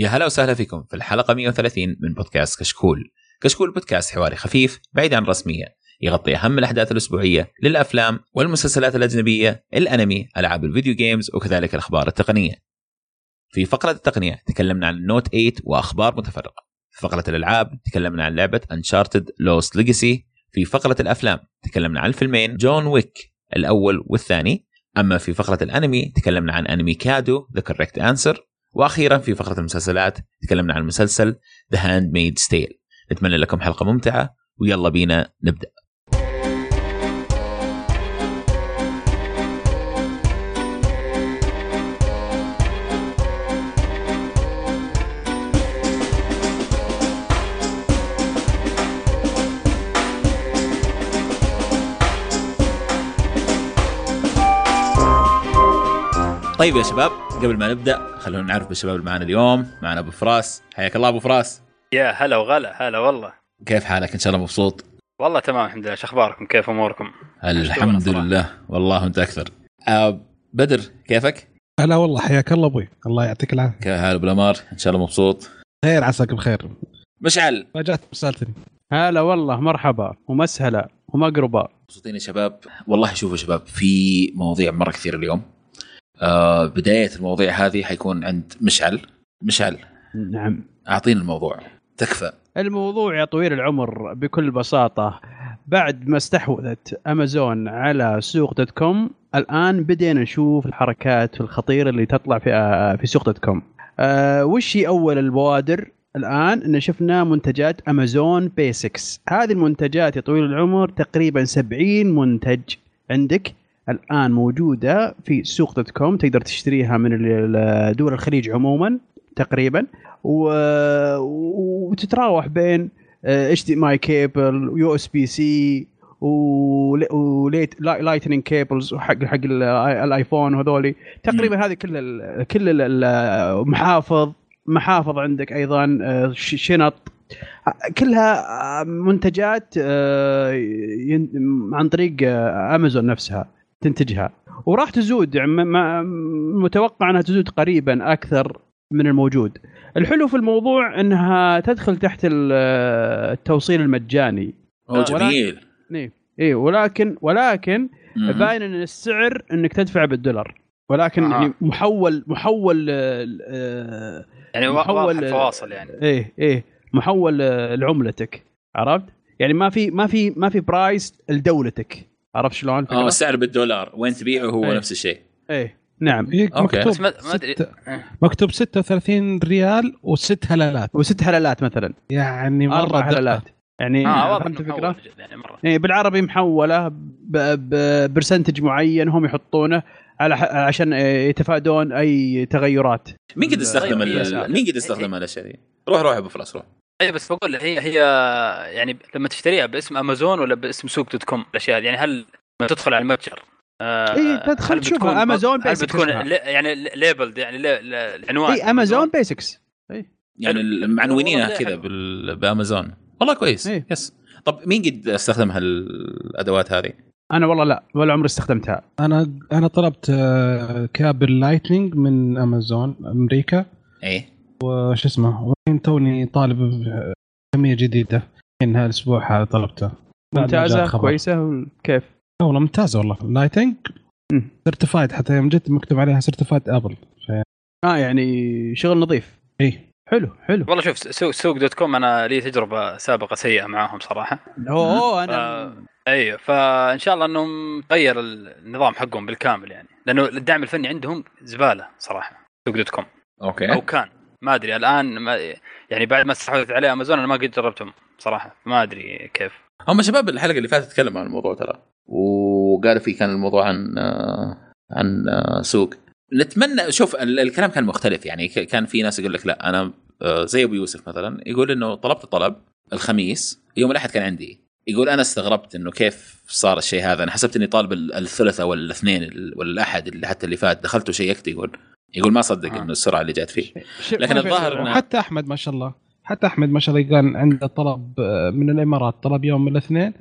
يا هلا وسهلا فيكم في الحلقة 130 من بودكاست كشكول. كشكول بودكاست حواري خفيف بعيد عن الرسمية يغطي أهم الأحداث الأسبوعية للأفلام والمسلسلات الأجنبية، الأنمي، ألعاب ال video games وكذلك الأخبار التقنية. في فقرة التقنية تكلمنا عن النوت 8 وأخبار متفرقة. في فقرة الألعاب تكلمنا عن لعبة Uncharted Lost Legacy. في فقرة الأفلام تكلمنا عن الفيلمين جون ويك الأول والثاني. أما في فقرة الأنمي تكلمنا عن أنمي كادو The Correct Answer وأخيرا في فقرة المسلسلات تكلمنا عن مسلسل The Handmaid's Tale نتمنى لكم حلقة ممتعة ويلا بينا نبدأ. طيب يا شباب قبل ما نبدأ خلونا نعرف بالشباب اللي معنا اليوم. معنا أبو فراس. حياك الله أبو فراس. يا هلا وغلا هلا والله. كيف حالك؟ إن شاء الله مبسوط. والله تمام الحمد لله. شو أخباركم؟ كيف أموركم؟ الحمد. لله. والله أنت أكثر. آه بدر كيفك؟ هلا والله حياك الله أبوي. الله يعطيك العافية. كيف حال أبو الامار إن شاء الله مبسوط. خير عساك بخير. مشعل. فاجأت رسالتني هلا والله مرحبا ومسهلا ومقربا. مبسوطين يا شباب. والله شوفوا يا شباب في مواضيع مرة كثير اليوم. آه بداية المواضيع هذه حيكون عند مشعل. مشعل نعم. اعطينا الموضوع. تكفى. الموضوع يا طويل العمر بكل بساطة. بعد ما استحوذت أمازون على سوق dot com الآن بدينا نشوف الحركات الخطيرة اللي تطلع في آه، في سوق dot com. أه وش هي أول البوادر؟ الآن أن شفنا منتجات أمازون Basics. هذه المنتجات يا طويل العمر تقريبا 70 منتج عندك. الآن موجودة في سوق dot com تقدر تشتريها من دول الخليج عموما تقريبا و... وتتراوح بين إتش دي ماي كيبل ويو إس بي سي وليت لايتنينج كيبلز وحق حق ال- الآيفون وهذولي. تقريبا هذه كل ال كل ال- المحافظ محافظ عندك أيضا آه، شنط. كلها آه، منتجات آه، عن طريق آه، أمازون نفسها. تنتجها. وراح تزود يعني متوقع أنها تزود قريبا أكثر من الموجود. الحلو في الموضوع أنها تدخل تحت ال- التوصيل المجاني. أوه ولكن- جميل. إيه إيه ولكن ولكن. باين إن السعر إنك تدفع بالدولار. ولكن أها. يعني محول محول آه، آه، يعني محول- الفواصل يعني. إيه إيه محول آه، لعملتك. عرفت؟ يعني ما في ما في ما في price لدولتك. عرفت شلون؟ آه؟ السعر بالدولار وين تبيعه هو إيه. نفس الشيء إيه نعم إيه okay. مكتوب بس ما أدري ست... مكتوب 36 ريال وست هلالات وست هلالات مثلا يعني مرة أربع دقة. هلالات يعني آه واضح فهمت الفكرة؟ يعني مرة يعني بالعربي محوله ب- ب- percentage معين هم يحطونه على ح- عشان يتفادون أي تغيرات مين قد استخدم مين قد استخدم الأشياء دي؟ روح روح يا أبو فراس روح اي بس بقول هي هي يعني لما تشتريها باسم أمازون ولا باسم سوق dot com الأشياء هذه؟ يعني هل لما تدخل على المتجر آه، إيه، تدخل تشوفها بتكون- أمازون هل بتكون يعني labeled يعني العنوان. اي امازون بيسكس يعني حلو. معنونينها كذا بأمازون. والله كويس. إيه. yes طب مين قد استخدم هالأدوات هذه؟ أنا والله لا ولا عمري استخدمتها. أنا أنا طلبت آه، cable Lightning من امازون أمريكا. إيه. وش اسمه والحين توني طالب كمية جديدة. الحين هالاسبوع هذا طلبته. ممتازة. كويسة كيف؟ والله ممتازه والله. Lightning. certified حتى يوم جيت مكتوب عليها certified أبل آه يعني شغل نظيف. إي. حلو حلو. والله شوف سوق سوق dot com أنا لي تجربة سابقة سيئة معاهم صراحة. أوه ف... أنا أيوه فان شاء الله انهم غير النظام حقهم بالكامل يعني. لأنه الدعم الفني عندهم زبالة صراحة سوق dot com. okay. أو كان. ما أدري الآن ما يعني بعد ما استحوذت عليه أمازون أنا ما قد جربتهم صراحة ما أدري كيف. هم شباب الحلقة اللي فاتت تكلموا عن الموضوع ترى. وقالوا في كان الموضوع عن عن سوق. نتمنى شوف ال- الكلام كان مختلف يعني كان في ناس يقول لك لا أنا آه، زي أبو يوسف مثلا يقول إنه طلبت طلب الخميس يوم الأحد كان عندي. يقول أنا استغربت إنه كيف صار الشيء هذا أنا حسبت إني طالب ال- الثلاثاء ولا الاثنين ال- ولا الاحد اللي حتى اللي فات دخلت وشيكت يقول. يقول ما صدق آه. إنه السرعة اللي جات فيه. لكن الظاهر إنه- وحتى أحمد ما شاء الله. حتى أحمد ما شاء الله كان عنده طلب آه، من الإمارات طلب يوم الاثنين.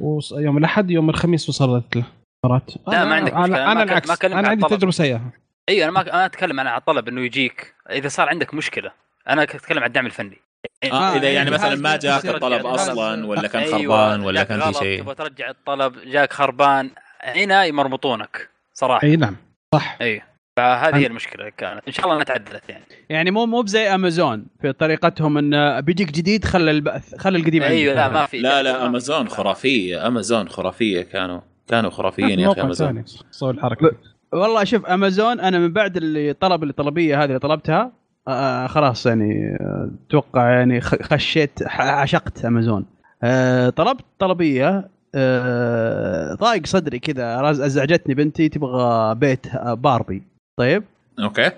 ويوم الأحد يوم الخميس وصلت له الإمارات. لا، ما عندك. أنا, كل- العكس ما كلمت أنا عن عندي. تجربة سيئة. أيوه أنا ما أنا أتكلم عن الطلب إنه يجيك. إذا صار عندك مشكلة أنا أتكلم عن الدعم الفني. آه آه، إذا يعني يعني مثلا ما جاك الطلب رجعت أصلا ولا كان أيوة، خربان ولا كان في شيء. تبغى ترجع الطلب جاك خربان. هنا يمرمطونك صراحة. إي نعم. صح. إي. فهذه هي المشكلة كانت إن شاء الله انها تعدلت يعني. يعني مو مو بزي أمازون في طريقتهم انه بيجيك جديد خلى البث خلى القديم عندك أيوه لا ما في. لا لا. أمازون خرافية أمازون خرافية كانوا كانوا خرافيين يا أخي أمازون. سوي الحركة. والله شوف أمازون أنا من بعد اللي طلب الطلبيه هذه اللي طلبتها آه خلاص يعني آه، أتوقع يعني خ- خشيت عشقت أمازون. آه طلبت طلبية آه ضايق صدري كذا أزعجتني بنتي تبغى بيت آه، باربي. طيب. okay.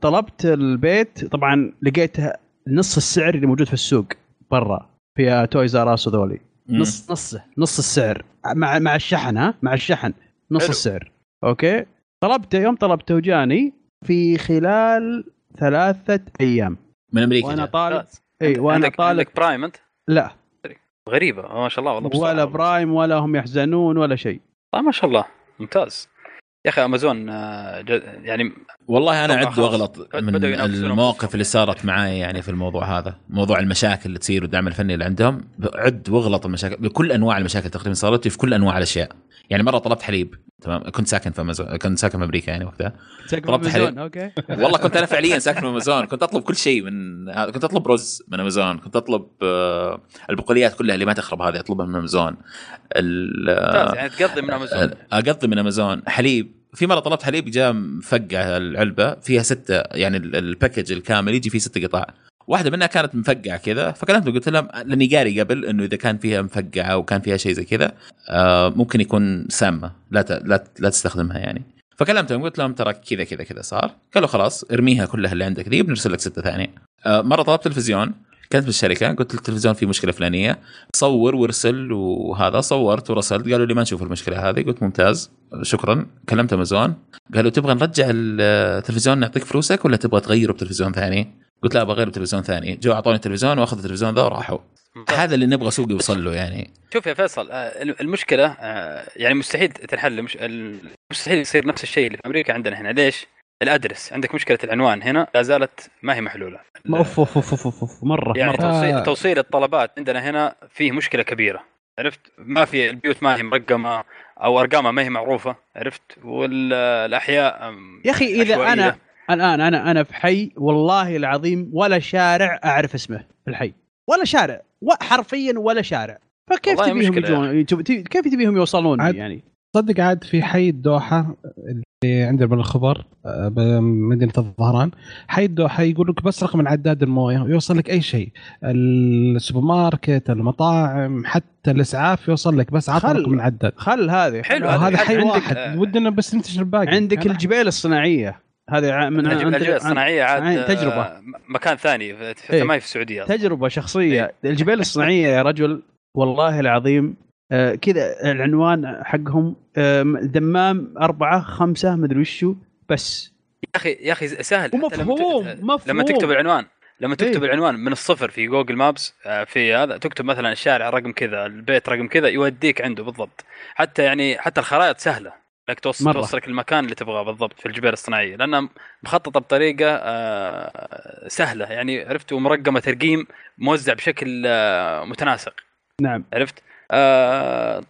طلبت البيت طبعا لقيتها نص السعر اللي موجود في السوق برا في Toys R Us وذولي. نص نصه نص السعر. مع مع الشحن ها؟ مع الشحن. نص حلو. السعر. okay. طلبته يوم طلبته وجاني في خلال ثلاثة أيام. من أمريكا وأنا. طالب. إي وأنا عندك طالب عندك Prime أنت؟ لا. غريبة. ما شاء الله والله ولا. Prime ولا هم يحزنون ولا شيء. آه ما شاء الله. ممتاز. يا أخي أمازون آه، يعني والله أنا عد. وأغلط من المواقف. اللي صارت معي يعني في الموضوع هذا موضوع المشاكل اللي تصير والدعم الفني اللي عندهم عد وأغلط المشاكل بكل أنواع المشاكل تقريبا صارت في كل أنواع الأشياء يعني مرة طلبت حليب تمام؟ كنت ساكن في امازون كنت ساكن في أمريكا يعني وقتها. طلبت أمازون حليب. okay. والله كنت أنا فعليا ساكن في أمازون. كنت أطلب كل شيء من كنت أطلب رز من أمازون. كنت أطلب آه، البقوليات كلها اللي ما تخرب هذه أطلبها من أمازون. يعني تقضي من أمازون. أقضي من أمازون. حليب. في مرة طلبت حليب جاء مفقع العلبة. فيها ستة يعني ال- ال package الكامل يجي فيه ست قطع. واحدة منها كانت مفقعة كذا فكلمته قلت لهم لأني قاري قبل إنه إذا كان فيها مفقعة وكان فيها شيء زي كذا آه ممكن يكون سامة. لا ت- لا لا تستخدمها يعني. فكلمتهم قلت لهم ترى كذا كذا كذا صار. قالوا خلاص ارميها كلها اللي عندك ذي بنرسل لك ستة ثانية. آه مرة طلبت تلفزيون كنت بالشركة قلت التلفزيون فيه مشكلة فلانية. صور وارسل وهذا صورت ورسلت قالوا لي ما نشوف المشكلة هذه. قلت ممتاز شكرا. كلمت أمازون قالوا تبغى نرجع التلفزيون نعطيك فلوسك ولا تبغى تغيره بتلفزيون ثاني؟ قلت لا بغير بتلفزيون ثاني. جو أعطوني التلفزيون وأخذ التلفزيون ذا وراحوا. هذا اللي نبغى سوق يوصل له يعني. شوف يا فيصل آه، المشكلة آه، يعني مستحيل تنحل مستحيل يصير نفس الشيء اللي في أمريكا عندنا هنا. ليش؟ الأدرس. عندك مشكلة العنوان هنا لا زالت ما هي محلولة. أوف أوف أوف أوف, أوف. مرة. يعني مرة. توصيل, آه. توصيل الطلبات عندنا هنا فيه مشكلة كبيرة. عرفت؟ ما في البيوت ما هي مرقمة أو أرقامها ما هي معروفة. عرفت؟ والأحياء يا أخي إذا أنا الآن أنا أنا في حي والله العظيم ولا شارع أعرف اسمه في الحي. ولا شارع حرفيا ولا شارع. فكيف والله تبيهم مشكلة. يجون كيف تبيهم يوصلون عاد- يعني؟ صدق عاد في حي الدوحة اللي عندنا بالخبر آه، بمدينة الظهران. حي الدوحة يقول لك بس رقم العداد الموية يوصل لك أي شيء. السوبر ماركت المطاعم حتى الإسعاف يوصل لك بس عطى رقم العداد. خل هذه حلو، هذا حي واحد. آه، ودنا بس ننتشر الباقي عندك يعني الجبال الصناعية. هذه ع- من الجبال الصناعية عاد آه، تجربة. م- مكان ثاني في- إيه. ما هي في السعودية تجربة شخصية. الجبال الصناعية يا رجل والله العظيم آه، كذا العنوان حقهم آه، دمام أربعة خمسة مدري وشو بس. يا أخي يا أخي سهل. حتى لما ومفهوم لما مفهوم تكتب العنوان لما تكتب إيه. العنوان من الصفر في جوجل مابس آه، في هذا تكتب مثلا الشارع رقم كذا البيت رقم كذا يوديك عنده بالضبط. حتى يعني حتى الخرائط سهلة. انك توصل مرة. توصلك المكان اللي تبغاه بالضبط في الجبال الصناعية لأنها مخططة بطريقة آه، سهلة. يعني عرفت؟ ومرقمة ترقيم موزع بشكل آه، متناسق. نعم. عرفت؟ آه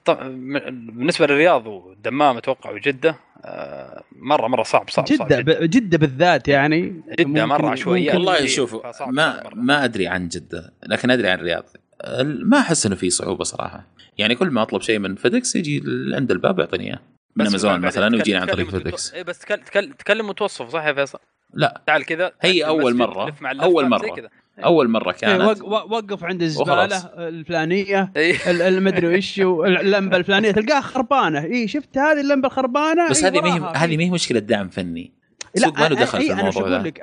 بالنسبة للرياض والدمام أتوقع وجدة آه مره مرة صعب صعب صعب جدة جدة. بالذات يعني. ممكن- عشوائية. ممكن- والله كثير، شوف ما مرة. ما أدري عن جدة لكن أدري عن الرياض. ال- ما أحس إنه في صعوبة صراحة. يعني كل ما أطلب شيء من فيدكس يجي عند الباب يعطيني إياه. من أمازون مثلا تكلم- ويجينا عن طريق فيدكس اي بس تكلم, تكلم, تكلم وتوصف صح يا فيصل؟ لا تعال كذا هي أول زي مرة. كذا. أول مرة إيه، كانت وق- وق- وقف عند الزبالة وخلاص. الفلانية إيه. ال- المدري وش اللمبه الفلانية تلقاها خربانة اي شفت هذه اللمبة الخربانة بس إي هذه ما. هذه ما هي مشكلة دعم فني لا السوق ما له دخل في الموضوع ذا لك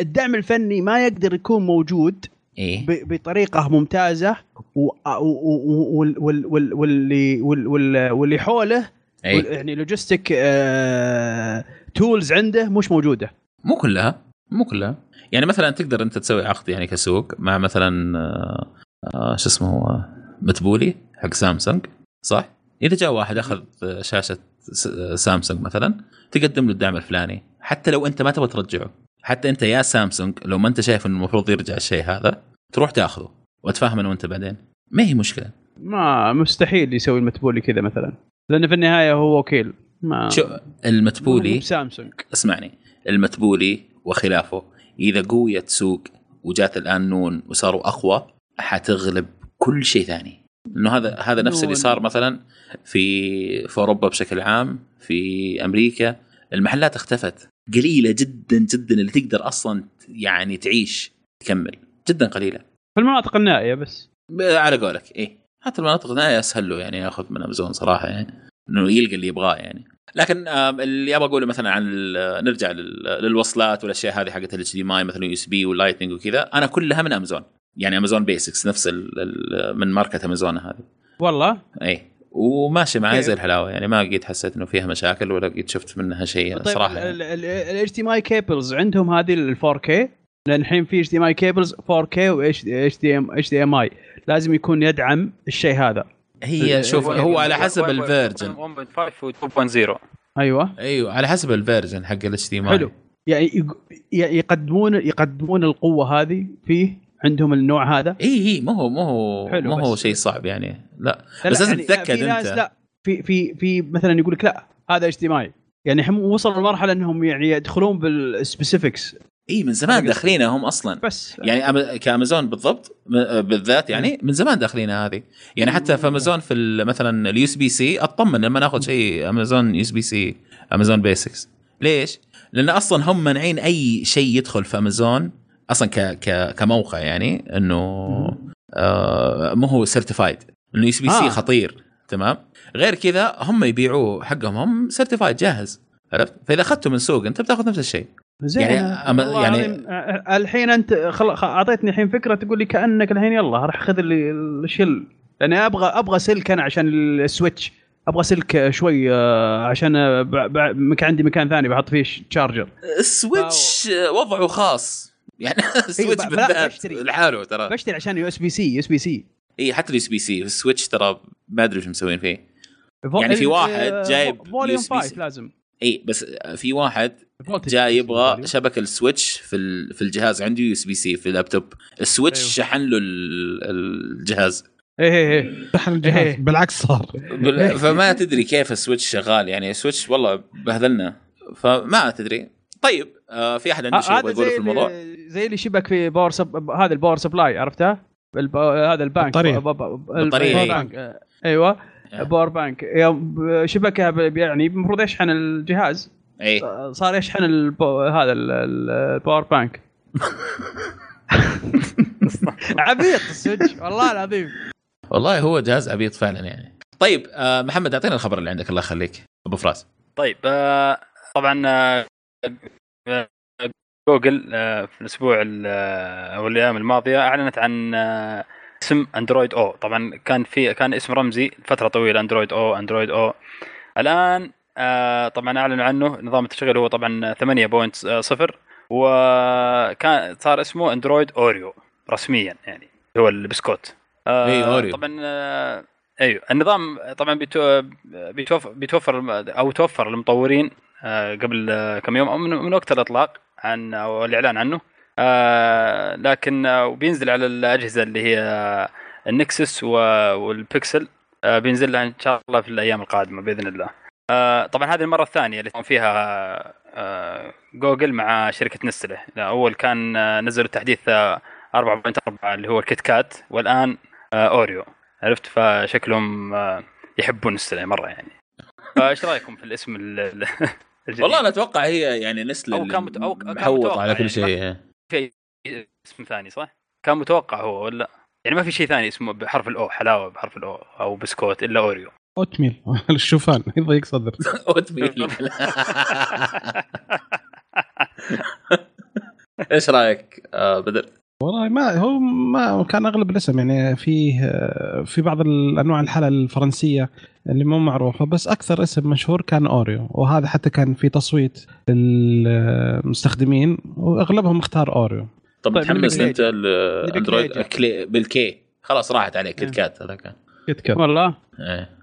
الدعم الفني ما يقدر يكون موجود ب- بطريقة ممتازة واللي وال- وال- واللي حوله إيه يعني logistic tools عنده مش موجودة. مو كلها مو كلها. يعني مثلا تقدر أنت تسوي عقد يعني كسوق مع مثلا آه، آه، شو اسمه هو متبولي حق سامسونج صح؟ إذا جاء واحد أخذ شاشة س- سامسونج مثلا تقدم له الدعم الفلاني. حتى لو أنت ما تبغى ترجعه حتى أنت يا سامسونج لو ما أنت شايف إنه المفروض يرجع الشيء هذا تروح تاخذه وتفهم أنا وأنت بعدين. ما هي مشكلة. ما مستحيل يسوي المتبولي كذا مثلا. لأنه في النهاية هو وكيل. ما شو المتبولي بسامسونج اسمعني. المتبولي وخلافه إذا قويت سوق وجات الآن نون وصاروا أقوى حتغلب كل شيء ثاني. إنه هذا هذا نفس اللي. صار مثلا في في أوروبا بشكل عام في أمريكا. المحلات اختفت. قليلة جدا جدا اللي تقدر أصلا يعني تعيش تكمل. جدا قليلة. في المناطق النائية بس. على قولك إيه. حتى المناطق النائيه اسهل له يعني ياخذ من أمازون صراحة يعني إنه يلقى اللي يبغاه يعني. لكن اللي أبغى أقوله مثلا عن نرجع لل- للوصلات والأشياء هذه حقت ال HDMI مثلا USB وال Lightning وكذا أنا كلها من أمازون. يعني أمازون Basics نفس من ماركة أمازون هذه. والله؟ إي. وماشي معي؟ زي الحلاوة يعني ما قد حسيت إنه فيها مشاكل ولا قد شفت منها شيء طيب صراحة. ال HDMI cables عندهم هذه ال 4K لأن الحين في اتش دي ماي كيبلز 4K و اتش دي ام اتش دي ام اي لازم يكون يدعم الشيء هذا. هي شوف هو على حسب ال version. 1.5 و 2.0 أيوه. أيوه على حسب ال version حق ال HD حلو يعني يقدمون يقدمون القوة هذه فيه عندهم النوع هذا؟ إي إي ما هو ما هو ما هو شيء صعب يعني. لا. لا، بس لا، لازم يعني تتأكد في ناس أنت. لا في في في مثلا يقول لك لا هذا ماي يعني هم وصلوا لمرحلة إنهم يعني يدخلون بال specifics إي من زمان داخلينها هم أصلا. بس. يعني كأمازون بالضبط م- بالذات يعني من زمان داخلينها هذه. يعني حتى في أمازون في مثلا ال USB-C أطمن لما ناخذ شيء أمازون USB-C أمازون Basics ليش؟ لأن أصلا هم مانعين أي شيء يدخل في أمازون أصلا ك ك كموقع يعني إنه آه مو هو certified إنه USB-C آه. خطير تمام؟ غير كذا هم يبيعوه حقهم هم certified جاهز عرفت؟ فإذا أخذته من سوق أنت بتاخذ نفس الشيء. زين يعني والله يعني- الحين أنت خل... أعطيتني الحين فكرة تقول لي كأنك الحين يلا راح خذ لي الشل. لأني أبغى أبغى سلك أنا عشان السويتش. أبغى سلك شوي آه، عشان آه، ب... ب... مك... عندي مكان ثاني بحط فيه charger السويتش وضعه خاص. يعني السويتش لا، بالذات بشتري. لحاله ترى. بشتري عشان يو إس بي سي يو إس بي سي. اي حتى اليو إس بي سي. السويتش ترى ما أدري وش مسوين فيه. يعني في واحد جايب فوليوم USB 5 لازم. اي بس في واحد جاي يبغى. شبكة السويتش في ال- في الجهاز عنده USB-C في اللابتوب. السويتش أيوه. شحن له ال- الجهاز. إيه إيه إيه. شحن الجهاز. إيه. بالعكس صار. بال- فما تدري كيف السويتش شغال. يعني السويتش والله بهذلنا. فما تدري. طيب آه في أحد عنده شيء يبغى هذا يقوله زي في الموضوع؟ اللي زي اللي شبك في power sup... هذا ال power supply عرفتها؟ الب... هذا إيه. بانك آه، أيوه. آه. power bank شبكها ب- يعني المفروض يشحن الجهاز. اي صار يشحن. هذا ال- ال- ال power bank عبيط السويتش والله العظيم. والله هو جهاز عبيط فعلا يعني. طيب آه محمد أعطينا الخبر اللي عندك. الله يخليك. أبو فراس. طيب آه، طبعا آه، جوجل في الأسبوع ال- أو الأيام الماضية أعلنت عن اسم أندرويد أو. طبعا كان في كان اسم رمزي فتره طويلة أندرويد أو أندرويد أو. الآن طبعا أعلنوا عنه. نظام التشغيل هو طبعا 8.0 وكان صار اسمه اندرويد اوريو رسميا يعني هو البسكوت. آه، إيه، أوريو. طبعا آه، أيوه. النظام طبعا بيتو- بيتوفر بيتوفر أو توفر للمطورين آه، قبل آه، كم يوم أو من وقت الإطلاق عن أو الإعلان عنه. آه، لكن آه، وبينزل على الأجهزة اللي هي آه، النكسس و- والبيكسل آه، بينزل لها إن شاء الله في الأيام القادمة بإذن الله. آه، طبعا هذه المرة الثانية اللي فيها آه، جوجل مع شركة نستله أول كان آه، نزلوا تحديث آه، 4.4 اللي هو الكيت كات والآن آه، أوريو عرفت فشكلهم آه، يحبون نستله مرة يعني. فايش رأيكم في الاسم ال- ال- الجديد؟ والله أنا أتوقع هي يعني نستله أو كان مت- مو متوقع على كل يعني شيء في اسم ثاني صح؟ كان متوقع هو ولا؟ يعني ما في شيء ثاني اسمه بحرف ال O حلاوة بحرف ال O أو بسكوت إلا أوريو oatmeal. الشوفان يضيق صدر أوتميل. إيش رأيك؟ آه بدر؟ والله ما هو ما كان أغلب الأسماء يعني فيه في بعض الأنواع الحلا الفرنسية اللي مو معروفة بس أكثر اسم مشهور كان أوريو وهذا حتى كان في تصويت للمستخدمين وأغلبهم اختار أوريو. طب طيب، متحمس أنت الاندرويد بالكي. خلاص راحت عليك كيت كات هذا كان كيت كات والله. إيه.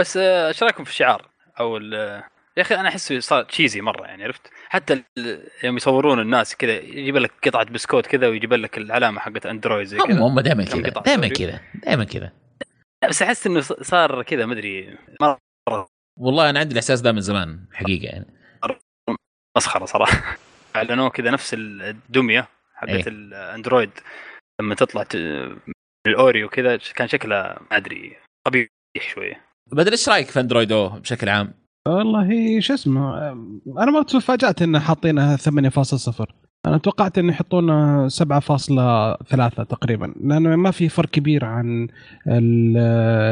بس آه، إيش رأيكم في الشعار؟ أو ال- يا أخي أنا احسه صار cheesy مرة يعني عرفت؟ حتى ال- يوم يصورون الناس كذا يجيب لك قطعة بسكوت كذا ويجيب لك العلامة حقت اندرويد زي هم كذا. هم دائما كذا دائما؟ كذا دائما كذا. بس أحس إنه صار كذا ما أدري والله أنا عندي الإحساس ده من زمان حقيقة يعني. مسخرة صراحة. أعلنوه كذا نفس الدمية حقت إيه. الاندرويد لما تطلع الأوريو كذا كان شكلها ما أدري قبيح شوية. بدر إيش رأيك في أندرويد أو بشكل عام؟ والله شو اسمه أنا ما تفاجأت إن حاطينها 8.0 أنا توقعت إن يحطون 7.3 تقريبا لأنه ما في فرق كبير عن ال-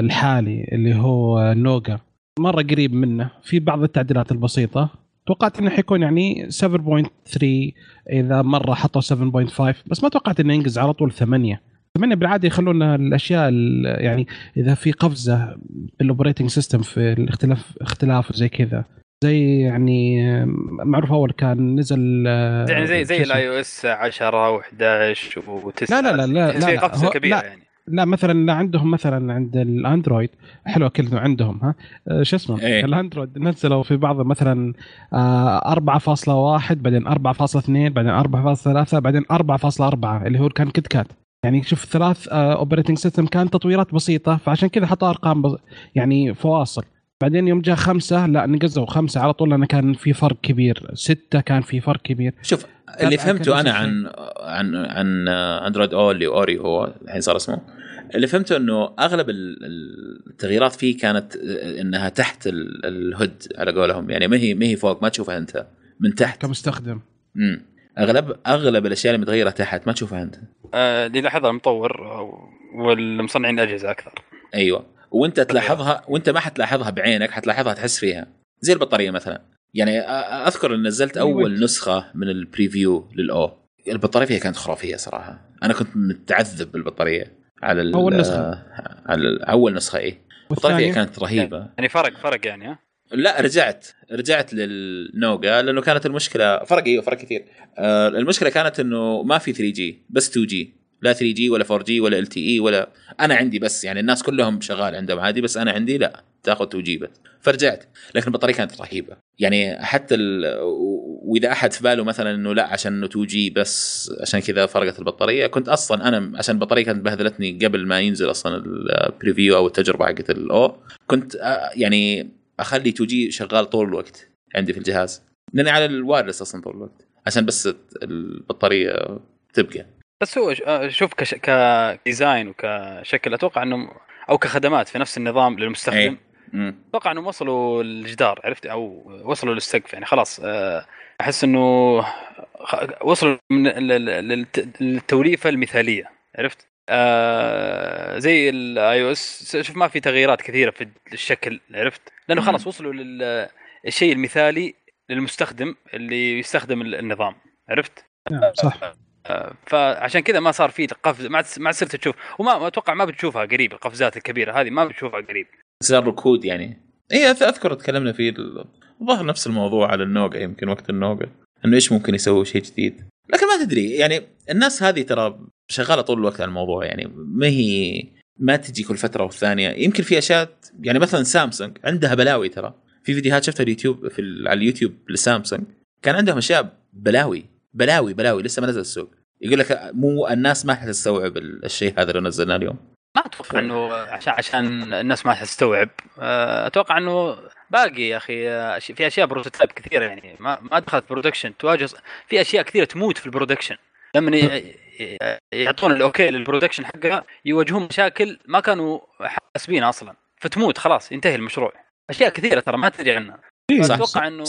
الحالي اللي هو نوغا مرة قريب منه في بعض التعديلات البسيطة. توقعت إنه حيكون يعني 7.3 إذا مرة حطوا 7.5 بس ما توقعت إنه ينقز على طول 8 8 بالعادة يخلون الأشياء ال- يعني إذا في قفزة بال operating system في الاختلاف اختلاف زي كذا. زي يعني معروف أول كان نزل يعني زي زي؟ الآي أو إس 10 و11 و9 لا لا لا لا, لا, زي لا قفزة كبيرة لا يعني. لا مثلا لا عندهم مثلا عند الأندرويد حلوة كلمه عندهم ها. آه، شو اسمه؟ إيه. الأندرويد نزلوا في بعض مثلا آه، 4.1 بعدين 4.2 بعدين 4.3 بعدين 4.4 اللي هو كان كيت كات. يعني شوف ثلاث operating system كان تطويرات بسيطة فعشان كذا حطوا أرقام بز... يعني فواصل. بعدين يوم جاء خمسة لا نقزوا خمسة على طول لأنه كان في فرق كبير. ستة كان في فرق كبير. شوف اللي فهمته أنا عن عن عن اندرويد أو اللي أوري هو الحين صار اسمه. اللي فهمته إنه أغلب ال- التغييرات فيه كانت إنها تحت ال- الهد على قولهم. يعني ما هي ما هي فوق ما تشوفها أنت من تحت. كمستخدم. امم اغلب أغلب الأشياء اللي متغيرة تحت ما تشوفها أنت. آه، اللي لاحظها المطور والمصنعين الاجهزه أكثر. أيوه. وأنت تلاحظها وأنت ما حتلاحظها بعينك حتلاحظها تحس فيها. زي البطارية مثلا. يعني أذكر إن نزلت أول نسخة من ال preview لل O. البطارية فيها كانت خرافية صراحة. أنا كنت متعذب بالبطارية. على ال- أول نسخة. آه، على أول نسخة إي. البطارية فيها كانت رهيبة. يعني فرق فرق يعني ها؟ لا رجعت. رجعت للنوغا لأنه كانت المشكلة فرق أيوه فرق كثير. آه المشكلة كانت إنه ما في 3 جي بس 2 جي لا 3 جي ولا 4 جي ولا ال تي اي ولا أنا عندي بس يعني الناس كلهم شغال عندهم عادي بس أنا عندي لا تاخذ 2G بس. فرجعت. لكن البطارية كانت رهيبة. يعني حتى ال... وإذا أحد في باله مثلا إنه لا عشان إنه 2G بس عشان كذا فرقت البطارية. كنت أصلا أنا عشان البطارية كانت بهذلتني قبل ما ينزل أصلا ال preview أو التجربة حقت ال O كنت آه، يعني أخلي 2G شغال طول الوقت عندي في الجهاز. لأني على ال wireless أصلا طول الوقت عشان بس البطارية تبقى. بس هو آه، شوف كش... ك design وكشكل أتوقع إنه أو كخدمات في نفس النظام للمستخدم. إيه. أتوقع إنهم وصلوا الجدار عرفت؟ أو وصلوا للسقف يعني خلاص آه، أحس إنه وصلوا من لل- للت- للتوليفة المثالية عرفت؟ آه زي ال iOS شوف ما في تغييرات كثيرة في الشكل عرفت؟ لأنه خلاص. وصلوا للشيء المثالي للمستخدم اللي يستخدم ال- النظام عرفت؟ نعم صح. آه، فعشان كذا ما صار في قفز ما عاد- ما صرت تشوف وما أتوقع ما بتشوفها قريب القفزات الكبيرة هذه ما بتشوفها قريب. صار ركود يعني. اي أذكر تكلمنا فيه ال- الظاهر نفس الموضوع على النوغا يمكن وقت النوغا إنه إيش ممكن يسوي شيء جديد. لكن ما تدري يعني الناس هذه ترى شغالة طول الوقت على الموضوع يعني ما هي ما تجي كل فترة والثانية. يمكن في أشياء يعني مثلا سامسونج عندها بلاوي ترى. في فيديوهات شفتها اليوتيوب في على اليوتيوب لسامسونج. كان عندهم أشياء بلاوي بلاوي بلاوي لسه ما نزل السوق. يقول لك مو الناس ما حتستوعب ال- الشيء هذا اللي نزلناه اليوم. ما أتوقع إنه عشان عشان الناس ما تستوعب. آه، أتوقع إنه باقي يا أخي آه، في أشياء prototype كثيرة يعني. ما ما دخلت production تواجه في أشياء كثيرة تموت في ال production لما يعطون ال okay لل production حقها يواجهون مشاكل ما كانوا حاسبينها أصلا. فتموت خلاص ينتهي المشروع. أشياء كثيرة ترى ما تدري عنها. إيه، صح، أتوقع إنه.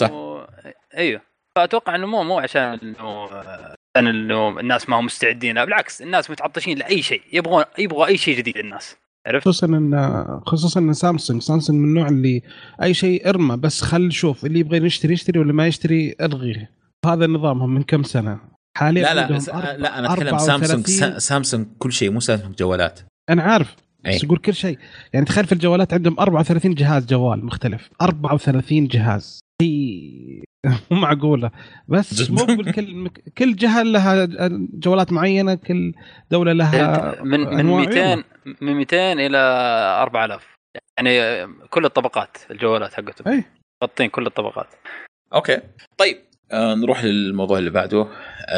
أيوه فأتوقع إنه مو مو عشان إنه عشان انه الناس ما هم مستعدين لا بالعكس الناس متعطشين لأي شيء يبغون يبغوا أي شيء جديد الناس عرفت؟ خصوصا ان خصوصا إن سامسونج. سامسونج من النوع اللي أي شيء ارمى بس خل شوف اللي يبغى يشتري يشتري واللي ما يشتري ألغيه. هذا نظامهم من كم سنة؟ حاليا لا لا أربع- لا أنا أتكلم سامسونج. 34 سا- سامسونج كل شيء مو سامسونج جوالات. أنا عارف أي. بس يقول كل شيء. يعني تخيل في الجوالات عندهم 34 جهاز جوال مختلف. 34 جهاز. هي مو معقولة. بس. مو بالكل مك... كل جهة لها جوالات معينة كل دولة لها من من أنواع 200 من 200 إلى 4000 يعني كل الطبقات الجوالات حقتهم. اي مغطين كل الطبقات. okay. طيب آه نروح للموضوع اللي بعده.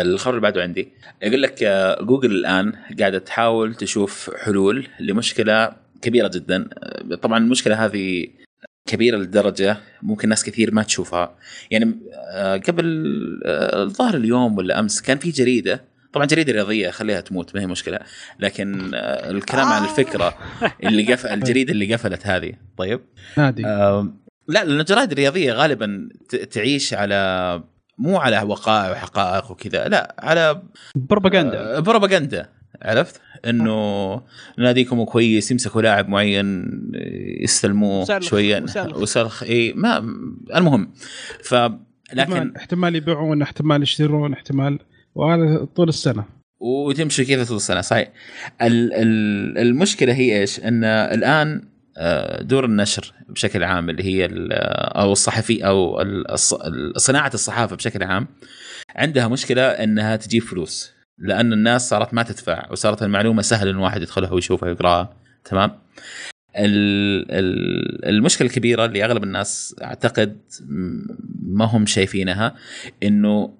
الخبر اللي بعده عندي. يقول لك آه جوجل الآن قاعدة تحاول تشوف حلول لمشكلة كبيرة جدا. آه، طبعا المشكلة هذه كبيرة لدرجة ممكن ناس كثير ما تشوفها. يعني آه قبل آه، الظاهر اليوم ولا أمس كان في جريدة. طبعا جريدة رياضية خليها تموت ما هي مشكلة. لكن آه الكلام عن الفكرة اللي قفل الجريدة اللي قفلت هذه. طيب. نادي. آم، لا لأن الجرائد الرياضية غالبا تعيش على مو على وقائع وحقائق وكذا لا على بروباغندا. آه، بروباغندا. عرفت إنه ناديكم كويس يمسكوا لاعب معين يستلموه شوية. وسلخ اي ما المهم ف لكن احتمال, يبيعون احتمال يشترون احتمال وهذا طول السنة وتمشي كذا طول السنة صحيح ال- ال- المشكلة هي إيش؟ إن الآن آه، دور النشر بشكل عام اللي هي ال- أو الصحفي أو ال- الص- صناعة الصحافة بشكل عام عندها مشكلة إنها تجيب فلوس لأن الناس صارت ما تدفع وصارت المعلومة سهل إن واحد يدخلها ويشوفها ويقراها تمام؟ ال- ال- المشكلة الكبيرة اللي أغلب الناس أعتقد ما هم شايفينها إنه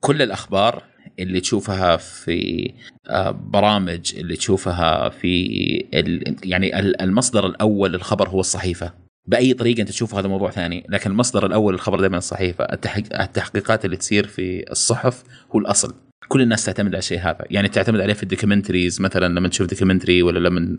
كل الأخبار اللي تشوفها في آه، برامج اللي تشوفها في يعني ال- المصدر الأول للخبر هو الصحيفة. بأي طريقة أنت تشوف هذا موضوع ثاني لكن المصدر الأول للخبر دائما الصحيفه التحق- التحقيقات اللي تصير في الصحف هو الأصل. كل الناس تعتمد على الشيء هذا. يعني تعتمد عليه في ال documentaries مثلا لما تشوف documentary ولا لما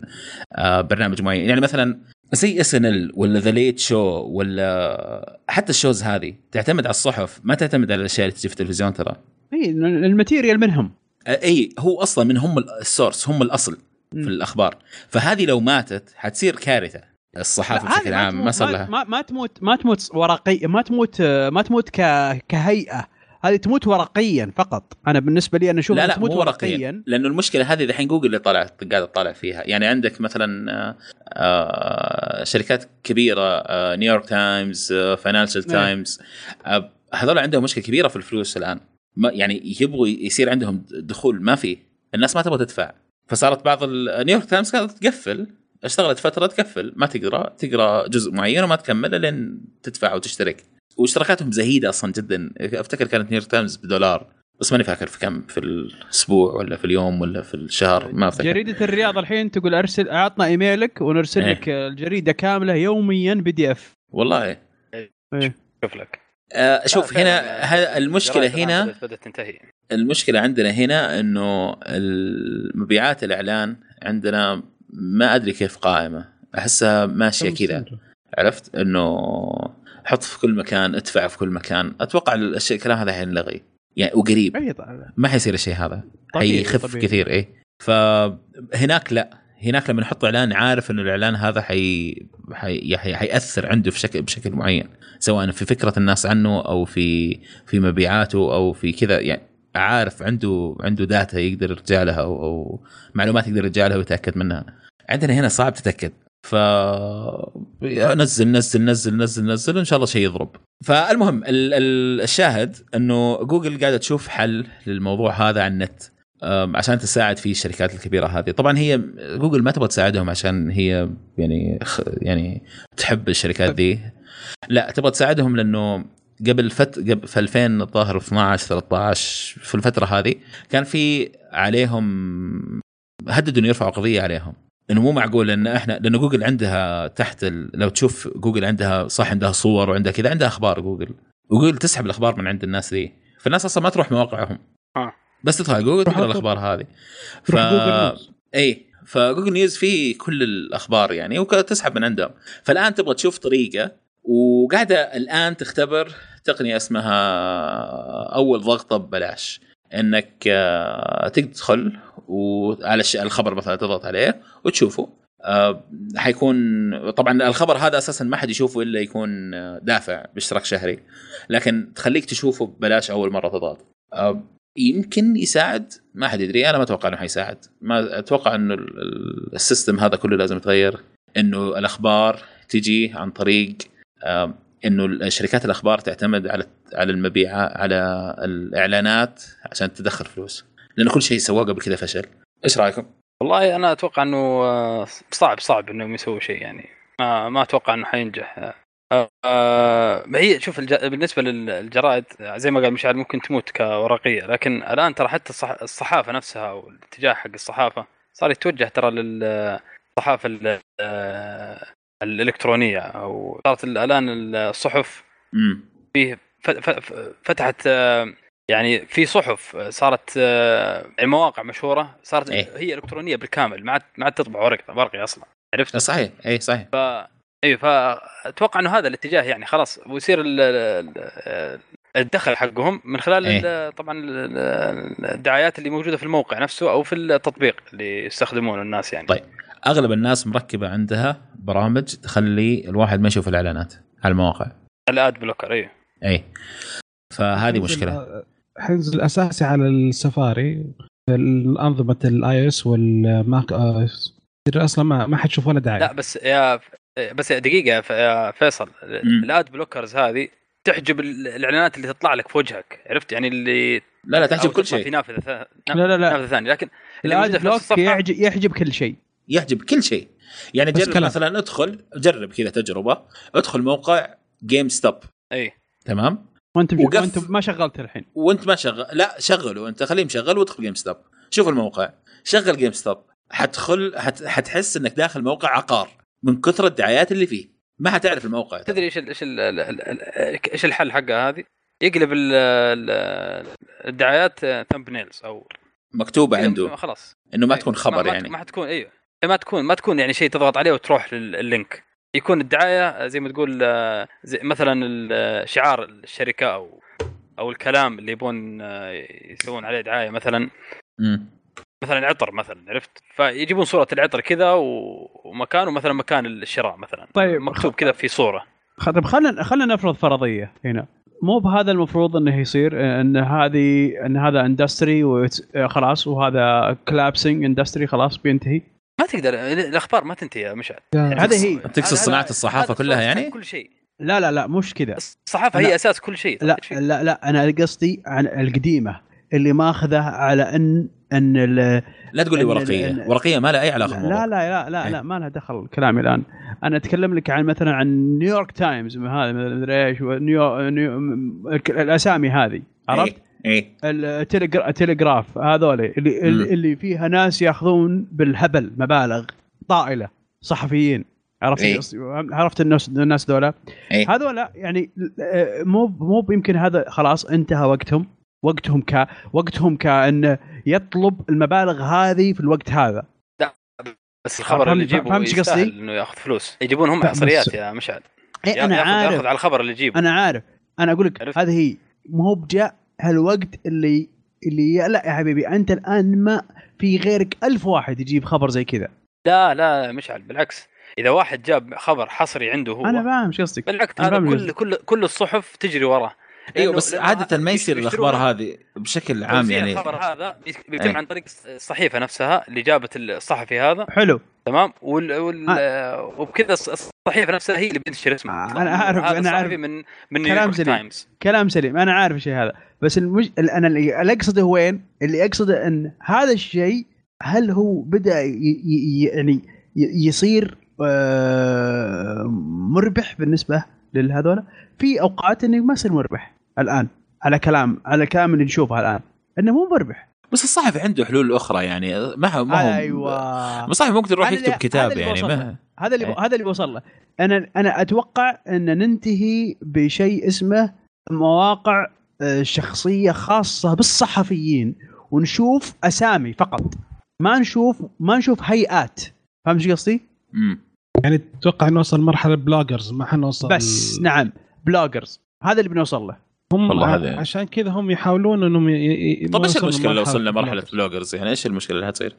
آه، برنامج معين. يعني مثلا زي SNL ولا The Late Show ولا حتى ال shows هذه تعتمد على الصحف ما تعتمد على الأشياء اللي تجي في التلفزيون ترى. إي ال material منهم. إي هو أصلا من هم ال source هم الأصل في مم. الأخبار. فهذه لو ماتت حتصير كارثة الصحافة بشكل عام ما صار لها. ما, ما تموت ما تموت ورقي ما تموت ما تموت كهيئة. هذه تموت ورقيا فقط. أنا بالنسبة لي أنا أشوف لا لا تموت مو ورقيا. لأنه المشكلة هذه الحين جوجل اللي طلعت قاعدة تطالع فيها. يعني عندك مثلا آه، آه، شركات كبيرة آه، نيويورك تايمز فاينانشال. تايمز آه، هذول عندهم مشكلة كبيرة في الفلوس الآن. يعني يبغوا يصير عندهم دخول ما في الناس ما تبغى تدفع. فصارت بعض نيويورك تايمز كانت تقفل. اشتغلت فترة تقفل. ما تقرأ تقرأ جزء معين وما تكمل لين تدفع وتشترك واشتراكاتهم زهيدة أصلا جدا. أفتكر كانت نيويورك تايمز بدولار. بس ماني فاكر في كم في الأسبوع ولا في اليوم ولا في الشهر ما أفتكر. جريدة الرياض الحين تقول أرسل أعطنا إيميلك ونرسل إيه. لك الجريدة كاملة يوميا PDF. والله. إيه. شوف لك. آه شوف هنا المشكلة هنا بدأت- بدأت تنتهي. المشكلة عندنا هنا إنه المبيعات الإعلان عندنا ما أدري كيف قائمة. أحسها ماشية كذا. عرفت؟ إنه حط في كل مكان ادفع في كل مكان. أتوقع الشيء الكلام هذا حينلغي يعني وقريب. أي. ما حيصير الشيء هذا. حيخف طبيعي. كثير إيه. فهناك لا. هناك لما نحط إعلان عارف إنه الإعلان هذا حي... حي... حي... حيأثر عنده في شكل بشكل معين. سواء في فكرة الناس عنه أو في في مبيعاته أو في كذا. يعني عارف عنده عنده داتا يقدر يرجع لها أو, أو معلومات يقدر يرجع لها ويتأكد منها. عندنا هنا صعب تتأكد. ف نزل نزل نزل نزل نزل إن شاء الله شيء يضرب. فالمهم ال- ال- الشاهد إنه جوجل قاعدة تشوف حل للموضوع هذا على النت عشان تساعد في الشركات الكبيرة هذه. طبعا هي جوجل ما تبغى تساعدهم عشان هي يعني يعني تحب الشركات دي. لا تبغى تساعدهم لأنه قبل فت قبل في 2000 الظاهر 12 13 في الفترة هذه كان في عليهم هددوا إنه يرفعوا قضية عليهم. انه مو معقول ان إحنا لأنه جوجل عندها تحت ال... لو تشوف جوجل عندها صح عندها صور وعندها كذا عندها أخبار جوجل. وجوجل تسحب الأخبار من عند الناس ذي. فالناس أصلا ما تروح مواقعهم. آه. بس تدخل جوجل تقرا الأخبار هذه. ف... إي فجوجل نيوز فيه كل الأخبار يعني وتسحب من عندهم. فالآن تبغى تشوف طريقة وقاعدة الآن تختبر تقنية اسمها أول ضغطة ببلاش. إنك آه، تدخل وعلى الخبر مثلا تضغط عليه وتشوفه. آه، حيكون طبعا الخبر هذا أساسا ما حد يشوفه إلا يكون آه، دافع باشتراك شهري. لكن تخليك تشوفه ببلاش أول مرة تضغط. آه، يمكن يساعد ما حد يدري أنا ما أتوقع إنه حيساعد. ما أتوقع إنه ال- ال- السيستم هذا كله لازم يتغير. إنه الأخبار تجي عن طريق إنه شركات الأخبار تعتمد على على المبيعات على الإعلانات عشان تدخل فلوس. لأن كل شيء سواه قبل كذا فشل. إيش رأيكم؟ والله أنا أتوقع إنه آه، صعب صعب انهم يسووا شيء يعني. ما ما أتوقع إنه حينجح. آه، آه ما هي شوف الج... بالنسبة للجرائد زي ما قال مشعل ممكن تموت كورقية. لكن الآن ترى حتى الصح... الصحافة نفسها والاتجاه حق الصحافة صار يتوجه ترى للصحافه ال... آه، الإلكترونية. أو صارت الآن الصحف فيه ف... ف... فتحت آه، يعني في صحف صارت آه، مواقع مشهورة صارت إيه؟ هي إلكترونية بالكامل ما عاد ما عاد تطبع ورق ورقي أصلا عرفت؟ صحيح اي صحيح ف... اي فاتوقع إنه هذا الاتجاه يعني خلاص ويصير الدخل حقهم من خلال إيه؟ طبعا الدعايات اللي موجودة في الموقع نفسه أو في التطبيق اللي يستخدمونه الناس يعني طيب أغلب الناس مركبة عندها برامج تخلي الواحد ما يشوف الإعلانات على المواقع ال ad blocker اي اي فهذه مشكلة حينزل اساسي على السفاري الأنظمة ال iOS وال Mac OS أصلا ما ما حتشوف ولا دعايه لا بس يا بس دقيقة يا فيصل ال ad blockers هذه تحجب الإعلانات اللي تطلع لك في وجهك عرفت؟ يعني اللي لا لا تحجب كل شيء. في نافذة ثانية لا لا لا. نافذة ثانية لكن ال ad block يحجب, يحجب كل شيء. يحجب كل شيء. يعني جرب مثلا ادخل جرب كذا تجربة ادخل موقع جيم ستوب اي تمام؟ وانت وانت ما شغلت الحين. وانت ما شغل لا شغله انت خليه مشغل وادخل جيم ستوب شوف الموقع. شغل جيم ستوب حتدخل حت... حتحس إنك داخل موقع عقار من كثر الدعايات اللي فيه. ما حتعرف الموقع. تدري إيش إيش إيش الحل حقها هذه؟ يقلب الدعايات ثمبنيلز أو مكتوبة عنده. خلاص. إنه ما تكون خبر ما يعني. ما حتكون أيوه ما تكون ما تكون يعني شيء تضغط عليه وتروح لللينك. يكون الدعاية زي ما تقول زي مثلا شعار الشركة أو أو الكلام اللي يبون يسوون عليه دعاية مثلا. مثلا عطر مثلا عرفت؟ فيجيبون صورة العطر كذا ومكانه مثلا مكان الشراء مثلا. طيب. مكتوب كذا في صورة. طيب خلينا خلينا نفرض فرضية هنا. مو بهذا المفروض إنه يصير إن هذه إن هذا industry وخلاص وهذا collapsing industry خلاص بينتهي. ما تقدر الأخبار ما تنتهي يا مشعل. يعني هذه هي تقصد صناعة الصحافة كلها يعني؟ كل شيء. لا لا لا مش كذا. الصحافة هي أساس كل شيء لا لا لا أنا قصدي عن القديمة اللي ماخذة على ان إن لا تقول لي ورقية. ورقية ما لها أي علاقة لا لا لا لا, إيه. لا ما لها دخل كلامي الآن. أنا أتكلم لك عن مثلا عن نيويورك تايمز هذا مدري إيش نيو... نيو... الأسامي هذه عرفت؟ إيه. التلغراف هذول اللي م. اللي فيها ناس ياخذون بالهبل مبالغ طائلة صحفيين. عرفت إيه؟ عرفت الناس الناس ذولا؟ إيه؟ هذول يعني مو مو يمكن هذا خلاص انتهى وقتهم. وقتهم ك وقتهم كأن يطلب المبالغ هذه في الوقت هذا. لا بس الخبر اللي يجيبه فهمت قصدي؟ إنه ياخذ فلوس. يجيبون هم حصريات يا مشعل. اي أنا عارف ياخذ على الخبر اللي يجيبه. أنا عارف. أنا أقول لك هذه هي مو بجاء هالوقت اللي اللي لا يا حبيبي أنت الآن ما في غيرك ألف واحد يجيب خبر زي كذا. لا لا مشعل بالعكس. إذا واحد جاب خبر حصري عنده هو أنا فاهم إيش قصدك. بالعكس هذا كل كل كل الصحف تجري وراه. أيوه بس عادة ما يصير الأخبار هذه بشكل عام يعني. الخبر هذا بيتم إيه. عن طريق الصحيفة نفسها اللي جابت الصحفي هذا. حلو. تمام؟ وال... وال... آه. وبكذا الصحيفة نفسها هي اللي بتنشر اسمه. آه. أنا أعرف أنا عارف من من كلام سليم. تايمز. كلام سليم. أنا عارف الشيء هذا. بس المج... أنا اللي أقصده وين؟ اللي أقصده إن هذا الشيء هل هو بدأ ي... ي... يعني يصير آه، مربح بالنسبة لهذول في أوقات إنه ما يصير مربح. الآن على كلام على كلام اللي نشوفه الآن. إنه مو مربح. بس الصحفي عنده حلول أخرى يعني ما هو ما هو أيوه. الصحفي ممكن يروح يكتب كتاب يعني ما هذا اللي هذا اللي بوصل له. أنا أنا أتوقع أن ننتهي بشيء اسمه مواقع آه، شخصية خاصة بالصحفيين. ونشوف أسامي فقط. ما نشوف ما نشوف هيئات. فهمت إيش قصدي؟ يعني تتوقع نوصل مرحلة bloggers ما حنوصل بس نعم. bloggers. هذا اللي بنوصل له. هم والله هذا عشان كذا هم يحاولون انهم ي... طيب إيش المشكلة لو وصلنا مرحلة bloggers يعني؟ إيش المشكلة اللي حتصير؟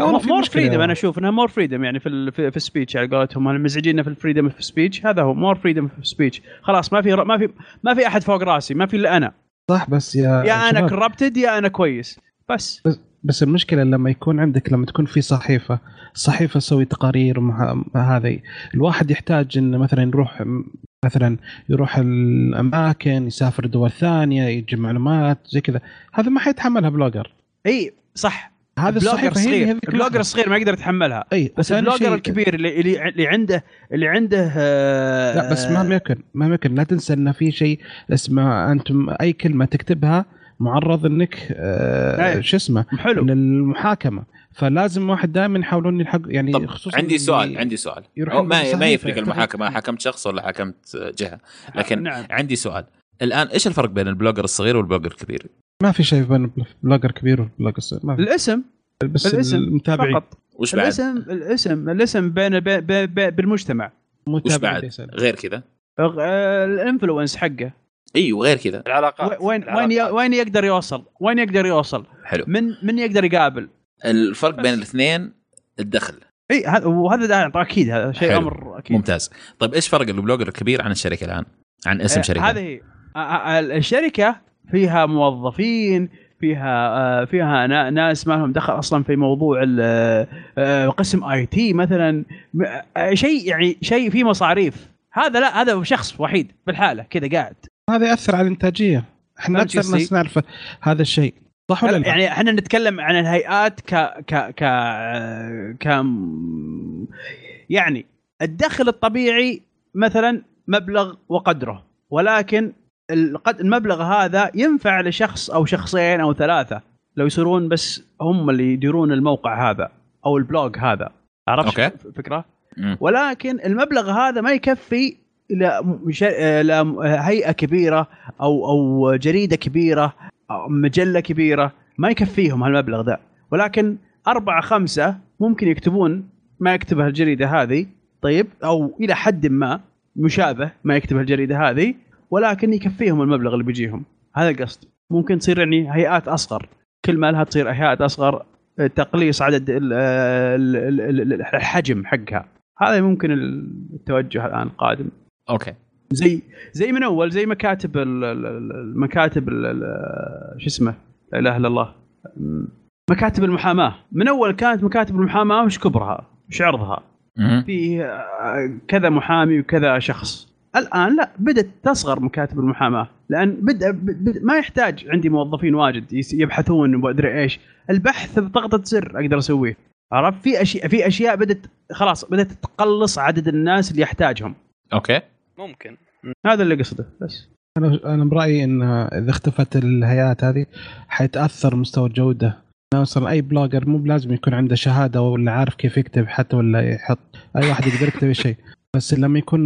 more freedom أنا أشوف إنها more freedom يعني في في, في ال speech على قولتهم. أنا مزعجيننا في ال freedom في ال speech هذا هو more freedom في ال speech خلاص ما في ما في ما في أحد فوق راسي. ما في إلا أنا. صح بس يا يا أنا corrupted يا أنا كويس. بس. بس, بس المشكلة لما يكون عندك لما تكون في صحيفة صحيفة تسوي تقارير مع هذه الواحد يحتاج إنه مثلا يروح مثلا يروح الأماكن يسافر دول ثانية يجيب معلومات زي كذا. هذا ما حيتحملها blogger. إي صح. هذا ال blogger الصحيفه هي الصغير ال blogger ما يقدر يتحملها. إي بس ال blogger الكبير اللي اللي اللي عنده اللي عنده آه، لا بس ما يمكن ما يمكن لا تنسى إن في شيء اسمه أنتم أي كلمة تكتبها معرض إنك آه أي. شو اسمه؟ حلو. من المحاكمة. فلازم واحد دائما يحاولون يلحق يعني طب خصوصا عندي سؤال عندي سؤال ما ما يفرق. المحاكمة حكمت شخص ولا حكمت جهة لكن نعم عندي سؤال الآن إيش الفرق بين ال blogger الصغير وال blogger الكبير؟ ما في شيء بين blogger كبير و blogger صغير ما في الاسم بس الاسم المتابعين فقط وش بعد؟ الاسم الاسم الاسم بين بين- بين- بين- بالمجتمع وش بعد؟ غير كذا؟ آه، ال influence حقه أيوه غير كذا العلاقات وين وين العلاقات. وين يقدر يوصل؟ وين يقدر يوصل؟ حلو من من يقدر يقابل؟ الفرق. بين الاثنين الدخل. إي هذا وهذا ده أكيد هذا شيء حلو. أمر أكيد. ممتاز. طيب إيش فرق ال blogger الكبير عن الشركة الآن؟ عن اسم آه، شركة. هذه هي الشركة فيها موظفين فيها آه، فيها نا- ناس ما لهم دخل أصلا في موضوع ال- آه، قسم آي تي مثلا. آه، شيء يعني شيء فيه مصاريف. هذا لا هذا شخص وحيد بالحالة كذا قاعد. هذا يأثر على الإنتاجية. إحنا أكثر؟ ناس نعرف هذا الشيء. صح ولا لا؟ يعني إحنا نتكلم عن الهيئات ك ك ك ك يعني الدخل الطبيعي مثلا مبلغ وقدره ولكن القد- المبلغ هذا ينفع لشخص أو شخصين أو ثلاثة لو يصيرون بس هم اللي يديرون الموقع هذا أو ال blog هذا عرفت okay. الفكرة؟ مم. ولكن المبلغ هذا ما يكفي لهيئه كبيرة أو أو جريدة كبيرة أو مجلة كبيرة ما يكفيهم هالمبلغ ذا. ولكن أربعة خمسة ممكن يكتبون ما يكتبها الجريدة هذه. طيب أو إلى حد ما مشابه ما يكتبها الجريدة هذه ولكن يكفيهم المبلغ اللي بيجيهم. هذا القصد. ممكن تصير يعني هيئات أصغر. كل ما لها تصير هيئات أصغر. تقليص عدد ال- الحجم حقها. هذا ممكن التوجه الآن القادم. أوكي. زي زي من أول زي مكاتب ال- ال- ال- المكاتب ال- ال- شو اسمه؟ لا إله إلا الله. مكاتب المحاماة. من أول كانت مكاتب المحاماة وش كبرها؟ وش عرضها. في آه، كذا محامي وكذا شخص. الآن لا بدأت تصغر مكاتب المحاماة. لأن بدا بد ما يحتاج عندي موظفين واجد يبحثون وادري إيش. البحث بضغطه زر أقدر أسويه. عرفت؟ في اشياء في أشياء بدأت خلاص بدأت تقلص عدد الناس اللي يحتاجهم. أوكي. ممكن. هذا اللي قصده بس. أنا أنا برأيي ان إذا اختفت الهيئات هذه حيتأثر مستوى الجودة. أصلا أي blogger مو بلازم يكون عنده شهادة ولا عارف كيف يكتب حتى ولا يحط أي واحد يقدر يكتب أي شيء. بس لما يكون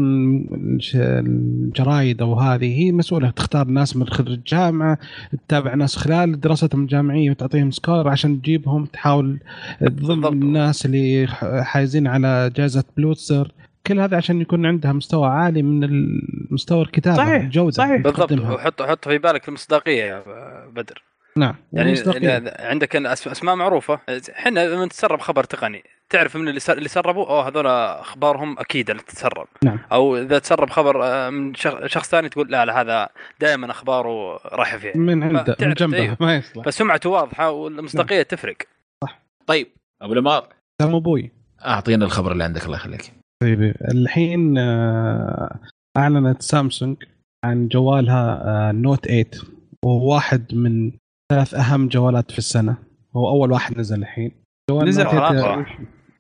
الجرايد أو هذه هي مسؤولة. تختار ناس من خريج الجامعة تتابع ناس خلال دراستهم الجامعية وتعطيهم score عشان تجيبهم تحاول تظل بالضبط. الناس اللي ح- حايزين على جائزة بوليتزر كل هذا عشان يكون عندها مستوى عالي من مستوى الكتابة صحيح، الجودة صحيح. بالضبط. وحط حط في بالك المصداقية يا بدر. نعم يعني. إذا عندك أسماء معروفة إحنا لما تسرب خبر تقني تعرف من اللي سر- اللي سربوا؟ أوه هذول أخبارهم أكيد اللي تتسرب. نعم. أو إذا تسرب خبر آه، من شخ- شخص ثاني تقول لا لا هذا دائما أخباره رايحة فيه من عنده من جنبه أيوه. ما يصلح. فسمعته واضحة والمصداقية تفرق. طيب أبو لمار. ترى أبوي. أعطينا الخبر اللي عندك الله يخليك. حبيبي الحين آه، أعلنت سامسونج عن جوالها آه، Note 8 وهو واحد من ثلاث أهم جوالات في السنة. هو أول واحد نزل الحين. جوال نزل Note 8 خلاص.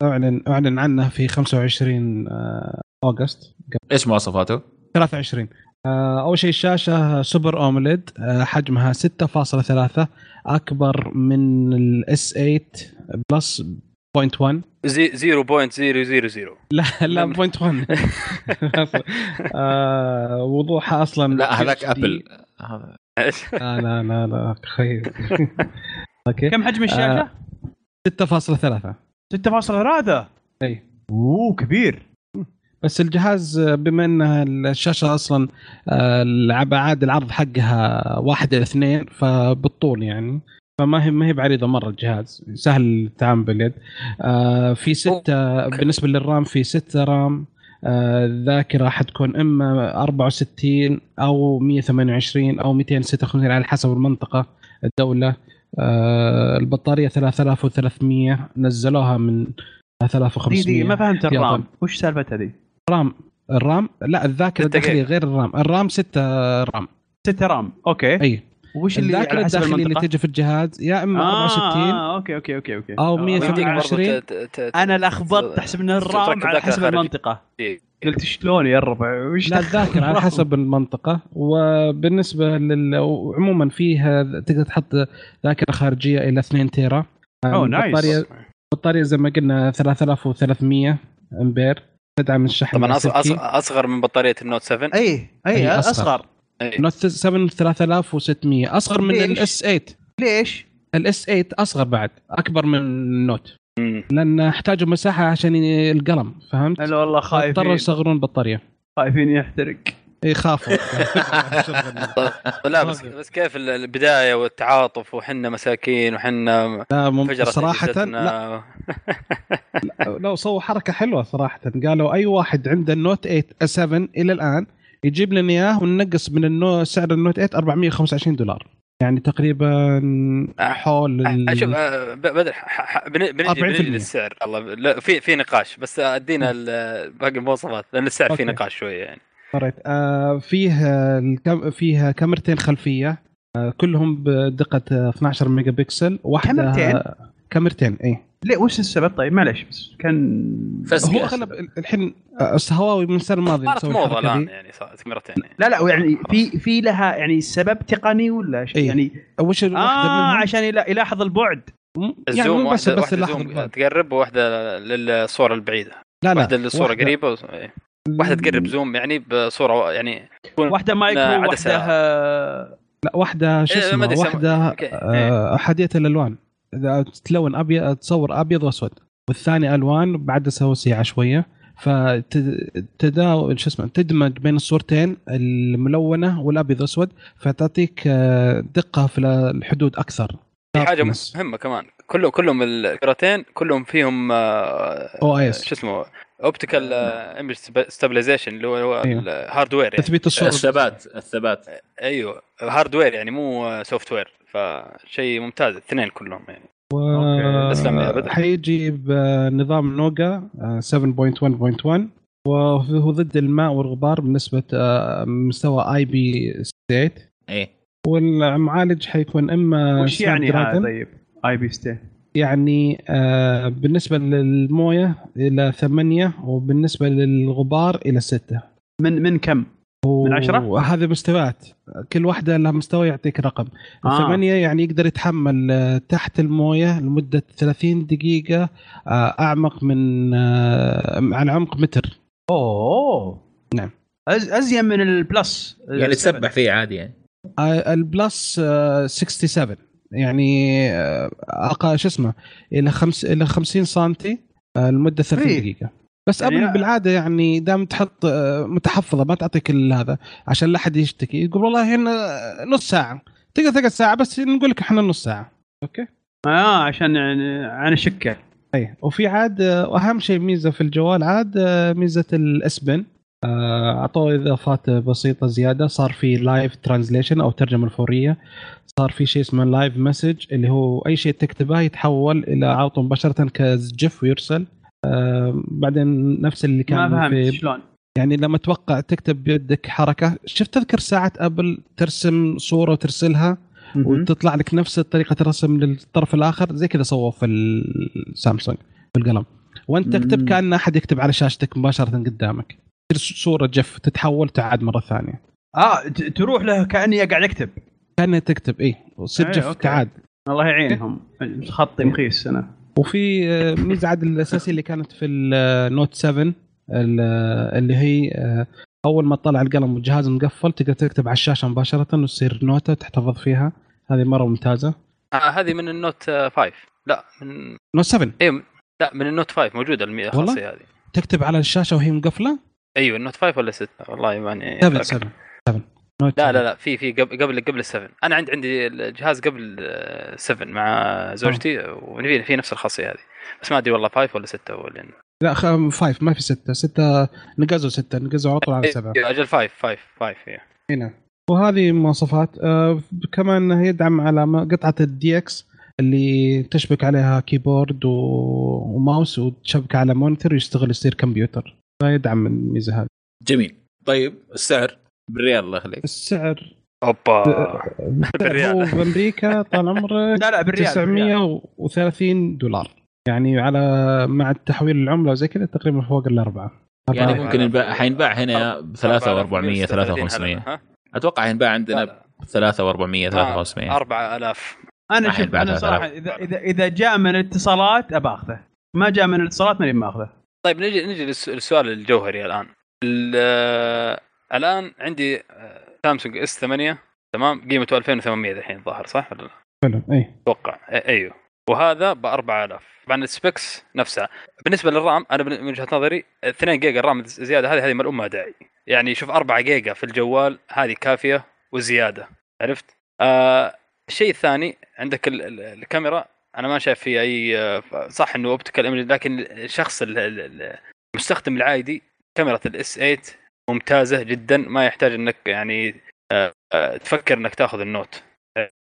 أعلن أعلن عنه في 25 آه، August. إيش مواصفاته؟ 23 آه، أول شيء الشاشة Super AMOLED آه، حجمها 6.3 أكبر من ال S 8 Plus 0.1 زي 0.000 لا لا لم- point 1 آه وضوحها أصلا لا هذاك. أبل. هذا. لا لا لا لا تخيل okay. كم حجم الشاشة؟ 6.3 6.3 إي. أوه كبير. بس الجهاز آه، بما إن الشاشة أصلا آه، الابعاد العرض حقها واحد إلى اثنين فبالطول يعني. فما هي ما هي بعريضة مرة الجهاز. سهل التعامل باليد. آه في ستة بالنسبة للرام في ستة رام. آه، الذاكرة حتكون إما 64 أو 128 أو 256 على حسب المنطقة الدولة. آه البطارية 3300 نزلوها من 3500 دي دي ما فهمت الرام. يلا. وش سالفتها دي؟ رام. الرام؟ لا الذاكرة الداخلية. غير الرام. الرام 6 RAM. 6 RAM. okay. أي. وش اللي الذاكره على حسب الداخليه اللي تجي في الجهاز؟ يا إما آه 64 آه okay okay okay okay. أو آه، 128 يمديك برضو ت- ت- ت- أنا لخبطت احسب انه ال RAM على حسب. المنطقة. إيه. قلت شلون يا الربع؟ وش لا الذاكرة على؟ حسب المنطقة. وبالنسبة لل وعموما فيها تقدر تحط ذاكرة خارجية إلى 2 تيرا. أوه، nice. البطاريه البطاريه زي ما قلنا 3300 أمبير. تدعم الشحن طبعا أصغر من بطارية ال Note 7 اي أي، اي أصغر. أصغر. نوت 7 3600 أصغر من؟ ال S 8 ليش؟ ال S 8 أصغر بعد أكبر من ال Note مم. لأن احتاجوا مساحة عشان القلم فهمت؟ أنا والله اضطروا خايفين يصغرون البطاريه خايفين يحترق يخافوا لا بس بس كيف ال- البداية والتعاطف وحنا مساكين وحنا لا مم... صراحة. لا لو سووا حركة حلوة صراحة قالوا أي واحد عنده ال Note 8 7 إلى الآن يجيب لنا إياه وننقص من النو... سعر ال Note 8 425 دولار يعني تقريبا حول ال- آه، شوف ب- بدر بنجي 40%. بنجي للسعر الله لا في في نقاش بس أدينا ال- باقي المواصفات لأن السعر فيه okay. نقاش شوية يعني قريت آه فيه آه، الكم... فيه كاميرتين خلفية آه كلهم بدقة آه، 12 ميجا بكسل واحدة كاميرتين؟ كاميرتين اي ليه وش السبب طيب معلش بس كان هو اغلب الحين آه، هواوي من السنة الماضية صارت موضة الآن. يعني صارت مرتين يعني. لا لا يعني في في لها يعني سبب تقني ولا شيء إيه. يعني وش آه منهم عشان يلا- يلاحظ البعد يعني ال zoom مو بس واحدة بس يلاحظ zoom. تقرب وواحدة للصورة البعيدة لا لا واحدة للصورة واحدة- قريبة وص- إيه. واحدة تقرب zoom يعني بصورة يعني واحدة مايكرو. واحدة آه، لا واحدة شو إيه، اسمه يسمى- واحدة okay. آه، أحادية الألوان تلون أبيض تصور أبيض وأسود. والثاني ألوان بعدسه وسيعه شوية. فتداول شو اسمه تدمج بين الصورتين الملونة والأبيض وأسود فتعطيك آه، دقة في الحدود أكثر. في حاجة. مهمة كمان. كله كلهم الكاميرتين كلهم فيهم OIS. شو اسمه optical image stabilization اللي هو هو أيوه. ال hardware يعني. تثبيت الصورة. الثبات الثبات. أيوه. hardware يعني مو software فشيء ممتاز الاثنين كلهم يعني. و... حيجي بنظام نوجا آه، 7.1.1 وهو ضد الماء والغبار بنسبة آه، مستوى IP 8 إيه. والمعالج حيكون إما وش يعني هذا طيب؟ IP sixty يعني آه بالنسبة للموية إلى 8 وبالنسبة للغبار إلى 6 من من كم؟ من عشرة؟ وهذه مستويات. كل واحدة لها مستوى يعطيك رقم. آه. الثمانية يعني يقدر يتحمل آه، تحت الموية لمدة 30 دقيقة آه، أعمق من آه، على عمق متر. أوه. نعم. أز أزين من البلس يعني تسبح فيه عادي يعني. البلس آه، 67 يعني أقل شو اسمه إلى خمس إلى 50 سم لمدة 30 إيه. دقيقة. بس يعني Apple لا- بالعادة يعني دام تحط آه، متحفظة ما تعطيك هذا عشان لا أحد يشتكي. يقول والله هنا نص ساعة. تقدر تقعد ساعة بس نقول لك إحنا نص ساعة. أوكي؟ آه عشان يعني عن الشكة. أي. وفي عاد آه، واهم شيء ميزة في الجوال عاد آه، ميزة ال S Pen أعطوه إضافات بسيطة زيادة. صار في live translation أو ترجمة الفورية. صار في شيء اسمه live message اللي هو أي شيء تكتبه يتحول إلى عاطه مباشرة ك GIF ويرسل. آه بعدين نفس اللي ما كان فهمت في شلون؟ يعني لما توقع تكتب بيدك حركة شفت تذكر ساعه أبل ترسم صورة وترسلها. وتطلع لك نفس طريقة الرسم للطرف الآخر؟ زي كذا سووه في السامسونج بالقلم وأنت تكتب. كأن أحد يكتب على شاشتك مباشرة قدامك. صورة جف تتحول تعاد مرة ثانية. آه تروح له كاني قاعد اكتب كان تكتب إيه وتصير جف. تعاد. الله يعينهم. خطي مخيس أنا. وفي آه، ميزه عاد الاساسيه اللي كانت في ال Note 7 ال- اللي هي آه، أول ما تطلع القلم والجهاز مقفل تقدر تكتب على الشاشة مباشرة وتصير نوتة تحتفظ فيها. هذه مرة ممتازة. آه هذه من ال Note آه، 5 لا من Note 7 أيوه لا من ال Note 5 موجودة؟ الخاصية هذه. تكتب على الشاشة وهي مقفلة؟ أيوه ال Note 5 ولا 6 والله ماني 7 فاكر. 7 7 Note لا 7. لا لا في في قبل قبل قبل ال seven أنا عندي عندي الجهاز قبل آه، 7 مع زوجتي وفي في نفس الخاصية هذه. بس ما أدري والله 5 ولا 6 ولا لا 5 ما في 6 6 نقزوا 6 نقزوا على طول على 7 إيه، أجل 5 5 5 إيه. هنا وهذه مواصفات. آه كمان يدعم على قطعة ال DeX اللي تشبك عليها keyboard. وماوس وتشبك على monitor ويشتغل يصير كمبيوتر فيدعم الميزه هذه. جميل. طيب السعر؟ بالريال الله يخليك. السعر أوبا. هو بامريكا طال عمرك لا لا بالريال 930 دولار. يعني على مع التحويل العملة وزي كذا تقريبا فوق الاربعه يعني أربعة- ممكن ينباع حينباع هنا ب 3 و400 3 و500 ها؟ أتوقع ينباع عندنا ب 3 و400 3 و500 4000 أنا شوف حينباع أنا 3000. صراحة اذا اذا إذا جاء من الاتصالات أبى أخذه. ما جاء من الاتصالات ماني ماخذه طيب نجي نجي للس- للسؤال الجوهري الآن. ال- الآن عندي Samsung S 8 تمام؟ قيمته 2800 الحين الظاهر صح ولا لا؟ أي. أتوقع. أيوه. وهذا ب 4000 طبعا ال specs نفسها. بالنسبة لل RAM أنا من وجهة نظري 2 جيجا ال RAM زيادة هذه هذه ما لها داعي. يعني شوف 4 جيجا في الجوال هذه كافية وزيادة. عرفت؟ آه الشيء الثاني عندك ال- ال- الكاميرا. أنا ما شايف فيها أي آه، صح إنه optical لكن الشخص ال- ال- ال- المستخدم العادي كاميرا ال S 8 ممتازة جدا ما يحتاج إنك يعني آه، آه، تفكر إنك تأخذ ال Note.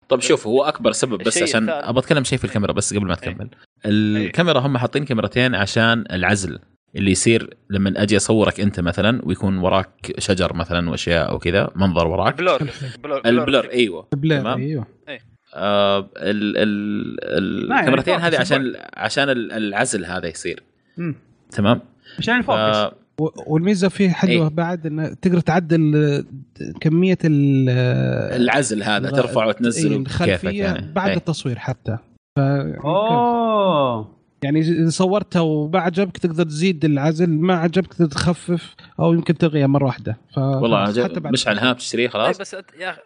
طب شوف هو أكبر سبب بس عشان أبغى أتكلم شيء في الكاميرا بس قبل ما تكمل. الكاميرا هم حاطين كاميرتين عشان العزل اللي يصير لما أجي أصورك أنت مثلا ويكون وراك شجر مثلا وأشياء أو كذا منظر وراك. ال blur blur ال blur أيوه. تمام. أيوه. آه ال ال يعني الكاميرتين هذه عشان. عشان ال- العزل هذا يصير. مم. تمام؟ عشان الفوكس. و- والميزة فيه حلوة إيه. بعد انه تقدر تعدل آه، كمية ال- العزل هذا ترفع إيه، وتنزله كيفك الخلفية يعني. بعد إيه. التصوير حتى. ف أوه. يعني اذا صورتها وما عجبك تقدر تزيد العزل ما عجبك تقدر تخفف أو يمكن تلغيها مرة واحدة. ف والله جا- بعد مشعل ها بتشتريه خلاص. بس أت- يا أخي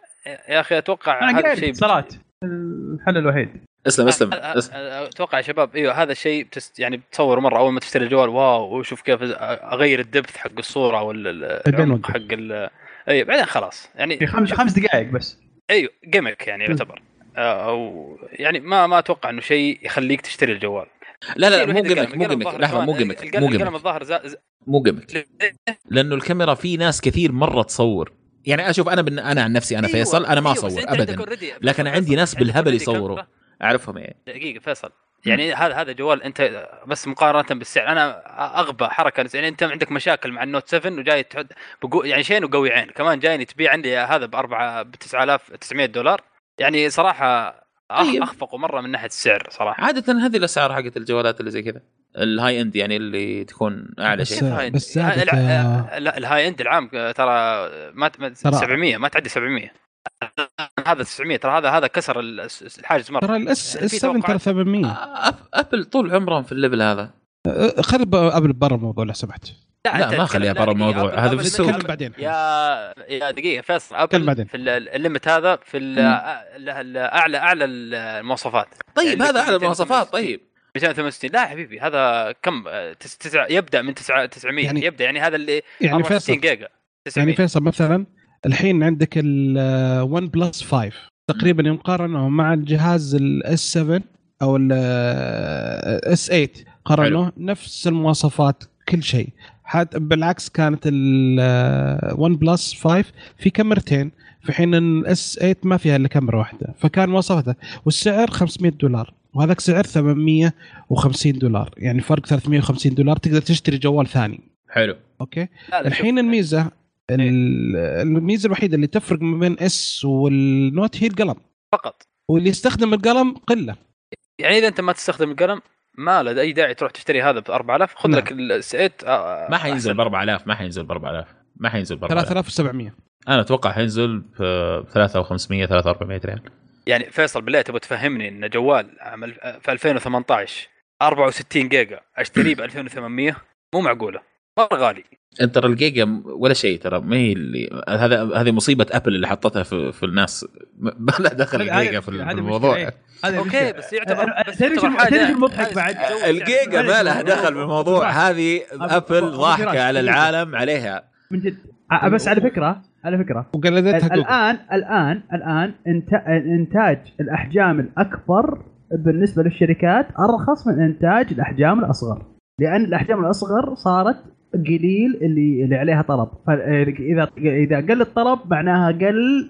يا أخي أتوقع هذا الشيء اتصالات الحل الوحيد. اسلم اسلم أ- أ- اسلم. أتوقع يا شباب إيوه هذا الشيء ب test يعني بتصور مرة أول ما تشتري الجوال wow وشوف كيف أغير ال depth حق الصورة ولا. حق ال إيوه بعدين خلاص يعني في خمس خمس دقائق بس. إيوه gimmick يعني يعتبر. آه، أو يعني ما ما أتوقع إنه شيء يخليك تشتري الجوال. لا لا مو gimmick القلم. مو القلم gimmick الظاهر لحظة مو gimmick القلم مو القلم gimmick الظاهر زا- زا- مو جيمك لأنه الكاميرا في ناس كثير مرة تصور. يعني أشوف أنا بن... أنا عن نفسي أنا أيوة، فيصل أنا ما أيوة، بس أصور ابدا. لكن عندي ناس بالهبل يصوروا. أعرفهم إيه دقيقة فيصل. يعني هذا هذا جوال أنت بس مقارنة بالسعر. أنا أغبى حركة. يعني أنت عندك مشاكل مع النوت 7 وجاي تحط بقو يعني شين وقوي عين. كمان جايني تبيع عندي هذا ب 4 ب 9900 دولار. يعني صراحة أخ طيب. اخفقوا مرة من ناحية السعر صراحة. عادة هذه الأسعار حقت الجوالات اللي زي كذا. ال high end يعني اللي تكون أعلى بس- شيء بس لا ال high end العام ترى ما ما- ترى- 700 ما تعدي 700 هذا 900 ترى هذا هذا كسر ال- الحاجز مرة. ترى ال S يعني في S 7 ترى توقعات. 800 أب... Apple طول عمرهم في ال level هذا. أه، خلي قبل برا الموضوع لو سمحت. لا، أنت ما خليها لا، برا الموضوع. هذا في السوق. بعدين. يا يا دقيقة فيصل Apple بعدين. في ال- ال limit هذا في ال- ال- ال- اعلى أعلى المواصفات. طيب يعني هذا أعلى 268. المواصفات طيب. 268 لا يا حبيبي هذا كم؟ تس- تسع يبدأ من تسعة 900 يعني- يعني يبدأ يعني هذا اللي يعني 64 فيصل جيجا. 900 يعني فيصل مثلا الحين عندك ال OnePlus 5 تقريبا يوم قارنه مع الجهاز ال S 7 أو ال S 8 قارنوه نفس المواصفات كل شيء. حتى بالعكس كانت ال OnePlus 5 في كاميرتين في حين ال S 8 ما فيها إلا كاميرا واحدة. فكان مواصفاتها والسعر 500 دولار وهذاك سعر 850 دولار. يعني فرق 350 دولار تقدر تشتري جوال ثاني. حلو. أوكي؟ الحين. الميزة ال- الميزة الوحيدة اللي تفرق ما بين S وال Note هي القلم. فقط. واللي يستخدم القلم قلة. يعني إذا أنت ما تستخدم القلم ما له أي داعي تروح تشتري هذا ب 4000 خذ نعم. لك ال S eight ما حينزل ب 4000 ما حينزل ب 4000 ما حينزل ب 4000 3700 أنا أتوقع حينزل ب 3500 3400 ريال. يعني فيصل بالله تبغى تفهمني إن جوال عمل في 2018 64 جيجا أشتريه ب 2800 مو معقولة. مرة غالي. أنت ترى الجيجا ولا شيء ترى ما هي اللي هذا هذه مصيبة Apple اللي حطتها في, في الناس. ما لا دخل الجيجا في الموضوع. أوكي. بس يعتبر شو المضحك حاجة. بعد؟ الجيجا ما لها دخل بالموضوع هذه أبل ضاحكة على. العالم عليها. من جد. بس على فكرة على فكرة. وقلدتها الآن الآن الآن إنت- إنتاج الأحجام الأكبر بالنسبة للشركات أرخص من إنتاج الأحجام الأصغر. لأن الأحجام الأصغر صارت قليل اللي اللي عليها طلب. فاذا إذا قل الطلب معناها قل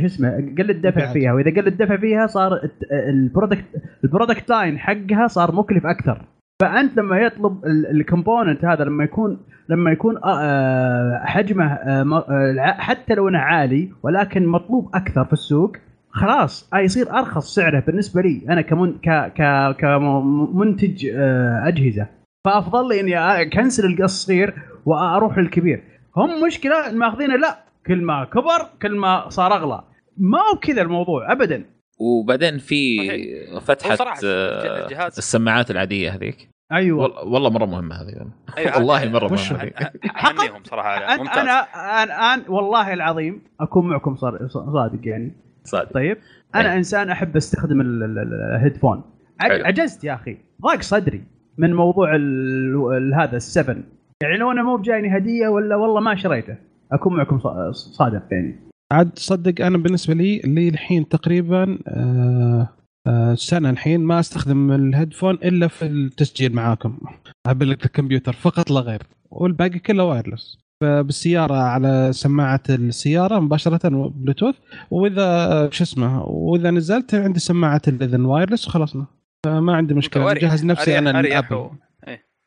شو اسمه قل الدفع. فيها. وإذا قل الدفع فيها صار ال product ال product line حقها صار مكلف أكثر. فأنت لما يطلب ال component هذا لما يكون لما يكون آه، حجمه آه، م- آه، حتى لو إنه عالي ولكن مطلوب أكثر في السوق خلاص يصير أرخص سعره بالنسبة لي أنا كمن كمنتج أجهزة. فأفضل لي إني أكنسل الصغير وأروح للكبير. هم مشكلة ماخذينه لا كل ما كبر كل ما صار أغلى. ما هو كذا الموضوع ابدا. وبعدين في فتحة آه، الجهاز- السماعات العادية هذيك. أيوه. والله مرة مهمة هذه. أيوة، والله مرة مهمة. هذه احنيهم صراحة. أنا- ممتاز. أنا أنا أنا والله العظيم أكون معكم صادق يعني. صادق. طيب. أنا أي. إنسان أحب أستخدم ال- ال- ال- الهيدفون. عجزت يا أخي. ضاق صدري. من موضوع هذا السفن يعني لو أنا مو بجايني هديه ولا والله ما شريته. أكون معكم صادق يعني. عاد تصدق أنا بالنسبة لي لي الحين تقريبا آه آه سنة الحين ما أستخدم ال headphone إلا في التسجيل معاكم. الكمبيوتر فقط لا غير. والباقي كله wireless بالسيارة على سماعة السيارة مباشرة بلوتوث وإذا شو اسمه وإذا نزلت عندي سماعة الإذن wireless وخلصنا فما عندي مشكلة مجهز نفسي أريح- أنا للابل و-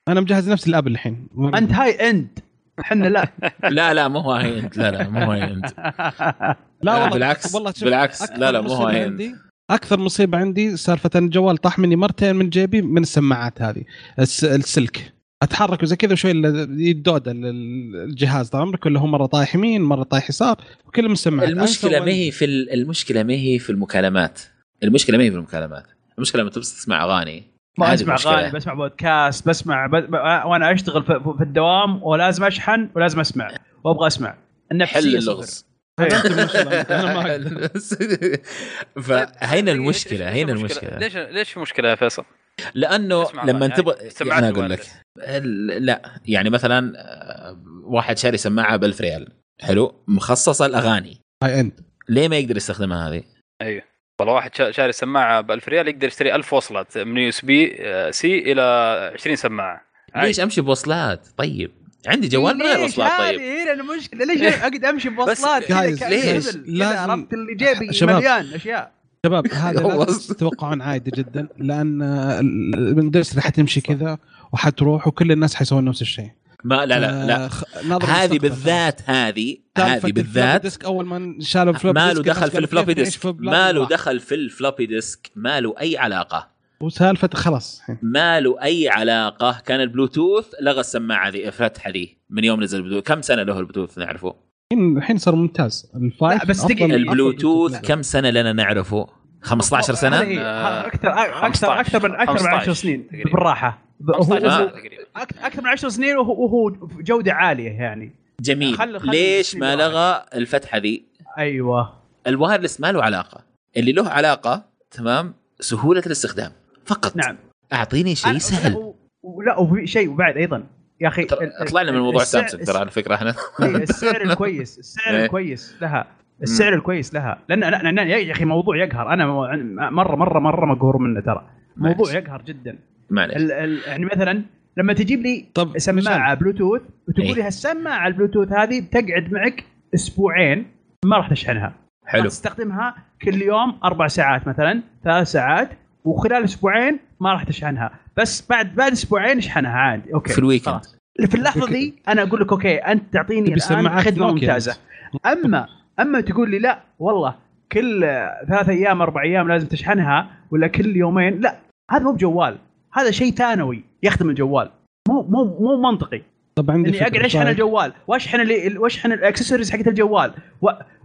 أنا مجهز نفسي للابل الحين. أنت هاي اند إحنا لا. لا لا مو هو هاي أنت. لا لا مو هاي أنت. لا والله بالعكس والله بالعكس. أكثر لا لا مو هاي عندي أكثر مصيبة عندي سالفة أن الجوال طاح مني مرتين من جيبي من السماعات هذه الس- السلك. أتحرك وزي كذا وشوي يدود ال- ال- الجهاز طال عمرك كله مرة طايح يمين مرة طايح يسار وكل من السماعات. المشكلة ما هي في ال- المشكلة ما هي في المكالمات. المشكلة ما هي في المكالمات. المشكلة لما تبغى تسمع أغاني ما أسمع. أغاني بسمع بودكاست بسمع ب... ب... وأنا أشتغل في, في الدوام ولازم أشحن ولازم أسمع وأبغى أسمع النفسية حل. اللغز. فهنا إيش- المشكلة هنا المشكلة؟ المشكلة ليش ليش في مشكلة يا فيصل؟ لأنه لما. تبغى يعني سماعات أنا أقول لك لا يعني مثلا آه، واحد شاري سماعة ب 1000 ريال حلو مخصصة الاغاني high end ليه ما يقدر يستخدمها هذه؟ أيوه والله واحد شا- شاري سماعة ب 1000 ريال يقدر يشتري 1000 وصلة من USB-C إلى 20 سماعة عادي. ليش أمشي بوصلات؟ طيب عندي جوال من غير وصلات طيب هذه هنا المشكلة ليش أقعد أمشي بوصلات كأني ليش؟ لازم- عرفت اللي جيبي. مليان أشياء شباب هذا. لا تتوقعون عادي جدا لأن ال industry حتمشي كذا وحتروح وكل الناس حيسوون نفس الشيء ما لا لا لا آه، هذه. بالذات هذه هذه الفلوبي بالذات ديسك أول ما شالوا الفلوبي ما له ديسك دخل في الفلوبي ديسك ما له. دخل في الفلوبي ديسك ما له أي علاقة وسالفة خلاص. ما له أي علاقة كان البلوتوث لغى السماعة ذي الفتحه ذي من يوم نزل البلوتوث كم سنة له البلوتوث نعرفه الحين الحين صار ممتاز الفايف لا، بس. أفضل البلوتوث بلوتوث. كم سنة لنا نعرفه 15 هذا سنة؟ آه، أكثر أكثر أكثر من أكثر من 10 15 سنين تقريبا. بالراحة. هو- 15 هو- سنة آه. أكثر من 10 سنين وهو جودة عالية يعني. جميل. خل- خل ليش ما لغى الفتحه ذي أيوه. الوايرلس ما له علاقة. اللي له علاقة تمام سهولة الاستخدام. فقط. نعم. أعطيني شيء سهل. ولا وفي شيء وبعد أيضا. يا أخي طلعنا من موضوع سامسونج ترى على فكرة إحنا. إيه، السعر الكويس السعر إيه. الكويس لها. السعر الكويس لها. لأن لأن لأن يا أخي موضوع يقهر. أنا مره مره مرة مقهور منه ترى. موضوع. يقهر جدا. معلش ال ال يعني مثلا لما تجيب لي طب سماعة بلوتوث وتقول إيه. لي هالسماعة البلوتوث هذه بتقعد معك أسبوعين ما راح تشحنها. حلو. تستخدمها كل يوم أربع ساعات مثلا ثلاث ساعات وخلال أسبوعين ما راح تشحنها. بس بعد بعد أسبوعين اشحنها عادي. okay. في ال weekend. في اللحظة ذي أنا أقول لك okay أنت تعطيني الآن خدمة ممتازة. أما أما تقول لي لا والله كل ثلاث أيام أربع أيام لازم تشحنها ولا كل يومين لا هذا مو بجوال هذا شيء ثانوي يخدم الجوال مو مو مو منطقي. طب عندي إني فكرة. أقعد أشحن طيب. الجوال وأشحن اللي وأشحن الاكسسوارز حقت الجوال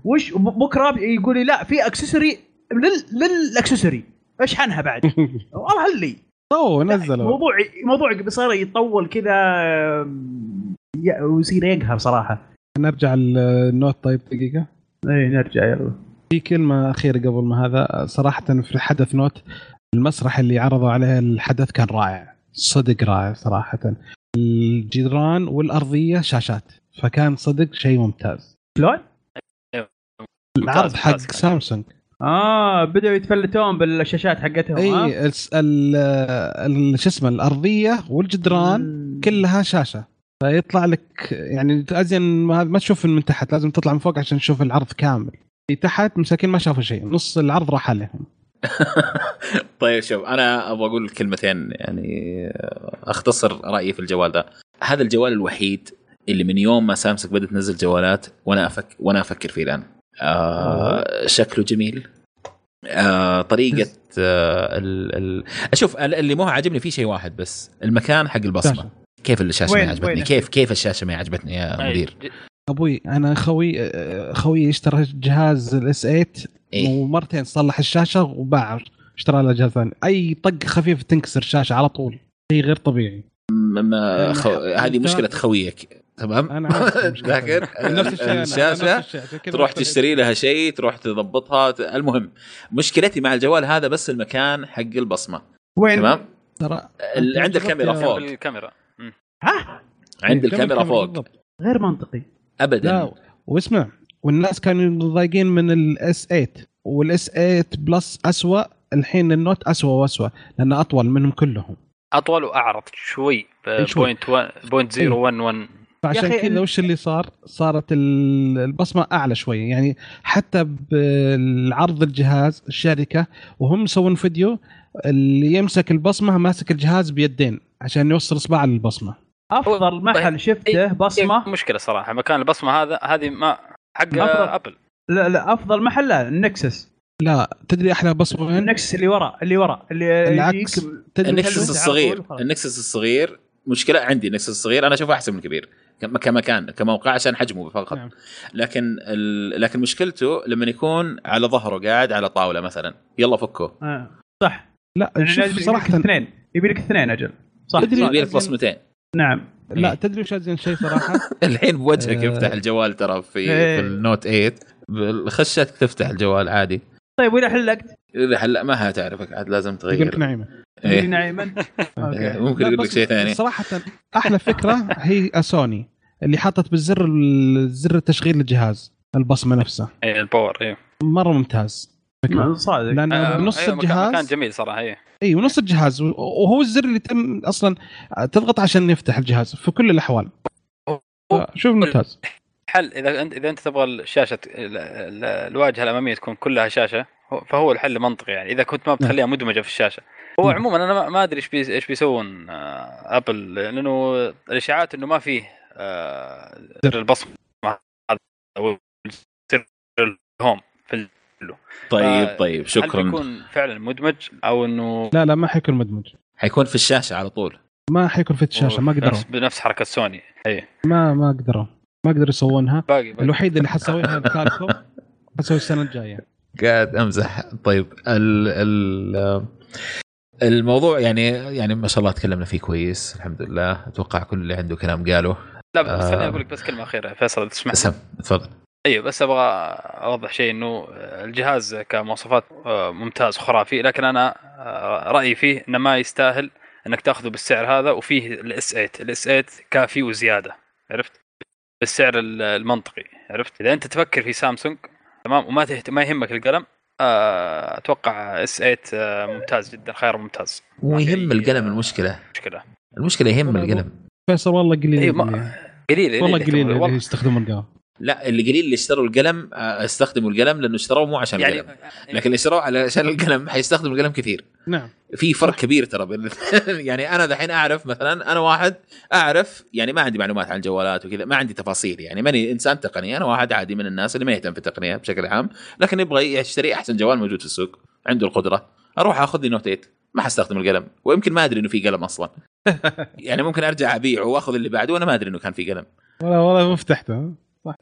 وش بكرة يقول لي لا في accessory لل لل accessory أشحنها بعد. والله لي؟ اوه نزلوا موضوع موضوع صار يطول كذا ويصير يقهر صراحة. نرجع ال Note طيب دقيقة. اي نرجع يلا في كلمة أخيرة قبل ما هذا صراحة في حدث Note المسرح اللي عرضوا عليه الحدث كان رائع صدق رائع صراحة الجدران والأرضية شاشات فكان صدق شيء ممتاز شلون؟ العرض حق. سامسونج آه بدأوا يتفلتون بالشاشات حقتهم؟ اي الس- ال- ال- شو اسمه الأرضية والجدران مم. كلها شاشة فيطلع لك يعني أزين ما تشوف من تحت لازم تطلع من فوق عشان تشوف العرض كامل. في تحت مساكين ما شافوا شيء نص العرض راح عليهم. طيب شوف أنا أبغى أقول كلمتين يعني أختصر رأيي في الجوال ده. هذا الجوال الوحيد اللي من يوم ما سامسونج بدأت تنزل جوالات وأنا أفكر وأنا أفكر فيه الآن. آه شكله جميل. آه طريقة آه ال ال أشوف اللي مو عاجبني فيه شيء واحد بس المكان حق البصمة. شاشة. كيف الشاشة ما عجبتني؟ وين؟ كيف كيف الشاشة ما عجبتني يا أي، مدير؟ أبوي أنا خوي خوي اشترى جهاز الاس 8 إيه؟ ومرتين صلح الشاشة وباع اشترى له جهاز ثاني. أي طق خفيف تنكسر الشاشة على طول. شيء غير طبيعي. ما خو... هذه مشكلة خويك تمام؟ أنا. ذاكر نفس الشيء أنا- الشاشة تروح تشتري لها شيء تروح تضبطها. المهم مشكلتي مع الجوال هذا بس المكان حق البصمة وين؟ تمام؟ ترى عند الكاميرا فوق. بالكاميرا مم. ها؟ عند الكاميرا فوق. بالضبط. غير منطقي. ابدا. لا واسمع والناس كانوا متضايقين من ال S 8 وال S 8 Plus اسوء الحين ال Note اسوء واسوء لأنه أطول منهم كلهم. أطول وأعرض شوي. point 1 point 011 فعشان كذا وش اللي صار؟ صارت ال- البصمة أعلى شوي. يعني حتى بالعرض الجهاز الشركة وهم يسوون فيديو اللي يمسك البصمة ماسك الجهاز بيدين عشان يوصل إصبعه للبصمة. أفضل محل شفته بصمة مشكلة صراحة مكان البصمة هذا هذه ما حق. Apple لا لا أفضل محل لا ال Nexus لا تدري أحلى بصمة وين؟ ال Nexus اللي ورا اللي ورا اللي العكس. ال Nexus الصغير. ال Nexus الصغير مشكلة عندي ال Nexus الصغير أنا أشوفه أحسن من الكبير كم- كمكان كموقع عشان حجمه فقط نعم. لكن ال... لكن مشكلته لما يكون على ظهره قاعد على طاولة مثلا يلا فكه آه. صح لا لأن شوف صراحة اثنين يبي لك اثنين أجل صح. يبي لك بصمتين نعم. لا إيه. تدري وش ازين شيء صراحة؟ الحين بوجهك آه. يفتح الجوال ترى في إيه. في ال Note 8 خشتك تفتح الجوال عادي. طيب وإذا حلقت؟ إذا هلا ما هتعرفك عاد لازم يقول لك تغير. نعيما. تقول إيه. لي نعيما إيه، ممكن يقول لك شيء ثاني. صراحة أحلى فكرة هي سوني اللي حطت بالزر ال- زر التشغيل للجهاز البصمة نفسها. اي ال power اي مرة ممتاز. فكرة. صادق. لأن آه، بنص أيوة، الجهاز مكان جميل صراحة اي ونص الجهاز. وهو الزر اللي تم أصلا تضغط عشان يفتح الجهاز في كل الأحوال. شوف ممتاز حل إذا انت إذا أنت تبغى الشاشة ال- ال- الواجهة الأمامية تكون كلها شاشة هو- فهو الحل منطقي يعني. إذا كنت ما بتخليها مدمجة في الشاشة. هو نعم. عموما أنا ما- أدري إيش بي إيش بيسوون آه، أبل لأنه الإشاعات إنه ما فيه آه، زر البصمة هذا أو زر الهوم. ال- طيب آه، طيب هل شكرا. بيكون فعلا مدمج أو إنه لا لا ما حيكون مدمج. حيكون في الشاشة على طول. ما حيكون في الشاشة ما قدروا. بنفس, بنفس حركة سوني. أي. ما ما قدروا. ما قدروا يسوونها. باقي, باقي. الوحيد اللي حسويها كاركو. حسوي السنة الجاية. قاعد أمزح. طيب ال ال الموضوع يعني يعني ما شاء الله تكلمنا فيه كويس الحمد لله. أتوقع كل اللي عنده كلام قاله. لا بس آه. خليني أقول لك بس كلمة أخيرة. فيصل تسمح سم تفضل. أيوه بس أبغى أوضح شيء إنه الجهاز كمواصفات آه، ممتاز خرافي لكن أنا آه، رأيي فيه إنه ما يستاهل إنك تأخذه بالسعر هذا وفيه ال S 8 ال S 8 كافي وزيادة عرفت؟ بالسعر ال- المنطقي عرفت؟ إذا أنت تفكر في سامسونج تمام؟ وما تهت... ما يهمك القلم آه، أتوقع S 8 آه، ممتاز جدا خيار ممتاز. ويهم أي، القلم المشكلة. مشكلة. المشكلة يهم القلم. فيصل والله قليل أيوه ما... قليل والله قليل قليل اللي يستخدمون القهوة. لا اللي قليل اللي اشتروا القلم آه، استخدموا القلم لأنه اشتروه مو عشان يعني القلم. لكن اللي اشتروه علشان القلم حيستخدموا القلم كثير. نعم. في فرق كبير ترى بين يعني أنا دحين أعرف مثلا أنا واحد أعرف يعني ما عندي معلومات عن الجوالات وكذا ما عندي تفاصيل يعني ماني إنسان تقني أنا واحد عادي من الناس اللي ما يهتم في التقنية بشكل عام لكن يبغى يشتري أحسن جوال موجود في السوق عنده القدرة أروح آخذ لي نوت 8 ما حستخدم القلم ويمكن ما أدري إنه في قلم أصلا. يعني ممكن أرجع أبيعه وأخذ اللي بعده وأنا ما أدري إنه كان في قلم. والله والله ما فتحته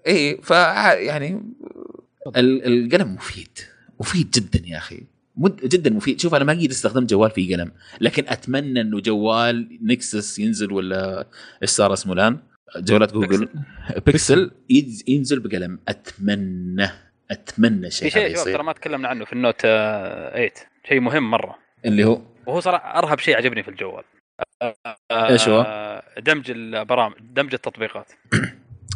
إيه ف يعني ال- القلم مفيد. مفيد جدا يا أخي. مد جدا مفيد. شوف أنا ما قيد استخدمت جوال فيه قلم لكن أتمنى إنه جوال Nexus ينزل ولا إيش صار اسمه الآن. جوالات جوجل. بيكسل. ينز- ينزل بقلم. أتمنى أتمنى في شيء شيء هذا شباب ترى ما تكلمنا عنه في ال Note آه، 8 شيء مهم مرة. اللي هو؟ وهو صراحة أرهب شيء عجبني في الجوال. آه، إيش هو؟ دمج البرامج دمج التطبيقات.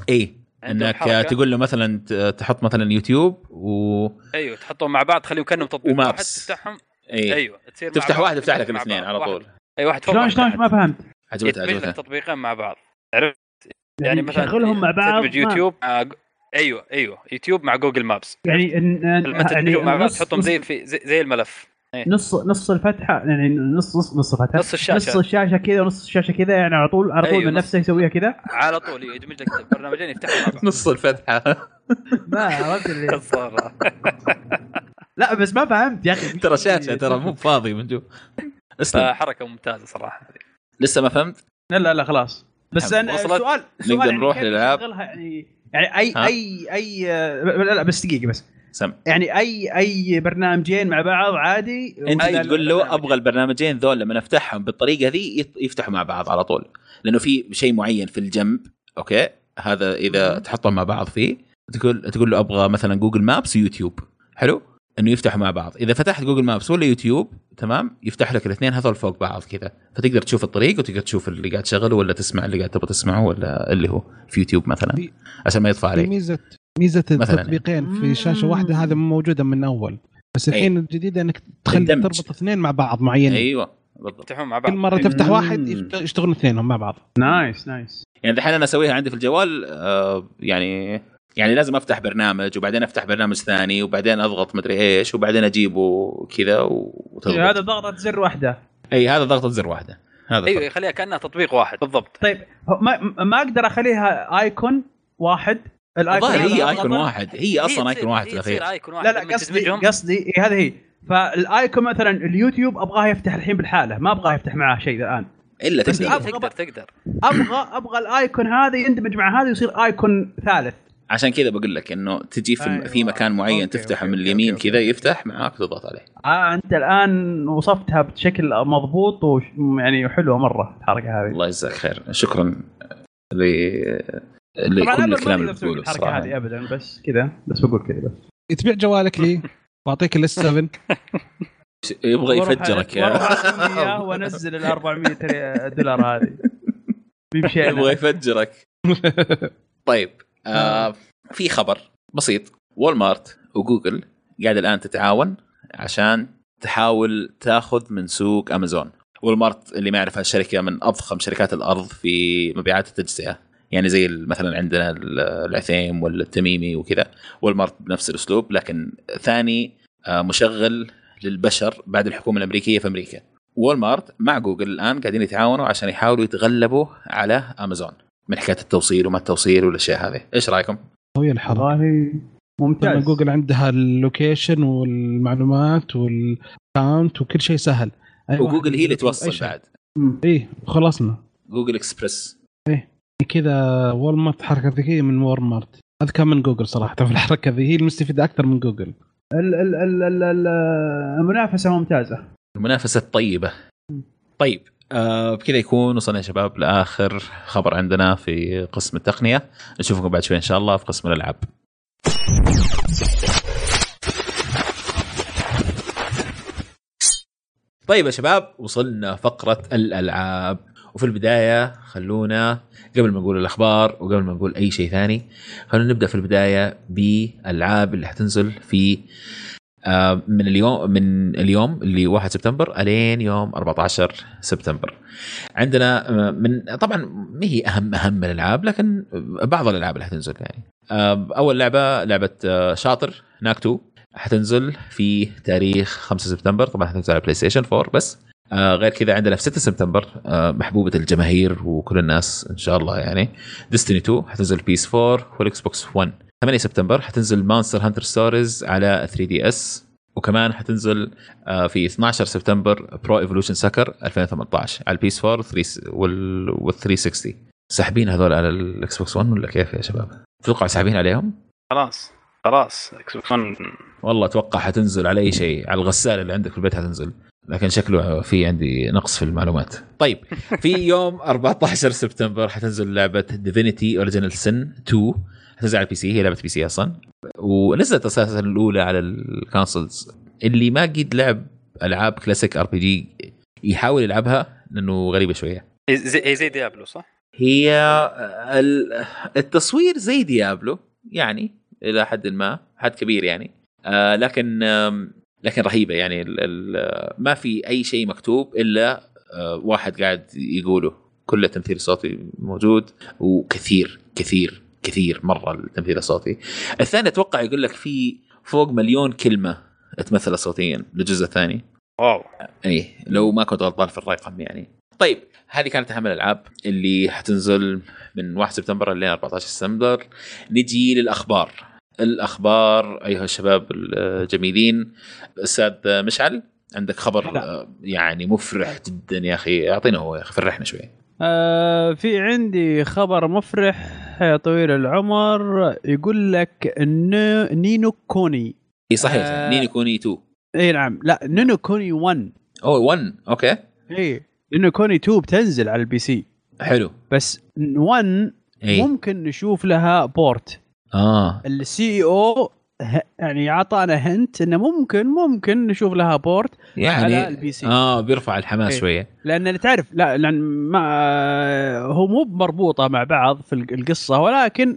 إيه. عندهم إنك حركة. تقول له مثلا تحط مثلا يوتيوب و أيوه تحطهم مع بعض تخليهم كأنهم تطبيق واحد و Maps. تفتحهم. إيه. أيوه تصير تفتح واحد يفتح لك الاثنين. على طول. اي واحد فوق شلون واحد شلون تحت. ما فهمت. عجبتها عجبتها تطبيقين مع بعض. عرفت؟ يعني يعني مثلا شغلهم مع بعض تدمج يوتيوب مع ج- أيوه أيوه يوتيوب مع جوجل Maps. يعني إن- لما يعني مع بعض تحطهم زي في زي, زي الملف. نص نص الفتحة يعني نص نص نص الفتحة. نص الشاشة. نص الشاشة كذا ونص الشاشة كذا يعني على طول على طول أيوة، من نص. نفسه يسويها كذا. على طول يدمج لك برنامجين يفتحوا مع بعض نص الفتحة. ما عرفت اللي. لا بس ما فهمت يا أخي. ترى شاشة ترى مو فاضي من جوا. فحركة ممتازة صراحة. لسه ما فهمت؟ لا لا لا خلاص. بس أنا السؤال نقدر يعني نروح؟ نشغلها يعني يعني اي ها؟ اي اي لا لا بس دقيقة بس. سم. يعني اي أي برنامجين مع بعض عادي. أنت تقول له أبغى البرنامجين ذول لما أفتحهم بالطريقة ذي يفتحوا مع بعض على طول. لأنه في شيء معين في الجنب أوكي؟ هذا إذا تحطهم مع بعض فيه تقول تقول له أبغى مثلا جوجل Maps ويوتيوب. حلو؟ إنه يفتحوا مع بعض. إذا فتحت جوجل Maps ولا يوتيوب تمام؟ يفتح لك الاثنين هذول فوق بعض كذا. فتقدر تشوف الطريق وتقدر تشوف اللي قاعد تشغله ولا تسمع اللي قاعد تبغى تسمعه ولا اللي هو في يوتيوب مثلا. عشان ما يطفى عليك. ميزه ميزة. التطبيقين في شاشة واحدة هذا موجودة من أول. بس الحين الجديدة إنك تخلي تندمج. تربط اثنين مع بعض معينين أيوه بالضبط. يفتحون مع كل بعض مرة تفتح. واحد يشتغلون اثنينهم مع بعض. nice nice. يعني دحين أنا أسويها عندي في الجوال آه يعني يعني لازم أفتح برنامج وبعدين أفتح برنامج ثاني وبعدين أضغط مدري إيش وبعدين أجيبه كذا وتضغط هذا ضغطة زر واحدة. إي هذا ضغطة زر واحدة. هذا أيوه. يخليها كأنها تطبيق واحد. بالضبط. طيب ما ما أقدر أخليها icon واحد؟ ال icon هي؟ icon واحد. هي أصلا icon واحد في الأخير. icon واحد لا لا قصدي قصدي هذه هي. فال icon مثلا اليوتيوب أبغاه يفتح الحين بالحالة ما أبغاه يفتح معاه شيء الآن. إلا تقدر. أبغى- تقدر تقدر. أبغى أبغى ال icon هذا يندمج مع هذا ويصير icon ثالث. عشان كذا بقول لك إنه تجي في, أيوة. في مكان معين أوكي، تفتحه أوكي، من اليمين كذا. يفتح معاك تضغط عليه. آه أنت الآن وصفتها بشكل مضبوط وش يعني حلوة مرة الحركة هذه. الله يجزاك خير. شكرا ل طبعا لكل أنا ما الكلام اللي بتقوله الحركة هذه ابدا بس كذا بس بقول كذا بس. تبيع جوالك لي؟ واعطيك الاس 7 يبغى يفجرك يا. وأنزل ال 400 دولار هذه. بيمشي يبغى يفجرك. طيب آه في خبر بسيط. وول مارت وجوجل قاعد الآن تتعاون عشان تحاول تاخذ من سوق امازون وول مارت اللي ما يعرفها الشركة من أضخم شركات الأرض في مبيعات التجزئة. يعني زي مثلا عندنا ال- العثيم ولا التميمي وكذا وول مارت بنفس الأسلوب لكن ثاني آه، مشغل للبشر بعد الحكومة الأمريكية في أمريكا. وول مارت مع جوجل الآن قاعدين يتعاونوا عشان يحاولوا يتغلبوا على أمازون من حكاية التوصيل وما التوصيل والأشياء هذه. إيش رأيكم؟ هي الحركه والله ممتاز. جوجل عندها ال location والمعلومات وال account وكل شيء سهل. أي واحد وجوجل هي اللي توصل. بعد. إيه خلصنا. جوجل اكسبرس كذا وول مارت حركه ذكيه من وول مارت أذكى من جوجل صراحة في الحركة ذي هي المستفيدة أكثر من جوجل ال- ال- ال- ال- ال- المنافسة ممتازة. المنافسة الطيبة. طيب آه بكذا يكون وصلنا يا شباب لآخر خبر عندنا في قسم التقنية. نشوفكم بعد شوي إن شاء الله في قسم الألعاب. طيب يا شباب وصلنا فقرة الألعاب. وفي البداية خلونا قبل ما نقول الأخبار وقبل ما نقول أي شيء ثاني خلونا نبدأ في البداية بالألعاب اللي حتنزل في آه، من اليوم من اليوم اللي 1 سبتمبر إلين يوم 14 سبتمبر. عندنا آه، من طبعا ما هي أهم أهم الألعاب لكن بعض الألعاب اللي حتنزل يعني. آه، أول لعبة لعبة ناك 2 حتنزل في تاريخ 5 سبتمبر طبعا حتنزل على PlayStation 4 بس آه غير كذا عندنا في 6 سبتمبر آه محبوبة الجماهير وكل الناس إن شاء الله يعني Destiny 2 حتنزل PS4 وال Xbox One 8 سبتمبر حتنزل Monster Hunter Stories على 3DS وكمان حتنزل آه، في 12 سبتمبر Pro Evolution Soccer 2018 على ال PS4 وال وال 360 ساحبين هذول على ال Xbox One ولا كيف يا شباب؟ تتوقع ساحبين عليهم؟ خلاص خلاص Xbox One والله أتوقع حتنزل على أي شيء على الغسالة اللي عندك في البيت حتنزل لكن شكله في عندي نقص في المعلومات. طيب في يوم 14 سبتمبر حتنزل لعبة Divinity Original Sin 2 حتنزل على ال PC هي لعبة PC أصلا. ونزلت أساسا الأولى على ال consoles اللي ما قد لعب ألعاب classic RPG يحاول يلعبها لأنه غريبة شوية. هي زي, Diablo صح؟ هي ال- التصوير زي Diablo يعني إلى حد ما حد كبير يعني. آه لكن آم، لكن رهيبة يعني ال ال ما في أي شيء مكتوب إلا آه واحد قاعد يقوله. كل التمثيل الصوتي موجود وكثير كثير كثير مرة التمثيل الصوتي. الثاني أتوقع يقول لك في فوق مليون كلمة تمثل صوتيا للجزء الثاني. واو. إي لو ما كنت غلطان في الرقم يعني. طيب هذه كانت أهم الألعاب اللي حتنزل من 1 سبتمبر ل 14 سبتمبر. نجي للأخبار. الأخبار أيها الشباب الجميلين. أستاذ مشعل عندك خبر لا. يعني مفرح جدا يا أخي. اعطينا هو يا أخي فرحنا شوي. آه في عندي خبر مفرح يا طويل العمر. يقول لك انه Ni no Kuni. إي صحيح. آه. Ni no Kuni 2 إي نعم. لا Ni no Kuni 1 اوه 1 okay. إي Ni no Kuni 2 بتنزل على ال PC. حلو. بس 1 إي. ممكن نشوف لها port. آه. ال CEO يعني أعطانا hint إنه ممكن ممكن نشوف لها port يعني على ال PC. آه بيرفع الحماس إيه. شوية. لأن تعرف لا لأن ما هو مو مربوطة مع بعض في القصة ولكن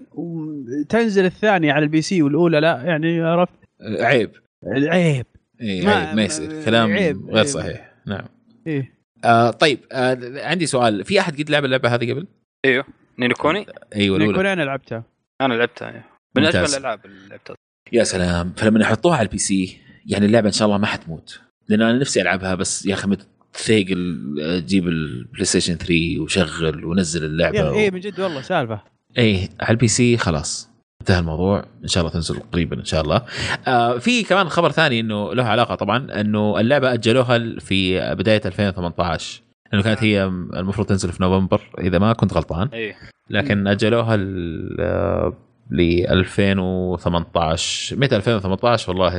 تنزل الثانية على ال PC والأولى لا يعني عرفت؟ عيب. عيب. اي ما- عيب ما يصير. كلام عيب. غير صحيح. نعم. إيه. آه طيب آه عندي سؤال. في أحد قد لعب اللعبة هذه قبل؟ أيوه Ni no Kuni أيوه الأولى. كوني أنا لعبتها. أنا لعبتها أيوه. من أجمل. الألعاب اللي لعبتها. يا سلام. فلما يحطوها على ال PC يعني اللعبة إن شاء الله ما حتموت. لأن أنا نفسي ألعبها بس يا أخي متثقل جيب البلاي ستيشن 3 وشغل ونزل اللعبة يا و... إيه من جد والله سالفة. إيه على ال PC خلاص. انتهى الموضوع. إن شاء الله تنزل قريبا إن شاء الله. آه في كمان خبر ثاني إنه له علاقة طبعا إنه اللعبة أجلوها في بداية 2018 لأنه كانت هي المفروض تنزل في نوفمبر إذا ما كنت غلطان. اي لكن أجلوها ل آه، ل 2018 متى 2018 والله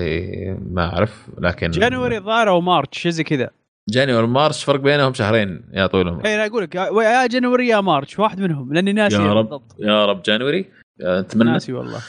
ما أعرف لكن January الظاهر أو March شيء زي كذا. January March فرق بينهم شهرين يا طويل العمر اي أنا أقول لك يا- January يا March واحد منهم لأني ناسي يا رب بالضبط. يا رب January أتمنى. ناسي والله.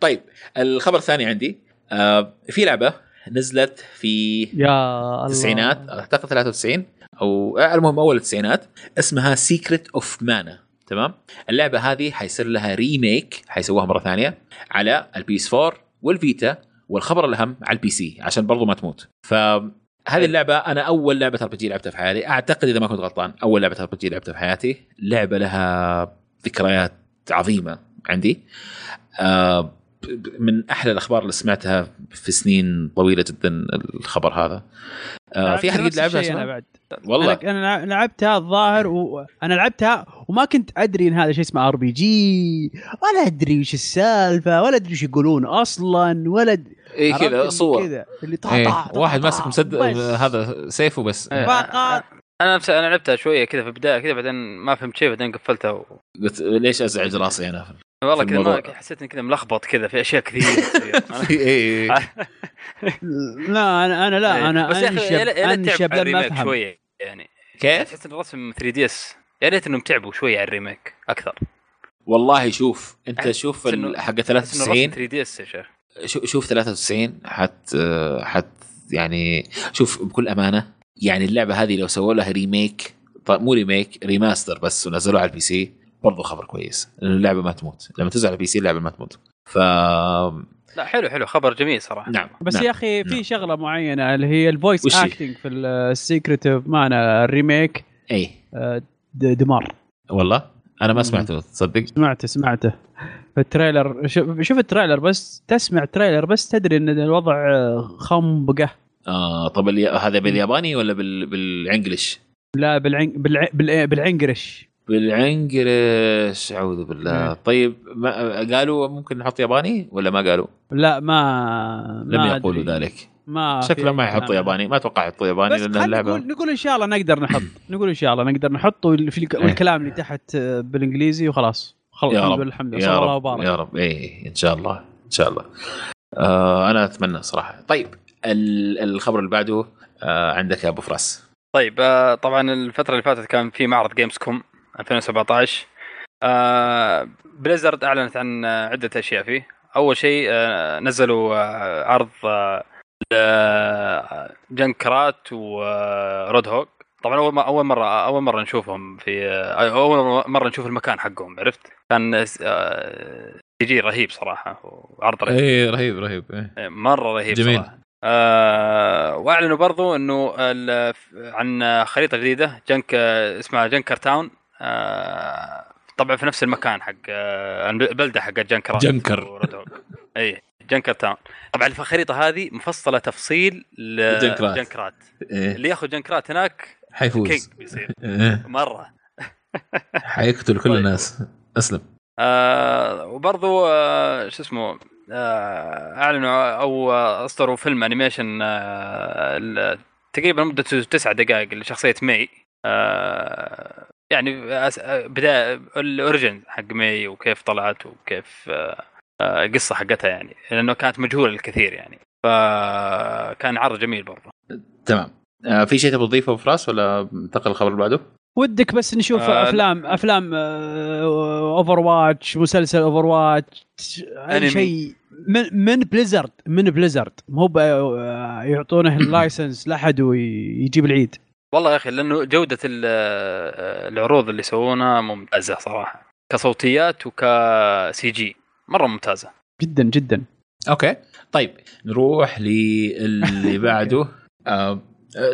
طيب الخبر الثاني عندي آه في لعبة نزلت في يا التسعينات أعتقد 93 أو آه، المهم أول التسعينات اسمها Secret of Mana تمام؟ اللعبة هذه حيصير لها remake حيسووها مرة ثانية على ال PS 4 والفيتا والخبر الأهم على ال PC عشان برضو ما تموت. فهذه اللعبة أنا أول لعبة RPG لعبتها في حياتي. أعتقد إذا ما كنت غلطان أول لعبة RPG لعبتها في حياتي. لعبة لها ذكريات عظيمة عندي. آه من أحلى الأخبار اللي سمعتها في سنين طويلة جدا الخبر هذا. آه في أحد قد لعبها؟ بعد. والله أنا لعبتها الظاهر وأنا لعبتها وما كنت أدري إن هذا شيء اسمه ار بي جي ولا أدري وش السالفة ولا أدري وش يقولون أصلا ولا. اي إيه، كذا اللي صور كذا اللي طا إيه. واحد ماسك مسد بس. هذا سيفه بس إيه. فقط أنا نفسي أنا لعبتها شوية كذا في البداية كذا بعدين ما فهمت شيء بعدين قفلتها و... قلت ليش أزعج راسي أنا والله كذا ما. حسيت إني كذا ملخبط كذا في أشياء كثيره تصير. أنا- اي لا أنا أنا لا أنا إيه. بس يا أخي يا أنشب انشب لما أفهم شوية يعني كيف؟ تحس إن الرسم 3 دي اس يا ريت إنهم تعبوا شوية على الريميك أكثر والله شوف أنت شوف حق تحس إنه الرسم 93 3 دي اس يا شيخ شو- شوف 93 حت حت يعني شوف بكل أمانة يعني اللعبة هذه لو سووا لها ريميك طيب مو remake remaster بس ونزلوها على ال PC برضو خبر كويس. اللعبة ما تموت. لما تنزل على ال PC اللعبة ما تموت. ف لا حلو حلو. خبر جميل صراحة. نعم بس نعم. يا أخي نعم. في شغلة معينة اللي هي ال voice؟ acting في ال Secret of Mana ال remake أي. آه، دمار. والله؟ أنا ما. سمعته تصدق؟ سمعته سمعته. في ال trailer شوف شوف ال trailer بس تسمع ال trailer بس تدري إن الوضع آه، خنبقة. آه طب اليا- هذا بالياباني ولا بال... بالانجلش؟ لا بالعن... بالع... بال... بالعنقرش بالعنجلش أعوذ بالله. مم. طيب ما قالوا ممكن نحط ياباني ولا ما قالوا؟ لا ما لم ما يقولوا أدري. ذلك. ما شكله ما أي يحطوا. ياباني. ما أتوقع يحطوا ياباني لأن اللعبة نقول نقول إن شاء الله نقدر نحط. نقول إن شاء الله نقدر نحط الك- والكلام اللي تحت آه، بالإنجليزي وخلاص. خلاص يا الحمد رب. لله الحمد لله. يا الله رب. وبارك. يا رب. اي إن شاء الله. إن شاء الله. آه أنا أتمنى صراحة. طيب ال- الخبر اللي بعده آه عندك يا أبو فراس. طيب آه، طبعا الفترة اللي فاتت كان في معرض جيمز كوم 2017 آه، بليزرد أعلنت عن آه، عدة أشياء فيه. أول شيء آه، نزلوا آه، عرض آه، جنكرات ورود هوك طبعا أول ما- أول مرة أول مرة نشوفهم في آه، أول مرة نشوف المكان حقهم عرفت؟ كان تجي رهيب صراحة وعرض رهيب. اي رهيب رهيب إيه. مرة رهيب جميل. صراحة. آه وأعلنوا برضو إنه عن خريطة جديدة جنك اسمها جنكر تاون آه طبعا في نفس المكان حق آه، البلده حق جنكرات جنكر. هوك. اي جنكر تاون طبعا الخريطة هذه مفصلة تفصيل جنكرات. لجنكرات إيه. اللي ياخذ جنكرات هناك كينج حيفوز بيصير إيه. مرة حيقتل كل طيب. الناس أسلم آه وبرضو آه شو اسمه آه أعلنوا أو آه، أصدروا فيلم animation آه تقريبا مدته تسع دقائق لشخصية مي آه يعني آه، بداية ال origin حق مي وكيف طلعت وكيف آه آه، القصة حقتها يعني لأنه كانت مجهولة للكثير يعني. فكان عرض جميل برضه. تمام. آه في شيء تبغى تضيفه فراس ولا ننتقل الخبر اللي بعده؟ ودك بس نشوف آه، أفلام أفلام اوفر واتش مسلسل اوفر واتش اي. شيء. من من بليزرد من بليزرد مو آه، يعطونه ال license لأحد ويجيب العيد. والله يا أخي لأنه جودة ال- العروض اللي يسوونها ممتازة صراحة كصوتيات وكسي جي مرة ممتازة. جدا جدا. أوكي. طيب نروح للي بعده. آه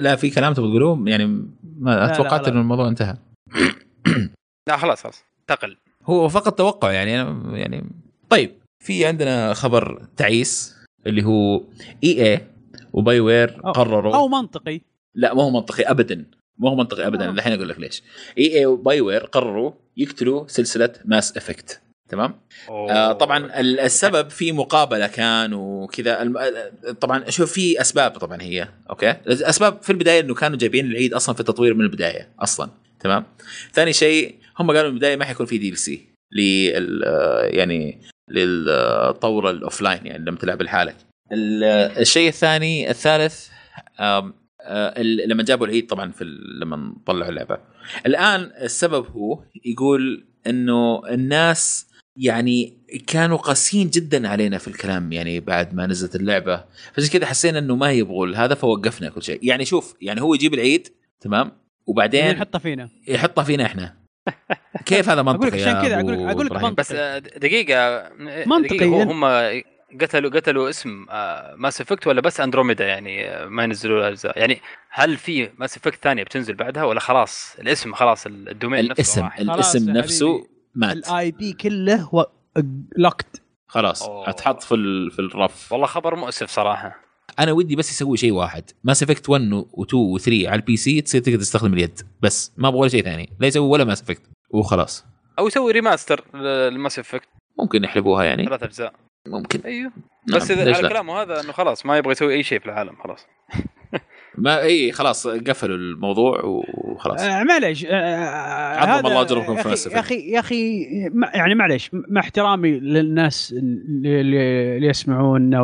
لا في كلام تبغى تقولوه يعني ما لا، توقعت لا. إنه الموضوع انتهى. لا خلاص خلاص انتقل. هو فقط توقع يعني أنا- يعني طيب في عندنا خبر تعيس اللي هو EA و BioWare أو- قرروا أو منطقي. لا ما هو منطقي ابدا. ما هو منطقي ابدا. آه. الحين أقول لك ليش. EA و BioWare قرروا يقتلوا سلسلة Mass Effect. تمام؟ آه طبعا ال- السبب في مقابلة كان وكذا. الم- طبعا شوف في أسباب طبعا هي. أوكي؟ الأسباب في البداية إنه كانوا جايبين العيد أصلا في التطوير من البداية أصلا. تمام؟ ثاني شيء هم قالوا من البداية ما حيكون في DLC لل يعني للطور ال offline يعني لما تلعب لحالك. ال- الشيء الثاني الثالث لما جابوا العيد طبعا في ال- لما طلعوا اللعبة. الآن السبب هو يقول إنه الناس يعني كانوا قاسيين جدا علينا في الكلام يعني بعد ما نزلت اللعبة. فعشان كذا حسينا إنه ما يبغوا هذا فوقفنا كل شيء. يعني شوف يعني هو يجيب العيد تمام؟ وبعدين نحطه فينا. يحطها فينا إحنا. كيف هذا منطقي أقول لك عشان كذا أقول لك- أقول لك. بس آه، دقيقة منطقي. دقيقة هو هم قتلوا قتلوا اسم Mass Effect ولا بس اندروميدا يعني آه، ما ينزلوا لها أجزاء؟ يعني هل في Mass Effect ثانية بتنزل بعدها ولا خلاص الاسم خلاص ال domain نفسه الاسم؟ خلاص الاسم يا نفسه. مات. ال IP كله و... locked خلاص. اتحط في ال- في الرف. والله خبر مؤسف صراحة. أنا ودي بس يسوي شيء واحد. Mass Effect 1 و2 و3 على ال PC تصير تقدر تستخدم اليد. بس ما أبغى ولا شيء ثاني. لا يسوي ولا Mass Effect وخلاص. أو يسوي remaster لل Mass Effect ممكن يحلبوها يعني. ثلاث أجزاء. ممكن. أيوه. نعم. بس إذا على لا؟ كلامه هذا إنه خلاص ما يبغى يسوي أي شيء في العالم خلاص. ما إي خلاص قفلوا الموضوع وخلاص. آه معليش آه عظم هذا- الله أجركم في يا أخي يا أخي ما- يعني معليش مع احترامي للناس اللي, اللي يسمعونا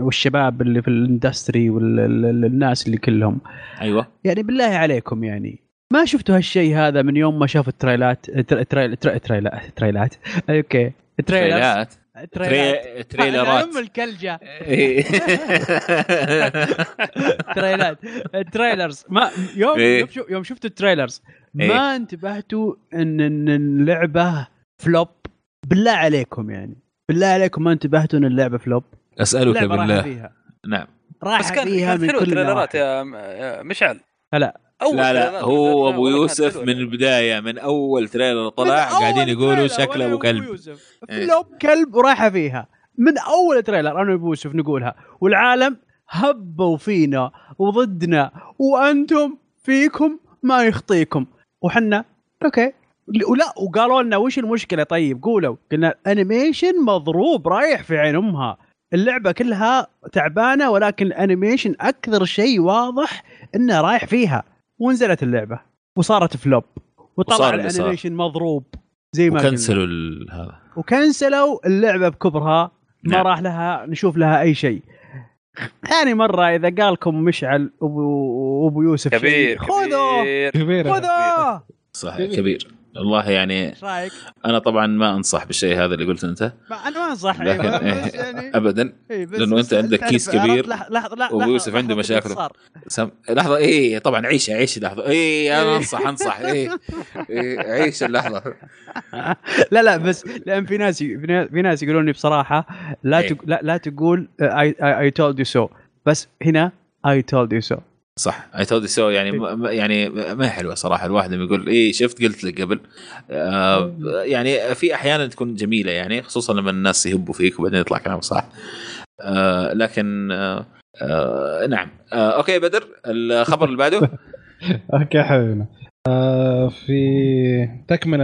والشباب اللي في ال industry والناس اللي كلهم. أيوه. يعني بالله عليكم يعني. ما شفتوا هالشيء هذا من يوم ما شافوا التريلات تر- تريل تر- تريلات تريلات. أوكي. تريلرز تريلات تريلات تري- تريلرات. أم الكلجة. إيه. تريلات. التريلرز ما يوم إيه. يوم شفتوا التريلرز إيه. ما انتبهتوا ان ان اللعبة فلوب؟ بالله عليكم يعني. بالله عليكم ما انتبهتوا إن اللعبة فلوب؟ أسألك بالله. فيها. نعم. راح بس كان فيها كانت من حلوة كل التريلرات. يا مشعل. لا. أول لا لا هو أبو يوسف. من البداية من أول تريلر طلع قاعدين يقولوا شكله أبو كلب. يوسف. إيه. flop كلب ورايحة فيها. من أول trailer أنا وأبو يوسف نقولها. والعالم هبوا فينا وضدنا وأنتم فيكم ما يخطيكم. وحنا okay. ولا وقالوا لنا وش المشكلة؟ طيب قولوا. قلنا animation مضروب رايح في عين أمها. اللعبة كلها تعبانة ولكن ال animation أكثر شيء واضح إنه رايح فيها. ونزلت اللعبة وصارت flop. وطلع. ال animation مضروب زي ما ال- هذا. و cancelوا اللعبة بكبرها ما نعم. راح لها نشوف لها أي شيء. ثاني مرة إذا قالكم مشعل وابو أبو يوسف كبير خذوا كبير. خذوا صحيح كبير. والله يعني رأيك؟ أنا طبعا ما أنصح بالشيء هذا اللي قلته أنت ما- أنا ما أنصح لكن أيوة، بس يعني ابدا إيه، بس- بس أنت عندك case؟ كبير لحظة- لحظة- لحظة- وأبو يوسف عنده. باختصار. سم... لحظة إيه طبعا عيش عيش اللحظة إيه أنا أنصح أنصح إيه, إيه عيش اللحظة لا لا بس لأن في ناس في ناس- يقولون لي بصراحة لا إيه. تق... لا, لا تقول I I told you so بس هنا I told you so صح. I told so يعني م- يعني ما هي حلوة صراحة. الواحد لما يقول إيه شفت قلت لك قبل. آه يعني في أحيانا تكون جميلة يعني خصوصا لما الناس يهبوا فيك وبعدين يطلع كلام صح. آه لكن آه آه نعم. آه okay بدر الخبر اللي بعده؟ okay حبيبنا. آه في تكمل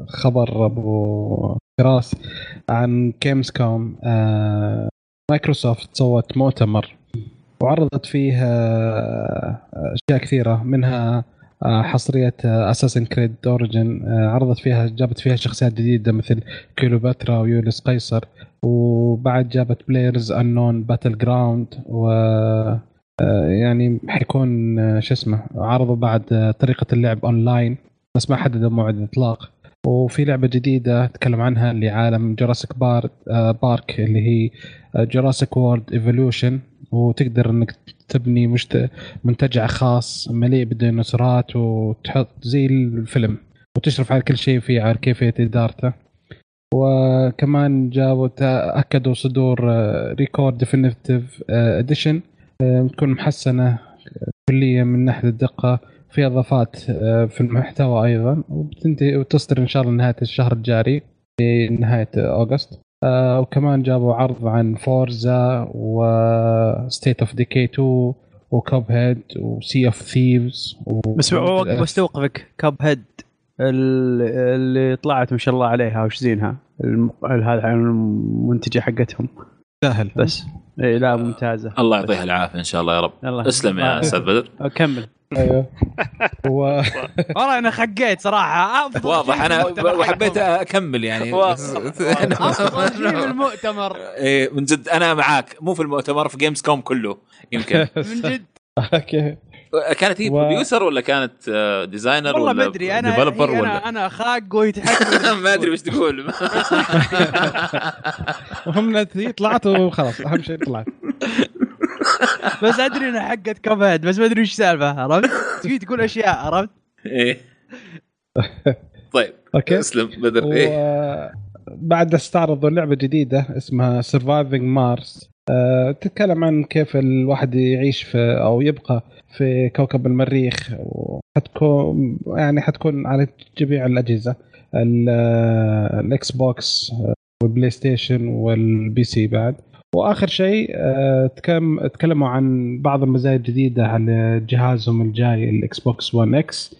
الخبر أبو فراس عن Gamescom آه مايكروسوفت سوت مؤتمر وعرضت فيه آه، أشياء كثيرة منها آه، حصرية Assassin's Creed Origins عرضت فيها جابت فيها شخصيات جديدة مثل كليوباترا ويوليوس قيصر وبعد جابت PlayerUnknown's Battlegrounds و آه، يعني حيكون شو اسمه عرضوا بعد طريقة اللعب اونلاين بس ما حددوا موعد الاطلاق وفي لعبة جديدة تكلم عنها اللي عالم Jurassic Park Park اللي هي Jurassic World Evolution وتقدر إنك تبني مشت... منتجع خاص مليء بالديناصورات وتحط زي الفيلم وتشرف على كل شيء فيه على كيفية إدارته. وكمان جابوا أكدوا صدور ReCore Definitive Edition تكون محسنة كليا من ناحية الدقة في إضافات آه، في المحتوى أيضا وبتنتهي وتصدر إن شاء الله نهاية الشهر الجاري في نهاية August آه وكمان جابوا عرض عن Forza و State of Decay 2 و Cuphead و Sea of Thieves بس بس توقفك. Cuphead اللي طلعت ما شاء الله عليها وش زينها؟ هذا المنتجة حقتهم. سهل. بس. اي لا ممتازة. الله يعطيها العافية إن شاء الله يا رب. الله اسلم يا آه. أستاذ بدر. كمل أيوه. والله أنا خقيت صراحة. أفضل واضح. أنا وحبيت. أكمل يعني. أفضل شيء بالمؤتمر إيه من جد أنا معاك. مو في المؤتمر في Gamescom كله يمكن. من جد. أوكي. كانت هي و- بروديوسر ولا كانت آه، ديزاينر والله ولا ما أدري. أنا ديفلوبر ولا أنا أنا خاق ويتحكم ما أدري وش تقول. هم طلعت وخلاص. أهم شيء طلعت. بس أدري إنها حقت كوفيد بس ما أدري وش السالفه عرفت؟ تجي تقول أشياء عرفت؟ إيه. طيب أوكي. أسلم بدر. إيه. بعد استعرضوا لعبة جديدة اسمها سرفايفنج مارس تتكلم عن كيف الواحد يعيش في أو يبقى في كوكب المريخ. وحتكون يعني حتكون على جميع الأجهزة. ال- ال Xbox وال PlayStation وال PC بعد. وآخر شيء آه، تكلم تكلموا عن بعض المزايا الجديدة. على جهازهم الجاي ال Xbox 1 X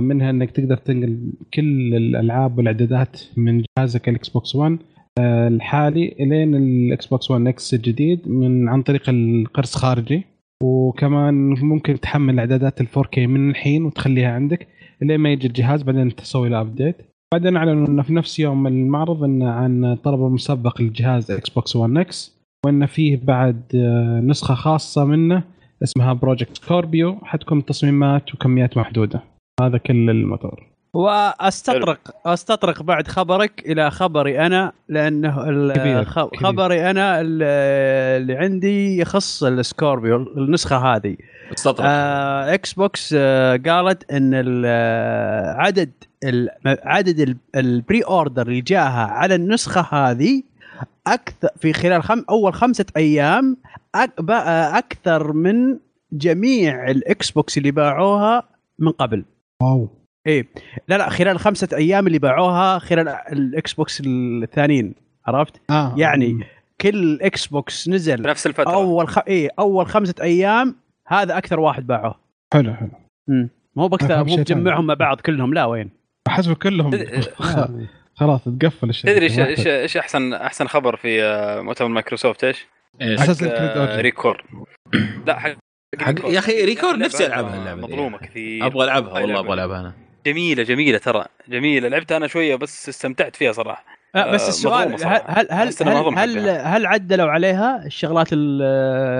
منها إنك تقدر تنقل كل الألعاب والإعدادات من جهازك ال Xbox 1 آه، الحالي إلين ال Xbox 1 X الجديد من عن طريق القرص خارجي. وكمان ممكن تحمل إعدادات ال 4K من الحين وتخليها عندك لين ما يجي الجهاز بعدين تسوي له update بعدين اعلنوا إنه في نفس يوم المعرض انه عن طلب مسبق للجهاز Xbox 1 X وانه فيه بعد آه، نسخة خاصة منه اسمها Project Scorpio حتكون تصميمات وكميات محدودة. هذا كل الموتور واستطرق أستطرق بعد خبرك إلى خبري أنا لأنه كبير، خ- كبير. خبري أنا ال- اللي عندي يخص ال Scorpio النسخة هذه. أستطرق. آه Xbox آه قالت إن آه، عدد ال- عدد ال- ال pre-order اللي جاها على النسخة هذه أكثر في خلال خم أول خمسة أيام أك بقى أكثر من جميع ال Xbox اللي باعوها من قبل. wow. إيه لا لا خلال خمسة أيام اللي باعوها خلال ال Xbox الثانيين عرفت آه. يعني كل Xbox نزل بنفس الفترة أول خ... إيه أول خمسة أيام هذا أكثر واحد باعوه حلو حلو مم. مو بكثر أفهم مو. بجمعهم مع بعض كلهم لا وين احسب كلهم خلاص تقفل الشيء تدري إيش إيش إيش احسن أحسن خبر في آه، مؤتمر مايكروسوفت إيش؟ Creed آه،. ReCore لا حق حق- يا أخي ReCore نفسي ألعبها اللعبة دي. مظلومه كثير أبغى ألعبها والله. أبغى ألعبها أنا جميلة جميلة ترى. جميلة. لعبتها أنا شوية بس استمتعت فيها صراحة. آه بس آه، السؤال هل صراحة. هل هل هل, هل, عدلوا عليها الشغلات ال-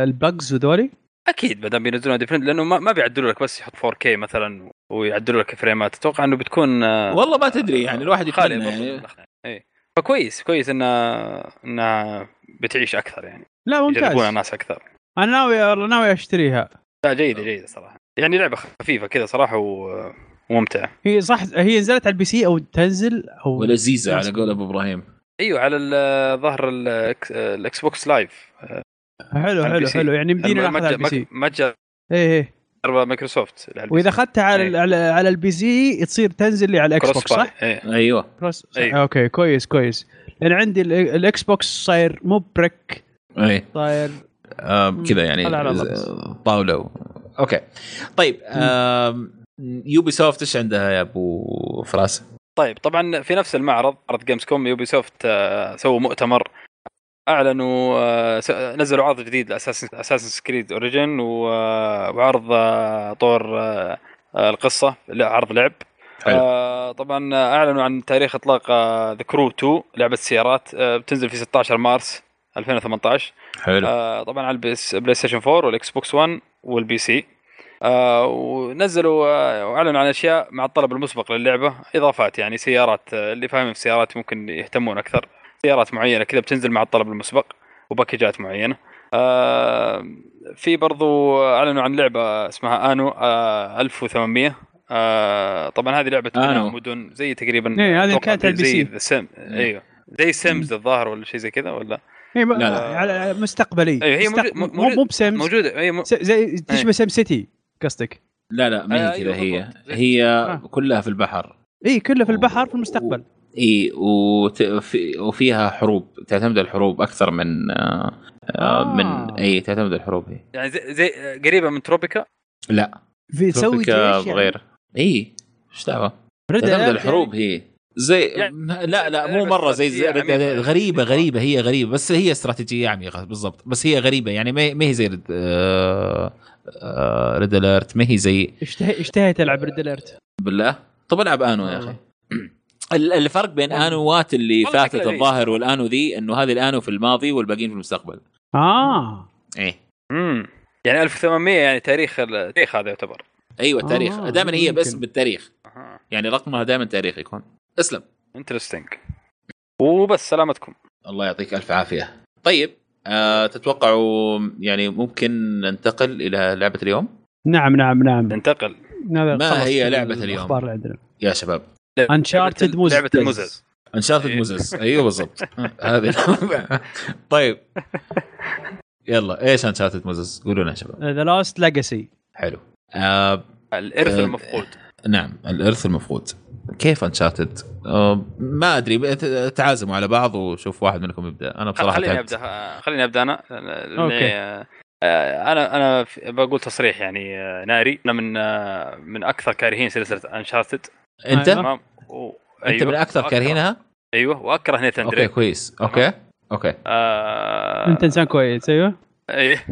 ال bugs وذولي؟ أكيد ما دام بينزلونها definitive لأنه ما, ما بيعدلوا لك بس يحط 4K مثلا ويعدلوا لك فريمات. أتوقع إنه بتكون آه، والله ما تدري يعني الواحد يتمنى يعني. إيه. فكويس كويس انها إنها بتعيش أكثر يعني. لا يجربونها ممتاز ناس أكثر. أنا ناوي والله ناوي أشتريها. لا جيدة جيدة صراحة. يعني لعبة خفيفة كذا صراحة و- وممتعه هي صح هي نزلت على ال PC أو تنزل أو ولذيذة على قول أبو إبراهيم أيوه على ال- ظهر ال Xbox Live حلو حلو. حلو يعني ناخذها على ال PC ما- ما جا إيه إيه مايكروسوفت وإذا. أخذتها على إيه. على, على ال PC تصير تنزل لي على ال X cross box صح؟ إيه. أيوه cross أيوه. أوكي كويس كويس لأن عندي ال- ال Xbox صاير مو بريك اي صاير آه كذا يعني. طاوله. okay طيب آم، Ubisoft إيش عندها يا أبو فراس؟ طيب طبعا في نفس المعرض عرض Gamescom Ubisoft آه، سووا مؤتمر أعلنوا آه، نزلوا عرض جديد ل Assassin's Creed Origins وعرض آه، طور القصة عرض لعب حلو. آه، طبعا أعلنوا عن تاريخ إطلاق The Crew 2 لعبة سيارات آه، بتنزل في 16 مارس 2018 حلو آه طبعا على ال Play PlayStation 4 وال Xbox 1 وال PC آه ونزلوا آه وأعلنوا عن أشياء مع الطلب المسبق للعبة إضافات يعني سيارات آه اللي فاهمين في السيارات ممكن يهتمون أكثر. سيارات معينة كذا بتنزل مع الطلب المسبق وباكجات معينة. آه في برضو أعلنوا عن لعبة اسمها Anno آه 1800 آه طبعا هذه لعبة Anno. مدن زي تقريبا إيه، هذه كانت على ال P زي C. أيوه. زي Sims الظاهر ولا شيء زي كذا ولا؟ هي لا، لا. على مستقبلي. أيوه، هي مستق- موجود- مو مو ب Sims. موجودة. اي م... زي تشبه SimCity. قصدك لا لا ما آه، هي كذا هي. هي آه. كلها في البحر اي كله في البحر في المستقبل اي وت... في... وفيها حروب تعتمد على الحروب أكثر من آه... آه. آه. من أي تعتمد على الحروب هي يعني زي, زي قريبة من Tropico لا في تسوي جيش يعني. غير اي إيش دعوة تعتمد الحروب هي زي يعني- لا لا مو مرة زي, زي عميقة. غريبة غريبة هي غريبة بس هي استراتيجية عميقه بالضبط بس هي غريبة يعني ما ما هي زي آه... آه... Red Alert ما هي زي اشتهي اشتهيت ألعب ريد اليرت بالله. طب ألعب Anno يا أخي. ال- الفرق بين. انوات اللي فاتت الظاهر وال Anno ذي إنه هذه الآنو في الماضي والباقيين في المستقبل. آه. إيه. امم يعني 1800 يعني تاريخ التاريخ هذا يعتبر. أيوه التاريخ. آه، دائما هي. باسم بالتاريخ. يعني رقمها دائما تاريخ يكون. اسلم. انترستنج وبس سلامتكم. الله يعطيك ألف عافية. طيب. آه تتوقعوا يعني ممكن ننتقل إلى لعبة اليوم؟ نعم نعم نعم. ننتقل. ما هي لعبة الأخبار اللي عندنا. يا شباب. Uncharted لعبة- موزز. لعبة المزز Uncharted. موزس أيوه بالضبط. هذه طيب. يلا إيش Uncharted موزس قولوا لنا يا شباب. The Lost Legacy حلو. آه الإرث آه، المفقود. نعم الإرث المفقود. كيف Uncharted آه ما أدري تعازموا على بعض وشوف واحد منكم يبدأ. أنا بصراحة خليني. أبدأ خليني أبدأ أنا. okay. آه، أنا أنا بقول تصريح يعني آه، ناري. أنا من من أكثر كارهين سلسلة Uncharted أنت؟ أيوة. تمام و... أنت من أكثر كارهينها؟ أيوه وأكره Nathan okay كويس. okay okay. آه... أنت إنسان كويس أيوه. إيه.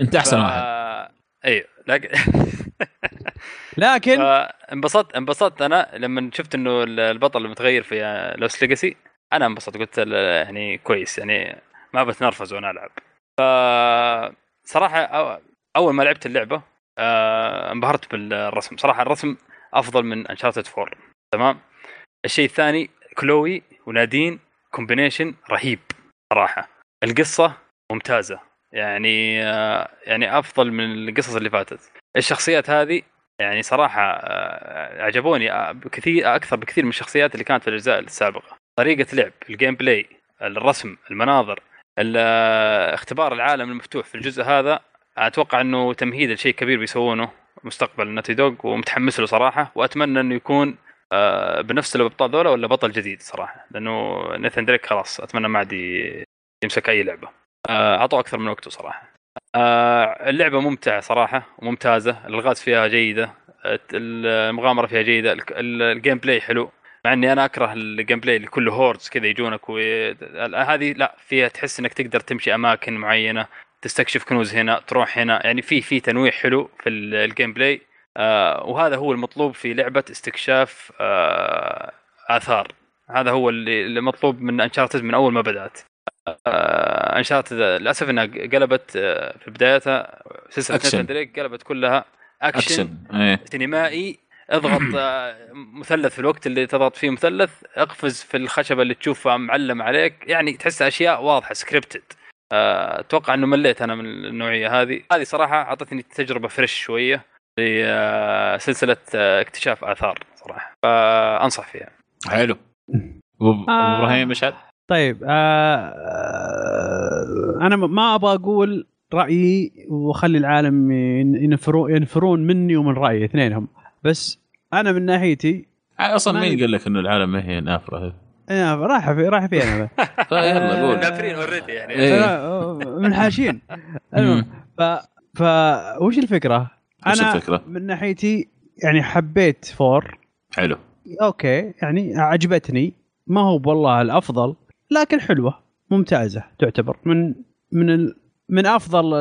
أنت أحسن ف- واحد. أيوه لكن لكن انبسطت انبسطت. أنا لما شفت إنه البطل متغير في Lost Legacy أنا انبسطت. قلت يعني كويس. يعني ما بتنرفز وأنا ألعب. ف صراحة أول ما لعبت اللعبة آه، انبهرت بالرسم. صراحة الرسم أفضل من Uncharted 4 تمام؟ الشيء الثاني كلوي ونادين combination رهيب صراحة. القصة ممتازة. يعني آه، يعني أفضل من القصص اللي فاتت. الشخصيات هذه يعني صراحة آه، عجبوني آه، بكثير أكثر بكثير من الشخصيات اللي كانت في الأجزاء السابقة. طريقة لعب ال gameplay الرسم المناظر ال- اختبار العالم المفتوح في الجزء هذا أتوقع إنه تمهيد لشيء كبير بيسوونه مستقبل Naughty Dog ومتحمس له صراحة وأتمنى إنه يكون بنفس الأبطال ذولا ولا بطل جديد صراحة لأنه نيثان دريك خلاص أتمنى ما عاد يمسك أي لعبة. آه، أعطوه أكثر من وقته صراحة. آه، اللعبة ممتعة صراحة وممتازة. الألغاز فيها جيدة. المغامرة فيها جيدة. ال- ال- ال gameplay حلو. مع إني أنا أكره ال gameplay اللي كله hordes كذا يجونك و... هذه لا فيها تحس إنك تقدر تمشي أماكن معينة تستكشف كنوز هنا تروح هنا. يعني في في تنويع حلو في ال- ال gameplay آه وهذا هو المطلوب في لعبة استكشاف آه آثار. هذا هو اللي اللي مطلوب من Uncharted من أول ما بدأت. آه Uncharted للأسف إنها قلبت آه في بدايتها سلسلة أكشن. دريك قلبت كلها action, action إيه. سينمائي. اضغط آه، مثلث في الوقت اللي تضغط فيه مثلث. اقفز في الخشبة اللي تشوفها معلم عليك. يعني تحس أشياء واضحة scripted أتوقع إنه مليت أنا من النوعية هذه. هذه صراحة أعطتني تجربة fresh شوية لسلسله اكتشاف آثار صراحة. فأنصح فيها. حلو. إبراهيم مشعل طيب آه آه، أنا ما أبغى أقول رأيي وأخلي العالم ين- ينفرون ينفرون مني ومن رأيي اثنينهم. بس أنا من ناحيتي أصلا مين قال لك إنه العالم ما هي نافرة؟ أنا راح في راح في أنا فيلا قول. نافرين already يعني. إيه. من حاشين المهم ف ف وش الفكرة؟ وش أنا الفكرة؟ من ناحيتي يعني حبيت four. حلو. okay يعني عجبتني ما هو والله الأفضل لكن حلوة ممتازة تعتبر. من من ال من أفضل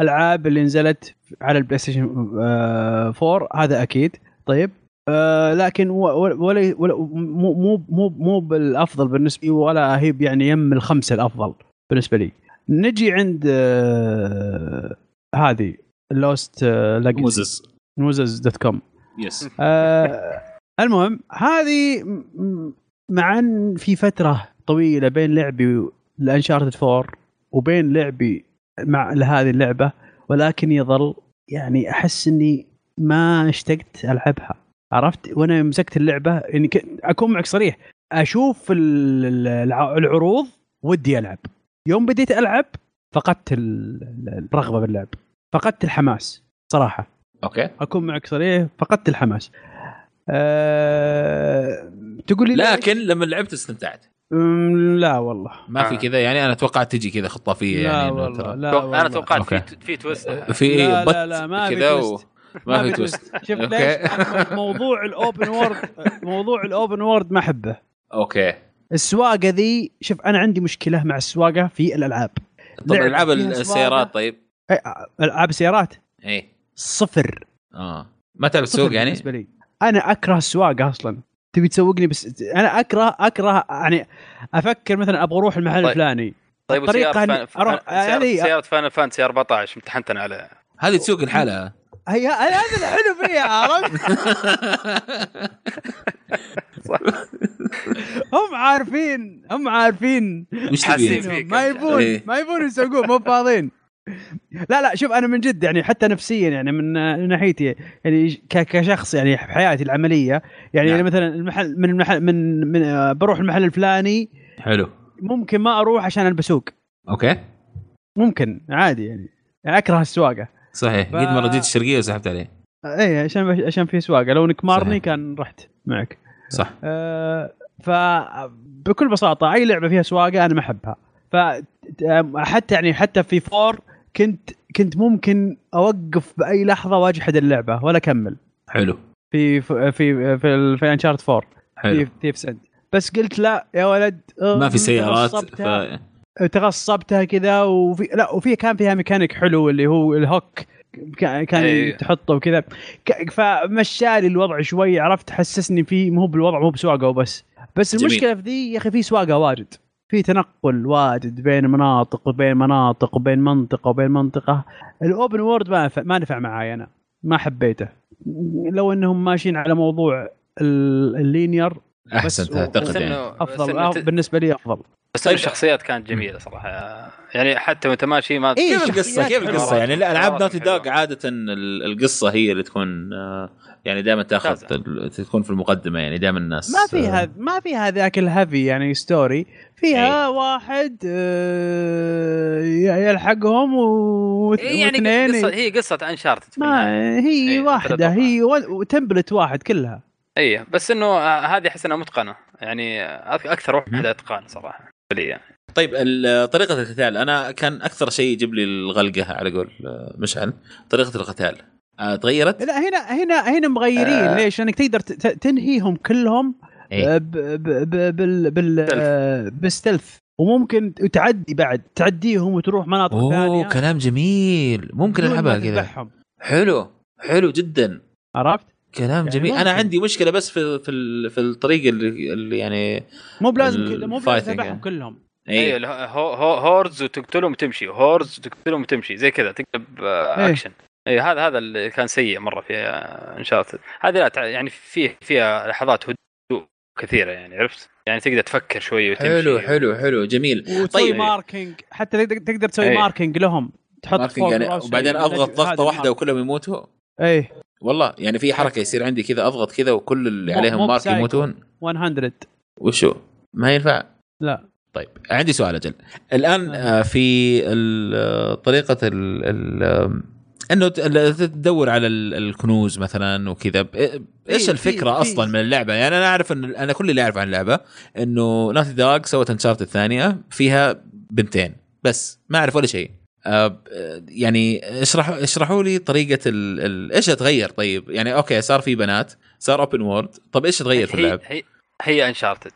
الألعاب اللي نزلت على ال PlayStation آه، 4 هذا أكيد. طيب آه لكن ولا ولا مو مو مو مو بالأفضل بالنسبة لي ولا هي يعني يم الخمسه الأفضل بالنسبة لي. نجي عند آه هذه Lost Moses Moses dot com yes آه المهم هذه مع ان في فترة طويلة بين لعبي لأنشارتد 4 وبين لعبي مع هذه اللعبة ولكن يظل يعني أحس إني ما اشتقت ألعبها. عرفت؟ وأنا مسكت اللعبة يعني ك- أكون معك صريح أشوف ال- ال- الع- العروض ودي ألعب. يوم بديت ألعب فقدت ال- ال- الرغبة باللعب. فقدت الحماس صراحة. okay. أكون معك صريح فقدت الحماس. أه... تقول لي؟ لكن لما لعبت استمتعت. لا والله. ما في آه. كذا يعني أنا توقعت تجي كذا خطافية لا يعني إنه والله ترى. لا أنا. توقعت في. في twist في لا but لا لا ما في. twist. ما في twist شوف. ليش؟ موضوع ال open world موضوع ال open world ما أحبه. okay. السواقة ذي شوف أنا عندي مشكلة مع السواقة في الألعاب. طب لعبة ألعاب السيارات. طيب؟ ألعاب السيارات؟ اي صفر. آه. ما تعرف تسوق يعني؟ بالنسبة لي. أنا أكره السواقة أصلا. تبي تسوقني بس أنا اكره أكره يعني أفكر مثلا أبغى أروح المحل طيب. الفلاني طيب إني فان... هذه- سيارة فان فانتسي 14 امتحنتنا عليها هذه تسوق لحالها هي هذا الحلو فيها عرفت هم عارفين هم عارفين وش حاسين ما. يبون إيه. ما يبون يسوقون مو فاضيين لا لا شوف أنا من جد يعني حتى نفسيا يعني من ناحيتي يعني كشخص يعني في حياتي العملية يعني نعم. مثلا المحل من المحل من, من بروح المحل الفلاني حلو. ممكن ما أروح عشان أنا بسوق okay. ممكن عادي يعني, يعني أكره السواقة. صحيح. ف- قد مره جيت الشرقية وسحبت عليه. اي عشان عشان في سواقة. لو إنك مارني صحيح. كان رحت معك. صح. آه فبكل بساطة أي لعبة فيها سواقة أنا ما أحبها. ف حتى يعني حتى في four كنت كنت ممكن أوقف بأي لحظة وأجحد اللعبة ولا أكمل. حلو. في في في في, في Uncharted 4 حلو. في سنت بس قلت لا يا ولد ما في سيارات ف... تغصبتها, تغصبتها كذا وفي لا وفي كان فيها ميكانيك حلو اللي هو ال hook كان كان أي. تحطه وكذا. فمشالي الوضع شوي عرفت حسسني فيه مو بالوضع مو بسواقة وبس. بس جميل. المشكلة في ذي يا أخي في سواقة واجد. في تنقل واجد بين مناطق وبين مناطق وبين منطقة وبين منطقة. ال open world ما نفع ما نفع معاي أنا. ما حبيته. لو إنهم ماشيين على موضوع ال- linear احسن بس- تعتقد بس يعني. بس أفضل. ت- بالنسبة لي أفضل. بس إنه الشخصيات كانت جميلة صراحة. يعني حتى وأنت ماشي ما إيه، كيف القصة؟ كيف. القصة؟ يعني الالعاب Naughty. Dog عادة ال- القصة هي اللي تكون آه، يعني دائما تأخذ تكون في المقدمة يعني دائما الناس ما في آه، ما في هذاك ال heavy يعني story فيها إيه. واحد آه، يلحقهم و- إيه يعني واثنين قصة هي قصة Uncharted ما هي إيه، واحدة. هي و- و template واحد كلها. اي بس إنه آه، هذه أحس إنها متقنة. يعني أكثر واحدة أتقان صراحة لي يعني. طيب طريقة القتال. أنا كان أكثر شيء يجيب لي الغلقة على قول مشعل. طريقة القتال. آه، تغيرت لا هنا هنا هنا مغيرين آه. ليش؟ لأنك تقدر تنهيهم كلهم إيه. آه، ب- ب- ب- بال بال آه، بالستلث وممكن تعدي بعد تعديهم وتروح مناطق أوه ثانية كلام جميل ممكن ألعبها كذا تذبحهم. حلو حلو جدا عرفت؟ كلام يعني جميل ممكن. أنا عندي مشكلة بس في في في الطريقة اللي, اللي يعني مو بلازم كذا مو بلازم تذبحهم يعني. كلهم اي اي هو هو hordes وتقتلهم وتمشي hordes وتقتلهم وتمشي زي كذا تقلب آه، إيه. اكشن اي هذا هذا اللي كان سيء مرة في Uncharted هذه لا يعني فيه فيها لحظات هدوء كثيرة يعني عرفت؟ يعني تقدر تفكر شوي وتمشي حلو حلو حلو جميل. وتسوي طيب. marking حتى تقدر تقدر تسوي. marking لهم. تحط فوق يعني وبعدين أضغط ضغطة واحدة. وكلهم يموتوا؟ إيه. والله يعني في حركة يصير عندي كذا أضغط كذا وكل اللي عليهم مارك. يموتون؟ 100 وشو؟ ما ينفع؟ لا. طيب عندي سؤال أجل. الآن آه، في ال- طريقة ال ال إنه ت- تدور على ال- الكنوز مثلا وكذا. ب- إيش في- الفكرة في- أصلا من اللعبة؟ يعني أنا أعرف إن أنا كل اللي اعرف عن اللعبة إنه ناتي دوغ سوت انشارت الثانية فيها بنتين بس ما أعرف ولا شيء. يعني اشرحوا اشرحوا لي طريقة ال... ال... إيش اتغير طيب يعني أوكي صار في بنات صار open world طب إيش تغير في اللعب؟ هي هي Uncharted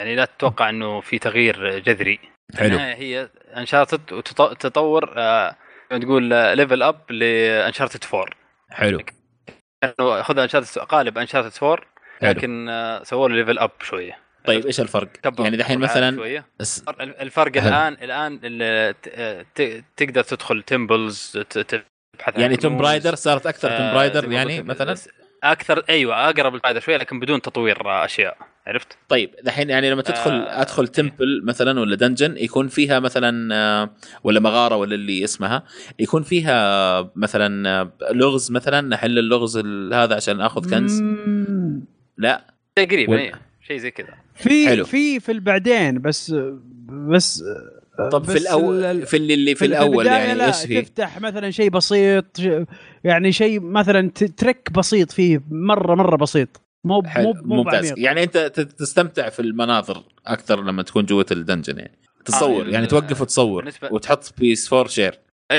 يعني لا تتوقع إنه في تغيير جذري. حلو. هي Uncharted وتطور آه تقول level up ل Uncharted 4 حلو. انه خذ Uncharted قالب Uncharted 4 حلو. لكن سووا له level up شوية. طيب إيش الفرق؟ يعني دحين مثلا شوية. اس- الفرق حلو. الان الآن تقدر تدخل temples تبحث عن يعني Tomb. Raider صارت أكثر Tomb آه، Raider يعني مثلا؟ أكثر أيوه أقرب لل Raider شوية لكن بدون تطوير أشياء. عرفت؟ طيب دحين يعني لما تدخل آه، أدخل. temple مثلا ولا dungeon يكون فيها مثلا آه، ولا مغارة ولا اللي اسمها يكون فيها مثلا آه، لغز مثلا نحل اللغز ال- هذا عشان أخذ كنز. لا تقريبا وال- إيه، شيء زي كذا في حلو. في في البعدين بس بس طب بس في الأول ال- في اللي, اللي في, في الأول يعني لا إيش فيه؟ تفتح مثلا شيء بسيط يعني شيء مثلا ت- trick بسيط فيه مرة مرة بسيط مو مو ممتاز. بعميق. يعني أنت ت- تستمتع في المناظر أكثر لما تكون جوة ال dungeon يعني. تصور آه، يعني توقف وتصور بالنسبة- وتحط PS4 share.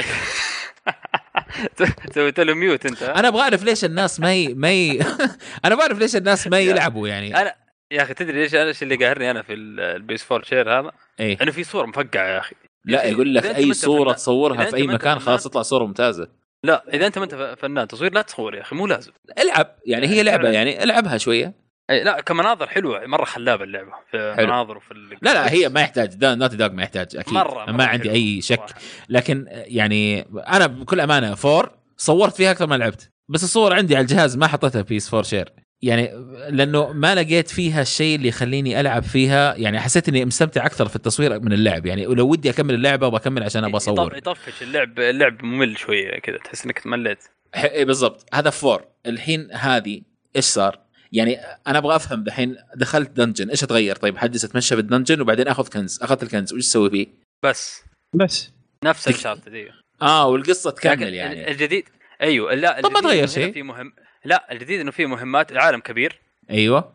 سويت له mute أنت. أنا أبغى أعرف ليش الناس ما ي... ما ي... أنا بعرف ليش الناس ما يلعبوا يعني. أنا يا أخي تدري ليش أنا إيش اللي قاهرني أنا في ال- ال PS4 share هذا؟ إيه. إنه في صور مفقعة يا أخي. لا يقول لك أي صورة تصورها في أي مكان خلاص تطلع صورة ممتازة. لا إذا أنت ما أنت فنان تصوير لا تصور يا أخي مو لازم. العب يعني هي لعبة يعني ألعبها شوية. أي لا كمناظر حلوة مرة خلابة اللعبة في حلو. مناظر وفي لا لا هي ما يحتاج دا Naughty Dog ما يحتاج أكيد. مرة- مرة ما عندي أي شك. صراحة. لكن يعني أنا بكل أمانة four صورت فيها أكثر ما لعبت. بس الصور عندي على الجهاز ما حطيتها PS4 share يعني لأنه ما لقيت فيها الشيء اللي يخليني ألعب فيها. يعني حسيت إني مستمتع أكثر في التصوير من اللعب. يعني ولو ودي أكمل اللعبة بكمل عشان أبغى اصور يطفش. اللعب اللعب ممل شوية كذا. تحس إنك مليت ح- إيه بالضبط. هذا four. الحين هذه إيش صار؟ يعني أنا أبغى أفهم دحين دخلت dungeon إيش اتغير؟ طيب حدث أتمشى بال dungeon وبعدين آخذ كنز، آخذت الكنز. وش أسوي فيه؟ بس. بس. نفس الشارت دي آه والقصة تكمل يعني. الجديد أيوه لا طب ما الجديد تغير شيء. في مهم لا الجديد إنه في مهمات العالم كبير أيوه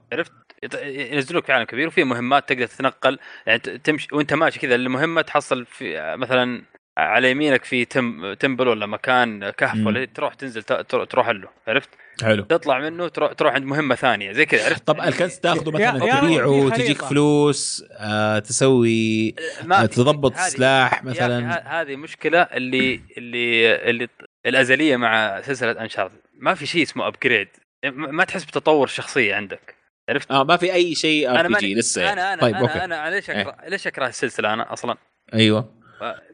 يط- ينزلوك في عالم كبير وفي مهمات تقدر تتنقل يعني تمشي وأنت ماشي كذا المهمة تحصل في مثلا على يمينك في تم تمبل ولا مكان كهف مم. ولا تروح تنزل تروح له عرفت؟ حلو تطلع منه تروح تروح عند مهمة ثانية زي كذا عرفت؟ طب الكنز تاخذه مثلا تبيعه. تجيك فلوس آه تسوي آه تضبط سلاح مثلا هذه مشكلة اللي اللي اللي الأزلية مع سلسلة Uncharted ما في شيء اسمه upgrade ما تحس بتطور الشخصيه عندك. عرفت؟ آه ما في أي شيء R أنا PG لسه. أنا أنا طيب أنا, أوكي. أنا ليش اكره ليش أكره السلسلة أنا أصلا؟ أيوه.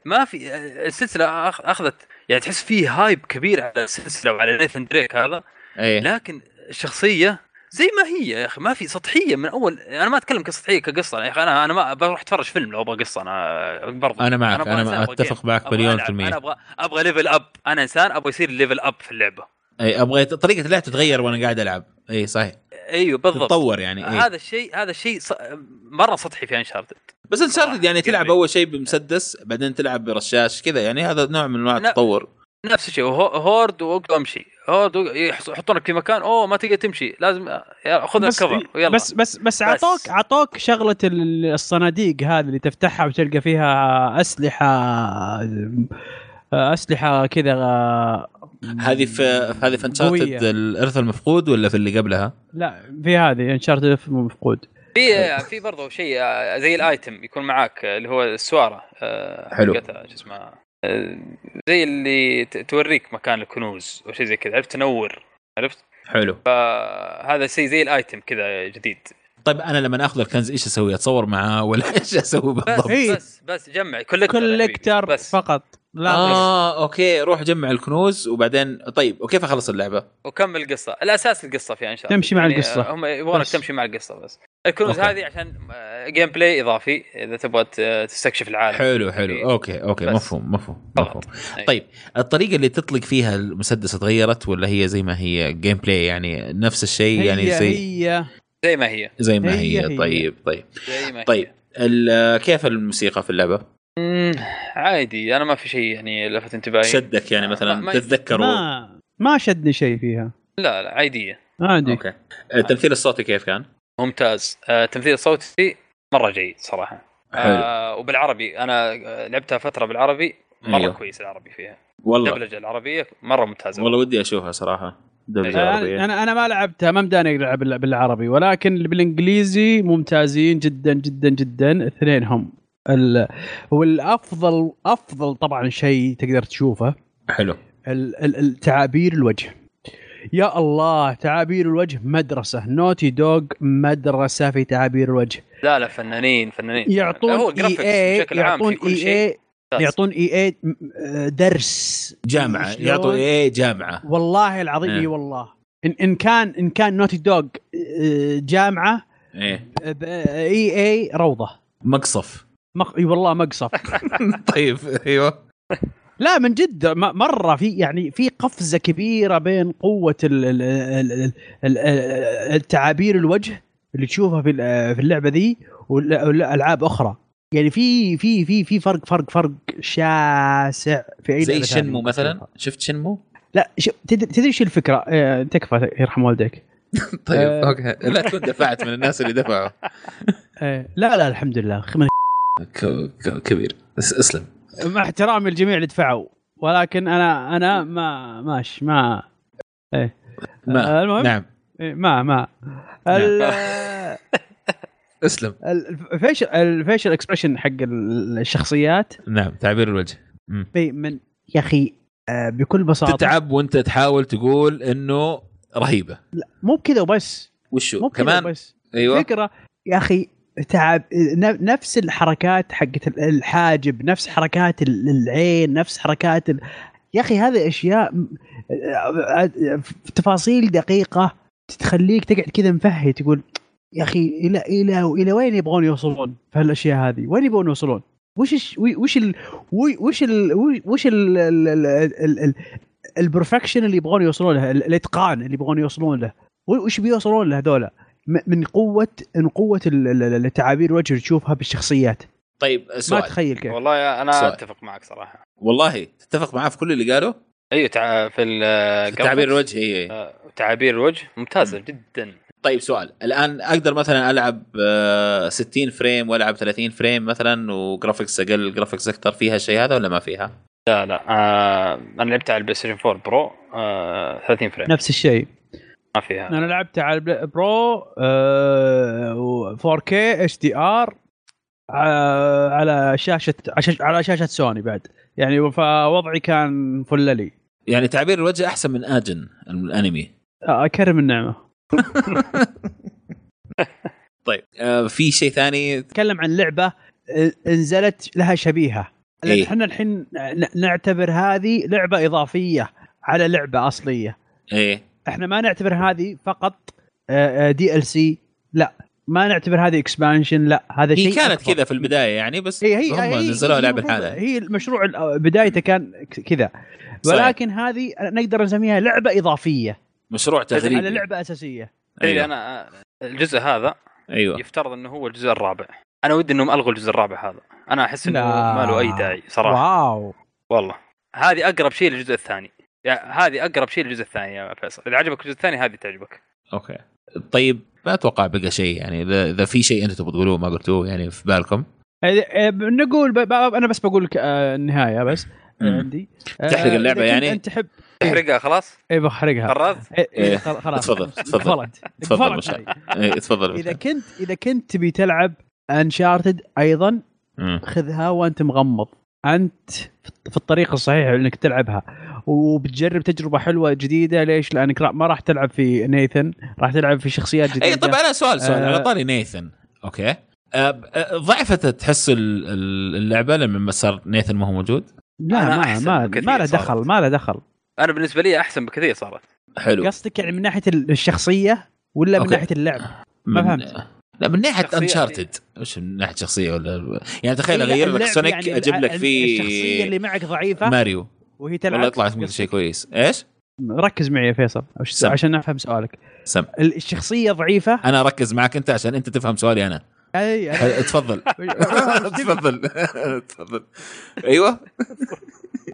ما في السلسلة اخذت يعني تحس فيه hype كبير على السلسلة وعلى Nathan Drake هذا. إيه. لكن الشخصية زي ما هي يا أخي ما في سطحية من أول أنا ما أتكلم كسطحية كقصة يا أخي أنا أنا ما بروح أتفرج فيلم لو أبغى قصة أنا برضه أنا معك أنا أبغى أتفق. معك مليون. في المية أنا أبغى أبغى level up أنا إنسان أبغى يصير level up في اللعبة أي أبغى طريقة اللعب تتغير وأنا قاعد ألعب أي صحيح أيوه بالضبط تتطور يعني أي هذا الشيء هذا الشيء ص... مرة سطحي في انشارتد بس انشارتد يعني تلعب قلبي. أول شيء بمسدس بعدين تلعب برشاش كذا يعني هذا نوع من أنواع. التطور نفس الشيء. وهو- هورد وامشي هورد و- يحص- يحطونك في مكان أوه ما تقدر تمشي. لازم خذ بس الكفر. ويلا بس بس بس اعطوك اعطوك شغلة ال- الصناديق هذه اللي تفتحها وتلقى فيها أسلحة أسلحة كذا هذه في هذه في انشارتد. الإرث المفقود ولا في اللي قبلها؟ لا في هذه انشارتد مفقود في في برضه شيء آه، زي الآيتم يكون معاك آه، اللي هو السوارة آه، حلو. شو اسمها. آه، زي اللي ت- توريك مكان الكنوز أو شيء زي كذا عرفت تنور عرفت حلو فهذا شيء زي الأيتم كذا جديد طيب أنا لما آخذ الكنز إيش أسوي؟ أتصور معاه ولا إيش أسوي بس بالضبط؟ إيه. بس بس جمع collector collector بس فقط لا. آه أوكي روح جمع الكنوز وبعدين طيب وكيف اخلص اللعبة؟ وكمل القصة الأساس القصة في Uncharted تمشي مع القصة. هم يبغونك بس. تمشي مع القصة بس الكنوز أوكي. هذه عشان gameplay إضافي إذا تبغى تستكشف العالم. حلو في- حلو أوكي أوكي بس. مفهوم مفهوم. مفهوم. أي. طيب الطريقة اللي تطلق فيها المسدس تغيرت ولا هي زي ما هي gameplay يعني نفس الشيء؟ يعني زي هي. زي ما هي. زي ما هي هي, هي. طيب طيب. زي ما هي. طيب ال- كيف الموسيقى في اللعبة؟ عادي. أنا ما في شيء يعني لفت انتباهي. شدك يعني ما- مثلا ما- تتذكره ما ما شدني شيء فيها. لا لا عادية. عادي. أوكي التمثيل الصوتي كيف كان؟ ممتاز. آه، التمثيل الصوتي مرة جيد صراحة. حلو. آه وبالعربي أنا آه، لعبتها فترة بالعربي مرة أيوه. كويس العربي فيها. والله. الدبلجه العربية مرة ممتازة. والله ودي أشوفها صراحة دبلجة. عربيه أنا أنا ما لعبتها ما مداني ألعب بال- بالعربي. ولكن اللي بالإنجليزي ممتازين جدا جدا جدا. الاثنين هم. ال... والأفضل أفضل طبعا شيء تقدر تشوفه. حلو. ال- ال- ال- تعابير الوجه. يا الله تعابير الوجه مدرسة. Naughty Dog مدرسة في تعابير الوجه. لا لا فنانين فنانين. يعطون هو EA بشكل عام يعطون في كل اي شيء. إي. يعطون EA درس. جامعة شلون؟ يعطوا إيه جامعة. والله العظيم إيه. اي والله. إن إن كان إن كان Naughty Dog جامعة إيه. EA روضة. مقصف. مق... إي والله مقصف. طيب أيوه. لا من جد مرة في يعني في قفزة كبيرة بين قوة ال ال ال ال ال التعابير الوجه اللي تشوفها في ال- في اللعبة ذي وال- والالعاب أخرى يعني في في في في فرق فرق فرق شاسع في أي زي شنمو مثلا. شفت شنمو؟ لا شو تدري إيش الفكرة؟ آه، تكفى يرحم والديك طيب آه. أوكي لا تكون دفعت من الناس اللي دفعوا آه، لا لا الحمد لله من كبير اس- اسلم مع احترامي للجميع اللي دفعوا. ولكن أنا أنا ما ماشي ما إيه. ما المهم نعم. إيه، ما ما. ال- اسلم. ال- الفيشل الفيشل اكسبريشن حق ال- الشخصيات. نعم تعبير الوجه. في من يا أخي آه، بكل بساطة. تتعب وأنت تحاول تقول إنه رهيبة. مو بكذا وبس. وشو؟ كمان؟ وبس. أيوه. فكرة يا أخي تعب نفس الحركات حقت ال- الحاجب نفس حركات ال- العين نفس حركات ال... يا أخي هذه أشياء تفاصيل دقيقة تخليك تقعد كذا مفهي تقول يا أخي إلى إلى إلى وين يبغون يوصلون في هالأشياء هذه؟ وين يبغون يوصلون؟ وش وش ال وش ال وش ال ال- ال- ال- ال- البرفكشن اللي يبغون يوصلون له ال- الإتقان اللي يبغون يوصلون له وش بيوصلون له هذولا م- من قوه من قوة ال- ال- ال- التعابير الوجه اللي تشوفها بالشخصيات. طيب ما سؤال. تخيل كيف. والله أنا سؤال. أتفق معك صراحة. والله تتفق معاه في كل اللي قاله؟ أيوه تع... في ال- في graphics، الوجه. هي آه، تعابير الوجه ممتازه جدا. طيب سؤال. الآن أقدر مثلا ألعب آه، 60 frame وألعب 30 frame مثلا و graphics أقل graphics أكثر فيها الشيء هذا ولا ما فيها؟ لا لا. آه أنا لعبت على ال PlayStation 4 Pro آه 30 frame. نفس الشيء. ما فيها. أنا لعبت على Pro آه، 4K HDR على شاشة على شاشة سوني بعد. يعني فوضعي كان فللي يعني تعبير الوجه أحسن من آجن الأنمي. آه، أكرم النعمة. طيب آه في شيء ثاني؟ اتكلم عن لعبة آه، نزلت لها شبيهة. إيه. إحنا الحين نعتبر هذه لعبة إضافية على لعبة أصلية. إيه. إحنا ما نعتبر هذه فقط DLC لا. ما نعتبر هذه expansion لا. هذا هي شيء كانت أكبر. كذا في البداية يعني بس هي هي هم هي نزلوها هي لعبه لحالها هي المشروع ال- بدايته كان ك- كذا. ولكن هذه نقدر نسميها لعبة إضافية. مشروع على تقريبا لعبة أساسية. تدري أيوه أنا آه، الجزء هذا أيوه. يفترض إنه هو الجزء الرابع. أنا ودي إنهم ألغوا الجزء الرابع هذا. أنا أحس إنه. ما له أي داعي صراحة. واو. والله. هذه أقرب شيء للجزء الثاني. يعني هذه أقرب شيء للجزء الثاني يا فيصل. إذا عجبك الجزء الثاني هذه تعجبك. أوكي. طيب ما أتوقع بقى شيء يعني إذا إذا في شيء أنتم تبغوا تقولوه ما قلتوه يعني في بالكم. إيه، نقول ب- ب- أنا بس بقول لك آه، النهاية بس. آه،. عندي. آه، تحرق كنت يعني؟ أنت تحب تحرقها خلاص؟ اي بحرقها. قررت إيه، إيه،. خل- خلاص. تفضل، تفضل. تفضل تفضل إذا كنت إذا كنت تبي تلعب انشارتد أيضا. خذها وأنت مغمض. أنت في الطريق الصحيح إنك تلعبها وبتجرب تجربة حلوة جديدة ليش؟ لأنك ما راح تلعب في نيثن راح تلعب في شخصيات جديدة اي طب أنا سؤال سؤال آه. على طاري نيثن okay أه، ضعفت تحس ال- ال- اللعبة لما صار نيثن ما هو موجود لا ما ما, ما له. دخل ما له دخل أنا بالنسبة لي أحسن بكثير صارت حلو قصدك يعني من ناحية الشخصية ولا من okay. ناحية اللعب؟ ما فهمت. لا من ناحية Uncharted وش من ناحية شخصية ولا؟ يعني تخيل إيه، أغير لك سونيك يعني أجيب لك فيه الشخصية اللي معك ضعيفة ماريو وهي تلعب والله يطلع مثل شيء كويس. إيش؟ ركز معي يا فيصل. عشان أفهم سؤالك. سم. ال- الشخصية ضعيفة؟ أنا أركز معك أنت عشان أنت تفهم سؤالي أنا. أي تفضل. تفضل. تفضل. أيوه.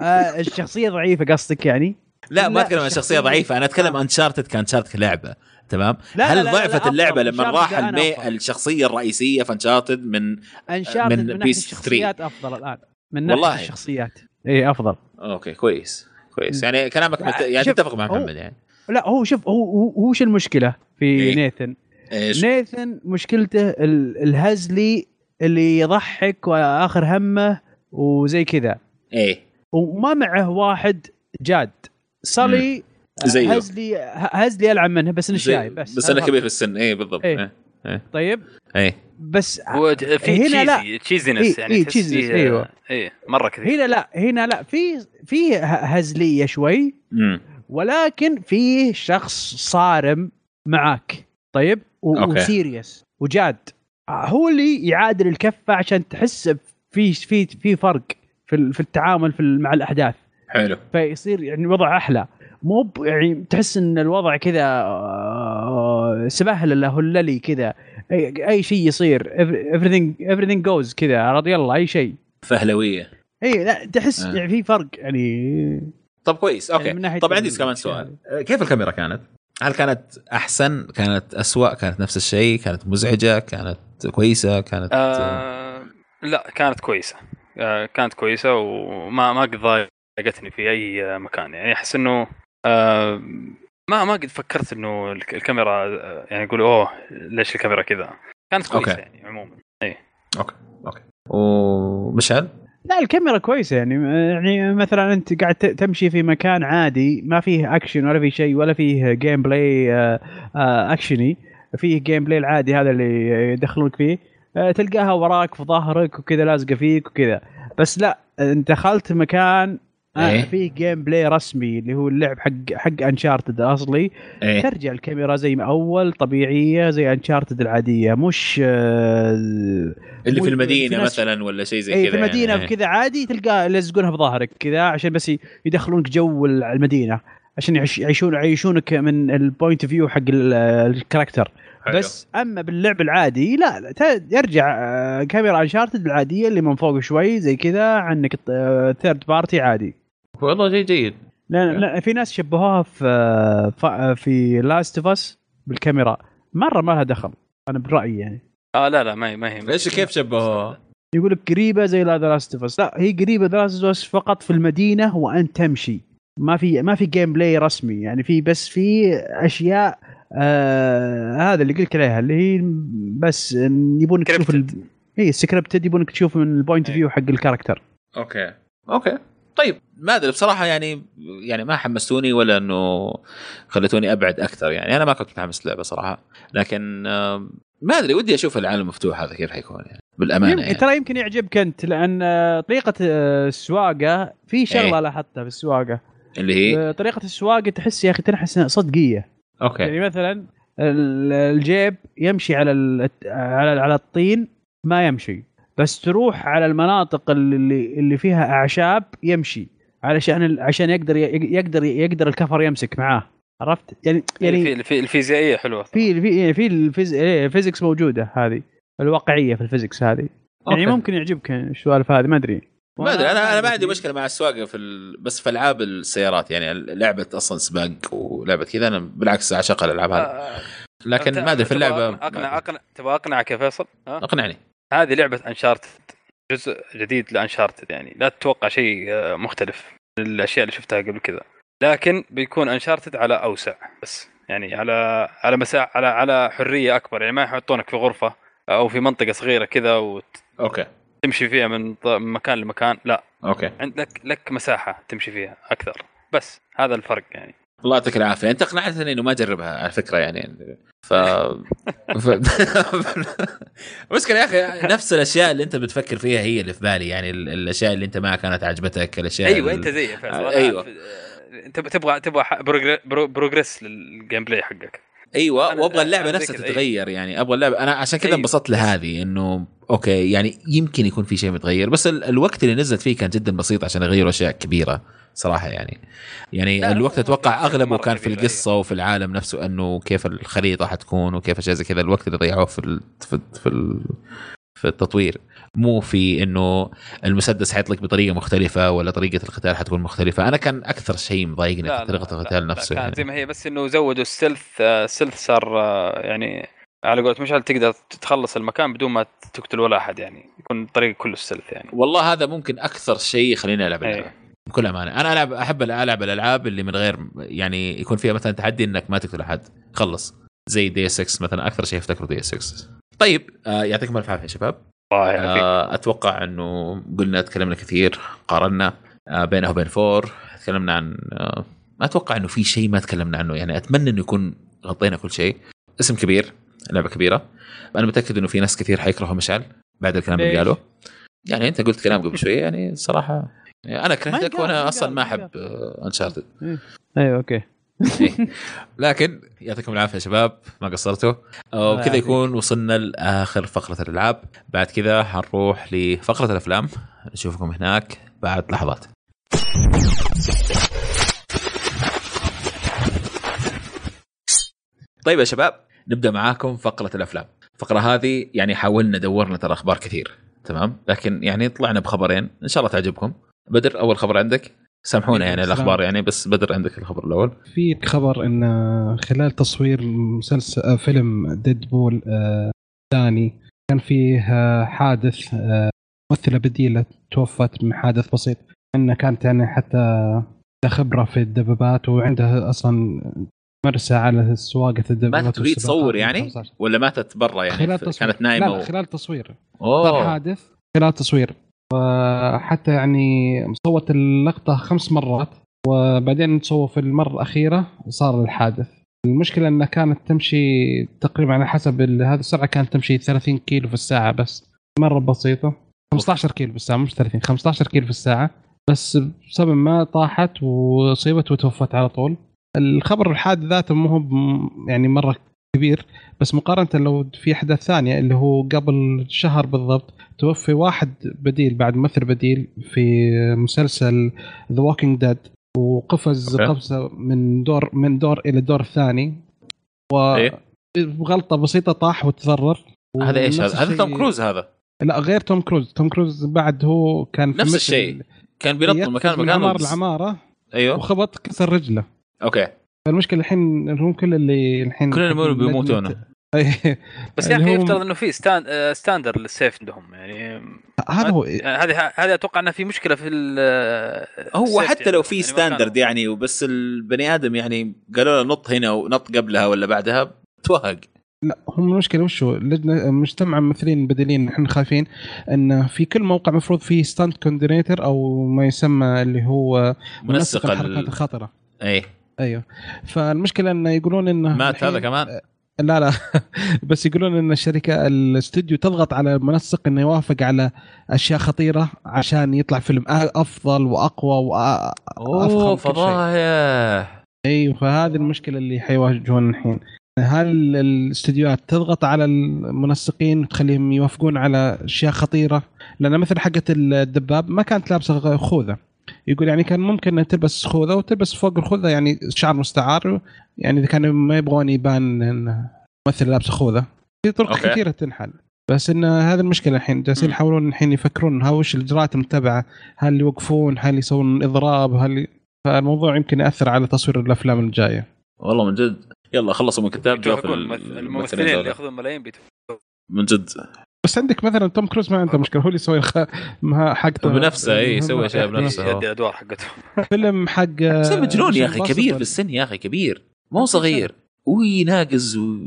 آه، الشخصية ضعيفة قصدك يعني؟ لا ما أتكلم عن شخصية ضعيفة أنا أتكلم انشارتد كأنشارتد لعبه تمام؟ لا، هل لا، لا، ضعفت لا، اللعبة. لما راح المي... الشخصية الرئيسية في Uncharted من Uncharted من من, PS3. الشخصيات أفضل الآن. من ناحية والله. الشخصيات. اي أفضل. أوكي كويس. كويس. يعني كلامك مت... يعني تتفق مع محمد يعني. لا هو شوف هو هو وش المشكلة في إيه؟ نيثن؟ إيش؟ نيثن مشكلته ال- الهزلي اللي يضحك وآخر همه وزي كذا. إيه. وما معه واحد جاد. صلي زيه. هزلي هزلي ألعب منه بس زي- شايب بس. بس أنا. كبير في السن. إيه بالضبط. إيه. إيه. طيب. إيه. بس هو في هنا لا. cheesiness إيه، يعني تحس cheesiness، فيه- أيوة. إيه مرة كثير. هنا لا هنا لا. في في هزليه شوي. امم ولكن في شخص صارم معاك. طيب. و serious. وجاد. هو اللي يعادل الكفة عشان تحس في في في فرق في في التعامل في مع الأحداث. حلو. فيصير يعني الوضع أحلى. مو ب- يعني تحس إن الوضع كذا آه، سبهل له هللي كذا اي أي شيء يصير everything everything goes كذا رضي الله أي شيء فهلوية إي لا تحس آه. يعني في فرق يعني طب كويس okay يعني طب عندي كمان سؤال آه، كيف الكاميرا كانت؟ هل كانت أحسن؟ كانت اسوء؟ كانت نفس الشيء؟ كانت مزعجة؟ كانت كويسة؟ كانت آه لا كانت كويسة آه كانت كويسة وما ما قد ضايقتني في أي مكان يعني أحس إنه آه ما ما قد فكرت إنه الك- الكاميرا آه، يعني يقول أوه ليش الكاميرا كذا؟ كانت كويسة okay. يعني عموما. ومشعل؟ لا الكاميرا كويسة يعني. يعني مثلا أنت قاعد تمشي في مكان عادي ما فيه اكشن ولا في شيء ولا فيه gameplay اكشني فيه gameplay العادي هذا اللي يدخلونك فيه. آه، تلقاها وراك في ظهرك وكذا لازقة فيك وكذا. بس لا أنت دخلت مكان إيه. فيه gameplay رسمي اللي هو اللعب حق حق Uncharted أصلي إيه ترجع الكاميرا زي ما أول طبيعية زي Uncharted العادية مش آه، اللي في المدينة في مثلا ولا شيء زي كذا اي في المدينة يعني. كذا عادي تلقاه يلزقونها في ظهرك كذا عشان بس يدخلونك جو المدينة عشان يعيش- يعيشون يعيشونك من ال point of view حق ال- ال character. بس أما باللعب العادي لا, يرجع آه، كاميرا Uncharted العادية اللي من فوق شوي زي كذا عنك third party عادي والله جيد جيد. لا, لا في ناس شبهوها في ف- في Last of Us بالكاميرا. مرة ما لها دخل أنا برأيي يعني. آه لا لا ما هي ما هي. ليش كيف شبهوها؟ يقول لك قريبة زي The Last of Us لا هي قريبة The Last of Us فقط في المدينة وأنت تمشي. ما في ما في gameplay رسمي يعني في بس في أشياء آه هذا اللي قلت عليها اللي هي بس يبونك تشوف ال... هي scripted يبونك تشوف من ال point of view حق الكاركتر. أوكي. أوكي. طيب ما أدري بصراحة يعني يعني ما حمستوني ولا إنه خلتوني أبعد أكثر يعني. أنا ما كنت متحمس للعبة صراحة. لكن ما أدري ودي أشوف العالم المفتوح هذا كيف حيكون يعني بالأمانة يمكن يعني. ترى يمكن يعجبك أنت لأن آه، طريقة آه، السواقة في شغلة إيه. لاحظتها في السواقة. اللي هي؟ آه، طريقة السواقة تحس يا أخي تنحس صدقيه أوكي. يعني مثلا ال- الجيب يمشي على على على الطين ما يمشي. بس تروح على المناطق اللي اللي فيها أعشاب يمشي علشان عشان يقدر يقدر يقدر الكفر يمسك معاه. عرفت؟ يعني يعني في في الفيزيائية حلوة. في في يعني في إيه، ال physics موجودة هذه الواقعية في ال physics هذه. يعني okay. ممكن يعجبك السوالف هذه ما أدري. ما أدري أنا أنا ما عندي. مشكلة مع السواقة في ال... بس في ألعاب السيارات. يعني لعبة أصلا سباق ولعبة كذا أنا بالعكس أعشق الألعاب هذه. آه، لكن ما أدري في اللعبه اقنع اقنع تبغى أقنعك يا فيصل؟ أقنعني. هذه لعبة Uncharted جزء جديد ل Uncharted يعني. لا تتوقع شيء آه، مختلف من الأشياء اللي شفتها قبل كذا. لكن بيكون Uncharted على أوسع بس. يعني على على مساحه على على حرية أكبر. يعني ما يحطونك في غرفة أو في منطقة صغيرة كذا وتمشي okay. فيها من ط- من مكان لمكان. لا. okay. عندك لك مساحة تمشي فيها أكثر. بس هذا الفرق يعني. الله يعطيك العافية. أنت اقنعتني إنه ما أجربها على فكرة يعني. ف, ف... المشكلة يا أخي نفس الأشياء اللي أنت بتفكر فيها هي اللي في بالي. يعني ال- الأشياء اللي أنت ما كانت عجبتك الأشياء أيوه ال- أنت زي آه، أيوة. في- آه، أنت تبغى تبغى ح- progr- pro- progress لل gameplay حقك. أيوه وأبغى اللعبة نفسها كذا، تتغير يعني. أبغى اللعبه أنا عشان كذا أيوة. انبسطت لهذه إنه okay يعني يمكن يكون في شيء متغير بس ال... الوقت اللي نزلت فيه كان جدا بسيط عشان يغيروا أشياء كبيرة. صراحة يعني. يعني الوقت أتوقع أغلبه كان في القصة وفي العالم نفسه إنه كيف الخريطة حتكون وكيف أشياء زي كذا. الوقت اللي ضيعوه في ال... في في, ال... في التطوير. مو في إنه المسدس حيطلق بطريقة مختلفة ولا طريقة القتال حتكون مختلفة. أنا كان أكثر شيء مضايقني في طريقة القتال نفسه كانت يعني. زي ما هي بس إنه زودوا ال stealth آه، ال stealth صار آه، يعني على قولة مشعل تقدر تخلص المكان بدون ما تقتل ولا أحد يعني يكون الطريق كله ال stealth يعني. والله هذا ممكن أكثر شيء يخليني ألعب اللعبة. أي. بكل أمانة. أنا العب أحب ألعب الألعاب اللي من غير يعني يكون فيها مثلا تحدي إنك ما تقتل أحد. خلص. زي دي 6 مثلا. أكثر شيء افتكره دي 6 طيب آه يعطيكم ألف عافية يا شباب. الله يعافيك. آه أتوقع إنه قلنا تكلمنا كثير قارنا آه بينه وبين four. تكلمنا عن آه ما أتوقع إنه في شيء ما تكلمنا عنه. يعني أتمنى إنه يكون غطينا كل شيء. اسم كبير لعبة كبيرة. أنا متأكد إنه في ناس كثير حيكرهوا مشعل بعد الكلام اللي؟ قاله. يعني أنت قلت كلام قبل شوية يعني صراحة أنا كرهتك وأنا ما أصلا ما أحب Uncharted أيوه okay. لكن يعطيكم العافية يا شباب ما قصرتوا. آه، وبكذا يعافيك. يكون وصلنا لآخر فقرة الألعاب. بعد كذا حنروح لفقرة الأفلام. نشوفكم هناك بعد لحظات. طيب يا شباب نبدأ معاكم فقرة الأفلام. الفقرة هذه يعني حاولنا دورنا ترى أخبار كثير تمام؟ لكن يعني طلعنا بخبرين إن شاء الله تعجبكم. بدر أول خبر عندك؟ سامحونا يعني السلام. الأخبار يعني بس بدر عندك الخبر الأول. في خبر إن خلال تصوير مسلسل آه، فيلم ديدبول آه، الثاني كان فيه آه، حادث آه، ممثلة بديلة توفت من حادث بسيط. إنها كانت يعني حتى خبرة في الدبابات وعندها أصلا مرسى على سواقة الدبابات ماتت وهي تصور يعني 15. ولا ماتت برا يعني؟ خلال تصوير. كانت نايمة لا, و... لا خلال تصوير. صار اوه حادث خلال تصوير. وحتى يعني صوت اللقطة خمس مرات وبعدين تصور في المرة الأخيرة صار الحادث. المشكلة أنها كانت تمشي تقريبا على حسب هذه السرعة كانت تمشي 30 كيلو في الساعة بس. مرة بسيطة. 15 كيلو في الساعة مش 30 15 كيلو في الساعة. بس بسبب ما طاحت وصيبت وتوفت على طول. الخبر الحادث ذاته مو هو يعني مرة كبير بس مقارنة لو في أحداث ثانية اللي هو قبل شهر بالضبط توفي واحد بديل بعد ممثل بديل في مسلسل The Walking Dead وقفز okay. قفزة من دور من دور إلى الدور الثاني إيه. وغلطه بسيطة طاح وتضرر هذا إيش هذا؟ هذا توم كروز هذا لا غير توم كروز توم كروز بعد هو كان في نفس الشيء. كان بينط من مكان من مكان عماره وبس- العمارة أيوه وخبط كسر رجله أوكي فالمشكلة الحين هم كل اللي الحين كلنا بيمو- بيموتون بس يا اللي أخي هو- يفترض إنه في ستان... آه، ستاندر للسيف عندهم يعني هذا هو يعني هذه هذه أتوقع إنها في مشكلة في ال- هو حتى لو عندهم. في يعني ما ستاندرد يعني وبس البني آدم يعني قالوا له نط هنا ونط قبلها ولا بعدها توهق. لا هم المشكلة وشو لجنه مجتمع ممثلين بديلين إحنا خايفين إن في كل موقع مفروض في ستانت كوندينيتر أو ما يسمى اللي هو منسق الحركات ال... الخطرة. اي أيوه. فالمشكلة انه يقولون إنه مات هذا كمان؟ لا لا. بس يقولون إن الشركة الاستوديو تضغط على المنسق إنه يوافق على أشياء خطيرة عشان يطلع فيلم أفضل وأقوى شيء. فضايح. أيوه فهذه المشكلة اللي حيواجهون الحين. هل الاستديوهات تضغط على المنسقين وتخليهم يوافقون على أشياء خطيرة؟ لأن مثل حقه الدباب ما كانت لابسة خوذة. يقول يعني كان ممكن انها تلبس خوذة وتلبس فوق الخوذة يعني شعر مستعار يعني إذا كانوا ما يبغون يبان انه ممثل لابسه خوذة. في طرق أوكي. كثيرة تنحل. بس إن هذه المشكلة الحين جالسين. يحاولون الحين يفكرون ها وش الإجراءات المتبعة؟ هل يوقفون؟ هل يسوون إضراب؟ هل ي- فالموضوع يمكن يأثر على تصوير الأفلام الجاية. والله من جد. يلا خلصوا من كتاب الممثلين اللي. يأخذون ملايين بيتوهقون. من جد. بس عندك مثلا توم كروز ما عنده مشكلة هو اللي يسوي الخ... ما حقته بنفسه، إيه، يسوي أشياء بنفسه. يدي الادوار حقتهم فيلم حق بس مجنون يا أخي Impossible. كبير في السن يا أخي كبير. مو صغير. ويناقز و...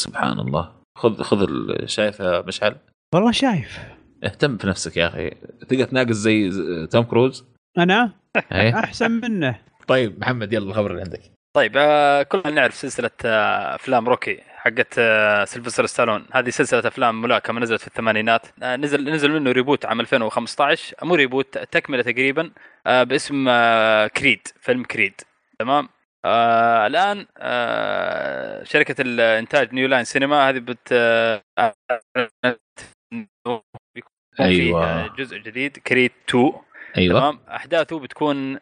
سبحان الله. خذ خذ شايفها مشعل؟ والله شايف. اهتم في نفسك يا أخي. تقدر تناقز زي توم كروز؟ أنا؟ إيه. أحسن منه. طيب محمد يلا الخبر اللي عندك. طيب آه، كلنا نعرف سلسلة آه، أفلام Rocky. حقت آه، سيلفستر ستالون هذه سلسلة أفلام ملاكمة نزلت في الثمانينات. آه، نزل نزل منه reboot عام 2015 مو reboot تكملة تقريبا آه، باسم آه، Creed فيلم Creed تمام؟ آه الآن آه شركة الإنتاج New Line Cinema هذه بت آه،. آه، جزء جديد Creed 2 أيوه. تمام؟ أحداثه بتكون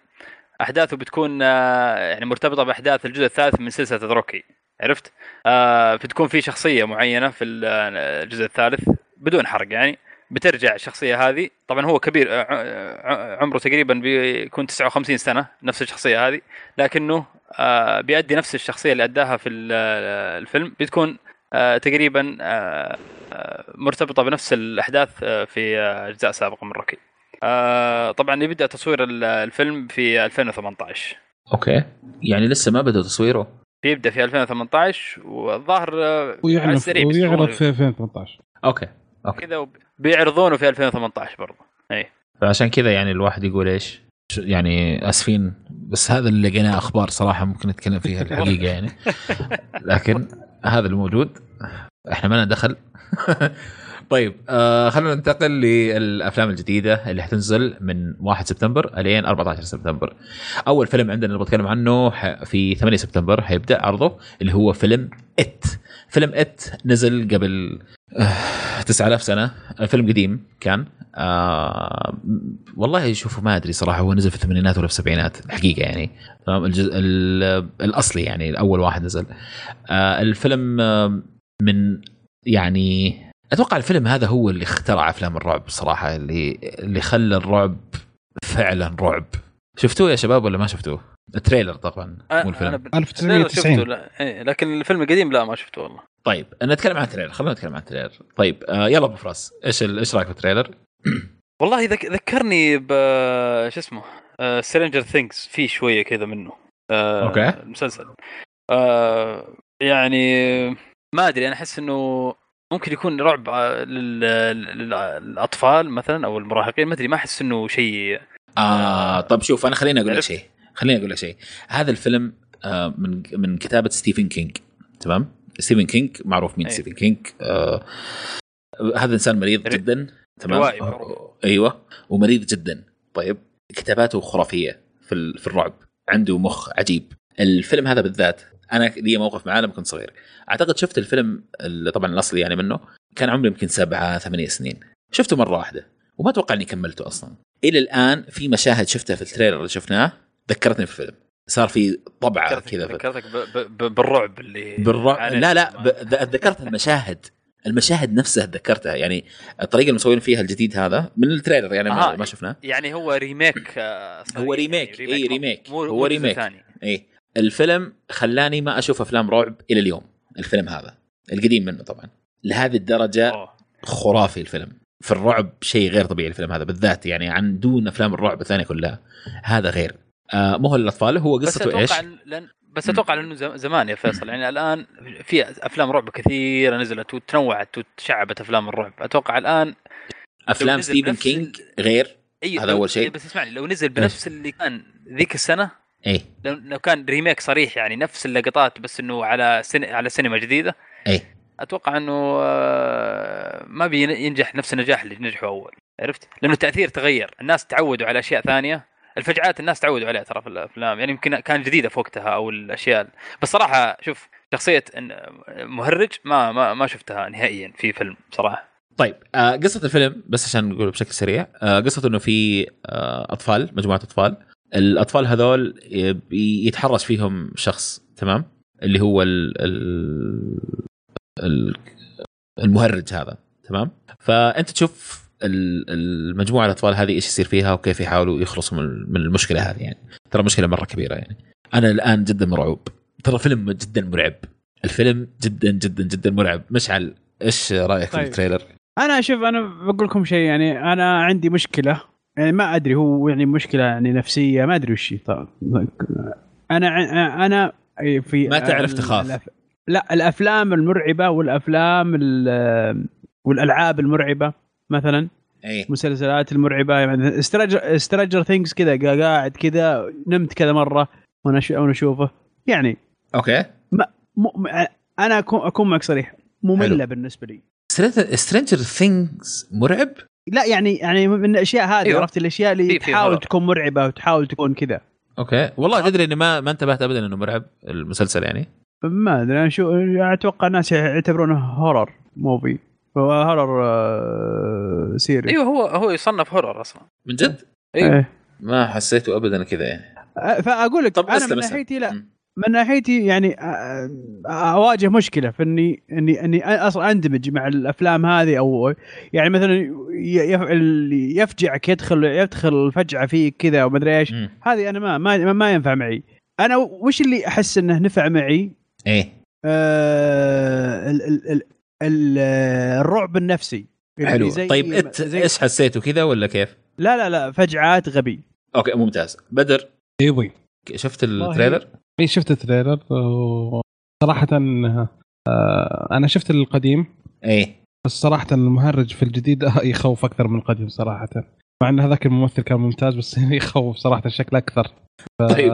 أحداثه بتكون آه، يعني مرتبطة بأحداث الجزء الثالث من سلسلة Rocky عرفت؟ آه بتكون في شخصية معينة في الجزء الثالث بدون حرق يعني بترجع الشخصية هذه. طبعا هو كبير عمره تقريبا بيكون 59 سنة نفس الشخصية هذه. لكنه آه بيأدي نفس الشخصية اللي أداها في ال- الفيلم. بتكون آه تقريبا آه آه، مرتبطة بنفس الأحداث آه، في أجزاء سابقة من Rocky. آه طبعا يبدأ تصوير ال- الفيلم في 2018 okay. يعني لسه ما بدأ تصويره؟ بيبدأ في 2018 والظاهر آه، على ويعرض السريع ويعرض بيسوونه في 2018 okay okay. كذا بيعرضونه في 2018 برضه. اي فعشان كذا يعني الواحد يقول إيش؟ ش- يعني آسفين. بس هذا اللي لقيناه أخبار صراحة ممكن نتكلم فيها الحقيقة يعني. لكن هذا الموجود. إحنا ما لنا دخل. طيب آه خلينا ننتقل للأفلام الجديدة اللي حتنزل من 1 سبتمبر إلين 14 سبتمبر. أول فيلم عندنا اللي بتكلم عنه في 8 سبتمبر حيبدأ عرضه اللي هو فيلم إت. فيلم إت نزل قبل آه 9000 سنة. فيلم قديم كان. آه والله شوفوا ما أدري صراحة هو نزل في الثمانينات ولا في السبعينات الحقيقة يعني. تمام؟ الجزء ال- الأصلي يعني الأول واحد نزل. آه الفيلم آه من يعني أتوقع الفيلم هذا هو اللي اخترع أفلام الرعب صراحة اللي اللي خلى الرعب فعلا رعب شفتوه يا شباب ولا ما شفتوه؟ ال trailer طبعا مو أنا الفيلم ب- 1990. شفته لا إيه لكن الفيلم القديم لا ما شفته والله طيب نتكلم عن ال trailer خلينا نتكلم عن ال trailer طيب آه يلا أبو فراس إيش ال- إيش رأيك في ال trailer؟ والله ذك... ذكرني ب شو اسمه Stranger Things في شوية كذا منه آه okay. المسلسل آه يعني ما أدري أنا أحس إنه ممكن يكون رعب آه، لل... لل- للأطفال مثلا أو المراهقين ما أدري ما أحس إنه شيء آه طب شوف أنا خليني أقول لك؟ شيء خليني أقول لك شيء هذا الفيلم آه من من كتابة ستيفن كينج تمام ستيفن كينج معروف مين أي. ستيفن كينج آه هذا إنسان مريض جدا تمام آه،. أيوه ومريض جدا طيب كتاباته خرافية في في الرعب عنده مخ عجيب الفيلم هذا بالذات أنا لي موقف معاه لما كنت صغير. أعتقد شفت الفيلم اللي طبعا الأصلي يعني منه كان عمري يمكن سبعة ثمانية سنين. شفته مرة واحدة وما أتوقع إني كملته أصلا. إلى الآن في مشاهد شفتها في ال trailer اللي شفناه ذكرتني في الفيلم. صار في طبعة كذا ذكرتك. بالرعب اللي بالرعب لا لا ذكرت المشاهد. المشاهد نفسها تذكرتها يعني الطريقة اللي مسوين فيها الجديد هذا من ال trailer يعني ما, آه. ما شفناه. يعني هو remake آه، هو remake، يعني إي remake. مو هو مو جزء remake. إيه. الفيلم خلاني ما أشوف أفلام رعب إلى اليوم الفيلم هذا القديم منه طبعا. لهذه الدرجة. خرافي الفيلم. في الرعب شيء غير طبيعي الفيلم هذا بالذات يعني عن دون أفلام الرعب الثانية كلها هذا غير. آه مو هو للاطفال هو بس قصته إيش؟ أتوقع لأن بس أتوقع لأنه زم- زمان يا فيصل يعني الآن في أفلام رعب كثيرة نزلت وتنوعت وتشعبت أفلام الرعب. أتوقع الآن أفلام ستيفن كينج غير؟ إي هذا أول شيء. بس اسمعني لو نزل بنفس اللي كان ذيك السنة إيه. لو, كان ريميك صريح يعني نفس اللقطات بس إنه على سن... على سينما جديدة إيه. أتوقع إنه آه، ما بينجح نفس النجاح اللي نجحوا أول. عرفت؟ لأنه التأثير تغير، الناس تعودوا على أشياء ثانية، الفجعات الناس تعودوا عليها ترى في الأفلام، يعني يمكن كانت جديدة في وقتها أو الأشياء بس صراحة شوف شخصية مهرج ما ما ما شفتها نهائيا في فيلم صراحة. طيب آه قصة الفيلم بس عشان نقول بشكل سريع آه قصته إنه في أطفال مجموعة أطفال. الأطفال هذول يتحرش فيهم شخص تمام؟ اللي هو ال ال ال المهرج هذا تمام؟ فأنت تشوف ال- المجموعة الأطفال هذه إيش يصير فيها وكيف يحاولوا يخلصوا من المشكلة هذه يعني. ترى مشكلة مرة كبيرة يعني. أنا الآن جدا مرعوب. ترى فيلم جدا مرعب. الفيلم جدا جدا جدا مرعب. مشعل إيش رأيك في طيب. التريلر؟ أنا شوف أنا بقول لكم شيء يعني أنا عندي مشكلة. يعني ما أدري هو يعني مشكلة يعني نفسية ما أدري وش طبعاً. أنا أنا في ما تعرف تخاف. لا الأفلام المرعبة والأفلام ال- والألعاب المرعبة مثلا إيه مسلسلات المرعبة يعني Stranger Stranger Things كذا قا- قاعد كذا نمت كذا مرة وأنا وأنا أشوفه يعني okay م... م... أنا أكون أكون معك صريح مملة حلو. بالنسبة لي Stranger Things مرعب؟ لا يعني يعني من الأشياء هذه أيوه. عرفت الأشياء اللي تحاول. تكون مرعبة وتحاول تكون كذا okay والله تدري إني ما ما انتبهت ابدا إنه مرعب المسلسل يعني ما أدري أنا شو أتوقع الناس يعتبرونه horror movie هو horror سيري أيوه هو هو يصنف horror أصلا من جد؟ أيوه. ما حسيته ابدا كذا يعني أه، فأقول لك طب أنا اسلم من اسلم. ناحيتي لا مم. من ناحيتي يعني أواجه مشكلة في إني إني إني أصلا أندمج مع الأفلام هذه أو يعني مثلا ي- يف- اللي يفجعك يدخل يدخل فجعه فيك كذا ومدري إيش. هذه أنا ما ما, ما ينفع معي. أنا وش اللي أحس إنه نفع معي؟ إيه. آه ال ال ال ال الرعب النفسي. اللي حلو. زي طيب أنت زي إيش حسيته كذا ولا كيف؟ لا لا لا فجعات غبي. okay ممتاز. بدر. أيوه شفت ال trailer؟ إي شفت ال trailer وصراحة آه، أنا شفت القديم. إيه بس صراحة المهرج في الجديد يخوف أكثر من القديم صراحة. مع إن هذاك الممثل كان ممتاز بس يخوف صراحة شكله أكثر. ف... طيب.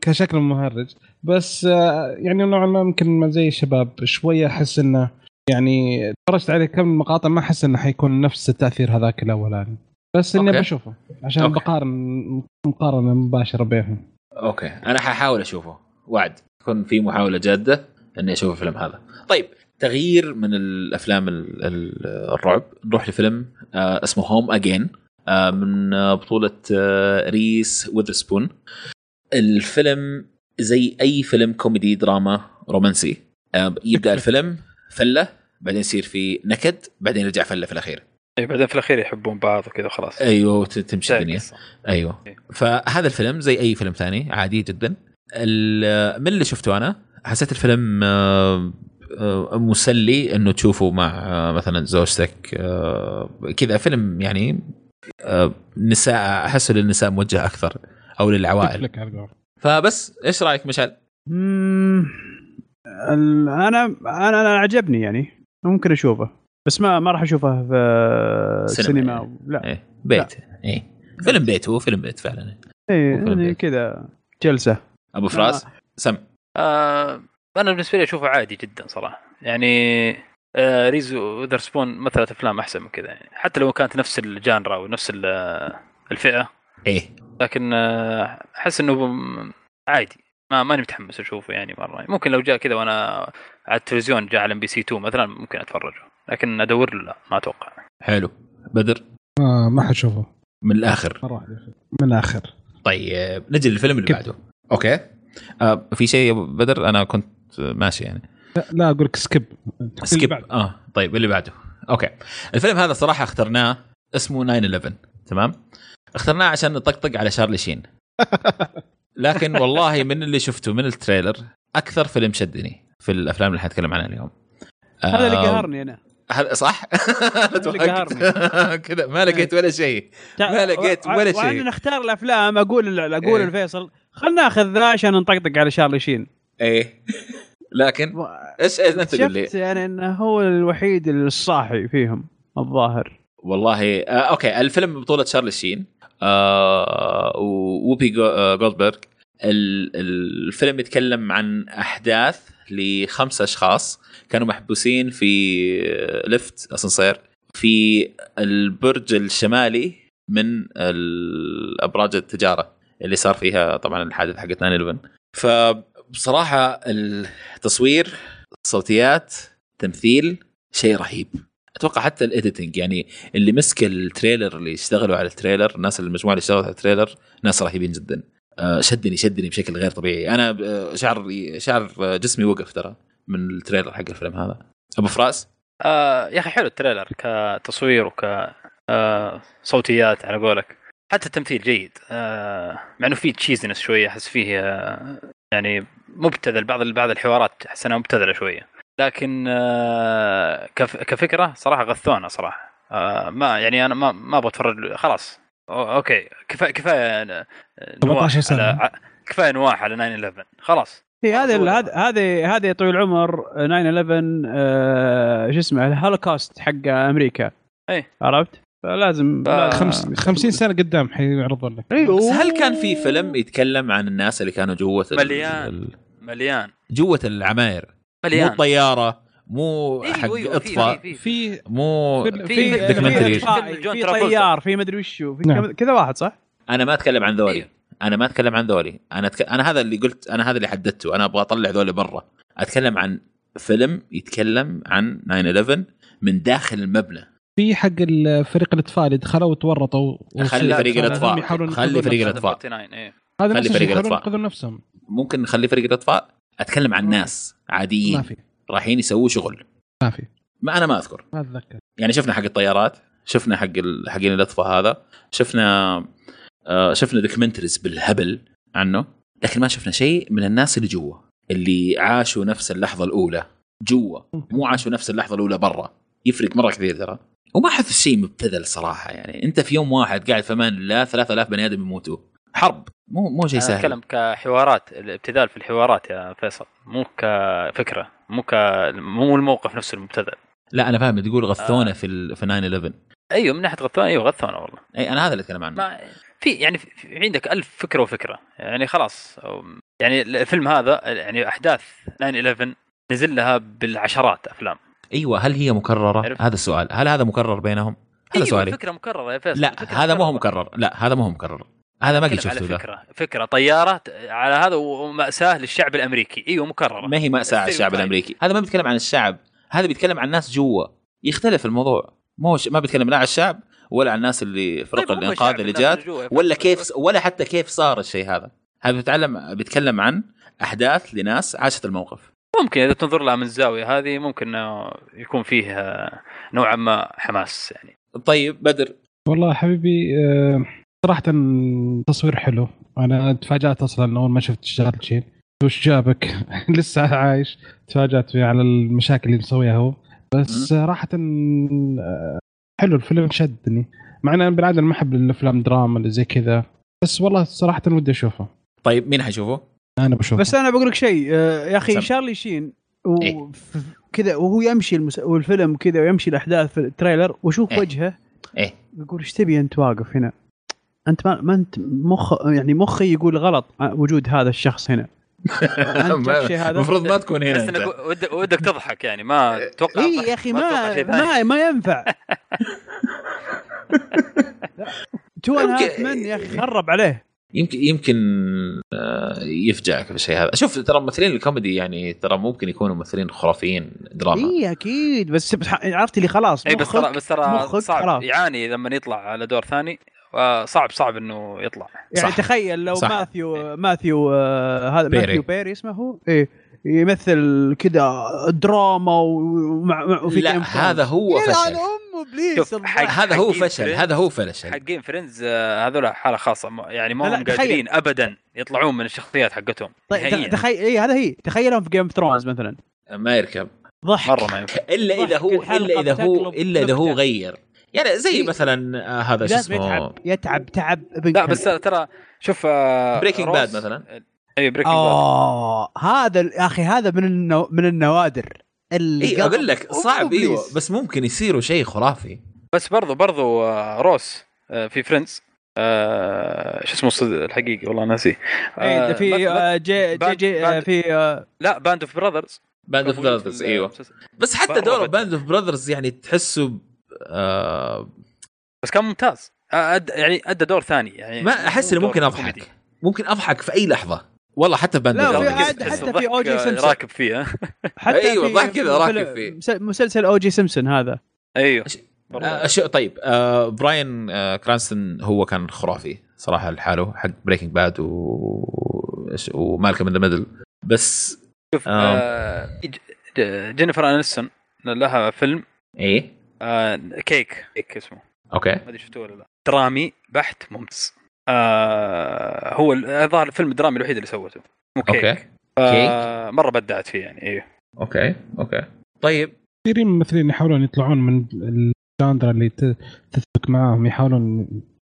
كشكل مهرج بس آه، يعني نوعا ما يمكن زي الشباب شوية أحس إنه يعني تفرجت عليه كم مقاطع ما أحس إنه حيكون نفس التأثير هذاك الأولاني. بس إني. بشوفه عشان okay. بقارن مقارنة مباشرة بينهم. okay. أنا حاحاول أشوفه. وعد. يكون في محاولة جادة إني أشوف الفيلم هذا. طيب تغيير من الأفلام ال- ال- الرعب. نروح لفيلم آه اسمه Home Again آه من بطولة آه ريس ويذرسبون الفيلم زي أي فيلم كوميدي دراما رومانسي. يبدأ الفيلم فلة بعدين يصير في نكد بعدين يرجع فلة في الأخير. اي بعدين في الأخير يحبون بعض وكذا وخلاص أيوه تمشي الدنيا. أيوه. فهذا الفيلم زي أي فيلم ثاني عادي جدا. ال- من اللي شفته أنا؟ حسيت الفيلم آه، آه، مسلي إنه تشوفه مع آه، مثلا زوجتك كذا. فيلم يعني نساء أحسه للنساء موجه أكثر أو للعوائل. فبس إيش رأيك مشعل؟ أنا أنا عجبني يعني. ممكن أشوفه. بس ما ما راح أشوفه في سينما سينما. يعني. لا. إيه بيت. إيه. فيلم بيت هو فيلم بيت فعلا. اي فيلم يعني. كذا جلسة. أبو فراس؟ سم. آه أنا بالنسبة لي أشوفه عادي جدا صراحة. يعني آه ريس ويذرسبون مثلت افلام أحسن من كذا. يعني حتى لو كانت نفس ال genre ونفس ال- الفئة. إيه. لكن آه، أحس إنه ب- عادي. ما ماني متحمس أشوفه يعني مرة. ممكن لو جاء كذا وأنا على التلفزيون جاء على إم بي سي 2 مثلا ممكن أتفرجه. لكن أدور له لا ما أتوقع. حلو. بدر؟ آه ما حشوفه من الآخر. من الآخر. طيب نجي للفيلم اللي؟ بعده. okay. آه في شيء يا بدر؟ أنا كنت ماشي يعني. لا, لا أقول لك skip skip آه طيب اللي بعده. okay. الفيلم هذا صراحة اخترناه اسمه 9 11 تمام؟ اخترناه عشان نطقطق على شارلي شين. لكن والله من اللي شفته من ال trailer أكثر فيلم شدني في الأفلام اللي حنتكلم عنها اليوم. هذا اللي آه، قهرني أنا. هل صح؟ كذا. ما لقيت ولا شيء. ما لقيت ولا شيء. نختار الأفلام أقول أقول إيه. لفيصل خلنا ناخذ ذا عشان نطقطق على شارلي شين. إيه. لكن إيش أنت تقول لي؟ شفت يعني إنه هو الوحيد الصاحي فيهم الظاهر. والله آه okay. الفيلم بطولة شارلي شين آه ووبي آه، جولدبرغ. ال- الفيلم يتكلم عن أحداث لخمسة أشخاص كانوا محبوسين في lift أسانسير في البرج الشمالي من الأبراج التجارة اللي صار فيها طبعا الحادث حق 9 11 فبصراحة التصوير الصوتيات تمثيل شيء رهيب. أتوقع حتى ال editing يعني اللي مسك ال trailer اللي اشتغلوا على ال trailer الناس المجموعة اللي اشتغلت على ال trailer ناس رهيبين جدا. شدني شدني بشكل غير طبيعي. أنا آه، شعر شعر آه، جسمي وقف ترى من ال trailer حق الفيلم هذا. أبو فراس؟ آه يا أخي حلو ال trailer كتصوير وك آه صوتيات على قولك. حتى التمثيل جيد. آه مع إنه فيه cheesiness شوية أحس فيه آه يعني مبتذل. بعض بعض الحوارات أحس إنها مبتذلة شوية. لكن آه كف كفكرة صراحة غثونا صراحة. آه ما يعني أنا ما ما أبغى اتفرج خلاص. okay كفايه كفاية آه، 17 نواح سنة. على كفاية نواح على 9 11 خلاص هو- هذا هذه هذه يا طويل العمر 9 11 آه، شو اسمه الهولوكوست حق أمريكا إيه. عرفت؟ فلازم ف- لازم- خمس 50 سنة قدام حيعرضون لك إيه،. هل كان في فيلم يتكلم عن الناس اللي كانوا جوة مليان. ال- مليان جوة العماير مو مليان طيارة مو أيوة، حق في- إطفاء في- في- في. مو في- في في-. طيار في مدري وشو. في نعم. كذا واحد صح؟ أنا ما أتكلم عن ذولي. أيوة. أنا ما أتكلم عن ذولي. أنا أتك... أنا هذا اللي قلت أنا هذا اللي حددته. أنا أبغى أطلع ذولي برا. أتكلم عن فيلم يتكلم عن 9 11 من داخل المبنى. في حق الفريق الإطفاء اللي دخلوا وتورطوا خلي فريق. يحاولون خلي فريق. 49 إيه. هذا خلي فريق نفسهم. ممكن نخلي فريق الإطفاء. أتكلم عن ناس عاديين. ما في. رايحين يسووا شغل. ما في. ما أنا ما أذكر. ما أتذكر. يعني شفنا حق الطيارات شفنا حق حقين الأطفاء هذا شفنا آه شفنا دوكيومنتريز بالهبل عنه لكن ما شفنا شيء من الناس اللي جوا اللي عاشوا نفس اللحظة الأولى. جوا. مو عاشوا نفس اللحظة الأولى برا. يفرق مرة كثير ترى. وما أحس شيء مبتذل صراحة يعني. أنت في يوم واحد قاعد في أمان الله 3000 بني آدم يموتوا. حرب. مو مو شيء أنا سهل. أتكلم كحوارات. الابتذال في الحوارات يا فيصل مو كفكرة. مو ك مو الموقف نفسه المبتذل لا أنا فاهم تقول غثونا آه. في ال في 9 11 أيوه من ناحية غثونه أيوه غثونه والله أي أنا هذا اللي أتكلم عنه ما في يعني في عندك ألف فكرة وفكرة يعني خلاص يعني الفيلم هذا يعني أحداث 9 11 نزل لها بالعشرات أفلام أيوه هل هي مكررة؟ عرفت. هذا السؤال، هل هذا مكرر بينهم؟ هذا أيوة سؤالي الفكرة مكررة يا فيصل لا هذا مكررة. مكرر، لا هذا ما هو مكرر هذا ما قد على شفته ذا. فكرة. فكرة طيارة على هذا ومأساة للشعب الأمريكي. أيوه مكررة. ما هي مأساة على الشعب Stereotype. الأمريكي، هذا ما بيتكلم عن الشعب، هذا بيتكلم عن ناس جوا، يختلف الموضوع، مو. ما بيتكلم لا عن الشعب ولا عن الناس اللي فرق طيب الإنقاذ اللي الناس جات ولا. كيف ولا حتى كيف صار الشيء هذا، هذا بيتعلم بيتكلم عن أحداث لناس عاشت الموقف. ممكن إذا تنظر لها من الزاويه هذه ممكن إنه يكون فيه آه، نوعا ما حماس يعني. طيب بدر. والله حبيبي آه، صراحة تصوير حلو. أنا تفاجأت أصلا أول ما شفت شارل شين وش جابك؟ لسه عايش. تفاجأت فيه على المشاكل اللي مسويها هو. بس صراحة آه، حلو الفيلم شدني. مع أن أنا بالعادة ما أحب الأفلام دراما اللي زي كذا. بس والله صراحة ودي أشوفه. طيب مين حيشوفه؟ أنا بشوفه. بس أنا بقول لك شيء آه، يا أخي سم. شارلي شين إيه. و- ف- كذا وهو يمشي المس... والفيلم كذا ويمشي الأحداث في التريلر وأشوف إيه. وجهه. إيه. يقول إيش تبي أنت واقف هنا؟ أنت ما, ما أنت مخ يعني مخي يقول غلط ع- وجود هذا الشخص هنا؟ المفروض ما تكون هنا بس انك ودك, ودك تضحك يعني ما تتوقع اي الضحك، يا أخي ما. ما ما ينفع. تو من يا أخي خرب عليه. يمكن يمكن آه، يفجعك بالشيء هذا. شوف ترى ممثلين الكوميدي يعني ترى ممكن يكونوا ممثلين خرافيين دراما. اي أكيد. بس عرفت اللي خلاص اي بس ترى بس ترى صعب. خلاص. يعاني لما يطلع على دور ثاني. آه، صعب صعب إنه يطلع يعني صح. تخيل لو صح. ماثيو ماثيو آه هذا بيري. ماثيو بيري اسمه هو إيه يمثل كذا دراما ومع مع- وفي لا. هذا هو فشل أمه. حق- هذا هو فشل. هذا هو فشل حقين فريندز آه، هذول حالة خاصة يعني ما هم. قادرين ابدا يطلعون من الشخصيات حقتهم طيب. تخيل اي هذا هي تخيلهم في جيم اوف ثرونز مثلا ما يركب ضحك مرة ما ينفع إلا إذا هو إلا إذا هو إلا إذا هو. غير يعني زي إيه. مثلا آه، هذا شو لازم اسمه يتعب يتعب تعب ابن لا كلب. بس ترى- شوف آه، روس- Bad مثلاً. اي بريكنج باد هذا يا أخي هذا من النو... من النوادر اللي اي أقول لك صعب إبليس. إيوه بس ممكن يصيروا شيء خرافي بس برضو برضو آه، روس آه، في فريندز آه، شو اسمه الصد- الحقيقي والله ناسيه إيه، آه، في آه، جي جي, جي آه، في آه، لا باند اوف براذرز باند اوف براذرز إيوه بس حتى برا دور بدر. باند اوف براذرز يعني تحسه آه بس كان ممتاز. آه، أد يعني أدى دور ثاني. يعني ما أحس إنه ممكن كوميدي. أضحك. ممكن أضحك في أي لحظة. والله حتى في Band لا، في حتى في O.J. آه، سيمبسون. راكب فيه؟ حتى في- ضحك كذا راكب فيه. مس- مسلسل O.J. Simpson هذا. أيوه. آه شو طيب آه براين آه كرانستون هو كان خرافي. صراحة لحاله حق Breaking Bad و و Malcolm in the Middle بس شوف آه. آه، جينيفر انستون لها فيلم. إيه. آه، Cake. Cake. اسمه. Okay. ما أدري شفتوه ولا لا. درامي بحت ممتاز. آه هو ال- الظاهر الفيلم الدرامي الوحيد اللي سوته اسمه Cake. Okay. آه مرة بدعت فيه يعني أيوه Okay Okay. طيب. كثيرين من الممثلين يحاولون يطلعون من ال genre اللي تثبت معاهم يحاولون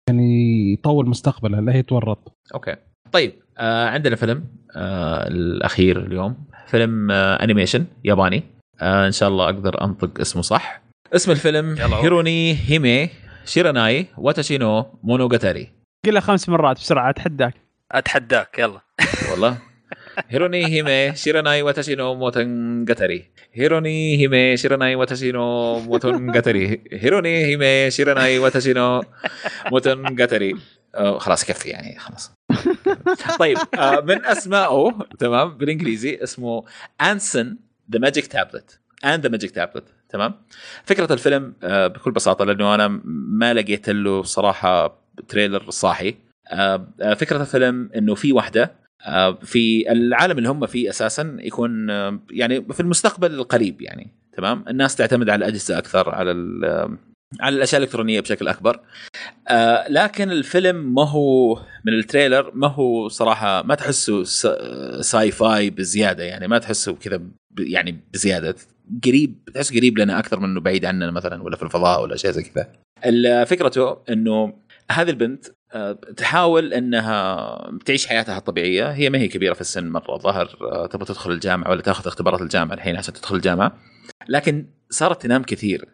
يعني يطول مستقبله لا يتورط Okay. طيب آه عندنا فيلم آه الأخير اليوم. فيلم آه animation ياباني. آه إن شاء الله أقدر أنطق اسمه صح. اسم الفيلم. ひるね姫 知らないワタシの物語. قلها خمس مرات بسرعة أتحداك. أتحداك يلا. والله. ひるね姫 知らないワタシの物語 ひるね姫 知らないワタシの物語 ひるね姫 知らないワタシの物語 آه خلاص كفي يعني خلاص. طيب آه من اسمائه تمام بالإنجليزي اسمه Ancien the Magic Tablet and the Magic Tablet تمام؟ فكرة الفيلم آه، بكل بساطة لأنه أنا ما لقيت له صراحة trailer صاحي. آه، آه، فكرة الفيلم إنه في واحدة آه، في العالم اللي هم فيه أساسا يكون يعني في المستقبل القريب يعني تمام؟ الناس تعتمد على الأجهزة أكثر على على الأشياء الإلكترونية بشكل أكبر. لكن الفيلم ما هو من ال trailer ما هو صراحة ما تحسه sci-fi بزيادة يعني ما تحسه كذا يعني بزيادة. قريب تحس قريب لنا أكثر من إنه بعيد عننا مثلا ولا في الفضاء ولا شيء زي كذا. فكرته إنه هذه البنت آه، تحاول إنها تعيش حياتها الطبيعية. هي ما هي كبيرة في السن مرة ظهر آه، تبغى تدخل الجامعة ولا تأخذ اختبارات الجامعة الحين عشان تدخل الجامعة. لكن صارت تنام كثير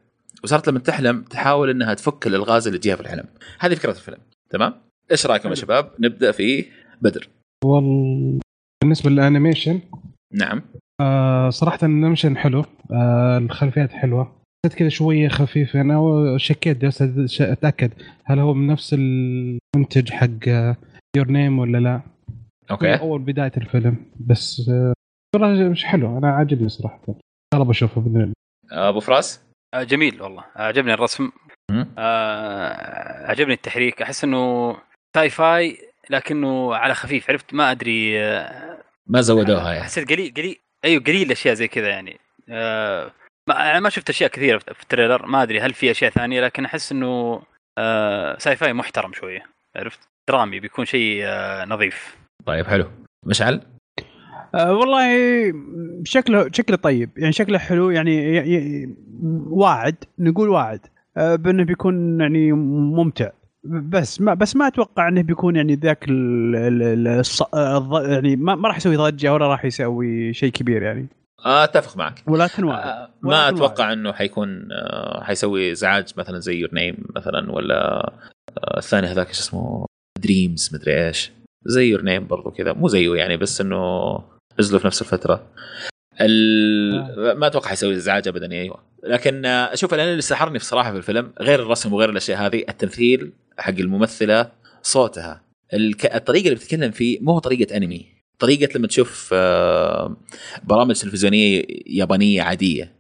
وصارت لما تحلم تحاول إنها تفك الألغاز اللي تجيها في الحلم. هذه فكرة الفيلم. تمام؟ إيش رأيكم يا حلو. شباب؟ نبدأ في بدر. وال... بالنسبة لل animation نعم. آه صراحة ال animation حلو. آه الخلفيات حلوة. حسيت كذا شوية خفيف. أنا شكيت بس أتأكد هل هو من نفس المنتج حق Your Name ولا لا. Okay. أول بداية الفيلم. بس آه صراحة مش حلو. أنا عاجبني صراحة. طلب اشوفه بإذن الله. أبو فراس؟ آه، جميل والله. عجبني الرسم. آه، عجبني التحريك. أحس إنه sci-fi لكنه على خفيف. عرفت؟ ما أدري آه، ما زودوها يعني. حسيت قليل قليل. أيوه قليل أشياء زي كذا يعني. آه، ما ما شفت أشياء كثيرة في ال trailer ما أدري هل في أشياء ثانية لكن أحس إنه آه، sci-fi محترم شوية. عرفت؟ درامي بيكون شيء آه، نظيف. طيب حلو. مشعل؟ أه والله شكله شكله طيب. يعني شكله حلو يعني واعد نقول واعد. أه بأنه بيكون يعني ممتع. بس ما بس ما أتوقع إنه بيكون يعني ذاك يعني ما, ما راح يسوي ضجة ولا راح يسوي شيء كبير يعني. أتفق معك. ولكن واعد آه، ولكن ما أتوقع إنه حيكون آه، حيسوي ازعاج مثلا زي يور نيم مثلا ولا آه، الثاني هذاك إيش اسمه؟ Dreams مدري إيش. زي Your Name برضو كذا. مو زيه يعني بس إنه نزلوا في نفس الفترة. ال... ما أتوقع حيسوي إزعاج ابدا أيوه. لكن آه، أشوف أنا اللي سحرني بصراحه في الفيلم غير الرسم وغير الأشياء هذه التمثيل حق الممثلة صوتها. الك... الطريقة اللي بتتكلم فيه مو هو طريقة أنمي. طريقة لما تشوف آه، برامج تلفزيونية يابانية عادية.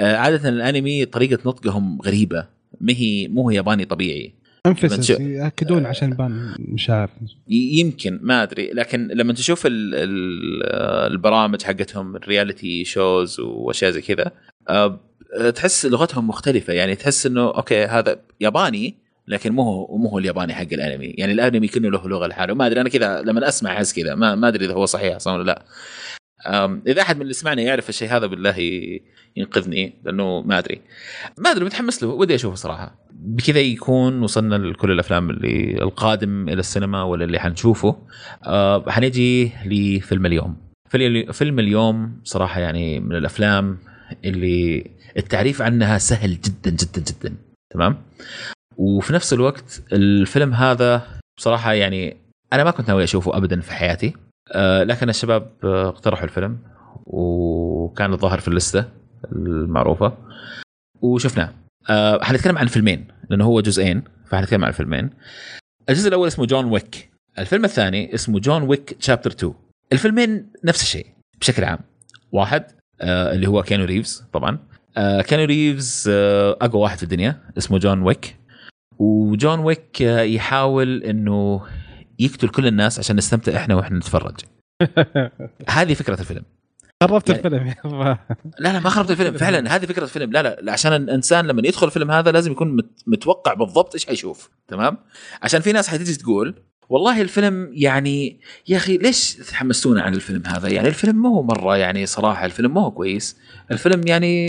آه، عادة الأنمي طريقة نطقهم غريبة. ما هي مو ياباني طبيعي. emphasis يأكدون عشان يبان مش عارف ي- يمكن ما أدري. لكن لما تشوف ال ال البرامج حقتهم ال reality shows وأشياء زي كذا آه، تحس لغتهم مختلفة. يعني تحس إنه okay هذا ياباني لكن مو هو مو هو الياباني حق الأنمي. يعني الأنمي كأنه له لغة لحاله. ما أدري أنا كذا لما أسمع أحس كذا. ما, ما أدري إذا هو صحيح أصلا ولا لا. إذا أحد من اللي سمعنا يعرف الشيء هذا بالله ينقذني لأنه ما أدري. ما أدري متحمس له ودي أشوفه صراحة. بكذا يكون وصلنا لكل الأفلام اللي القادم إلى السينما ولا اللي حنشوفه. أه حنجي لفيلم اليوم. فيلم اليوم صراحة يعني من الأفلام اللي التعريف عنها سهل جدا جدا جدا. تمام؟ وفي نفس الوقت الفيلم هذا بصراحه يعني أنا ما كنت ناوي أشوفه ابدا في حياتي. لكن الشباب آه، اقترحوا الفيلم وكان الظاهر في اللستة المعروفة وشفناه. آه، حنتكلم عن فيلمين لأنه هو جزئين فحنتكلم عن فيلمين. الجزء الأول اسمه جون ويك. الفيلم الثاني اسمه جون ويك chapter 2 الفيلمين نفس الشيء بشكل عام. واحد آه، اللي هو كيانو ريفز طبعا. آه، كيانو ريفز آه، أقوى واحد في الدنيا اسمه جون ويك. وجون ويك آه، يحاول إنه يقتل كل الناس عشان نستمتع إحنا وإحنا نتفرج. هذه فكرة الفيلم. خربت يعني- الفيلم. لا لا ما خربت الفيلم. فعلا هذه فكرة الفيلم. لا لا عشان الإنسان لما يدخل الفيلم هذا لازم يكون مت- متوقع بالضبط إيش حيشوف. تمام؟ عشان في ناس حتيجي تقول والله الفيلم يعني يا أخي ليش تحمستونا عن الفيلم هذا؟ يعني الفيلم ما هو مرة يعني صراحة الفيلم ما هو كويس. الفيلم يعني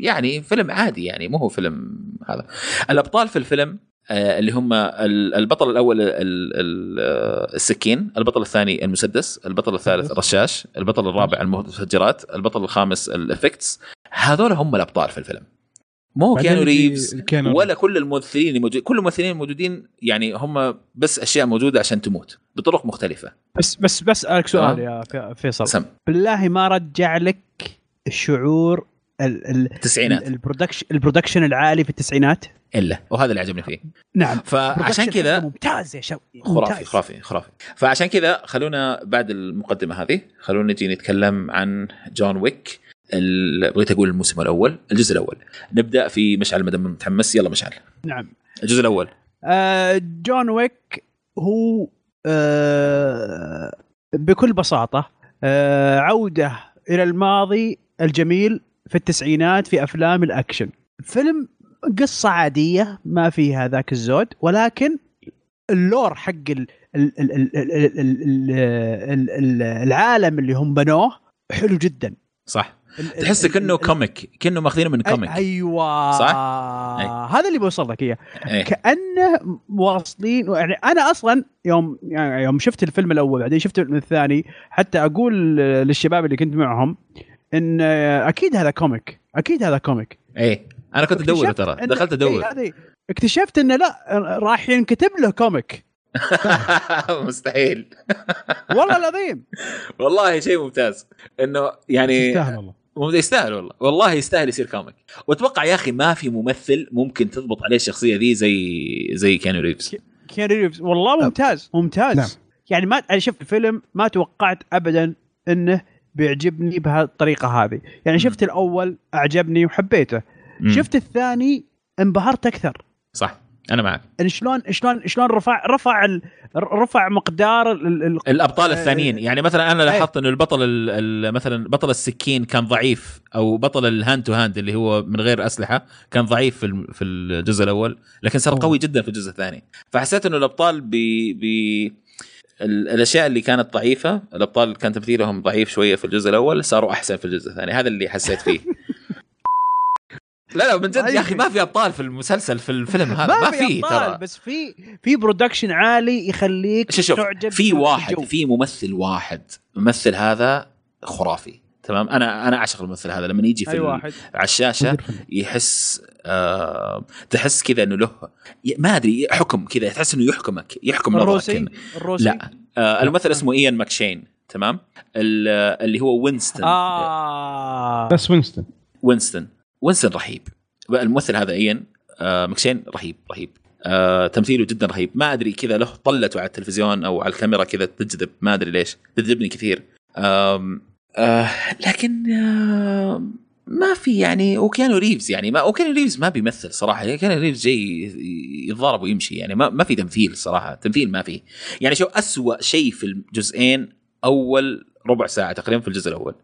يعني فيلم عادي يعني مو هو فيلم هذا. الأبطال في الفيلم اللي هم ال- البطل الأول ال- ال- آه، السكين البطل الثاني المسدس البطل الثالث الرشاش البطل الرابع المتفجرات البطل الخامس ال effects. هذول هم الأبطال في الفيلم. مو كيانو ريفز ولا كل الممثلين الموجودين كل الممثلين الموجودين يعني هم بس أشياء موجودة عشان تموت بطرق مختلفة. بس بس بس اسالك سؤال آه. يا في- فيصل. سم. بالله ما رجع لك الشعور ال- ال- التسعينات. ال production ال production العالي في التسعينات؟ إلا. وهذا اللي عجبني فيه. نعم. فعشان كذا ممتاز يا شباب خرافي. خرافي خرافي. فعشان كذا خلونا بعد المقدمة هذه خلونا نجي نتكلم عن جون ويك بغيت أقول الموسم الأول الجزء الأول. نبدأ في مشعل ما دام متحمس. يلا مشعل. نعم. الجزء الأول. آه، جون ويك هو آه، بكل بساطة آه، عودة إلى الماضي الجميل في التسعينات في افلام الاكشن فيلم قصه عاديه ما فيها ذاك الزود ولكن ال lore حق العالم اللي هم بنوه حلو جدا صح تحس كانه comic كانه ماخذينه من comic أيوه صح أي. هذا اللي بوصل لك اياه كانه واصلين يعني أنا أصلا يوم يعني يوم شفت الفيلم الأول بعدين شفت الفيلم الثاني حتى أقول للشباب اللي كنت معهم إن أكيد هذا comic. أكيد هذا comic. إيه أنا كنت أدور اكتشفت ترى. دخلت أدور. إيه اكتشفت انه لا راح ينكتب له comic. مستحيل. والله العظيم. والله شيء ممتاز. إنه يعني يستاهل والله. يستاهل والله. والله يستاهل يصير comic. وأتوقع يا أخي ما في ممثل ممكن تضبط عليه الشخصية ذي زي زي كيانو ريفز. كيانو ريفز. والله ممتاز ممتاز. نعم. يعني ما أنا شفت الفيلم ما توقعت ابدا إنه بيعجبني بهالطريقة هذه. يعني شفت الأول أعجبني وحبيته. مم. شفت الثاني انبهرت أكثر. صح. أنا معك. إن شلون شلون شلون رفع رفع ال- رفع مقدار ال- ال- الأبطال آه، الثانيين. يعني مثلا أنا إيه. لاحظت إنه البطل ال- ال- مثلا بطل السكين كان ضعيف أو بطل ال hand to hand اللي هو من غير أسلحة كان ضعيف في في الجزء الأول لكن صار. قوي جدا في الجزء الثاني. فحسيت إنه الأبطال ب ب ال- الأشياء اللي كانت ضعيفة الأبطال كان تمثيلهم ضعيف شوية في الجزء الأول صاروا أحسن في الجزء الثاني. هذا اللي حسيت فيه. لا لا من جد يا أخي ما في أبطال في المسلسل في الفيلم هذا. ما, في أبطال، ترى. بس في في برودكشن عالي يخليك شوف تعجب في واحد. في ممثل واحد الممثل هذا خرافي. تمام؟ أنا أنا أعشق الممثل هذا. لما يجي في أي ال- واحد. على الشاشة. يحس آه تحس كذا إنه له ما أدري حكم كذا تحس إنه يحكمك يحكم نظرك الروسي. الروسي. لا آه الممثل اسمه إيان ماكشين تمام؟ ال- اللي هو وينستون. آه. بس وينستون. وينستون. وينستون رهيب. الممثل هذا إيان آه مكشين رهيب رهيب. آه تمثيله جدا رهيب. ما أدري كذا له طلته على التلفزيون أو على الكاميرا كذا تجذب ما أدري ليش تجذبني كثير. آه لكن آه ما في يعني وكيانو ريفز يعني ما وكيانو ريفز ما بيمثل صراحة كيانو ريفز جاي يتضارب ويمشي يعني ما, ما في تمثيل صراحة تمثيل ما في يعني شو أسوأ شيء في الجزئين أول ربع ساعة تقريبا في الجزء الأول؟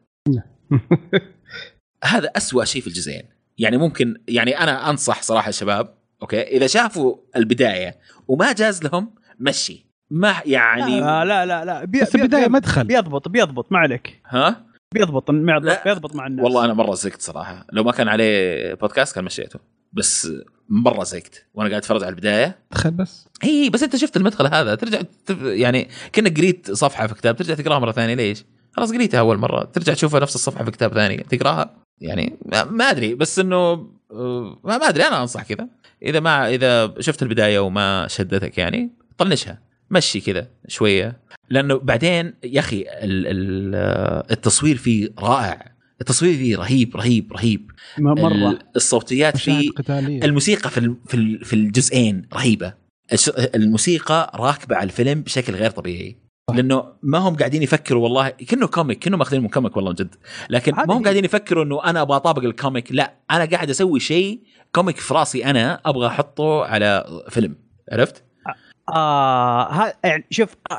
هذا أسوأ شيء في الجزئين. يعني ممكن يعني أنا أنصح صراحة الشباب okay إذا شافوا البداية وما جاز لهم مشي. ما يعني لا لا لا لا. بي بس البداية مدخل. بيضبط بيضبط ما عليك. ها؟ بيضبط مع لا. بيضبط مع الناس. والله أنا مرة زقت صراحة. لو ما كان عليه بودكاست كان مشيته. بس مرة زقت وأنا قاعد أتفرج على البداية. دخل بس. هي بس أنت شفت المدخل هذا. ترجع. يعني كأنك قريت صفحة في كتاب. ترجع تقراها مرة ثانية. ليش؟ خلاص قريتها أول مرة. ترجع تشوفها نفس الصفحة في كتاب ثاني. تقراها؟ يعني ما, أدري. بس إنه آه، ما, ما أدري. أنا أنصح كذا. إذا ما إذا شفت البداية وما شدتك يعني طنشها. مشي كذا شوية. لأنه بعدين يا أخي ال- ال- التصوير فيه رائع. التصوير فيه رهيب رهيب رهيب. مرة. ال- الصوتيات فيه قتالية. الموسيقى في ال- في ال- في الجزئين رهيبة. الش- الموسيقى راكبة على الفيلم بشكل غير طبيعي. لأنه ما هم قاعدين يفكروا والله كأنه comic كأنه ماخذين من comic والله من جد. لكن ما هم. قاعدين يفكروا إنه أنا أبغى أطابق ال comic. لا أنا قاعد أسوي شيء comic في راسي أنا أبغى أحطه على فيلم. عرفت؟ آه ها يعني شوف آه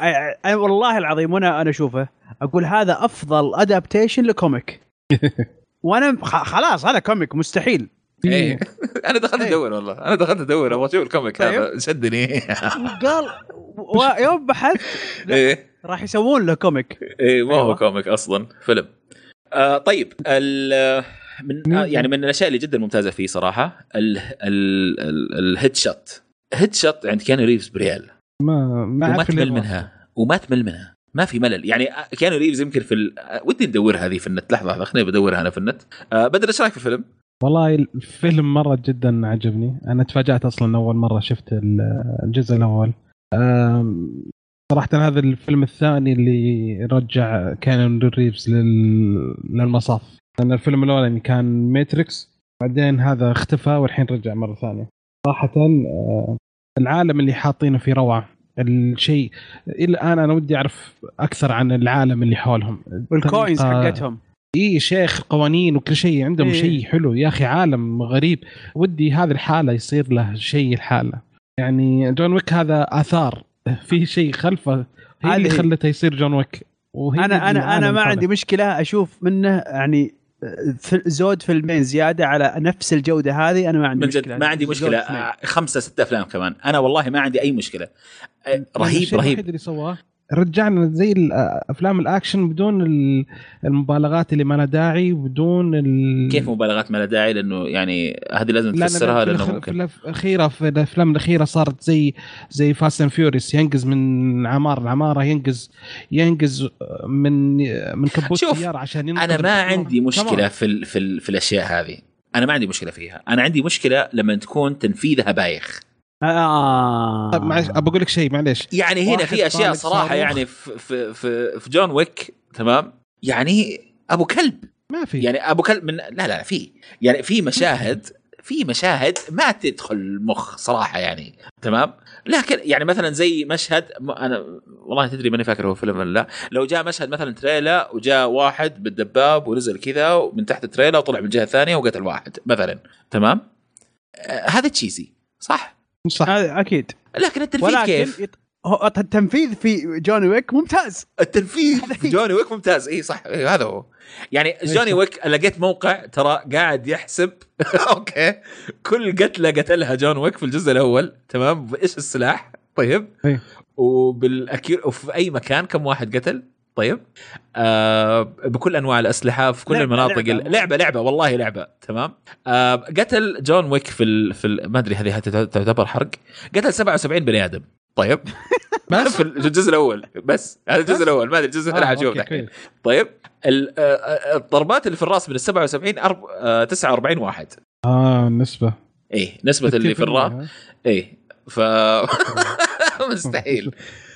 آه والله العظيم وأنا أنا اشوفه أقول هذا افضل adaptation ل comic. وأنا خ- خلاص هذا comic مستحيل. إيه. أنا دخلت إيه. أدور والله. أنا دخلت أدور أبغى أشوف ال comic طيب. هذا شدني قال ويوم بحثت. إيه. راح يسوون له comic. إيه ما هو أيوة. comic أصلا فيلم. آه طيب ال من آه يعني من الأشياء اللي جدا ممتازة فيه صراحة ال ال ال ال headshot headshot عند كيانو ريفز بريال. ما ما وما تمل. منها. وما تمل منها. ما في ملل. يعني كيانو ريفز يمكن في ال... ودي ندورها هذه في النت. لحظة لحظة خليني بدورها أنا في النت. آه بدر إيش رأيك في الفيلم؟ والله الفيلم مرة جدا عجبني. أنا تفاجأت أصلا أول مرة شفت ال- الجزء الأول. صراحة هذا الفيلم الثاني اللي رجع كيانو ريفز لل... للمصاف. لأن الفيلم الأولاني كان ماتريكس بعدين هذا اختفى والحين رجع مرة ثانية. صراحة أه، العالم اللي حاطينه فيه روعة. الشيء إلى الآن أنا ودي أعرف أكثر عن العالم اللي حولهم. وال coins حقتهم. إي شيخ قوانين وكل شيء عندهم إيه. شيء حلو. يا أخي عالم غريب. ودي هذه الحالة يصير له شيء الحالة. يعني جون ويك هذا آثار. في شيء خلفه. هي اللي خلته يصير جون ويك. وهي أنا أنا أنا ما. عندي مشكلة أشوف منه يعني في- زود فيلمين زيادة على نفس الجودة هذه أنا ما عندي من جد مشكلة. ما عندي مشكلة. خمسة ستة أفلام كمان. أنا والله ما عندي أي مشكلة. رهيب رهيب. اللي سواه رجعنا زي أفلام الأكشن بدون ال- المبالغات اللي ما لها داعي بدون ال... كيف مبالغات ما لها داعي؟ لأنه يعني هذه لازم لا لا تفسرها لا في لأنه في ممكن. الأف- الأخيرة في الأفلام الأخيرة صارت زي زي فاست اند فيوريس ينقز من عماره لعمارة ينقز ينقز من من كبوت سيارة عشان أنا ما. عندي مشكلة كمان. في ال في, ال في الأشياء هذه. أنا ما عندي مشكلة فيها. أنا عندي مشكلة لما تكون تنفيذها بايخ. آه. طيب معلش ابى أقول لك شيء معلش يعني هنا في أشياء صراحة صاروخ. يعني في في في, جون ويك تمام؟ يعني أبو كلب. ما في. يعني أبو كلب من لا لا في. يعني في مشاهد في مشاهد ما تدخل المخ صراحة يعني تمام؟ لكن يعني مثلا زي مشهد أنا والله تدري ماني فاكر هو فيلم ولا لا لو جاء مشهد مثلا تريلا وجاء واحد بالدباب ونزل كذا من تحت التريلا وطلع من الجهه الثانية وقتل واحد مثلا تمام؟ آه هذا cheesy صح؟ صح. أكيد. لكن التنفيذ ولكن كيف؟ يط- التنفيذ في جون ويك ممتاز. التنفيذ في جون ويك ممتاز. إي صح. إيه هذا هو. يعني جوني. ويك لقيت موقع ترى قاعد يحسب. okay. كل قتلة قتلها جون ويك في الجزء الأول. تمام. بايش السلاح؟ طيب. إيه. وبالاكير وفي أي مكان كم واحد قتل؟ طيب. آه بكل أنواع الأسلحة في كل لعبة- المناطق لعبة. لعبة لعبة, والله لعبة تمام. آه قتل جون ويك في ال في ال ما أدري هذه تعتبر حرق؟ قتل 77 بني آدم. طيب. بس؟ في الجزء الأول. بس. هذا الجزء الأول. ما أدري الجزء الثاني آه، الحين كويس. طيب. آه، آه، الضربات اللي في الراس من ال 77 أرب- آه، 49 واحد. آه نسبة. إيه نسبة اللي في الراس. 60%. إيه. ف مستحيل.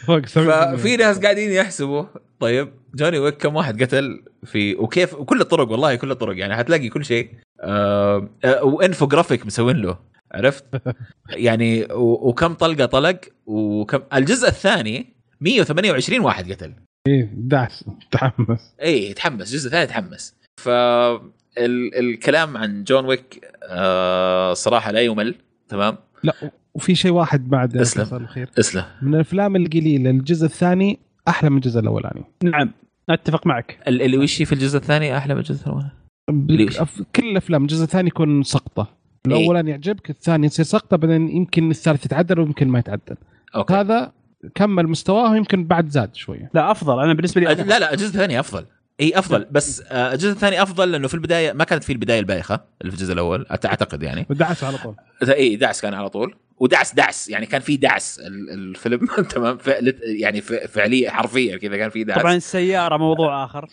فوق 70%. ففي ناس قاعدين يحسبوا. طيب جوني ويك كم واحد قتل في وكيف وكل الطرق والله كل الطرق. يعني حتلاقي كل شيء. آه آه وإنفوجرافيك مسوين له. عرفت؟ يعني وكم طلقة طلق وكم الجزء الثاني 128 واحد قتل. إيه دعس تحمس. اي يتحمس. الجزء الثاني يتحمس. ف ال- الكلام عن جون ويك آه صراحة لا يمل. تمام؟ لا وفي شيء واحد بعد اسلم. الخير. اسلم. من الأفلام القليلة الجزء الثاني أحلى من الجزء الأولاني. نعم أتفق معك. ال- اللي وش في الجزء الثاني أحلى من الجزء الأول ليش؟ بك- كل الأفلام الجزء الثاني يكون سقطة. إيه. الأولاني يعجبك الثاني يصير سقطة بعدين يمكن الثالث يتعدل ويمكن ما يتعدل. okay. هذا كمل مستواه ويمكن بعد زاد شوية. لا أفضل. أنا بالنسبة لي لا لا الجزء الثاني أفضل. إي أفضل. بس آه، الجزء الثاني أفضل لأنه في البداية ما كانت فيه البداية البايخة اللي في الجزء الأول أعتقد يعني. ودعس على طول. إي دعس كان على طول. ودعس دعس. يعني كان في دعس ال- الفيلم تمام؟ يعني فعليا حرفيا كذا كان في دعس. طبعا السيارة موضوع آخر.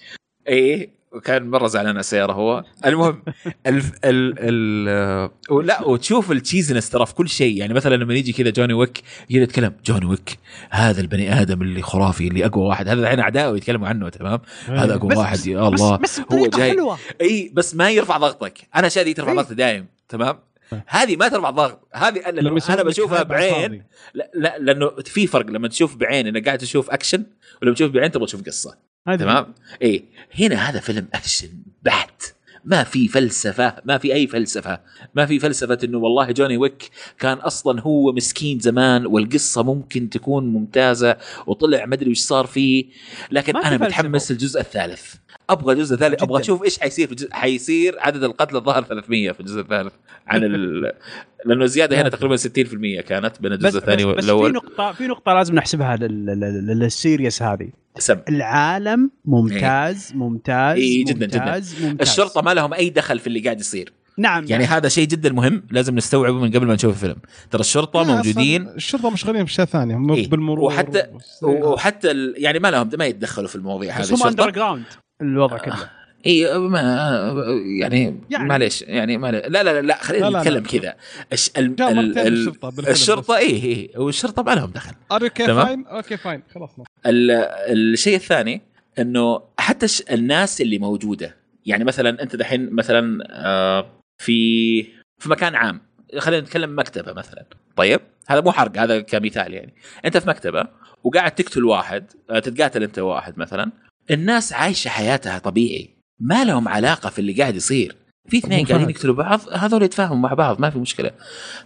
إي وكان مرة زعلان على السيارة هو. المهم ال ال ال ولا وتشوف ال cheesiness ترى في كل شيء. يعني مثلا لما يجي كذا جوني ويك يجي يتكلم جوني ويك هذا البني آدم اللي خرافي اللي أقوى واحد. هذا الحين اعدائه يتكلموا عنه تمام؟ هذا أقوى بس- واحد يا الله. بس, بس هو جاي حلوة. إي بس ما يرفع ضغطك. أنا الاشياء دي ترفع إي. ضغطي دايم تمام؟ هذه ما ترفع ضغط. هذه أنا أنا بشوفها بعين. لا, لا لأنه في فرق. لما تشوف بعين إنك قاعد تشوف أكشن ولما تشوف بعين تبغى تشوف قصة. تمام؟ إيه. هنا هذا فيلم أكشن بحت. ما في فلسفة ما في أي فلسفة. ما في فلسفة إنه والله جوني ويك كان أصلا هو مسكين زمان والقصة ممكن تكون ممتازة وطلع ما أدري وش صار فيه. لكن أنا. متحمس الجزء الثالث. أبغى الجزء الثالث أبغى. أشوف إيش حيصير في الجزء حيصير عدد القتلى الظاهر 300 في الجزء الثالث عن ال... لأنه الزياده هنا تقريبا 60% كانت بين بس الجزء الثاني بس, بس في والاول نقطه في نقطة لازم نحسبها لل- لل- لل- للسيريس هذه. سم. العالم ممتاز ممتاز إيه، جداً، جداً. ممتاز ممتاز. الشرطة ما لهم أي دخل في اللي قاعد يصير. نعم. يعني هذا شيء جدا مهم لازم نستوعبه من قبل ما نشوف الفيلم. ترى الشرطة موجودين. الشرطة مشغولين باشياء ثانية هم إيه. بالمرور. وحتى. وحتى ال- يعني ما لهم ما يتدخلوا في المواضيع هذه. هم under الشرطه ground الوضع كله. إي ما يعني, يعني. معليش يعني ما لا لا لا, لا خلينا نتكلم. كذا. الش- ال- ال- ال- الشرطة إي إي والشرطة ما لهم دخل. okay. fine okay fine خلصنا ال- الشيء الثاني إنه حتى الناس اللي موجودة يعني مثلا أنت دحين مثلا آه، في في مكان عام. خلينا نتكلم مكتبة مثلا. طيب؟ هذا مو حرق هذا كمثال يعني. أنت في مكتبة وقاعد تقتل واحد آه، تتقاتل أنت واحد مثلا. الناس عايشة حياتها طبيعي. ما لهم علاقة في اللي قاعد يصير. في اثنين قاعدين. يقتلوا بعض هذول يتفاهموا مع بعض ما في مشكلة.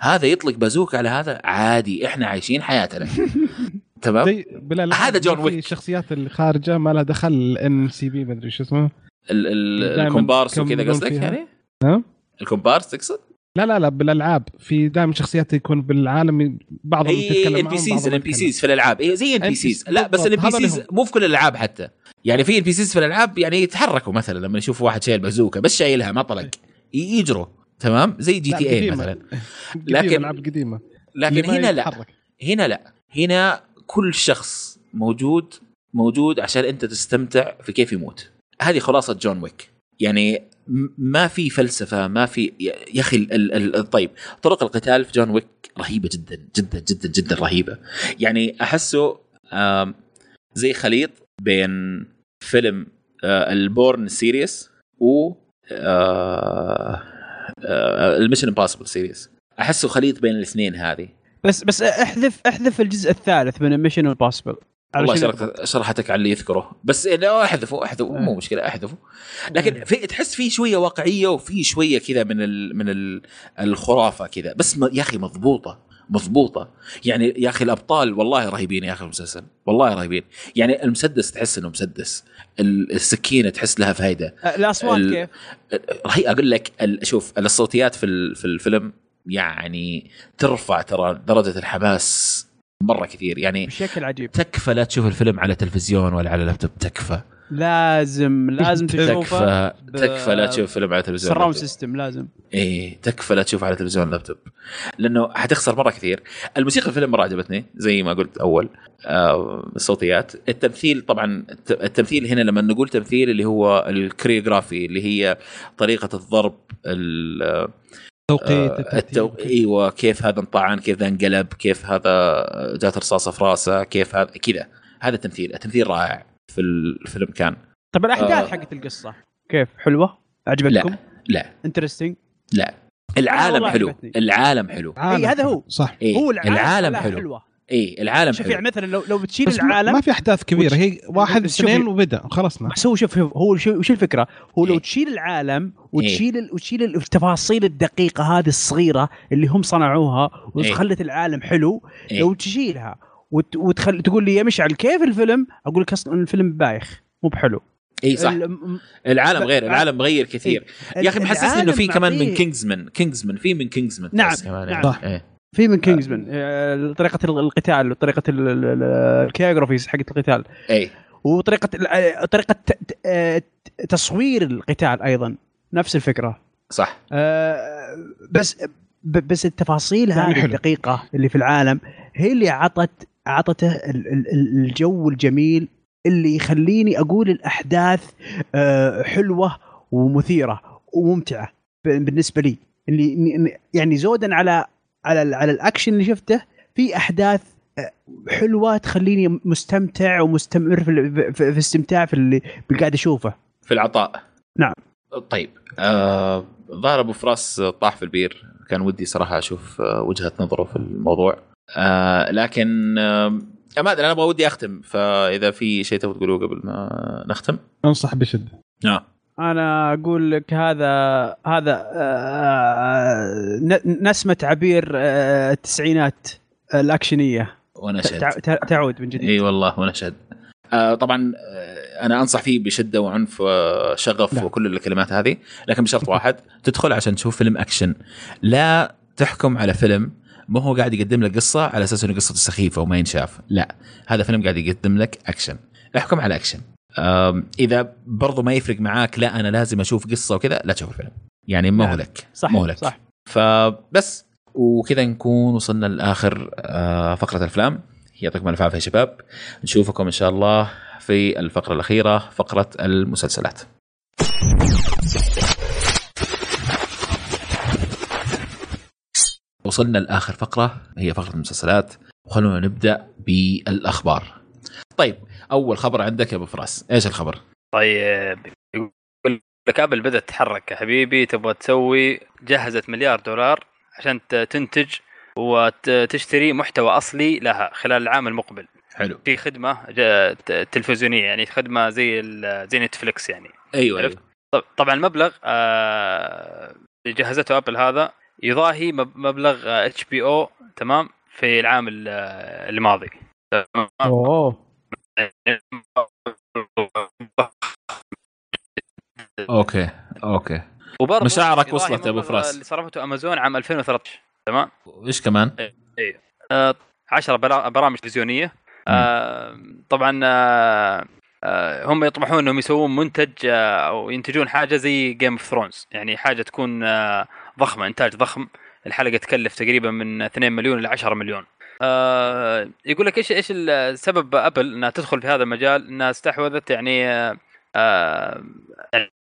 هذا يطلق بازوكا على هذا؟ عادي إحنا عايشين حياتنا. تمام؟ هذا جون ويك. الشخصيات اللي خارجه ما لها دخل NCP مدري شو اسمه. الكومبارس وكذا قصدك. يعني؟ ها؟ الكومبارس تقصد؟ لا لا لا بالألعاب. في دائما شخصيات يكون بالعالم بعضهم تتكلم NP Cs ال NP. Cs في الألعاب. إي زي NPCs لا بس ال NPCs مو في كل الألعاب حتى. يعني في NPCs في الألعاب يعني يتحركوا مثلا لما يشوفوا واحد شايل بازوكا بس شايلها ما طلق. يجروا. تمام؟ زي GTA. مثلا. لكن- الألعاب القديمه لكن هنا لا. هنا لا. هنا كل شخص موجود موجود عشان أنت تستمتع في كيف يموت. هذه خلاصة جون ويك. يعني ما في فلسفة ما في يا أخي طيب طرق القتال في جون ويك رهيبة جدا جدا جدا جدا رهيبة. يعني أحسه زي خليط بين فيلم آه، ال Bourne series و ال Mission Impossible series. أحسه خليط بين الاثنين هذه. بس بس أحذف أحذف الجزء الثالث من Mission Impossible. والله شرحت شرحتك على اللي يذكره. بس لا أحذفه أحذفه. مو مشكلة أحذفه. لكن في تحس في شوية واقعية وفي شوية كذا من ال من ال الخرافة كذا. بس يا أخي مضبوطة. مضبوطة. يعني يا أخي الأبطال والله رهيبين يا أخي المسلسل والله رهيبين. يعني المسدس تحس إنه مسدس ال- السكينة تحس لها فايدة. الأصوات ال- كيف؟ رهي أقول لك ال- شوف الصوتيات في ال- في الفيلم يعني ترفع ترى درجة الحماس مرة كثير. يعني بشكل عجيب. تكفى لا تشوف الفيلم على تلفزيون ولا على لابتوب تكفى. لازم لازم تشوفه تكفى تكفى لا تشوف فيلم على تلفزيون surround. system لازم. إيه تكفى لا تشوف على تلفزيون لابتوب لأنه حتخسر مرة كثير. الموسيقى الفيلم مرة عجبتني زي ما قلت أول. آه الصوتيات. التمثيل طبعا الت- التمثيل هنا لما نقول تمثيل اللي هو ال choreography اللي هي طريقة الضرب ال- توقيت آه،. التو... إيوه كيف هذا انطعن كيف ذا انقلب كيف هذا جات رصاصة في راسه كيف هذا كذا. هذا التمثيل. التمثيل رائع. في الفيلم كان طب الأحداث آه. حقت القصة كيف حلوة؟ عجبتكم؟ لا interesting لا العالم حلو عجبتني. العالم حلو. إي، هذا هو. صح إيه هو العالم, العالم حلو حلوة اي العالم شوف يعني مثلا لو لو بتشيل العالم ما في أحداث كبيرة هي واحد اثنين وبدأ خلصنا بس هو شوف هو شو وش الفكرة؟ هو لو إيه. تشيل العالم وتشيل ال- وتشيل التفاصيل الدقيقة هذه الصغيرة اللي هم صنعوها إيه. وخلت العالم حلو إيه. لو تشيلها. وتخل... تقول لي يا مشعل كيف الفيلم؟ أقول لك أصلا الفيلم بايخ مو بحلو إي صح ال- م- العالم غير العالم مغير كثير يا أخي محسسني إنه في كمان من Kingsman Kingsman في من Kingsman نعم، كمان نعم. يعني. صح. إيه. في من Kingsman آه، طريقة القتال وطريقه ال- ال- ال- ال choreographies حقت القتال إي وطريقة ال- آه، طريقة آه، تصوير القتال أيضا نفس الفكرة صح آه، بس ب- بس التفاصيل يعني هذه. الدقيقة اللي في العالم هي اللي عطت عطته ال- ال- ال- الجو الجميل اللي يخليني أقول الأحداث آه، حلوة ومثيرة وممتعة بالنسبة لي. اللي يعني زودا على على على الأكشن اللي شفته في أحداث آه، حلوة تخليني مستمتع ومستمر في في, في استمتاع في اللي اللي قاعد أشوفه. في العطاء. نعم. طيب آه ظهر ابو فراس طاح في البير. كان ودي صراحة أشوف آه وجهة نظره في الموضوع. آه لكن آه ما أدري أنا أبغى ودي أختم. فإذا في شيء تبغى تقولوه قبل ما نختم؟ أنصح بشدة. نعم أنا أقول لك هذا هذا آه، ن- نسمة عبير آه، التسعينات الأكشنية. تع- تعود من جديد. إي والله ونشهد آه طبعا آه أنا أنصح فيه بشدة وعنف وشغف لا. وكل الكلمات هذه لكن بشرط واحد تدخل عشان تشوف فيلم أكشن. لا تحكم على فيلم ما هو قاعد يقدم لك قصة على أساس إنه قصته سخيفة وما ينشاف. لا هذا فيلم قاعد يقدم لك أكشن. احكم على أكشن. إذا برضو ما يفرق معاك لا أنا لازم أشوف قصة وكذا لا تشوف الفيلم. يعني ما هو. لك. صح مو لك. صح. فبس وكذا نكون وصلنا لاخر آه، فقرة الأفلام. يعطيكم ألف عافية يا شباب. نشوفكم إن شاء الله في الفقرة الأخيرة فقرة المسلسلات. وصلنا لآخر فقرة هي فقرة المسلسلات. وخلونا نبدأ بالأخبار. طيب أول خبر عندك يا أبو فراس إيش الخبر؟ طيب يقول لك Apple بدأت تتحرك يا حبيبي تبغى تسوي جهزت مليار دولار عشان تنتج وتشتري محتوى أصلي لها خلال العام المقبل. حلو. في خدمة تلفزيونية يعني خدمة زي زي Netflix يعني. أيوه؟ أيوة. طب- طبعا المبلغ آه، اللي جهزته Apple هذا يضاهي مب- مبلغ HBO تمام في العام ال- آه، الماضي تمام؟ أوه okay okay وبرضه مشاعرك وصلت يا مبلغ فراس. اللي صرفته امازون عام 2013 تمام إيش كمان؟ آه، 10 برا- برامج تلفزيونية آه، طبعا آه، آه، هم يطمحون إنهم يسوون منتج آه، أو ينتجون حاجة زي Game of Thrones يعني حاجة تكون آه، ضخمة إنتاج ضخم. الحلقة تكلف تقريبا من 2 مليون إلى 10 مليون. آه، يقول لك إيش إيش سبب أبل إنها تدخل في هذا المجال؟ إنها استحوذت يعني آه، آه،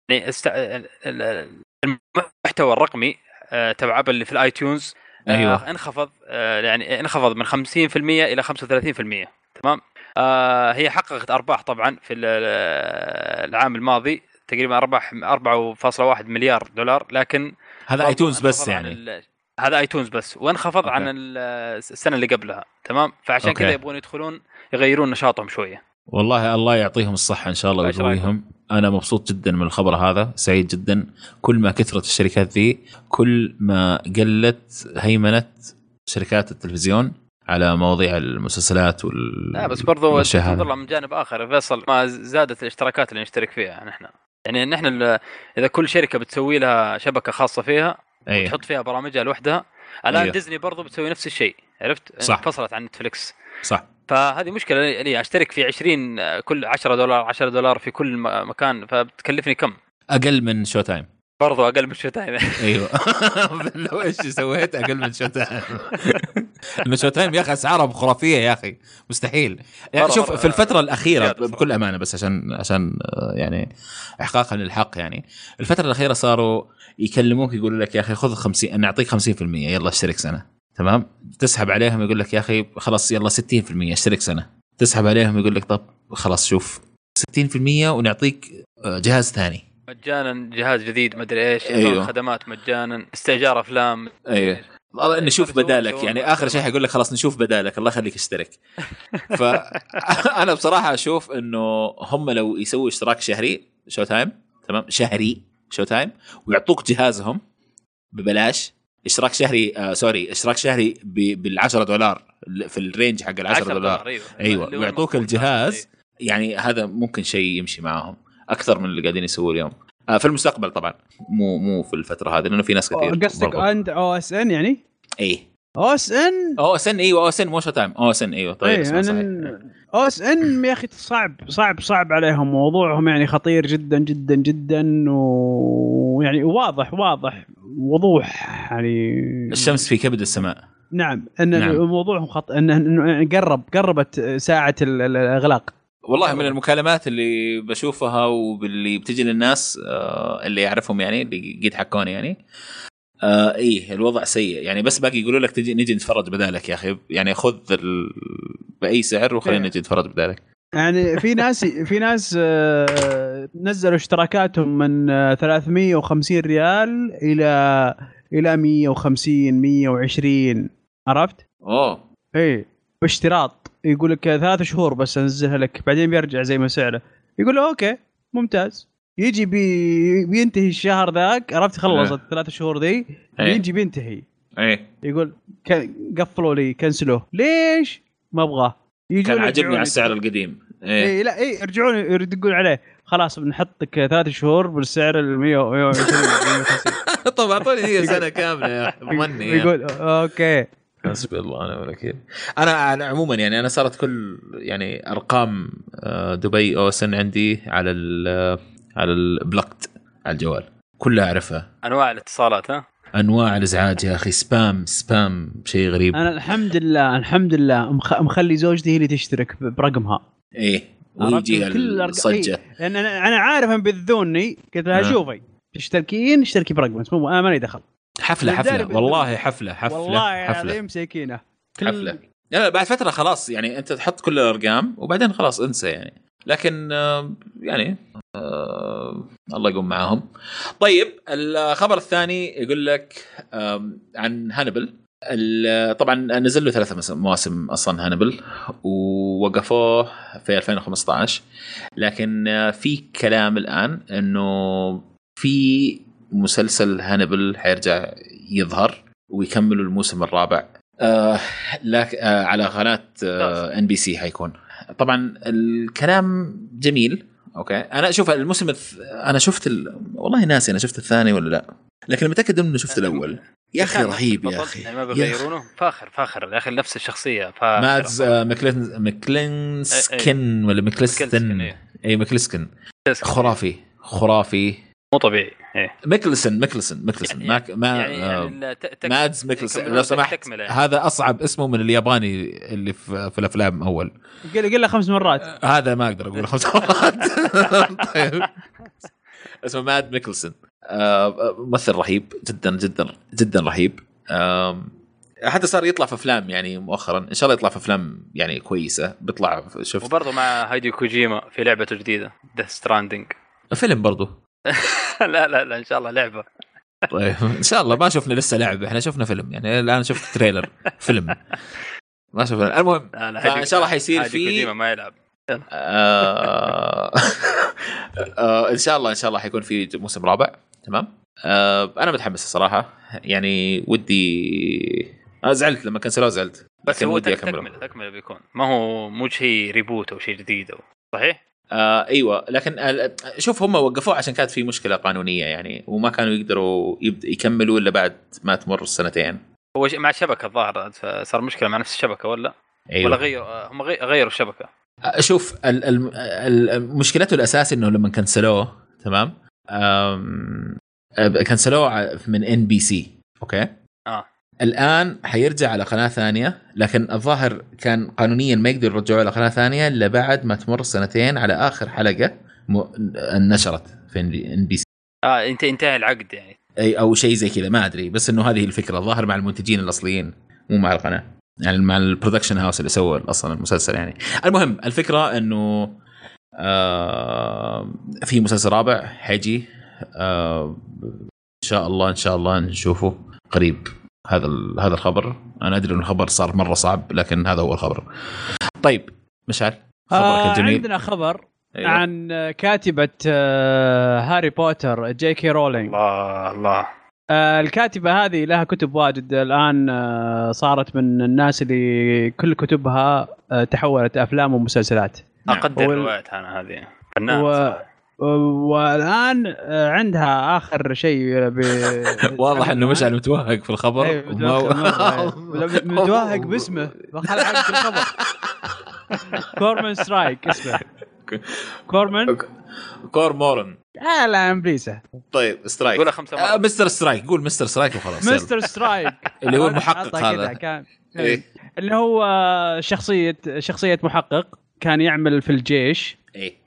يعني است... ال- ال- المحتوى الرقمي آه، تبع أبل اللي في ال iTunes أيوة. آه انخفض آه يعني انخفض من 50% إلى 35% تمام؟ آه هي حققت أرباح طبعا في ال- العام الماضي. تقريبا ارباح 4.1 مليار دولار لكن هذا iTunes بس يعني. هذا iTunes بس وانخفض okay. عن ال- السنة اللي قبلها تمام؟ فعشان. كذا يبغون يدخلون يغيرون نشاطهم شوية. والله الله يعطيهم الصحة إن شاء الله؟ ويقويهم. أنا مبسوط جدا من الخبر هذا سعيد جدا. كل ما كثرت الشركات ذي كل ما قلت هيمنة شركات التلفزيون على مواضيع المسلسلات وال لا بس برضو تنظر من جانب آخر. فيصل ما زادت الاشتراكات اللي نشترك فيها نحن. يعني نحن ال- إذا كل شركة بتسوي لها شبكة خاصة فيها أي. تحط فيها برامجها لوحدها. الآن أيوه. ديزني برضو بتسوي نفس الشيء عرفت؟ صح. انفصلت عن Netflix صح. فهذه مشكلة لي أشترك في 20 آه، كل 10 دولار 10 دولار في كل مكان فبتكلفني كم؟ أقل من Showtime. برضو أقل من Showtime أيوه. لو إيش سويت أقل من Showtime انه Showtime يا أخي اسعارهم خرافية يا أخي. مستحيل. يعني شوف في الفترة الأخيرة. بكل أمانة بس عشان عشان يعني احقاقا للحق يعني. الفترة الأخيرة صاروا يكلموك يقولوا لك يا أخي خذ 50 نعطيك 50% يلا اشترك سنة. تمام؟ تسحب عليهم يقول لك يا أخي خلاص يلا 60% اشترك سنة. تسحب عليهم يقول لك طب خلاص شوف 60% ونعطيك آه، جهاز ثاني. مجانا جهاز جديد مدري إيش أيوه. أيوه. خدمات مجانا استئجار أفلام. أيوه. والله نشوف بدالك يعني آخر شيء حيقول لك خلاص نشوف بدالك الله يخليك اشترك. فانا بصراحة أشوف إنه هم لو يسووا اشتراك شهري Showtime؟ تمام؟ شهري Showtime؟ ويعطوك جهازهم ببلاش اشتراك شهري آه sorry اشتراك شهري بال 10 دولار في ال range حق ال 10 دولار. أيوه. أيوه. هو ويعطوك. الجهاز يعني هذا ممكن شيء يمشي معاهم. أكثر من اللي قاعدين يسووه اليوم. آه في المستقبل طبعا. مو مو في الفترة هذه لأنه في ناس كثير. قصدك. عند OSN يعني؟ اي OSN؟ OSN أيوه OSN مو Showtime. OSN أيوه طيب اي اسمه صحيح. OSN يا أخي صعب صعب صعب عليهم. موضوعهم يعني خطير جدا جدا جدا ويعني واضح واضح وضوح يعني. الشمس في كبد السماء. نعم إن نعم. الموضوع خط انه قرب قربت ساعة ال- ال- الإغلاق. والله من المكالمات اللي بشوفها واللي بتجي للناس آه، اللي يعرفهم يعني اللي قد حكوني يعني آه إيه الوضع سيء. يعني بس باقي يقولوا لك تجي نجي نتفرج بدالك يا أخي. يعني خذ ال... بأي سعر وخلينا إيه. نجي نتفرج بدالك. يعني في ناس في ناس آه، نزلوا اشتراكاتهم من آه، 350 ريال إلى إلى 150 120 عرفت؟ أوه. إيه باشتراط. يقول لك ثلاث شهور بس انزلها لك بعدين بيرجع زي ما سعره. يقول له okay ممتاز. يجي بي بينتهي الشهر ذاك عرفت خلصت إيه. الثلاث شهور ذي إيه. يجي بينتهي. إيه. يقول قفلوا لي cancel وه. ليش؟ ما أبغاه. كان عاجبني على السعر القديم. إيه. اي لا اي يرجعون يدقون عليه. خلاص بنحطك ثلاث شهور بالسعر ال 100 120 150 طب أعطوني هي سنة كاملة يا ضمني يا. يقول okay. حسبي الله ونعم الوكيل أنا أنا عموما يعني أنا صارت كل يعني أرقام آه، دبي أو سن عندي على ال على البلوكت على الجوال. كلها اعرفها أنواع الاتصالات ها؟ أنواع الإزعاج يا أخي سبام سبام شيء غريب. أنا الحمد لله الحمد لله مخ... مخلي زوجتي هي اللي تشترك ب- برقمها. إيه؟ ويجي كل الأرق- الصجة. إيه، لأن أنا أنا عارف أن بيذوني قلت لها آه. شوفي تشتركين اشتركي برقم مو أنا مالي دخل. حفلة حفلة. والله حفلة حفلة والله حفلة. كل- حفلة. لا لا بعد فترة خلاص يعني أنت تحط كل الأرقام وبعدين خلاص انسى يعني. لكن آه، يعني آه الله يقوم معاهم. طيب الخبر الثاني يقول لك عن هانبل. ال- طبعا نزل له ثلاث مواسم أصلا هانبل ووقفوه في 2015 لكن آه، في كلام الآن إنه في مسلسل هانبل حيرجع يظهر ويكملوا الموسم الرابع. آه لك آه على قناة آه NBC حيكون. طبعا الكلام جميل okay. أنا أشوف الموسم الث... أنا شفت ال... والله ناسي أنا شفت الثاني ولا لا لكن متأكد إنه شفت الأول. يا أخي رهيب يا أخي. يعني ما. بيغيرونه فاخر فاخر يا أخي نفس الشخصية فاخر. Mads آه، مكلين Mikkelsen ولا Mikkelsen Mikkelsen، إيه. اي Mikkelsen خرافي خرافي. مو طبيعي إيه. Mikkelsen Mikkelsen Mikkelsen. ما ما يعني, آه، يعني ت- تك- Mads Mikkelsen. لو سمحت يعني. هذا أصعب اسمه من الياباني اللي في, في الأفلام أول. قل قل له خمس مرات. هذا ما أقدر أقول خمس مرات. طيب. اسمه Mads Mikkelsen آه، ممثل رهيب جدا جدا جدا رهيب. حتى صار يطلع في أفلام يعني مؤخرا. إن شاء الله يطلع في أفلام يعني كويسة. بيطلع شوف وبرضه مع Hideo Kojima في لعبته جديده Death Stranding فيلم برضو لا لا لا إن شاء الله لعبة. طيب إن شاء الله. ما شفنا لسه لعبة. إحنا شفنا فيلم. يعني الآن شفت trailer فيلم. ما شفنا. المهم Hideo- شاء الله حيصير في- ما يلعب. آه، آه، إن شاء الله إن شاء الله حيكون في موسم رابع. تمام؟ آه، أنا متحمس الصراحة. يعني ودي أنا زعلت لما cancel وه زعلت. بس هو ودي أكمله. تكملة بيكون. ما هو مو شيء reboot أو شيء جديد أو. صحيح؟ آه إيوه. لكن ال- شوف هم وقفوه عشان كانت في مشكلة قانونية يعني وما كانوا يقدروا يبد يكملوا إلا بعد ما تمر السنتين. هو مع الشبكه الظاهر صار مشكلة مع نفس الشبكة ولا؟ إيوه. ولا غير هم غي- غيروا الشبكة؟ آه، شوف ال- ال- ال- مشكلته الاساس إنه لما cancel وه تمام؟ آه، cancel وه من NBC okay؟ آه. الآن حيرجع على قناة ثانية لكن الظاهر كان قانونيا ما يقدر يرجعوه على قناة ثانية إلا بعد ما تمر سنتين على آخر حلقة م... نشرت في NBC. آه انت انتهى العقد يعني. اي أو شيء زي كذا ما أدري بس إنه هذه الفكرة الظاهر مع المنتجين الأصليين مو مع القناة. يعني مع ال production house اللي سوى أصلا المسلسل يعني. المهم الفكرة إنه آه في مسلسل رابع حيجي آه إن شاء الله إن شاء الله نشوفه قريب. هذا ال- هذا الخبر. أنا أدري إنه الخبر صار مرة صعب لكن هذا هو الخبر. طيب مشعل خبرك آه الجميل. عندنا خبر أيوة. عن كاتبة آه هاري بوتر جي كي رولينج. الله الله. آه الكاتبة هذه لها كتب واجد. الآن آه صارت من الناس اللي كل كتبها تحولت أفلام ومسلسلات. أقدر وال- روايات أنا هذه. فنان و... والآن آه عندها آخر شيء ب... واضح إنه مشعل متوهق في الخبر. أيوة، وما- متوهق. باسمه. خل حق في الخبر. كورموران سترايك اسمه. كورمان كورموران. آه لا امبريسه طيب سترايك. قولها خمسة آه مرات مستر سترايك. قول مستر سترايك وخلاص. مستر سترايك. اللي هو المحقق هذا. كان. إيه. اللي هو شخصية شخصية محقق كان يعمل في الجيش. إيه. آه،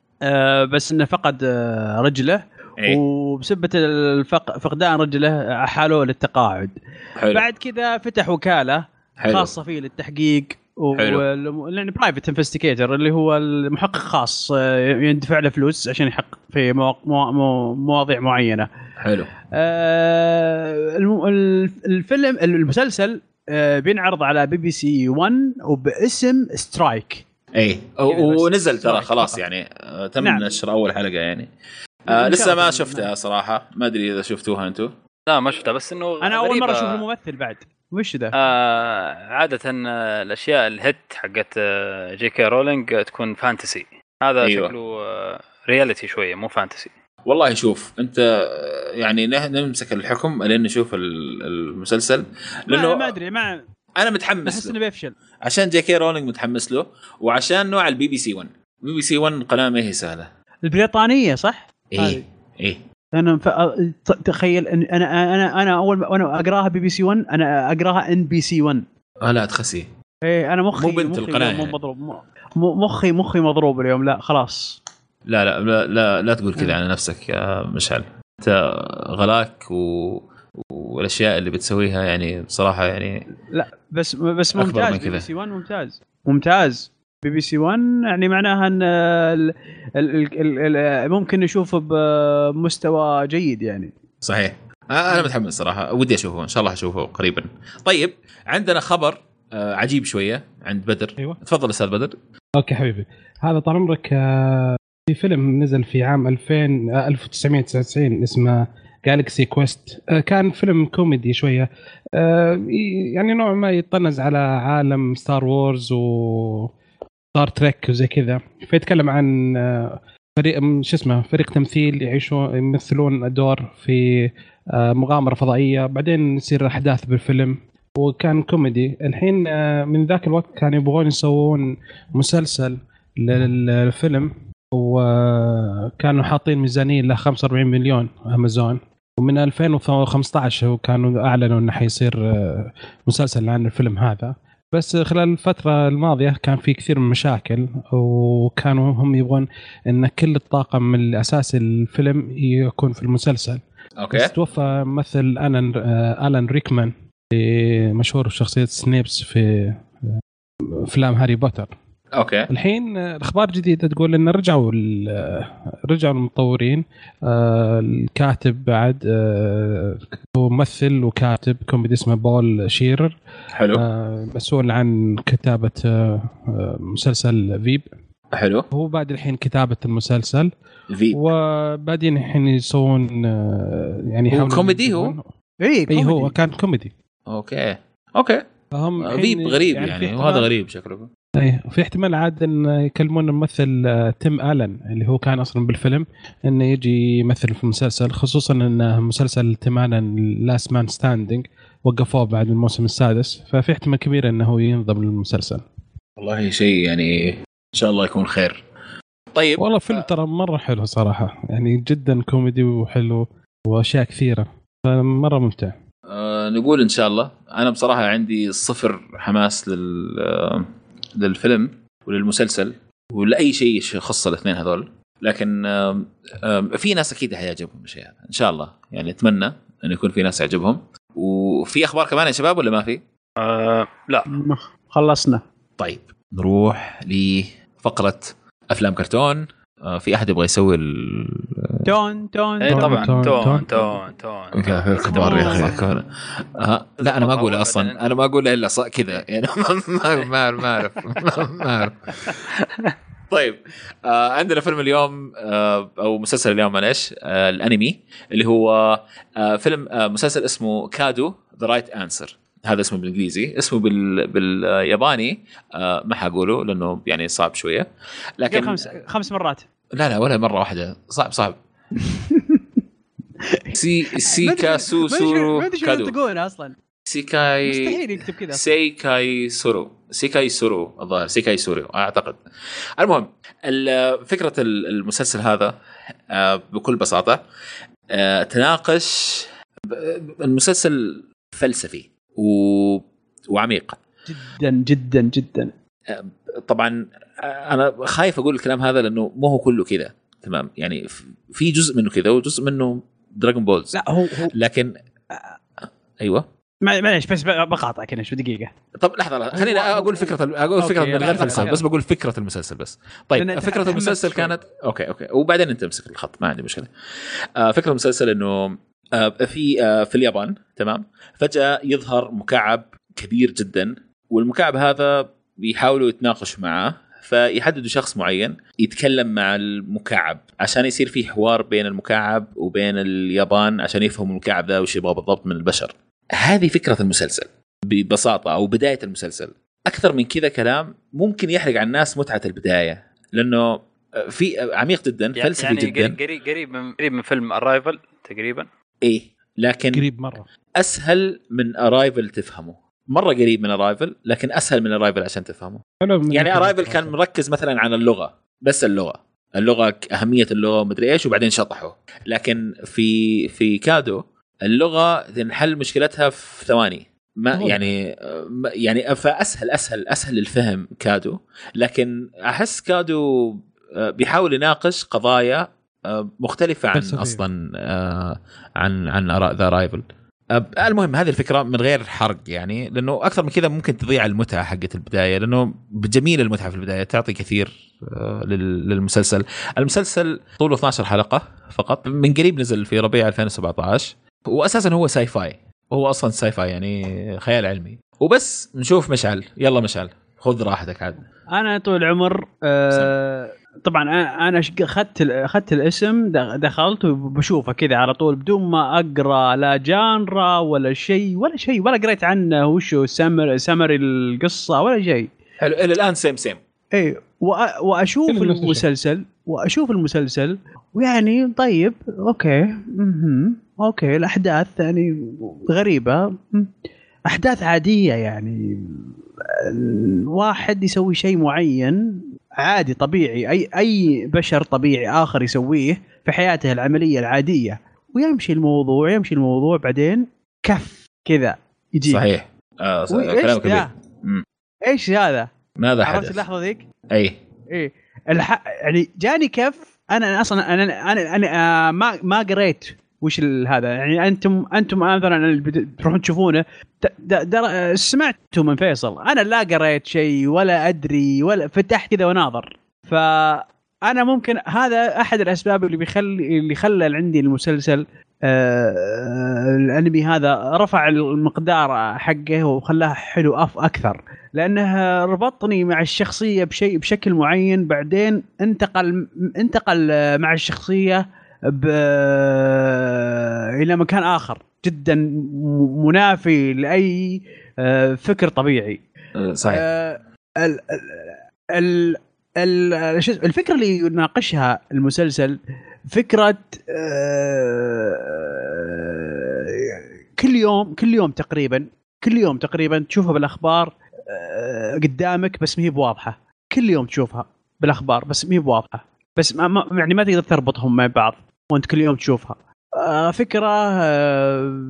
بس إنه فقد آه، رجله. إيه. وبسبة الفق... فقدان رجله أحالوه للتقاعد. حلو. بعد كذا فتح وكالة حلو. خاصة فيه للتحقيق. و... يعني private investigator اللي هو المحقق خاص آه، يندفع له فلوس عشان يحقق في مو... مو... مو... مواضيع معينة. حلو. آه، الفيلم المسلسل آه، بينعرض على بي بي سي 1 وباسم سترايك. إيه بس. ونزل ترى خلاص. يعني آه، تم نعم. نشر أول حلقة يعني آه لسه ما. شفتها صراحة ما أدري إذا شفتوها أنتم لا ما شفتها بس إنه أنا أول. مرة أشوف الممثل بعد وش ذا؟ آه عادة آه، الأشياء ال hit حقت آه، جي كي رولينج آه، تكون fantasy هذا أيوة. شكله آه، reality شوية مو fantasy والله شوف أنت آه، يعني نه- نمسك الحكم لين نشوف ال- المسلسل لأنه لأنه ما أدري ما أنا احس متحمس انه له. بيفشل. عشان جي كي رولينج متحمس له وعشان نوع البي بي سي 1 بي بي سي 1 قناه ما هي سهلة. البريطانية صح؟ إيه. إيه. أنا ف... تخيل إن أنا أنا أنا أول ما وأنا أقراها بي بي سي 1 أنا أقراها ان بي سي 1 آه لا تخسي. إيه أنا مخي مو بنت مخي اليوم مو. مضروب. مخي مخي مضروب اليوم. لا خلاص. لا لا لا لا, لا تقول كذا على نفسك يا مشعل. أنت غلاك و... والأشياء اللي بتسويها يعني بصراحة يعني بس بس أكبر ممتاز بي. بي سي 1 ممتاز. ممتاز. بي بي سي 1 يعني معناها إن ال- ال- ال- ال- ممكن نشوفه بمستوى جيد يعني. صحيح. آه، أنا متحمس صراحة. ودي أشوفه إن شاء الله أشوفه قريبا. طيب عندنا خبر آه، عجيب شوية عند بدر. أيوة. تفضل أستاذ بدر. okay حبيبي. هذا طال عمرك آه، في فيلم نزل في عام 2000 آه، 1999 اسمه Galaxy Quest كان فيلم كوميدي شوية. آه، يعني نوع ما يطنز على عالم Star Wars و Star Trek وزي كذا. فيتكلم عن آه، فريق show اسمه فريق تمثيل يعيشون يمثلون دور في آه، مغامرة فضائية. بعدين يصير أحداث بالفيلم. وكان كوميدي. الحين آه، من ذاك الوقت كانوا يبغون يسوون مسلسل للفيلم. وكانوا حاطين ميزانية له 45 مليون أمازون. ومن 2015 كانوا أعلنوا إنه حيصير آه، مسلسل عن الفيلم هذا. بس خلال الفترة الماضية كان في كثير من المشاكل وكانوا هم يبغون إن كل الطاقم الاساسي الفيلم يكون في المسلسل. أوكي. بس توفى ممثل آلان آه، آلان ريكمان مشهور بشخصية سنيبس في آه، أفلام هاري بوتر. okay. الحين الأخبار جديدة تقول إن رجعوا رجعوا المطورين. آه، الكاتب بعد آه، هو ممثل وكاتب كوميدي اسمه بول شيرر. حلو. آه، مسؤول عن كتابة مسلسل Veep. حلو. هو بعد الحين كتابة المسلسل. في وبعدين الحين يسوون يعني هو كوميدي هو؟ إيه إيه هو كان كوميدي. okay. okay. فهم الحين غريب يعني احتمال- وهذا غريب شكله. إيه في احتمال عاد إن يكلمون الممثل آه، تيم آلن اللي هو كان أصلا بالفيلم انه يجي يمثل في المسلسل خصوصا إن مسلسل تيم آلن Last Man Standing وقفوه بعد الموسم السادس ففي احتمال كبير إنه هو ينضم للمسلسل. والله شيء يعني إن شاء الله يكون خير. طيب والله فيلم ترى مرة حلو صراحة يعني جدا كوميدي وحلو وأشياء كثيرة فمرة ممتع. آه نقول إن شاء الله. أنا بصراحة عندي صفر حماس لل آه للفيلم وللمسلسل ولأي شيء يخص الاثنين هذول. لكن في ناس أكيد حيعجبهم الشيء هذا إن شاء الله. يعني أتمنى انه يكون في ناس يعجبهم. وفي أخبار كمان يا شباب ولا ما في؟ آه لا. خلصنا. طيب نروح لفقرة أفلام كرتون. في أحد يبغى يسوي ال تون تون اي طبعا. تون- تون تون. تون تون. كبار يا أخي. آه لا أنا ما اقولها أصلا. أنا ما اقولها إلا كذا. يعني ما ما ما أعرف ما أعرف. طيب آه عندنا فيلم اليوم آه أو مسلسل اليوم معلش آه الأنمي اللي هو آه فيلم آه مسلسل اسمه كادو ذا رايت انسر هذا اسمه بالإنجليزي. اسمه بال بالياباني. آه ما حقوله لأنه يعني صعب شوية. لكن خمس خمس مرات. لا لا ولا مرة واحدة. صعب صعب. سي سيكا سو سورو ما أدري شو كادو. تقول أصلا. سيكاي مستحيل يكتب كذا. سيكاي سورو سيكاي سورو الظاهر. سيكاي سورو أعتقد. المهم ال- فكرة ال- المسلسل هذا آه، بكل بساطة آه، تناقش المسلسل فلسفي. و... وعميق. جدا جدا جدا. طبعا أنا خايف أقول الكلام هذا لأنه مو هو كله كذا. تمام؟ يعني في جزء منه كذا وجزء منه Dragon Balls لا هو هو. لكن أيوه. مع- معليش بس بقاطعك هنا شو دقيقة؟ طب لحظة لحظة. خليني أقول فكرة أقول فكرة من غير فلسفه. بس بقول فكرة المسلسل بس. طيب فكرة المسلسل. كانت okay okay. وبعدين أنت أمسك الخط ما عندي مشكلة. آه فكرة المسلسل إنه في آه في اليابان تمام؟ فجأة يظهر مكعب كبير جدا والمكعب هذا بيحاولوا يتناقشوا معاه فيحددوا شخص معين يتكلم مع المكعب عشان يصير في حوار بين المكعب وبين اليابان عشان يفهموا المكعب ذا وش يبغى بالضبط من البشر. هذه فكرة المسلسل ببساطة أو بداية المسلسل. أكثر من كذا كلام ممكن يحرق على الناس متعة البداية لأنه في عميق جدا فلسفي يعني جدا. قريب قريب من قريب من فيلم Arrival تقريبا. إيه لكن قريب مرة. أسهل من Arrival تفهمه. مرة قريب من Arrival لكن أسهل من Arrival عشان تفهمه. حلو يعني Arrival. كان مركز مثلا على اللغة بس اللغة. اللغة أهمية اللغة ومدري إيش وبعدين شطحوا لكن في في كادو اللغة تنحل مشكلتها في ثواني. ما أوه. يعني يعني فأسهل أسهل أسهل الفهم كادو. لكن أحس كادو آه، بيحاول يناقش قضايا مختلفة عن. أصلا آه، عن عن the Arrival المهم هذه الفكرة من غير حرق يعني لأنه أكثر من كذا ممكن تضيع المتعة حقت البداية لأنه جميل المتعة في البداية تعطي كثير آه، لل- للمسلسل. المسلسل طوله 12 حلقة فقط من قريب نزل في ربيع 2017 واساسا هو sci-fi هو أصلا sci-fi يعني خيال علمي. وبس نشوف مشعل. يلا مشعل خذ راحتك عاد. أنا طول العمر آه طبعا أنا أخذت ال- أخذت الاسم دخلت وبشوفه كذا على طول بدون ما أقرأ لا genre ولا شيء ولا شيء ولا قريت عنه وشو summa- summary القصة ولا شيء حلو إلى الآن same same اي وأ- وأشوف. المسلسل وأشوف المسلسل ويعني طيب okay مهم. okay الأحداث يعني غريبة. أحداث عادية يعني واحد يسوي شيء معين عادي طبيعي أي أي بشر طبيعي آخر يسويه في حياته العملية العادية ويمشي الموضوع يمشي الموضوع بعدين كف كذا يجي صحيح آه ص- وإيش كلام كبير. إيش هذا؟ ماذا عرفت حدث؟ اللحظة ذيك؟ أي إيه الح... يعني جاني كف أنا أصلا أنا أنا, أنا آه ما ما قريت وش هذا؟ يعني أنتم أنتم مثلا تروحون تشوفونه. سمعتوا من فيصل. أنا لا قريت شيء ولا أدري ولا فتحت كذا وناظر. فانا ممكن هذا أحد الأسباب اللي بيخلي اللي خلى عندي المسلسل آه الأنمي هذا رفع المقدار حقه وخلاه حلو أف أكثر. لأنه ربطني مع الشخصية بشيء بشكل معين. بعدين انتقل انتقل مع الشخصية ب... إلى مكان آخر جدا منافي لأي آه، فكر طبيعي. آه، صحيح. آه، ال- ال- ال- الفكرة اللي يناقشها المسلسل فكرة كل يوم كل يوم تقريبا كل يوم تقريبا تشوفها بالأخبار قدامك بس ما هي بواضحة. كل يوم تشوفها بالأخبار بس ما هي بواضحة. بس ما- يعني ما تقدر تربطهم مع بعض. وانت كل يوم تشوفها. آه، فكرة آه،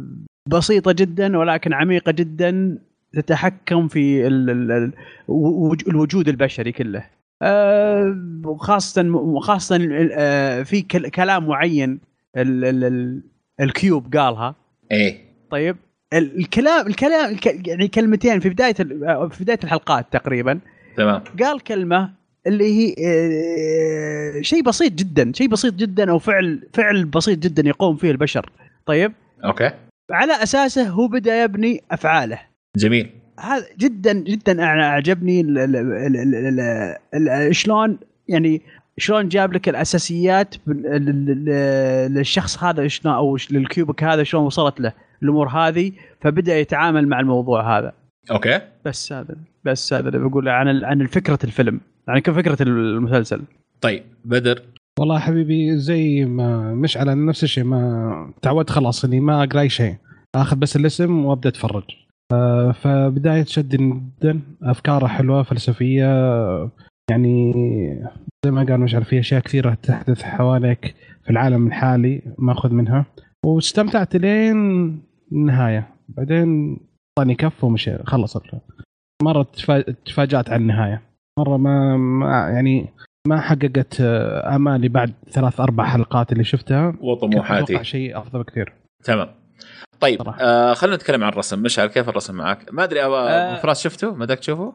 بسيطة جدا ولكن عميقة جدا تتحكم في ال- ال- ال- وج- الوجود البشري كله. آه، وخاصة خاصة آه، في كل- كلام معين ال- ال- ال- ال cube قالها. اي طيب ال- الكلام الكلام الك- يعني كلمتين في بداية ال- في بداية الحلقات تقريبا. تمام. قال كلمة اللي هي آه، شيء بسيط جدا شيء بسيط جدا أو فعل فعل بسيط جدا يقوم فيه البشر. طيب؟ okay. على أساسه هو بدأ يبني أفعاله. جميل. هذا جدا جدا أنا أعجبني شلون يعني شلون جاب لك الأساسيات للشخص هذا شلون أو للكيوبك هذا شلون وصلت له الأمور هذه فبدأ يتعامل مع الموضوع هذا. أوكي. بس هذا. بس هذا اللي بقوله عن عن فكرة الفيلم. عن كيف فكرة المسلسل؟ طيب بدر. والله حبيبي زي ما مش على نفس الشيء ما تعودت خلاص إني ما أقرأ أي شيء. آخذ بس الاسم وأبدأ أتفرج. آه، فبداية شدني جدا أفكاره حلوة فلسفية يعني زي ما قال مش عارف في أشياء كثيرة تحدث حواليك في العالم الحالي ماخذ منها. واستمتعت لين النهاية. بعدين اعطاني كف ومشي خلص الفيلم. مرة تفا- تفاجأت على النهاية مرة ما, ما يعني ما حققت آه، امالي بعد ثلاث أربع حلقات اللي شفتها وطموحاتي أتوقع شيء أفضل بكثير تمام طيب صراحة. آه خلينا نتكلم عن الرسم مشعل كيف الرسم معك؟ ما أدري ابو آه. أبو فراس شفته؟ ما داك تشوفه؟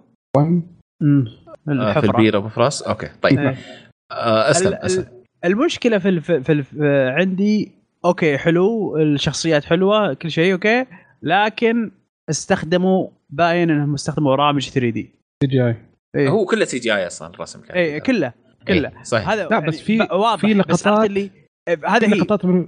امم آه في البير أبو فراس؟ okay طيب إيه. آه أسلم أسلم المشكلة في الف... في الف... عندي okay حلو الشخصيات حلوة كل شيء okay لكن استخدموا باين انهم استخدموا برامج 3D. CGI. إيه. هو كله CGI أصلا الرسم كان. اي كله كله. إيه، صحيح. هذا لا، بس يعني في- واضح. في لقطات- اللي في هي. لقطات من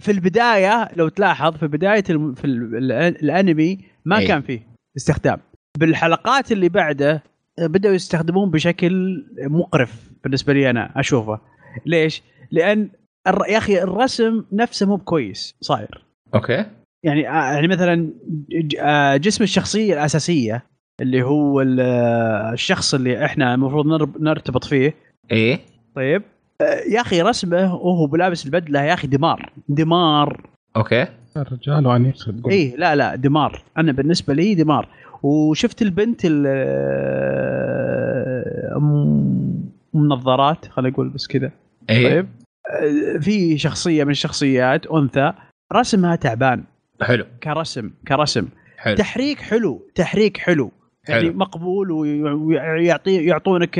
في البداية لو تلاحظ في بداية الم... في ال... ال- الأنمي ما أي. كان فيه استخدام. بالحلقات اللي بعده بدأوا يستخدمون بشكل مقرف بالنسبة لي أنا أشوفه. ليش؟ لأن الر... يا أخي الرسم نفسه مو بكويس صاير. okay. يعني آه، يعني مثلا ج- آه، جسم الشخصية الأساسية اللي هو ال- آه، الشخص اللي إحنا المفروض نرتبط فيه. إيه. طيب. يا أخي رسمه وهو بلابس البدلة يا أخي دمار دمار. أوكي. الرجال واني تقول إيه لا لا دمار. أنا بالنسبة لي دمار. وشفت البنت ال نظارات خلينا نقول بس كذا. إيه. طيب. في شخصية من الشخصيات أنثى رسمها تعبان. حلو. كرسم كرسم. حلو. تحريك حلو تحريك حلو. يعني حلو. مقبول ويعطي يعطونك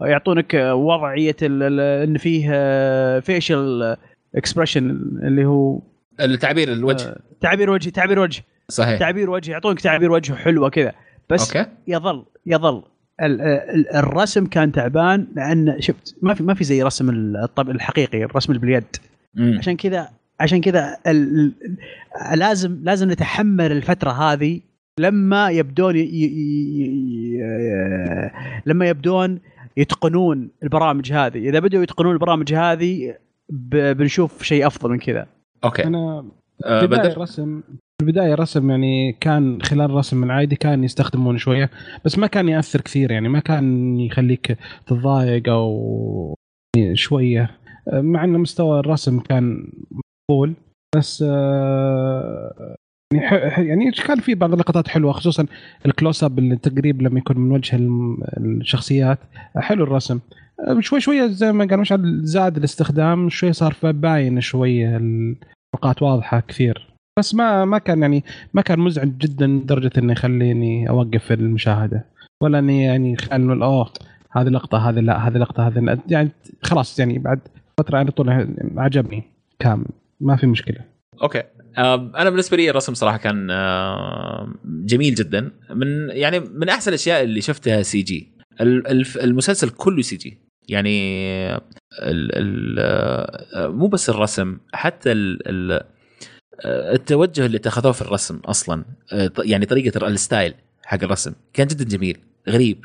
يعطونك وضعية إن فيه facial expression اللي هو التعبير الوجه. آه، تعبير وجه تعبير وجه. صحيح. تعبير وجه يعطونك تعبير وجه حلوة كذا. بس okay. يظل يظل. ال- ال- الرسم كان تعبان لأن شفت ما في ما في زي رسم الطب الحقيقي الرسم باليد. عشان كذا عشان كذا ال- ال- لازم لازم نتحمل الفترة هذه لما يبدون ي... ي... ي... ي- لما يبدون يتقنون البرامج هذه. إذا بدأوا يتقنون البرامج هذه ب... بنشوف شيء أفضل من كذا. أوكي. أنا آه في البداية بدر الرسم في البداية الرسم يعني كان خلال الرسم العادي كان يستخدمون شوية بس ما كان يأثر كثير يعني ما كان يخليك تتضايق أو شوية. مع إن مستوى الرسم كان مقبول بس آه، يعني يعني كان في بعض اللقطات حلوة خصوصا الكلوز اب اللي تقريب لما يكون من وجه الشخصيات. حلو الرسم. آه، شوي شوية زي ما قال مشعل زاد الاستخدام شوي صار باين شوية الفروقات واضحة كثير. بس ما ما كان يعني ما كان مزعج جدا لدرجة إنه يخليني أوقف المشاهدة. ولا إني يعني خلينا أوه هذه لقطة هذه لا هذه لقطة هذه يعني خلاص يعني بعد فترة على طول عجبني. كامل. ما في مشكلة. okay. أنا بالنسبة لي الرسم صراحة كان جميل جدا. من يعني من أحسن الأشياء اللي شفتها CG. المسلسل كله CG. يعني آه، مو بس الرسم حتى آه، التوجه اللي اتخذوه في الرسم أصلا آه، يعني طريقة ال style حق الرسم كان جدا جميل غريب.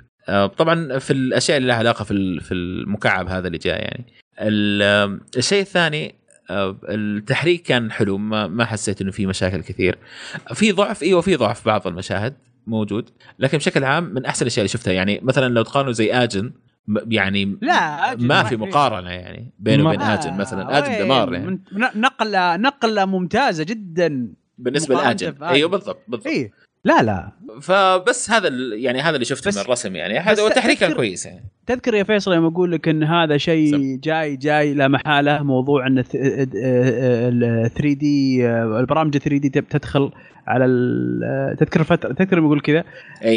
طبعا في الأشياء اللي لها علاقة في في المكعب هذا اللي جاي يعني. ال- الشيء الثاني التحريك كان حلو ما ما حسيت إنه في مشاكل كثير في ضعف أيوه في ضعف بعض المشاهد موجود لكن بشكل عام من أحسن الأشياء اللي شفتها يعني مثلا لو تقارنوا زي آجن يعني لا أجل ما في. مقارنة يعني بينه وبين آجن مثلا آجن؟ دمار يعني نقلة نقلة ممتازة جدا بالنسبة لآجن أيوه. بالضبط بالضبط اي لا لا. فبس هذا ال- يعني هذا اللي شفته من الرسم يعني. هذا والتحريك كان كويس يعني. تذكر يا فيصل يوم أقول لك إن هذا شيء. جاي جاي لا محالة موضوع إن ال 3D البرامج 3D تدخل على ال- تذكر فتره تذكر يوم أقول كذا؟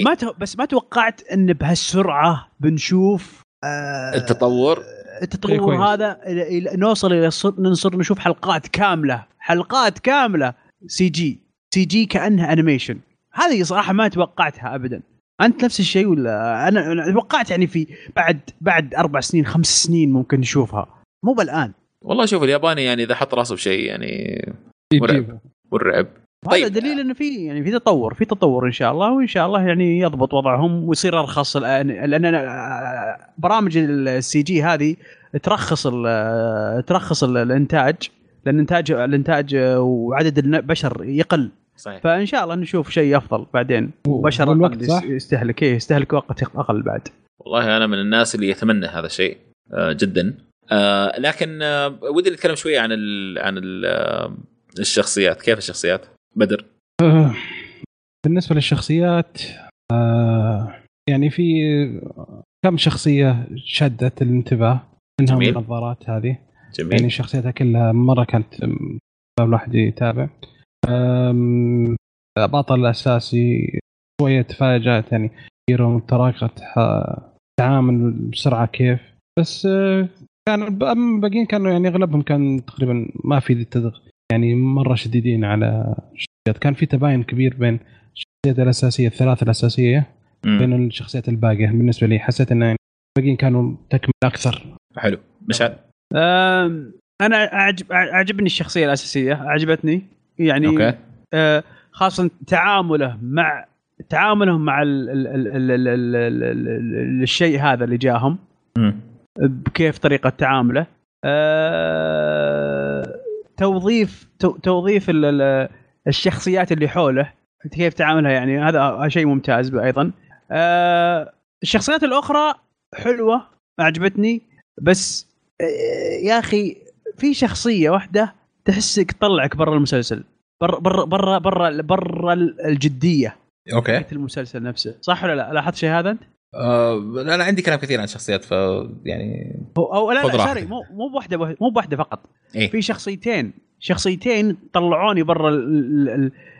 ما بس ما توقعت إن بهالسرعة بنشوف آه، التطور؟ التطور. هذا إلى- إلى- نوصل إلى نصير نشوف حلقات كاملة حلقات كاملة CG. CG كأنها animation هذه صراحة ما توقعتها ابدا. أنت نفس الشيء ولا؟ أنا أنا توقعت يعني في بعد بعد أربع سنين خمس سنين ممكن نشوفها. مو بالآن. والله شوف الياباني يعني إذا حط راسه بشيء يعني مرعب. يجيبه والرعب هذا طيب. دليل إنه في يعني في تطور في تطور إن شاء الله وإن شاء الله يعني يضبط وضعهم ويصير أرخص. الان لأن برامج السي جي هذه ترخص ال- ترخص ال- الإنتاج لأن إنتاج الإنتاج وعدد البشر يقل. صحيح. فإن شاء الله نشوف شيء أفضل بعدين. بشر والوقت أقل صح؟ يستهلك إيه، يستهلك وقت أقل بعد. والله أنا من الناس اللي يتمنى هذا الشيء آه، جدا. آه، لكن آه، ودي نتكلم شوية عن ال عن ال آه، الشخصيات. كيف الشخصيات؟ بدر. بالنسبة للشخصيات يعني في كم شخصية شدت الانتباه؟ منها جميل. النظارات هذه. جميل. يعني شخصيتها كلها مرة كانت الواحد يتابع. البطل الأساسي شوية تفاجأت يعني كثير طريقة ح- تعامل بسرعة كيف. بس آه، كان اما الباقيين كانوا يعني أغلبهم كان تقريبا ما في تدغ يعني مرة شديدين على الشخصيات. كان في تباين كبير بين الشخصيات الأساسية الثلاثة الأساسية. بين الشخصيات الباقية. بالنسبة لي حسيت إن يعني الباقيين كانوا تكملة أكثر. حلو. مشعل؟ أنا أعجب أعجبني الشخصية الأساسية. عجبتني يعني okay. آه، خاصة تعامله مع تعاملهم مع ال ال ال ال ال ال ال ال ال الشيء هذا اللي جاهم. بكيف طريقة تعامله. آه، توظيف تو- توظيف ال- ال- الشخصيات اللي حوله كيف تعاملها يعني هذا شيء ممتاز أيضا. آه، الشخصيات الأخرى حلوة عجبتني بس آه، يا أخي في شخصية واحدة تحسك تطلعك برا المسلسل. برا برا برا برا برا الجدية. okay. المسلسل نفسه. صح ولا لا؟ لاحظت شيء هذا أنت؟ آه أنا عندي كلام كثير عن الشخصيات ف يعني أو لا لا. sorry مو مو بواحده مو بواحده فقط. إيه. في شخصيتين شخصيتين طلعوني برا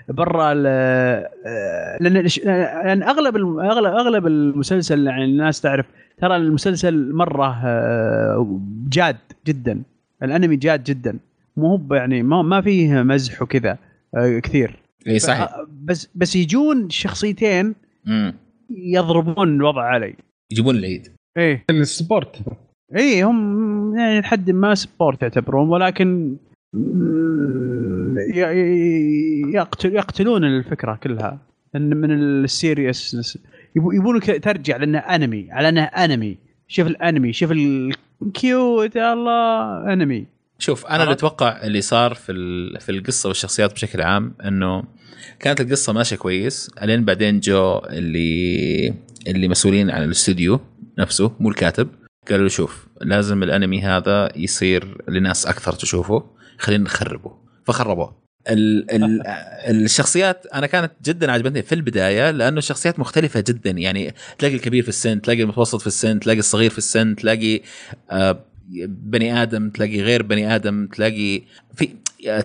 برا آه، لأن لأن أغلب اغلب أغلب المسلسل يعني الناس تعرف ترى المسلسل مرة آه، جاد جدا. الأنمي جاد جدا. مو يعني ما ما فيه مزح وكذا آه، كثير. اي صحيح. بس بس يجون شخصيتين مم. يضربون الوضع علي. يجيبون العيد. إيه. ال support. إيه هم يعني لحد ما support يعتبرون ولكن يقتل يقتلون الفكرة كلها. إن من ال series يبونك ترجع لأنه أنمي على أنه أنمي. شوف الأنمي شوف ال cute يا الله أنمي. شوف أنا اللي؟ أتوقع اللي صار في في القصة والشخصيات بشكل عام إنه كانت القصة ماشية كويس الين بعدين جو اللي اللي مسؤولين عن الاستوديو نفسه مو الكاتب قالوا له شوف لازم الأنمي هذا يصير لناس أكثر تشوفه خلينا نخربه فخربوه ال ال الشخصيات أنا كانت جدا عجبتني في البداية لأنه الشخصيات مختلفة جدا يعني تلاقي الكبير في السن تلاقي المتوسط في السن تلاقي الصغير في السن تلاقي آه بني آدم تلاقي غير بني آدم تلاقي في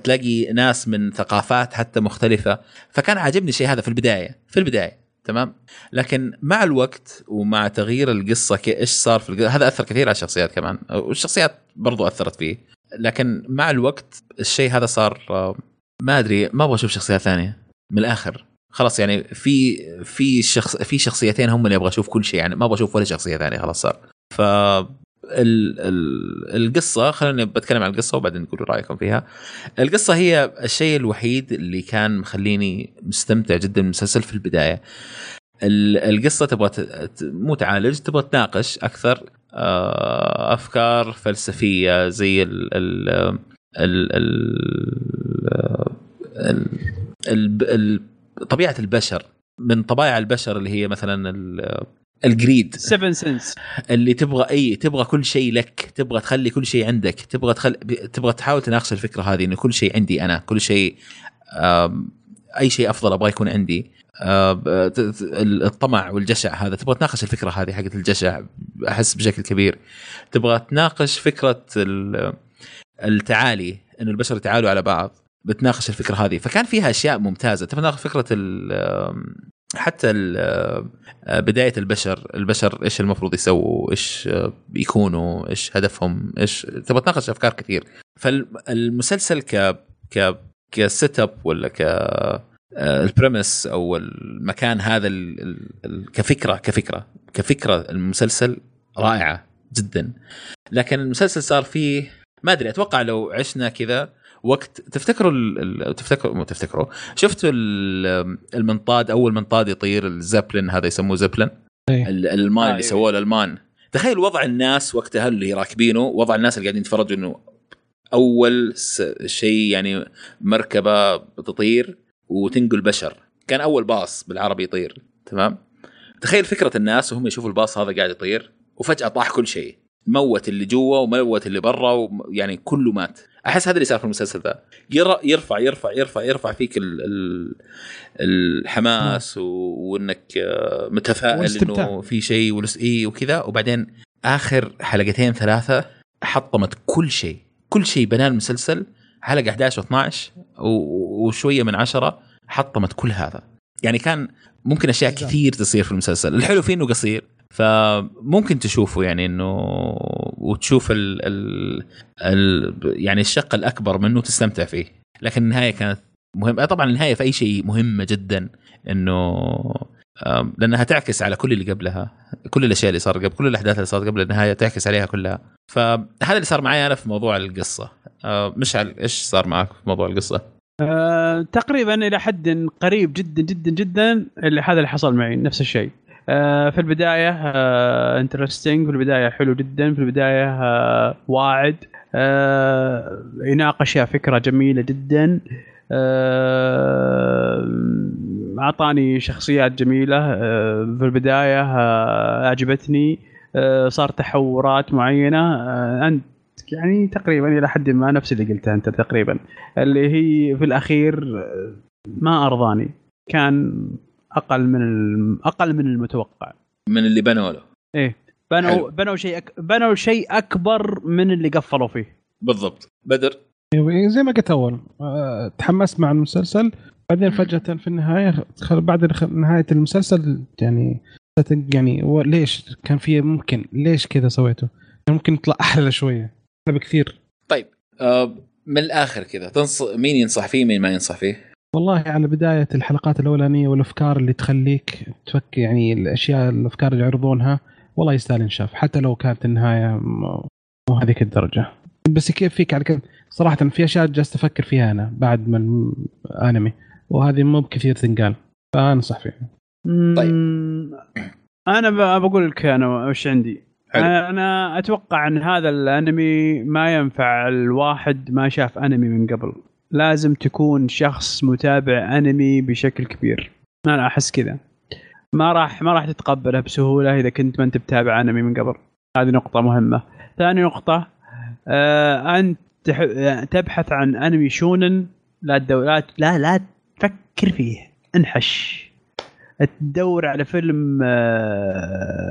تلاقي ناس من ثقافات حتى مختلفة. فكان عاجبني الشيء هذا في البداية في البداية تمام؟ لكن مع الوقت ومع تغيير القصة إيش صار في هذا أثر كثير على الشخصيات كمان والشخصيات برضو أثرت فيه. لكن مع الوقت الشيء هذا صار آه، ما أدري ما أبغى أشوف شخصيات ثانية من الآخر. خلاص يعني في في شخص في شخصيتين هم اللي أبغى أشوف كل شيء يعني ما أبغى أشوف ولا شخصية ثانية خلاص صار. ف القصة خليني بتكلم عن القصة وبعدين تقولوا رأيكم فيها. القصة هي الشيء الوحيد اللي كان مخليني مستمتع جدا بالمسلسل في البداية. ال- القصة تبغى مو تعالج تبغى تناقش أكثر آه، أفكار فلسفية زي ال ال ال طبيعة البشر من طبائع البشر اللي هي مثلا الجريد. 7 سنس اللي تبغى أي تبغى كل شيء لك تبغى تخلي كل شيء عندك تبغى تخلي تبغى تحاول تناقش الفكرة هذه إنه كل شيء عندي أنا كل شيء آم، أي شيء أفضل أبغى يكون عندي. ت- الطمع والجشع هذا تبغى تناقش الفكرة هذه حقت الجشع أحس بشكل كبير. تبغى تناقش فكرة ال- التعالي إنه البشر يتعالوا على بعض بتناقش الفكرة هذه. فكان فيها أشياء ممتازة. تبغى تناقش فكرة حتى ال- بداية البشر البشر إيش المفروض يسووا؟ إيش يكونوا؟ إيش هدفهم؟ إيش تبغى تناقش أفكار كثير. فالمسلسل ك ك كسيت اب ولا ك البريمس أو المكان هذا ال- ال- كفكرة كفكرة كفكرة المسلسل رائعة جدا. لكن المسلسل صار فيه ما أدري أتوقع لو عشنا كذا وقت تفتكروا ال- ال- تفتكروا مو تفتكروا شفتوا ال- المنطاد أول منطاد يطير الزبلن هذا يسموه زبلن إيه. ال- الألمان آه، اللي أيوة. سووه الألمان. تخيل وضع الناس وقتها اللي راكبينه وضع الناس اللي قاعدين يتفرجوا إنه أول س- شيء يعني مركبة تطير وتنقل بشر. كان أول باص بالعربي يطير تمام؟ تخيل فكرة الناس وهم يشوفوا الباص هذا قاعد يطير وفجأة طاح كل شيء. موت اللي جوا وموت اللي برا وم- يعني كله مات. أحس هذا اللي صار في المسلسل ذا. ير- يرفع يرفع يرفع يرفع فيك ال ال الحماس وإنك آه، متفائل. إنه في شيء ولس اي وكذا. وبعدين آخر حلقتين ثلاثة حطمت كل شيء. كل شيء بناه المسلسل. حلقة 11 و12 وشوية من عشرة حطمت كل هذا. يعني كان ممكن أشياء. كثير تصير في المسلسل. الحلو فيه إنه قصير. فممكن تشوفه يعني إنه وتشوف ال ال ال يعني الشق الأكبر منه تستمتع فيه. لكن النهاية كانت مهم طبعا النهاية في أي شيء مهمة جدا إنه لأنها تعكس على كل اللي قبلها كل الأشياء اللي صار قبل كل الأحداث اللي صارت قبل النهاية تعكس عليها كلها. فهذا اللي صار معي أنا في موضوع القصة. آه، مشعل إيش صار معك في موضوع القصة؟ آه، تقريبا إلى حد قريب جدا جدا جدا هذا اللي حصل معي نفس الشيء. في البداية انترستنج في البداية حلو جدا. في البداية آه، واعد. آه، يناقش فكرة جميلة جدا. آه، أعطاني شخصيات جميلة. آه، في البداية آه، أعجبتني. آه، صار تحورات معينة. آه، أنت يعني تقريبا إلى حد ما نفس اللي قلته أنت تقريبا. اللي هي في الأخير آه، ما أرضاني. كان أقل من أقل من المتوقع. من اللي بنوا له. إيه. بنوا حلو. بنوا شيء أك... بنوا شيء أكبر من اللي قفلوا فيه. بالضبط. بدر؟ أيوة، زي ما قلت أول آه، تحمست مع المسلسل بعدين فجأة في النهاية خل- بعد الخ- نهاية المسلسل يعني يعني ليش كان في ممكن ليش كذا سويته؟ كان ممكن يطلع أحلى شوية أحلى بكثير. طيب آه، من الآخر كذا تنص... مين ينصح فيه مين ما ينصح فيه؟ والله على بداية الحلقات الأولانية والأفكار اللي تخليك تفكر يعني الاشياء الأفكار اللي يعرضونها والله يستاهل ينشاف حتى لو كانت النهاية م- مو هذيك الدرجة. بس كيف فيك على كذا؟ صراحة في أشياء جالس أفكر فيها أنا بعد من أنمي وهذه مو بكثير تنقال فأنصح فيها. طيب. ب- بقول لك أنا وش عندي؟ حلو. أنا أتوقع أن هذا الأنمي ما ينفع الواحد ما شاف أنمي من قبل. لازم تكون شخص متابع انمي بشكل كبير. أنا أحس كذا. ما راح ما راح تتقبله بسهولة إذا كنت ما أنت بتابع انمي من قبل. هذه نقطة مهمة. ثاني نقطة آه أنت تبحث عن انمي شونن لا تدو... لا لا, تفكر فيه. انحش. تدور على فيلم آه،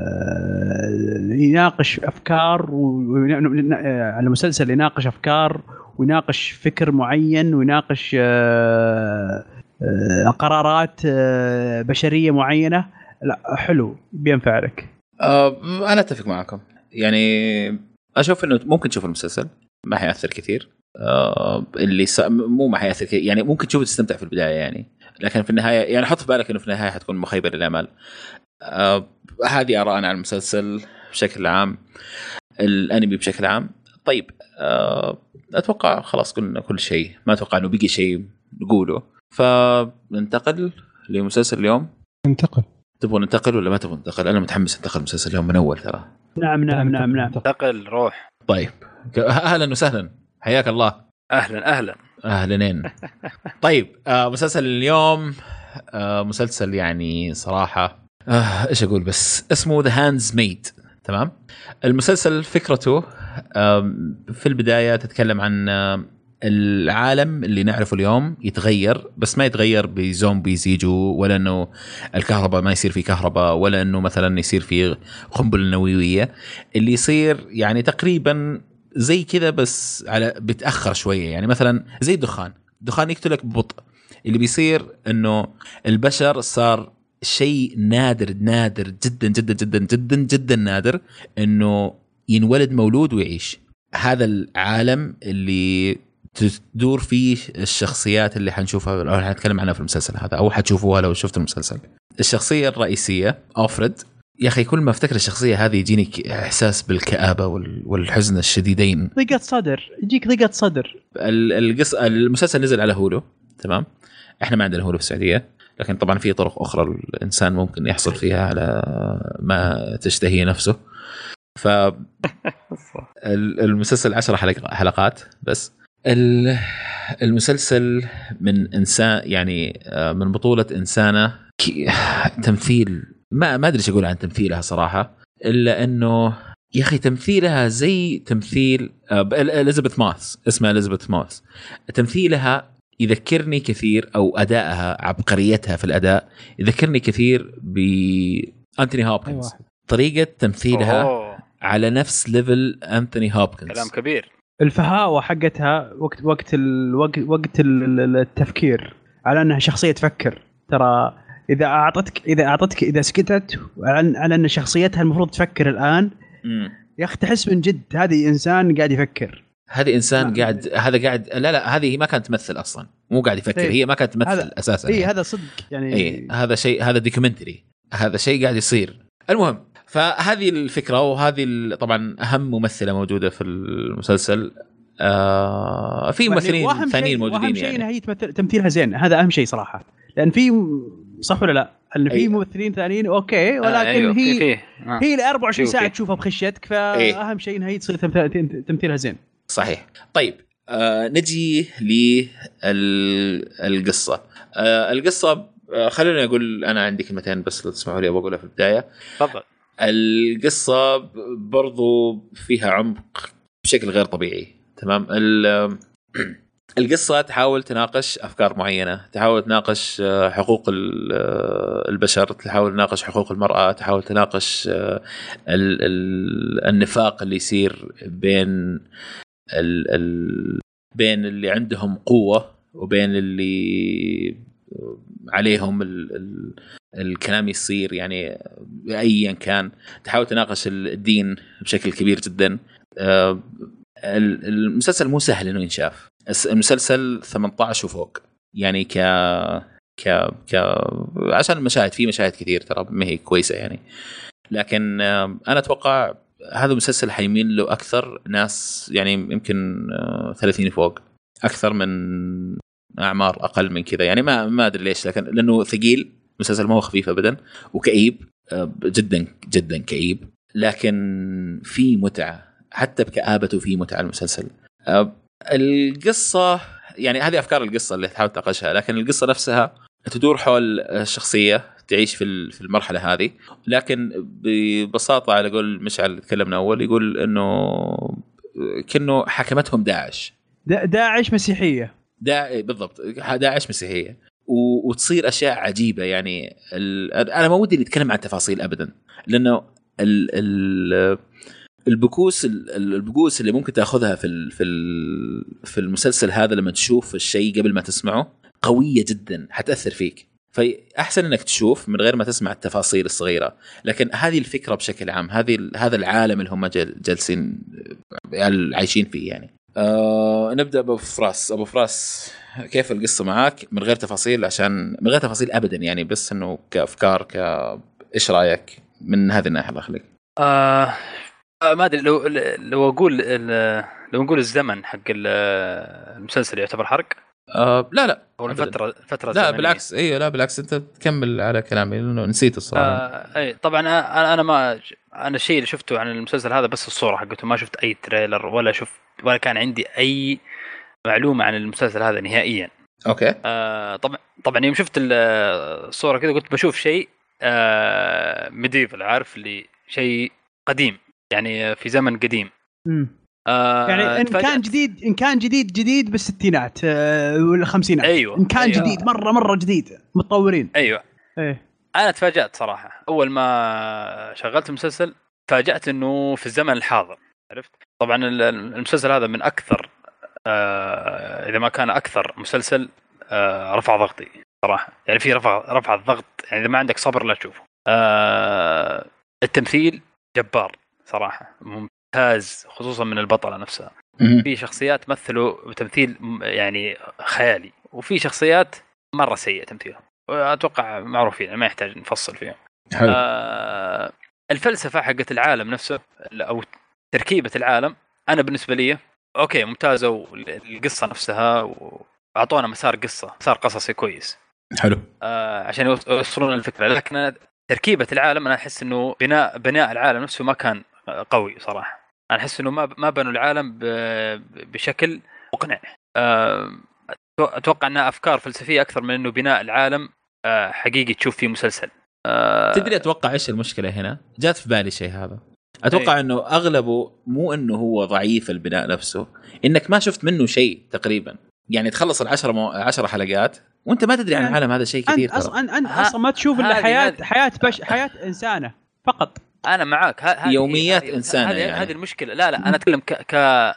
يناقش أفكار آه، على مسلسل يناقش أفكار ويناقش فكر معين ويناقش آه، آه، قرارات آه، بشرية معينة. لا حلو بينفع لك. أنا أتفق معكم. يعني أشوف إنه ممكن تشوف المسلسل ما حيأثر كثير. اللي س... مو ما حيأثر كثير يعني ممكن تشوف تستمتع في البداية يعني. لكن في النهاية يعني حط في بالك إنه في النهاية حتكون مخيبة للامال هذه ارائنا عن المسلسل بشكل عام الأنمي بشكل عام. طيب آه أتوقع خلاص قلنا كل شيء. ما أتوقع إنه بقي شيء نقوله. فننتقل لمسلسل اليوم. انتقل تبغى ننتقل ولا ما تبغى ننتقل؟ أنا متحمس أنتقل مسلسل اليوم من أول ترى. نعم نعم نعم نعم انتقل روح. طيب. أهلا وسهلا. حياك الله. أهلا أهلا. اهلين طيب آه مسلسل اليوم آه مسلسل يعني صراحة آه إيش أقول بس؟ اسمه The Handmaid's تمام؟ المسلسل فكرته في البداية تتكلم عن العالم اللي نعرفه اليوم يتغير بس ما يتغير بزومبيز يجوا ولا إنه الكهرباء ما يصير في كهرباء ولا إنه مثلا يصير في قنبلة نووية. اللي يصير يعني تقريبا زي كذا بس على بتأخر شوية. يعني مثلا زي الدخان. الدخان يقتلك ببطء. اللي بيصير إنه البشر صار شيء نادر نادر جدا جدا جدا جدا جدا نادر إنه ينولد مولود ويعيش. هذا العالم اللي تدور فيه الشخصيات اللي حنشوفها أو حنتكلم عنها في المسلسل هذا أو حتشوفوها لو شفت المسلسل. الشخصية الرئيسية أوفريد. يا أخي كل ما أفتكر الشخصية هذه يجيني إحساس بالكآبة وال- والحزن الشديدين. ضيقة صدر. يجيك ضيقة صدر. ال- القص المسلسل نزل على هولو تمام؟ إحنا ما عندنا هولو في السعودية لكن طبعا في طرق أخرى الإنسان ممكن يحصل فيها على ما تشتهي نفسه. ف ال- المسلسل 10 حلق- حلقات بس. ال- المسلسل من انسان يعني آه، من بطولة إنسانة تمثيل ما ما أدري إيش أقول عن تمثيلها صراحة إلا إنه يا أخي تمثيلها زي تمثيل آه، ب- إليزابيث ماث اسمها إليزابيث ماث تمثيلها يذكرني كثير أو أدائها عبقريتها في الأداء يذكرني كثير ب أنتوني أي هوبكنز طريقة تمثيلها أوه. على نفس level انتوني هوبكنز كلام كبير الفهاوة حقتها وقت وقت ال- وقت وقت ال- ال- التفكير على أنها شخصية تفكر ترى إذا اعطتك إذا اعطتك إذا سكتت على ان شخصيتها المفروض تفكر الآن. يا أخي تحس من جد هذه إنسان قاعد يفكر هذه إنسان نعم. قاعد هذا قاعد لا لا هذه ما كانت تمثل أصلا مو قاعد يفكر إيه. هي ما كانت تمثل هذا- أساسا اي يعني. هذا صدق يعني اي هذا شيء هذا documentary هذا شيء قاعد يصير المهم فهذه الفكرة وهذه ال- طبعا أهم ممثلة موجودة في المسلسل آه في ممثلين وأهم ثانيين موجودين واهم شيء إنها يعني هي تمثل تمثيلها زين هذا أهم شيء صراحة لأن في صح ولا لا؟ إن في أي. ممثلين ثانيين okay ولكن آه أيوه. هي. آه. هي ل 24 في- ساعة. تشوفها بخشتك إيه. فأهم شيء إنها هي تصير تمثيل- تمثيلها زين صحيح طيب آه نجي للقصه آه القصة آه خلوني أقول أنا عندي كلمتين بس لو تسمحوا لي بقولها في البداية تفضل القصة برضو فيها عمق بشكل غير طبيعي تمام؟ ال- القصة تحاول تناقش أفكار معينة تحاول تناقش آه، حقوق آه، البشر تحاول تناقش حقوق المرأة تحاول تناقش آه، ال- ال- النفاق اللي يصير بين بين اللي عندهم قوة وبين اللي عليهم ال ال الكلام يصير يعني ايا كان. تحاول تناقش الدين بشكل كبير جدا. آه، ال- المسلسل مو سهل إنه ينشاف. المسلسل 18 وفوق. يعني ك ك ك عشان المشاهد في مشاهد كثير ترى ما هي كويسة يعني. لكن آه، أنا أتوقع هذا المسلسل حيميل له أكثر ناس يعني يمكن آه، 30 فوق أكثر من أعمار أقل من كذا. يعني ما ما أدري ليش لكن لأنه ثقيل مسلسل ما هو خفيف ابدا وكئيب آه، جدا جدا كئيب. لكن في متعة حتى بكآبته في متعة المسلسل. آه، القصة يعني هذه أفكار القصة اللي تحاول تناقشها لكن القصة نفسها تدور حول الشخصيه تعيش في في المرحلة هذه. لكن ببساطة على قول مشعل تكلمنا أول يقول إنه كأنه حكمتهم داعش. دا- داعش مسيحية. دا بالضبط. داعش مسيحية. وتصير أشياء عجيبة يعني ال... أنا ما ودي نتكلم عن تفاصيل ابدا. لأنه ال... ال... البكوس ال- البكوس اللي ممكن تأخذها في ال... في ال... في المسلسل هذا لما تشوف الشيء قبل ما تسمعه قوية جدا حتأثر فيك. فأحسن إنك تشوف من غير ما تسمع التفاصيل الصغيرة. لكن هذه الفكرة بشكل عام هذه هذا العالم اللي هم جال- جالسين آه، عايشين فيه يعني. آه نبدأ بأبو فراس. أبو فراس كيف القصة معاك؟ من غير تفاصيل عشان من غير تفاصيل ابدا يعني بس إنه كأفكار ك إيش رأيك من هذه الناحية؟ الله يخليك. آه آه، ما أدري لو لو أقول لو نقول الزمن حق ال- المسلسل يعتبر حرق؟ آه لا لا. الفترة الفترة لا. بالعكس أيوه لا بالعكس أنت تكمل على كلامي لأنه نسيت الصراحة آه اي طبعا أنا أنا ما أنا الشيء اللي شفته عن المسلسل هذا بس الصورة حقته ما شفت أي trailer ولا شفت ولا كان عندي أي معلومة عن المسلسل هذا نهائيا okay آه طبعا طبعا يوم شفت ال- الصورة كذا قلت بشوف شيء آه medieval عارف اللي شيء قديم يعني في زمن قديم مم. آه يعني إن تفاجأت. كان جديد إن كان جديد جديد بالستينات آه، والخمسينات. أيوه إن كان أيوة. جديد مرة مرة جديد متطورين. أيوه. إيه. أنا تفاجأت صراحة. أول ما شغلت المسلسل تفاجأت إنه في الزمن الحاضر عرفت؟ طبعا ال- المسلسل هذا من أكثر آه إذا ما كان أكثر مسلسل آه رفع ضغطي صراحة. يعني في رفع رفع الضغط يعني إذا ما عندك صبر لا تشوفه. آه التمثيل جبار صراحة ممتاز خصوصا من البطلة نفسها. في شخصيات مثلوا بتمثيل يعني خيالي وفي شخصيات مرة سيء تمثيلهم. أتوقع معروفين يعني ما يحتاج نفصل فيهم. حلو. آه الفلسفة حقت العالم نفسه أو تركيبة العالم أنا بالنسبة لي أوكي ممتازة والقصة نفسها وأعطونا مسار قصة مسار قصصي كويس. حلو. آه عشان يوص- يوصلون الفكرة لكن تركيبة العالم أنا أحس إنه بناء بناء العالم نفسه ما كان قوي صراحة أنا أحس إنه ما ما بنوا العالم ب- بشكل مقنع أتوقع إنها أفكار فلسفية أكثر من إنه بناء العالم آه، حقيقي تشوف فيه مسلسل آه، تدري أتوقع إيش المشكلة هنا؟ جات في بالي شيء هذا أتوقع أي. إنه أغلبه مو إنه هو ضعيف البناء نفسه إنك ما شفت منه شيء تقريبا يعني تخلص العشرة مو... عشرة حلقات وأنت ما تدري عن يعني العالم هذا شيء كثير انت. أصلا أنت أصلا ما تشوف إلا حياه حياة بش حياة إنسانة فقط أنا معاك. ه- يوميات هذه- إنسانة هذه يعني. هذه المشكلة. لا لا أنا أتكلم ك ك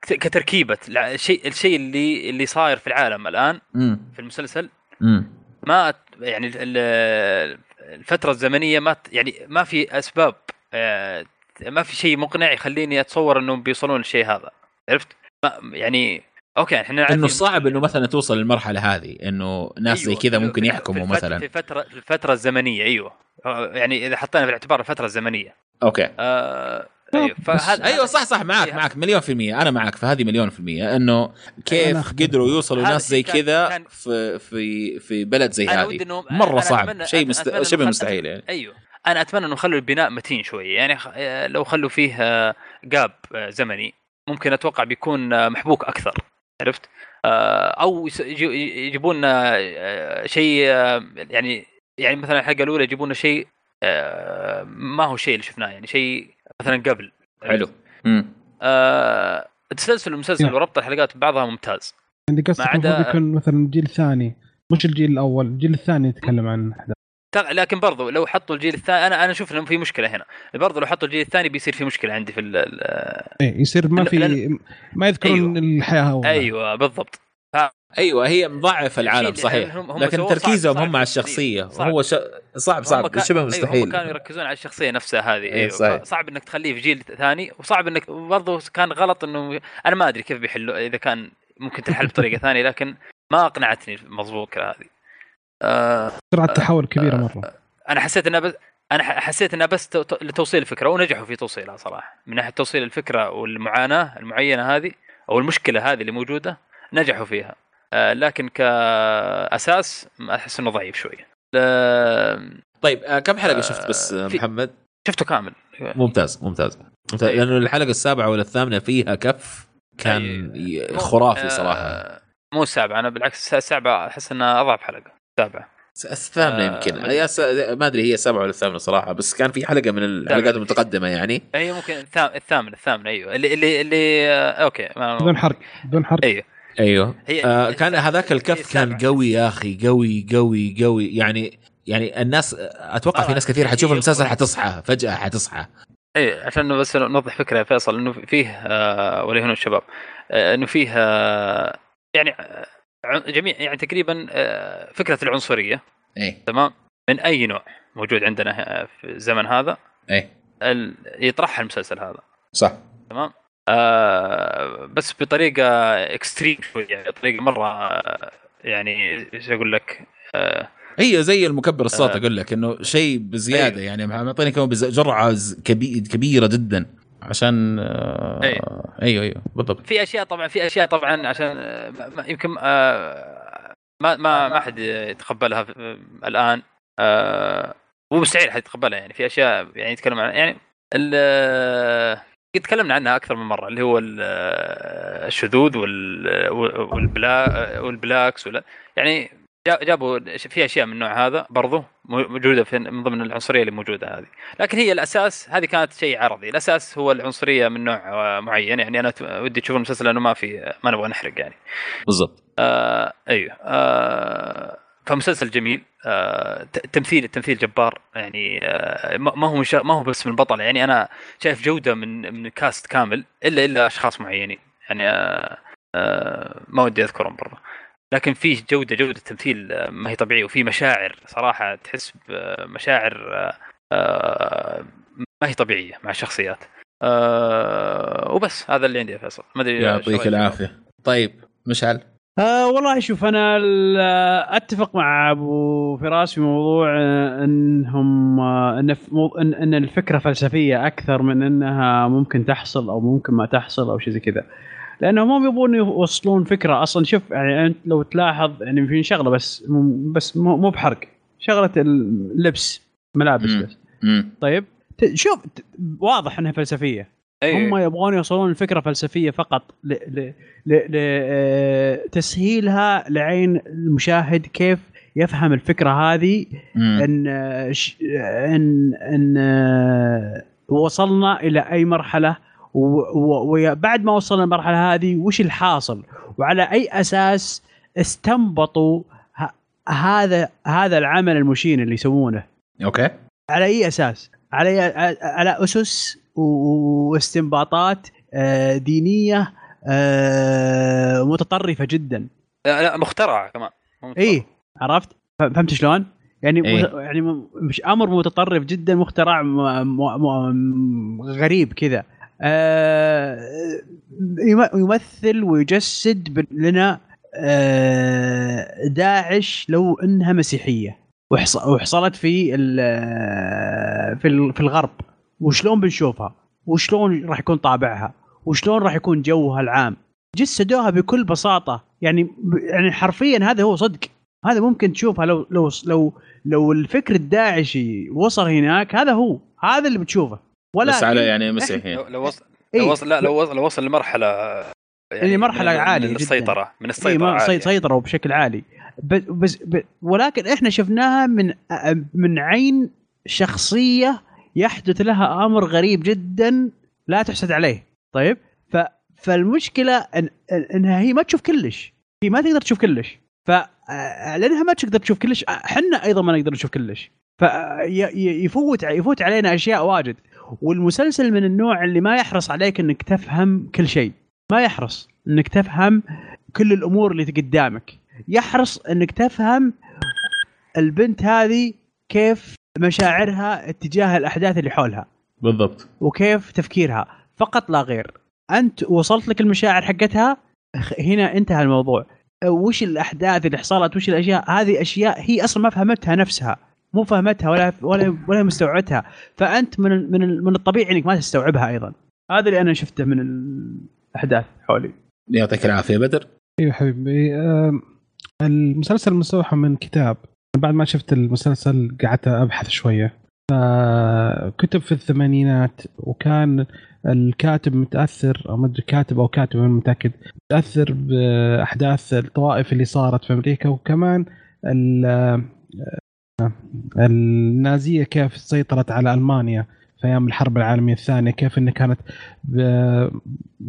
كتركيبة. الشيء الشيء اللي اللي صاير في العالم الآن امم في المسلسل امم ما يعني ال- ال- الفترة الزمنية ما يعني ما في أسباب آه، ما في شيء مقنع يخليني أتصور إنهم بيوصلون للشيء هذا. عرفت؟ ما يعني okay إحنا عارفين إنه صعب إنه مثلا توصل للمرحلة هذه إنه ناس زي أيوة، كذا في- ممكن يحكموا مثلا. في فترة في الفترة الزمنية أيوه. آه، يعني إذا حطينا في الاعتبار الفترة الزمنية. okay. آه أيوه بس- فهذا أيوه صح صح معك. معك مليون في المية. أنا معك في هذه مليون في المية. إنه كيف. قدروا يوصلوا ناس زي كذا كان- في في في بلد زي هذه. مرة صعب أتمنى- شيء مست... شبه مستحيل يعني. أيوه. أنا أتمنى إنه يخلوا البناء متين شوي يعني خ- آه، لو خلوا فيه آه، جاب آه، زمني ممكن أتوقع بيكون آه، محبوك أكثر. عرفت؟ آه، أو يجيبون لنا آه، شيء آه، يعني يعني مثلا الحلقة الأولى يجيبون لنا شيء ما هو شيء اللي شفناه يعني شيء مثلا قبل حلو. امم تسلسل المسلسل نعم. وربط الحلقات ببعضها ممتاز. عندي قصدك ما عدا- يكون مثلا جيل ثاني مش الجيل الأول الجيل الثاني يتكلم عن أحداث. تق- لكن برضو لو حطوا الجيل الثاني أنا أنا أشوف إنه في مشكلة هنا. برضو لو حطوا الجيل الثاني بيصير في مشكلة عندي في ال- ال- إيه يصير ما لأن- في ما يذكرون الحياة أول. أيوه بالضبط. أيوه هي مضعف العالم صحيح. هم- هم لكن تركيزهم صعب- هم على الشخصية صعب. هو ش... صعب هم صعب كان- شبه أيوة مستحيل. هم كانوا يركزون على الشخصية نفسها هذه إيه، أيوه. صحيح. صعب إنك تخليه في جيل ثاني وصعب إنك برضو كان غلط إنه أنا ما أدري كيف بيحلوا إذا كان ممكن تنحل بطريقة ثانية لكن ما أقنعتني مضبوط هذه. آه سرعة تحول كبيرة مرة. أنا حسيت انها بس أنا ح- حسيت انها بس تو- تو- لتوصيل الفكرة ونجحوا في توصيلها صراحة. من ناحية توصيل الفكرة والمعاناة المعينة هذه أو المشكلة هذه اللي موجودة نجحوا فيها. آه لكن كأساس أحس إنه ضعيف شوية. لا- طيب آه، كم حلقة آه، شفت بس آه، في- محمد؟ شفته كامل. ممتاز ممتاز. ممتاز. لأنه الحلقة السابعة ولا الثامنه فيها كف كان مو- خرافي آه، صراحة. مو السابعة أنا بالعكس السابعة أحس إنها أضعف حلقة. السابعه الثامنة آه، يمكن. ما- يا س... ما أدري هي السابعه ولا الثامنة صراحة بس كان في حلقة من الحلقات المتقدمه يعني. اي ممكن. الثام- الثامنة الثامنة أيوه. اللي اللي اللي آه، أوكي ما- بدون حرق بدون حرق. أيوه. أيوه. هي آه كان هذاك الكف كان. قوي يا أخي قوي قوي قوي. يعني يعني الناس أتوقع في آه، ناس كثير حتشوف المسلسل حتصحى فجأة حتصحى. اي عشان بس نوضح فكرة يا فيصل إنه فيه آه ولا هنا الشباب آه إنه فيه آه يعني آه عن- جميع يعني تقريبا آه فكرة العنصرية إيه. تمام؟ من أي نوع موجود عندنا في الزمن هذا؟ إيه. ال- يطرحها المسلسل هذا. صح. تمام؟ آه بس بطريقة اكستريم شوي يعني طريقه مرة آه يعني إيش أقول لك؟ آه هي زي المكبر الصوت آه. أقول لك إنه شيء بزيادة أيوه. يعني معطيني كمان جرعة. كبيرة جدا. عشان آه... أيوه أيوه. بالضبط. في أشياء طبعا في أشياء طبعا عشان آه، يمكن آه، ما ما ما حد يتقبلها في- الآن آه، مو مستحيل حد يتقبلها يعني. في أشياء يعني يتكلم عن يعني ال- قد تكلمنا عنها أكثر من مرة اللي هو ال- الشذوذ وال- والبلا والبلاكس ولا يعني جابوا في أشياء من النوع هذا برضو موجودة في من ضمن العنصرية اللي موجودة هذه. لكن هي الأساس هذه كانت شيء عرضي. الأساس هو العنصرية من نوع آه، معين. يعني أنا ودي تشوف المسلسل لأنه ما في ما نبغى نحرق يعني. بالضبط. آه أيوه. آه فمسلسل جميل. آه تمثيل التمثيل جبار. يعني آه ما ما هو مش ما هو بس من البطل يعني أنا شايف جودة من من كاست كامل الا إلا أشخاص معينين. يعني آه آه ما ودي أذكرهم برضه لكن فيه جودة جودة تمثيل آه، ما هي طبيعية. وفي مشاعر صراحة تحس بمشاعر آه، آه، ما هي طبيعية مع الشخصيات. وبس هذا اللي عندي يا فيصل. ما أدري يعطيك؟ العافية. طيب مشعل؟ آه والله شوف أنا أتفق مع أبو فراس في موضوع إنهم ان إن الفكرة فلسفية أكثر من إنها ممكن تحصل أو ممكن ما تحصل أو شيء زي كذا. لانهم هم يبون يوصلون فكرة أصلا شوف يعني أنت لو تلاحظ يعني في شغلة بس بس مو بحرق شغلة اللبس ملابس مم. بس مم. طيب شوف واضح إنها فلسفية أيوة. هم يبغون يوصلون الفكرة فلسفية فقط ل... ل... ل... ل... آه، تسهيلها لعين المشاهد كيف يفهم الفكرة هذه مم. إن آه، ش... إن إن آه، وصلنا إلى أي مرحلة وبعد ما وصلنا المرحلة هذه وش الحاصل وعلى أي أساس استنبطوا. هذا هذا العمل المشين اللي يسوونه أوكي على أي أساس؟ على على أسس و- واستنباطات آه، دينية آه، متطرفة جدا لا لا مخترعة كمان. اي عرفت؟ فهمت شلون؟ يعني إيه. يعني مش أمر متطرف جدا مخترع م- م- م- غريب كذا يمثل ويجسد لنا آه، داعش لو إنها مسيحية. وحص- وحصلت في ال- في في الغرب. وشلون بنشوفها؟ وشلون راح يكون طابعها؟ وشلون راح يكون جوها العام؟ جسدوها بكل بساطة. يعني يعني حرفيا هذا هو صدق. هذا ممكن تشوفها لو لو لو لو الفكر الداعشي وصل هناك هذا هو. هذا اللي بتشوفه. ولا بس على يعني مسيحيين. لو وصل إيه. لو وصل لا لو وصل لو وصل لمرحلة يعني مرحلة من- عالية من جداً. السيطرة من إيه السيطرة. سي- سيطروا بشكل عالي. بس بس ب- ولكن إحنا شفناها من من عين شخصية يحدث لها أمر غريب جدا لا تحسد عليه. طيب؟ ف فالمشكلة إن إن- إنها هي ما تشوف كلش. هي ما تقدر تشوف كلش. ف آه، لأنها ما تقدر تشوف كلش إحنا أيضا ما نقدر نشوف كلش. فيفوت يفوت علينا أشياء واجد. والمسلسل من النوع اللي ما يحرص عليك إنك تفهم كل شيء. ما يحرص إنك تفهم كل الأمور اللي قدامك. يحرص إنك تفهم البنت هذه كيف مشاعرها اتجاه الأحداث اللي حولها. بالضبط. وكيف تفكيرها. فقط لا غير. أنت وصلت لك المشاعر حقتها هنا انتهى الموضوع. وش الأحداث اللي حصلت؟ وش الأشياء؟ هذه أشياء هي أصلا ما فهمتها نفسها. مو فهمتها ولا ولا ولا مستوعبتها. فأنت من ال- من من الطبيعي إنك ما تستوعبها أيضا. هذا اللي أنا شفته من الأحداث حولي. يعطيك العافية بدر. أيوه حبيبي المسلسل مستوحى من كتاب. بعد ما شفت المسلسل قعدت أبحث شوية. فكتب في الثمانينات وكان الكاتب متأثر أو ما أدري كاتب أو كاتب أنا متأكد متأثر بأحداث الطوائف اللي صارت في أمريكا وكمان ال- النازية كيف سيطرت على ألمانيا في أيام الحرب العالمية الثانية؟ كيف انها كانت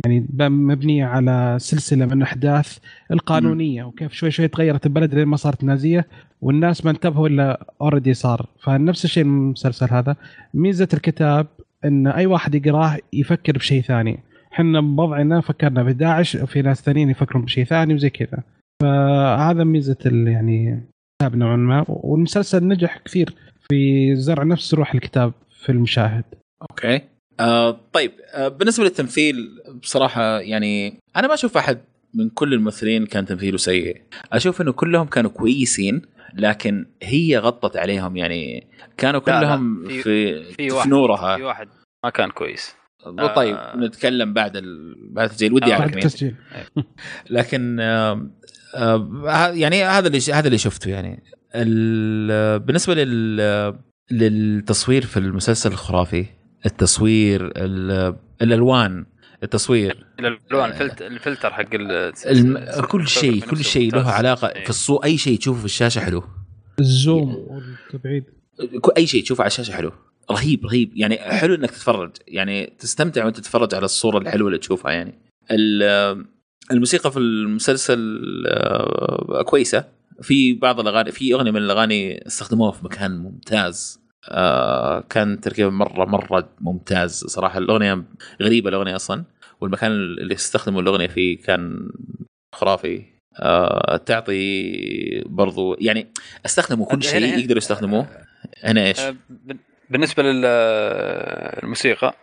يعني مبنية على سلسلة من الاحداث القانونية وكيف شوي شوي تغيرت البلد لين ما صارت نازية والناس ما انتبهوا إلا اوريدي صار. فنفس الشيء المسلسل هذا. ميزة الكتاب إن أي واحد يقراه يفكر بشيء ثاني. إحنا بوضعنا فكرنا بداعش وفي ناس ثانيين يفكرون بشيء ثاني وزي كذا. فهذا ميزة يعني الكتاب نوعا ما والمسلسل نجح كثير في زرع نفس روح الكتاب في المشاهد. أوكي. آه طيب آه بالنسبة للتمثيل بصراحة يعني أنا ما أشوف أحد من كل الممثلين كان تمثيله سيء. أشوف إنه كلهم كانوا كويسين لكن هي غطت عليهم يعني. كانوا لا، لا، كلهم في- في في في, واحد نورها. في واحد ما كان كويس. طيب آه. نتكلم بعد ال... بعد التسجيل. ودي آه، أعرف بعد مين. التسجيل. لكن آه آه يعني هذا اللي هذا اللي شفته يعني. ال- بالنسبة لل للتصوير في المسلسل الخرافي التصوير ال- الألوان التصوير. الألوان الفلت- الفلتر حق كل شيء كل شيء له. علاقة. إيه. في الصورة أي شيء تشوفه في الشاشة حلو. الزوم والتبعيد. ك- أي شيء تشوفه على الشاشة حلو. رهيب رهيب. يعني حلو إنك تتفرج. يعني تستمتع وأنت تتفرج على الصورة الحلوة اللي تشوفها يعني. ال- الموسيقى في المسلسل آه، كويسة. في بعض الأغاني في أغنية من الأغاني استخدموها في مكان ممتاز. آه، كان تركيبه مرة مرة ممتاز صراحة. الأغنية غريبة الأغنية أصلا. والمكان اللي استخدموا الأغنية فيه كان خرافي. آه، تعطي برضو يعني استخدموا كل شيء يقدروا يستخدموه. هنا إيش؟ بالنسبة للموسيقى.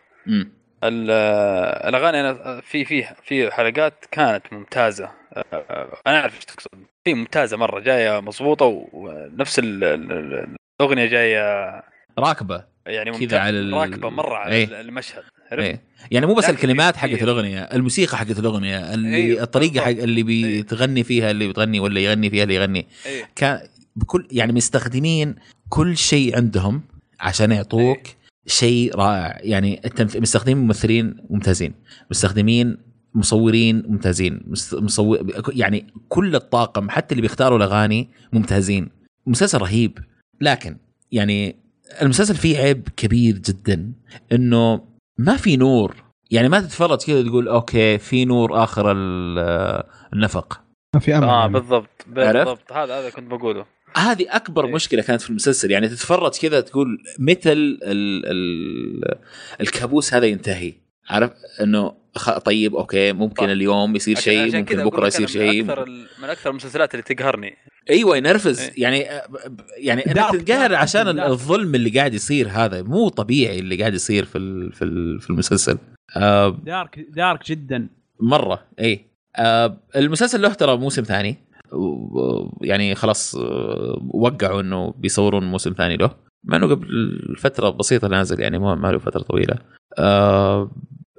الأغاني أنا في في في حلقات كانت ممتازة. أنا أعرف إيش تقصد. في ممتازة مرة جاية مضبوطة ونفس ال- ال- ال- الأغنية جاية راكبة. يعني كذا على راكبة مرة على إيه. المشهد. عرفت؟ إيه. يعني مو بس الكلمات حقت الأغنية الموسيقى حقت الأغنية اللي أيوه، الطريقة حق. اللي بتغني فيها اللي بتغني ولا يغني فيها اللي يغني. إيه. كان بكل يعني مستخدمين كل شيء عندهم عشان يعطوك شيء رائع. يعني التنف... مستخدمين ممثلين ممتازين مستخدمين مصورين ممتازين مست... مصور يعني كل الطاقم حتى اللي بيختاروا الأغاني ممتازين. مسلسل رهيب. لكن يعني المسلسل فيه عيب كبير جدا إنه ما في نور. يعني ما تتفرج كذا تقول okay في نور آخر ال- النفق. ما في أمل آه يعني. بالضبط؟ بالضبط. هذا هذا كنت بقوله. هذه أكبر إيه. مشكلة كانت في المسلسل. يعني تتفرج كذا تقول متى ال ال ال الكابوس هذا ينتهي. عارف إنه خ- طيب okay ممكن صح. اليوم يصير شيء ممكن بكرة يصير شيء من أكثر من أكثر المسلسلات اللي تقهرني. أيوه ينرفز إيه. يعني يعني تتقهر دارك عشان دارك. الظلم اللي قاعد يصير هذا. مو طبيعي اللي قاعد يصير في ال- في ال- في المسلسل. آه دارك دارك جدا. مرة اي آه المسلسل له ترى موسم ثاني. يعني خلاص آه، وقعوا إنه بيصورون موسم ثاني له. مع إنه قبل فترة بسيطة نازل يعني ما ما له فترة طويلة. آه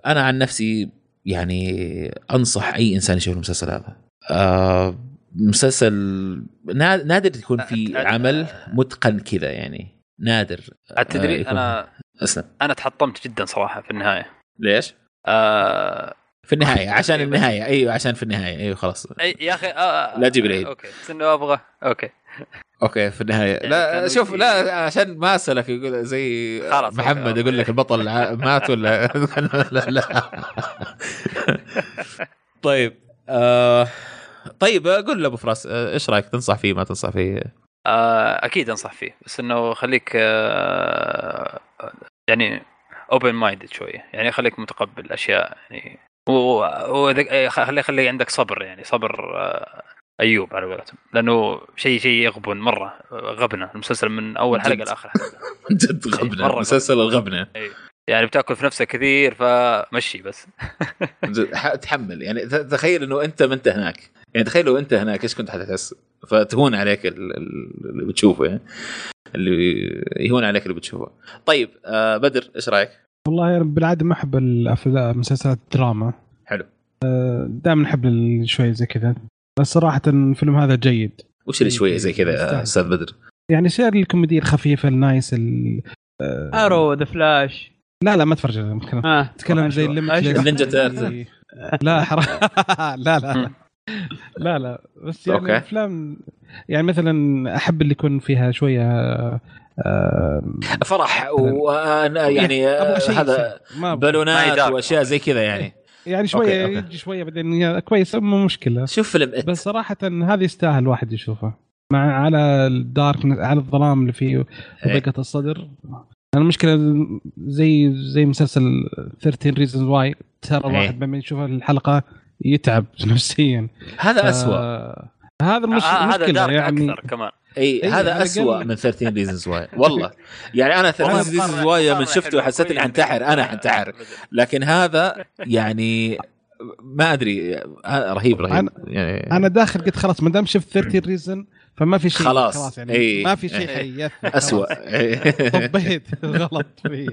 أنا عن نفسي يعني أنصح أي إنسان يشوف المسلسل هذا. آه مسلسل نا- نادر يكون في عمل متقن كذا يعني. نادر. تدري؟ أنا أسلم. أنا تحطمت جدا صراحة في النهاية. ليش؟ آه في النهاية عشان أيوة. النهاية. أيوه عشان في النهاية. أيوه خلاص. أي يا أخي آه لا تجيب العيد. okay. بس إنه أبغى. okay. okay في النهاية. يعني لا شوف لا عشان ما أسألك يقول زي محمد. يقول لك البطل مات ولا لا لا. طيب آه طيب قول لأبو فراس آه، إيش رأيك؟ تنصح فيه ما تنصح فيه؟ آه أكيد أنصح فيه. بس إنه خليك آه يعني open minded شوية. يعني خليك متقبل أشياء يعني وخلي خلي خلي عندك صبر يعني صبر آه أيوب على قولتهم. لأنه شيء شيء يغبن مرة. غبنة. المسلسل من أول حلقة. لآخر حلقة. جد غبنة. مسلسل الغبنة. يعني بتأكل في نفسك كثير فمشي بس. تحمل. يعني تخيل إنه أنت ما أنت هناك. يعني تخيل لو أنت هناك إيش كنت حتحس؟ فتهون عليك ال- ال- اللي بتشوفه يعني. اللي يهون عليك اللي بتشوفه. طيب آه بدر إيش رأيك؟ والله بالعادة ما أحب الأفلام مسلسلات الدراما. حلو. دائما أحب شوي زي كذا. بس صراحة الفيلم هذا جيد. وش اللي شوية زي كذا. آه، أستاذ بدر؟ يعني شير الكوميديا الخفيفة النايس ال... آه، ارو ذا فلاش لا لا ما تفرج على الكلام آه. تتكلم زي نينجا تيرتل. لا حرام. لا لا. لا لا. بس يعني. افلام يعني مثلا أحب اللي يكون فيها شوية آه، فرح وأنا يعني أبغى آه، هذا بالونات. وأشياء زي كذا يعني يعني شوية okay، okay. يجي شوية بعدين هي كويس مو مشكلة شوف فيلم It. بس صراحة هذا يستاهل الواحد يشوفه مع على ال dark على الظلام اللي فيه إيه. وضيقه الصدر المشكلة زي زي مسلسل 13 Reasons Why ترى إيه. الواحد لما يشوف الحلقة يتعب نفسيا هذا ف- اسوء هذا المش... آه هذا المشكلة dark يعني أكثر كمان إي إيه، هذا اسوء من 13 Reasons Why والله. يعني أنا 13 والله Reasons مقارنة- Why من شفته. حسيت إني كويس. حنتحر. أنا حنتحر. لكن هذا يعني ما أدري. رهيب رهيب. أنا- يعني أنا داخل قلت خلاص ما دام شفت 13 Reasons فما في شيء. خلاص. خلاص يعني إيه. ما في شيء. حيث اسوء طبيت. غلط فيه.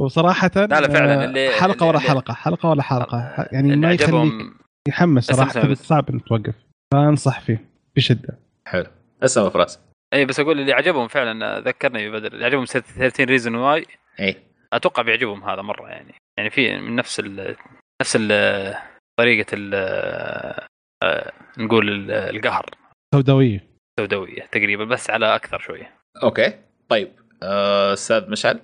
وصراحة لا لا فعلاً آه، اللي- حلقة ورا حلقة. حلقة ورا حلقة. يعني ما يخليك يحمس ثابت. صعب إنك توقف. فأنصح فيه بشدة. حلو. اسمع فراس. اي بس أقول اللي عجبهم فعلا ذكرني بدر اللي عجبهم 13 Reasons Why. إي. أتوقع بيعجبهم هذا مرة يعني. يعني في من نفس ال نفس ال طريقة ال آه، نقول ال- القهر. سوداوية. السوداويه تقريبا بس على أكثر شوية. أوكي. طيب. آه، أستاذ مشعل؟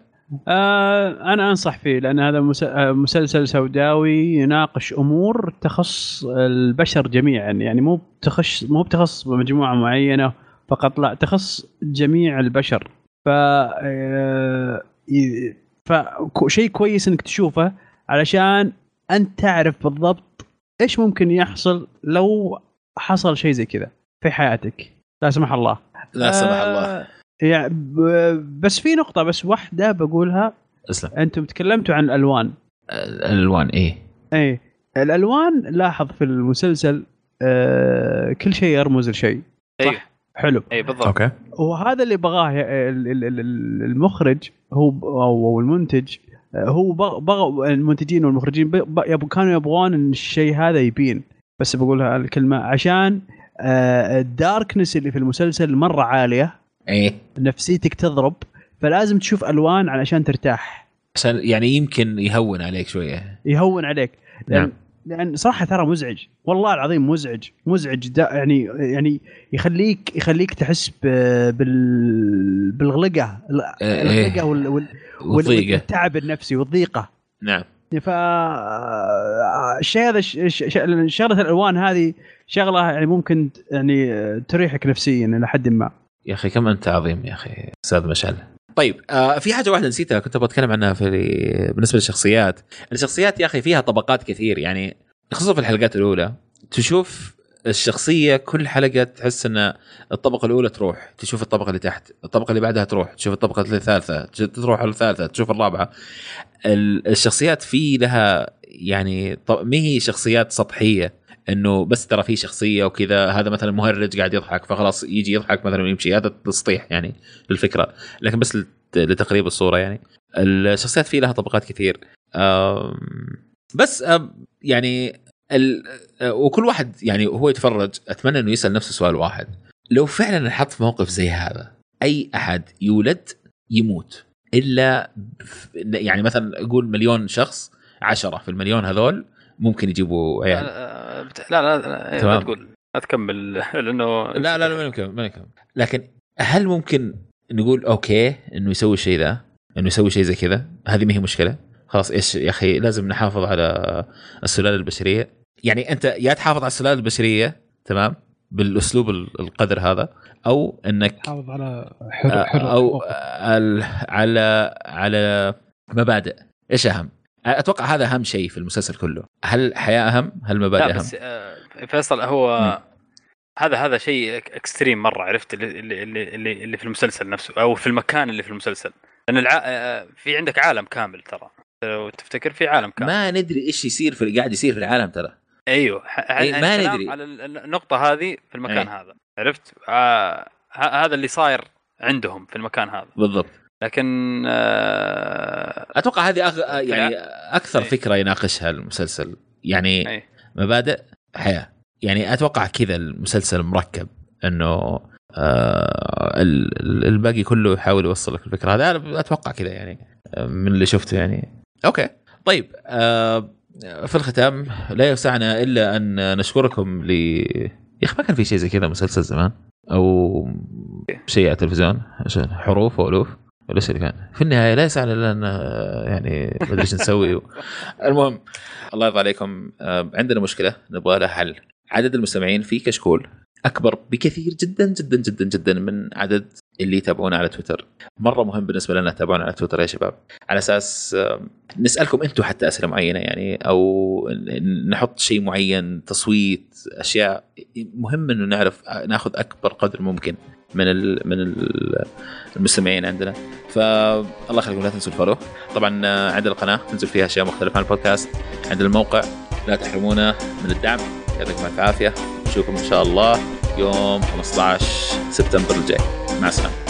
آه أنا أنصح فيه لأن هذا مس- آه، مسلسل سوداوي يناقش أمور تخص البشر جميعا. يعني مو بتخص مو بتخص مجموعة معينة فقط لا تخص جميع البشر. ف آه، فشيء كويس إنك تشوفه علشان أنت تعرف بالضبط إيش ممكن يحصل لو حصل شيء زي كذا في حياتك. لا سمح الله. لا سمح الله. آه، يعني بس في نقطة بس واحدة بقولها. اسلم. أنتم تكلمتوا عن الألوان. الألوان إيه. اي الألوان لاحظ في المسلسل آه كل شيء يرمز لشيء اي حلو. اي بالضبط. okay. وهذا اللي بغاه ال- ال- ال- ال- المخرج هو أو أو المنتج هو بغ- بغى المنتجين والمخرجين كانوا يبغون إن الشيء هذا يبين. بس بقول هالكلمة عشان آه ال darkness اللي في المسلسل مرة عالية. إيه. نفسيتك تضرب فلازم تشوف ألوان علشان ترتاح. عشان يعني يمكن يهون عليك شوية. يهون عليك. نعم. لأن صراحة ترى مزعج. والله العظيم مزعج. مزعج دا يعني يعني يخليك يخليك تحس بال بالغلقة. إيه. الغلقة وال وال والتعب النفسي والضيقة. نعم. ف الشيء هذا شغلة الألوان هذه شغلة يعني ممكن يعني تريحك نفسيا إلى حد ما. يا أخي كم أنت عظيم يا أخي أستاذ مشعل. طيب آه في حاجة واحدة نسيتها كنت أبغى أتكلم عنها في بالنسبة للشخصيات. الشخصيات يا أخي فيها طبقات كثير يعني خصوصا في الحلقات الأولى تشوف الشخصية كل حلقة تحس إن الطبقة الأولى تروح تشوف الطبقة اللي تحت الطبقة اللي بعدها تروح تشوف الطبقة الثالثه تروح الثالثة تشوف الرابعة. ال- الشخصيات في لها يعني ما هي شخصيات سطحية. إنه بس ترى في شخصية وكذا هذا مثلا مهرج قاعد يضحك فخلاص يجي يضحك مثلا ويمشي هذا تسطيح يعني للفكرة. لكن بس لت- لتقريب الصورة يعني. الشخصيات في لها طبقات كثير. بس يعني. آه، وكل واحد يعني هو يتفرج أتمنى إنه يسأل نفسه سؤال واحد. لو فعلا انحط في موقف زي هذا أي أحد يولد يموت إلا يعني مثلا أقول مليون شخص عشرة في المليون هذول ممكن يجيبوا عيال. لا بت- لا لا, لا, لا تمام. تقول. لا تكمل لأنه لا لا لا ما يمكن ما يمكن لكن هل ممكن نقول okay إنه يسوي الشيء ذا؟ إنه يسوي شيء زي كذا؟ هذه ما هي مشكلة. خلاص إيش يا أخي لازم نحافظ على السلالة البشرية. يعني أنت يا تحافظ على السلالة البشرية تمام بالأسلوب ال- القذر هذا أو إنك حافظ على حر حر أو ال- على على مبادئ. إيش أهم؟ أتوقع هذا أهم شيء في المسلسل كله. هل الحياة أهم؟ هل المبادئ لا أهم؟ بس آه، فيصل هو هذا هذا شيء إكستريم مرة عرفت؟ اللي اللي اللي, اللي في المسلسل نفسه أو في المكان اللي في المسلسل. لأن الع... آه، في عندك عالم كامل ترى. لو تفتكر في عالم كامل. ما ندري إيش يصير في قاعد يصير في العالم ترى. أيوه ح- ح- ما ندري. على ال- النقطة هذه في المكان إيه. هذا عرفت؟ آه ه- هذا اللي صاير عندهم في المكان هذا. بالضبط. لكن آه أتوقع هذه أغ... يعني أكثر إيه. فكرة يناقشها المسلسل. يعني أي. مبادئ حياة. يعني أتوقع كذا المسلسل مركب إنه آه ال- ال- الباقي كله يحاول يوصل لك الفكرة. هذا أتوقع كذا يعني آه، من اللي شفته يعني. أوكي. طيب آه في الختام لا يسعنا إلا أن نشكركم ل يا أخي ما كان في شيء زي كذا مسلسل زمان أو شيء على التلفزيون عشان حروف وألوف. ولا إيش اللي كان في النهاية لا يسعنا إلا أن آه، يعني ما أدري إيش نسوي. المهم الله يرضى عليكم. آه، عندنا مشكلة نبغى لها حل. عدد المستمعين في كشكول أكبر بكثير جدا جدا جدا جدا من عدد اللي يتابعونا على تويتر. مرة مهم بالنسبة لنا تتابعونا على تويتر يا شباب. على أساس آه، نسألكم أنتم حتى أسئلة معينة يعني أو نحط شيء معين تصويت أشياء مهم إنه نعرف ناخذ أكبر قدر ممكن. من ال من المستمعين عندنا. فالله يخليكم لا تنسوا الفولو. طبعا آه، عندنا القناة تنزل فيها أشياء مختلفة عن البودكاست. عندنا الموقع لا تحرمونا من الدعم. يعطيكم الف عافية. نشوفكم إن شاء الله يوم 15 سبتمبر الجاي. مع السلامة.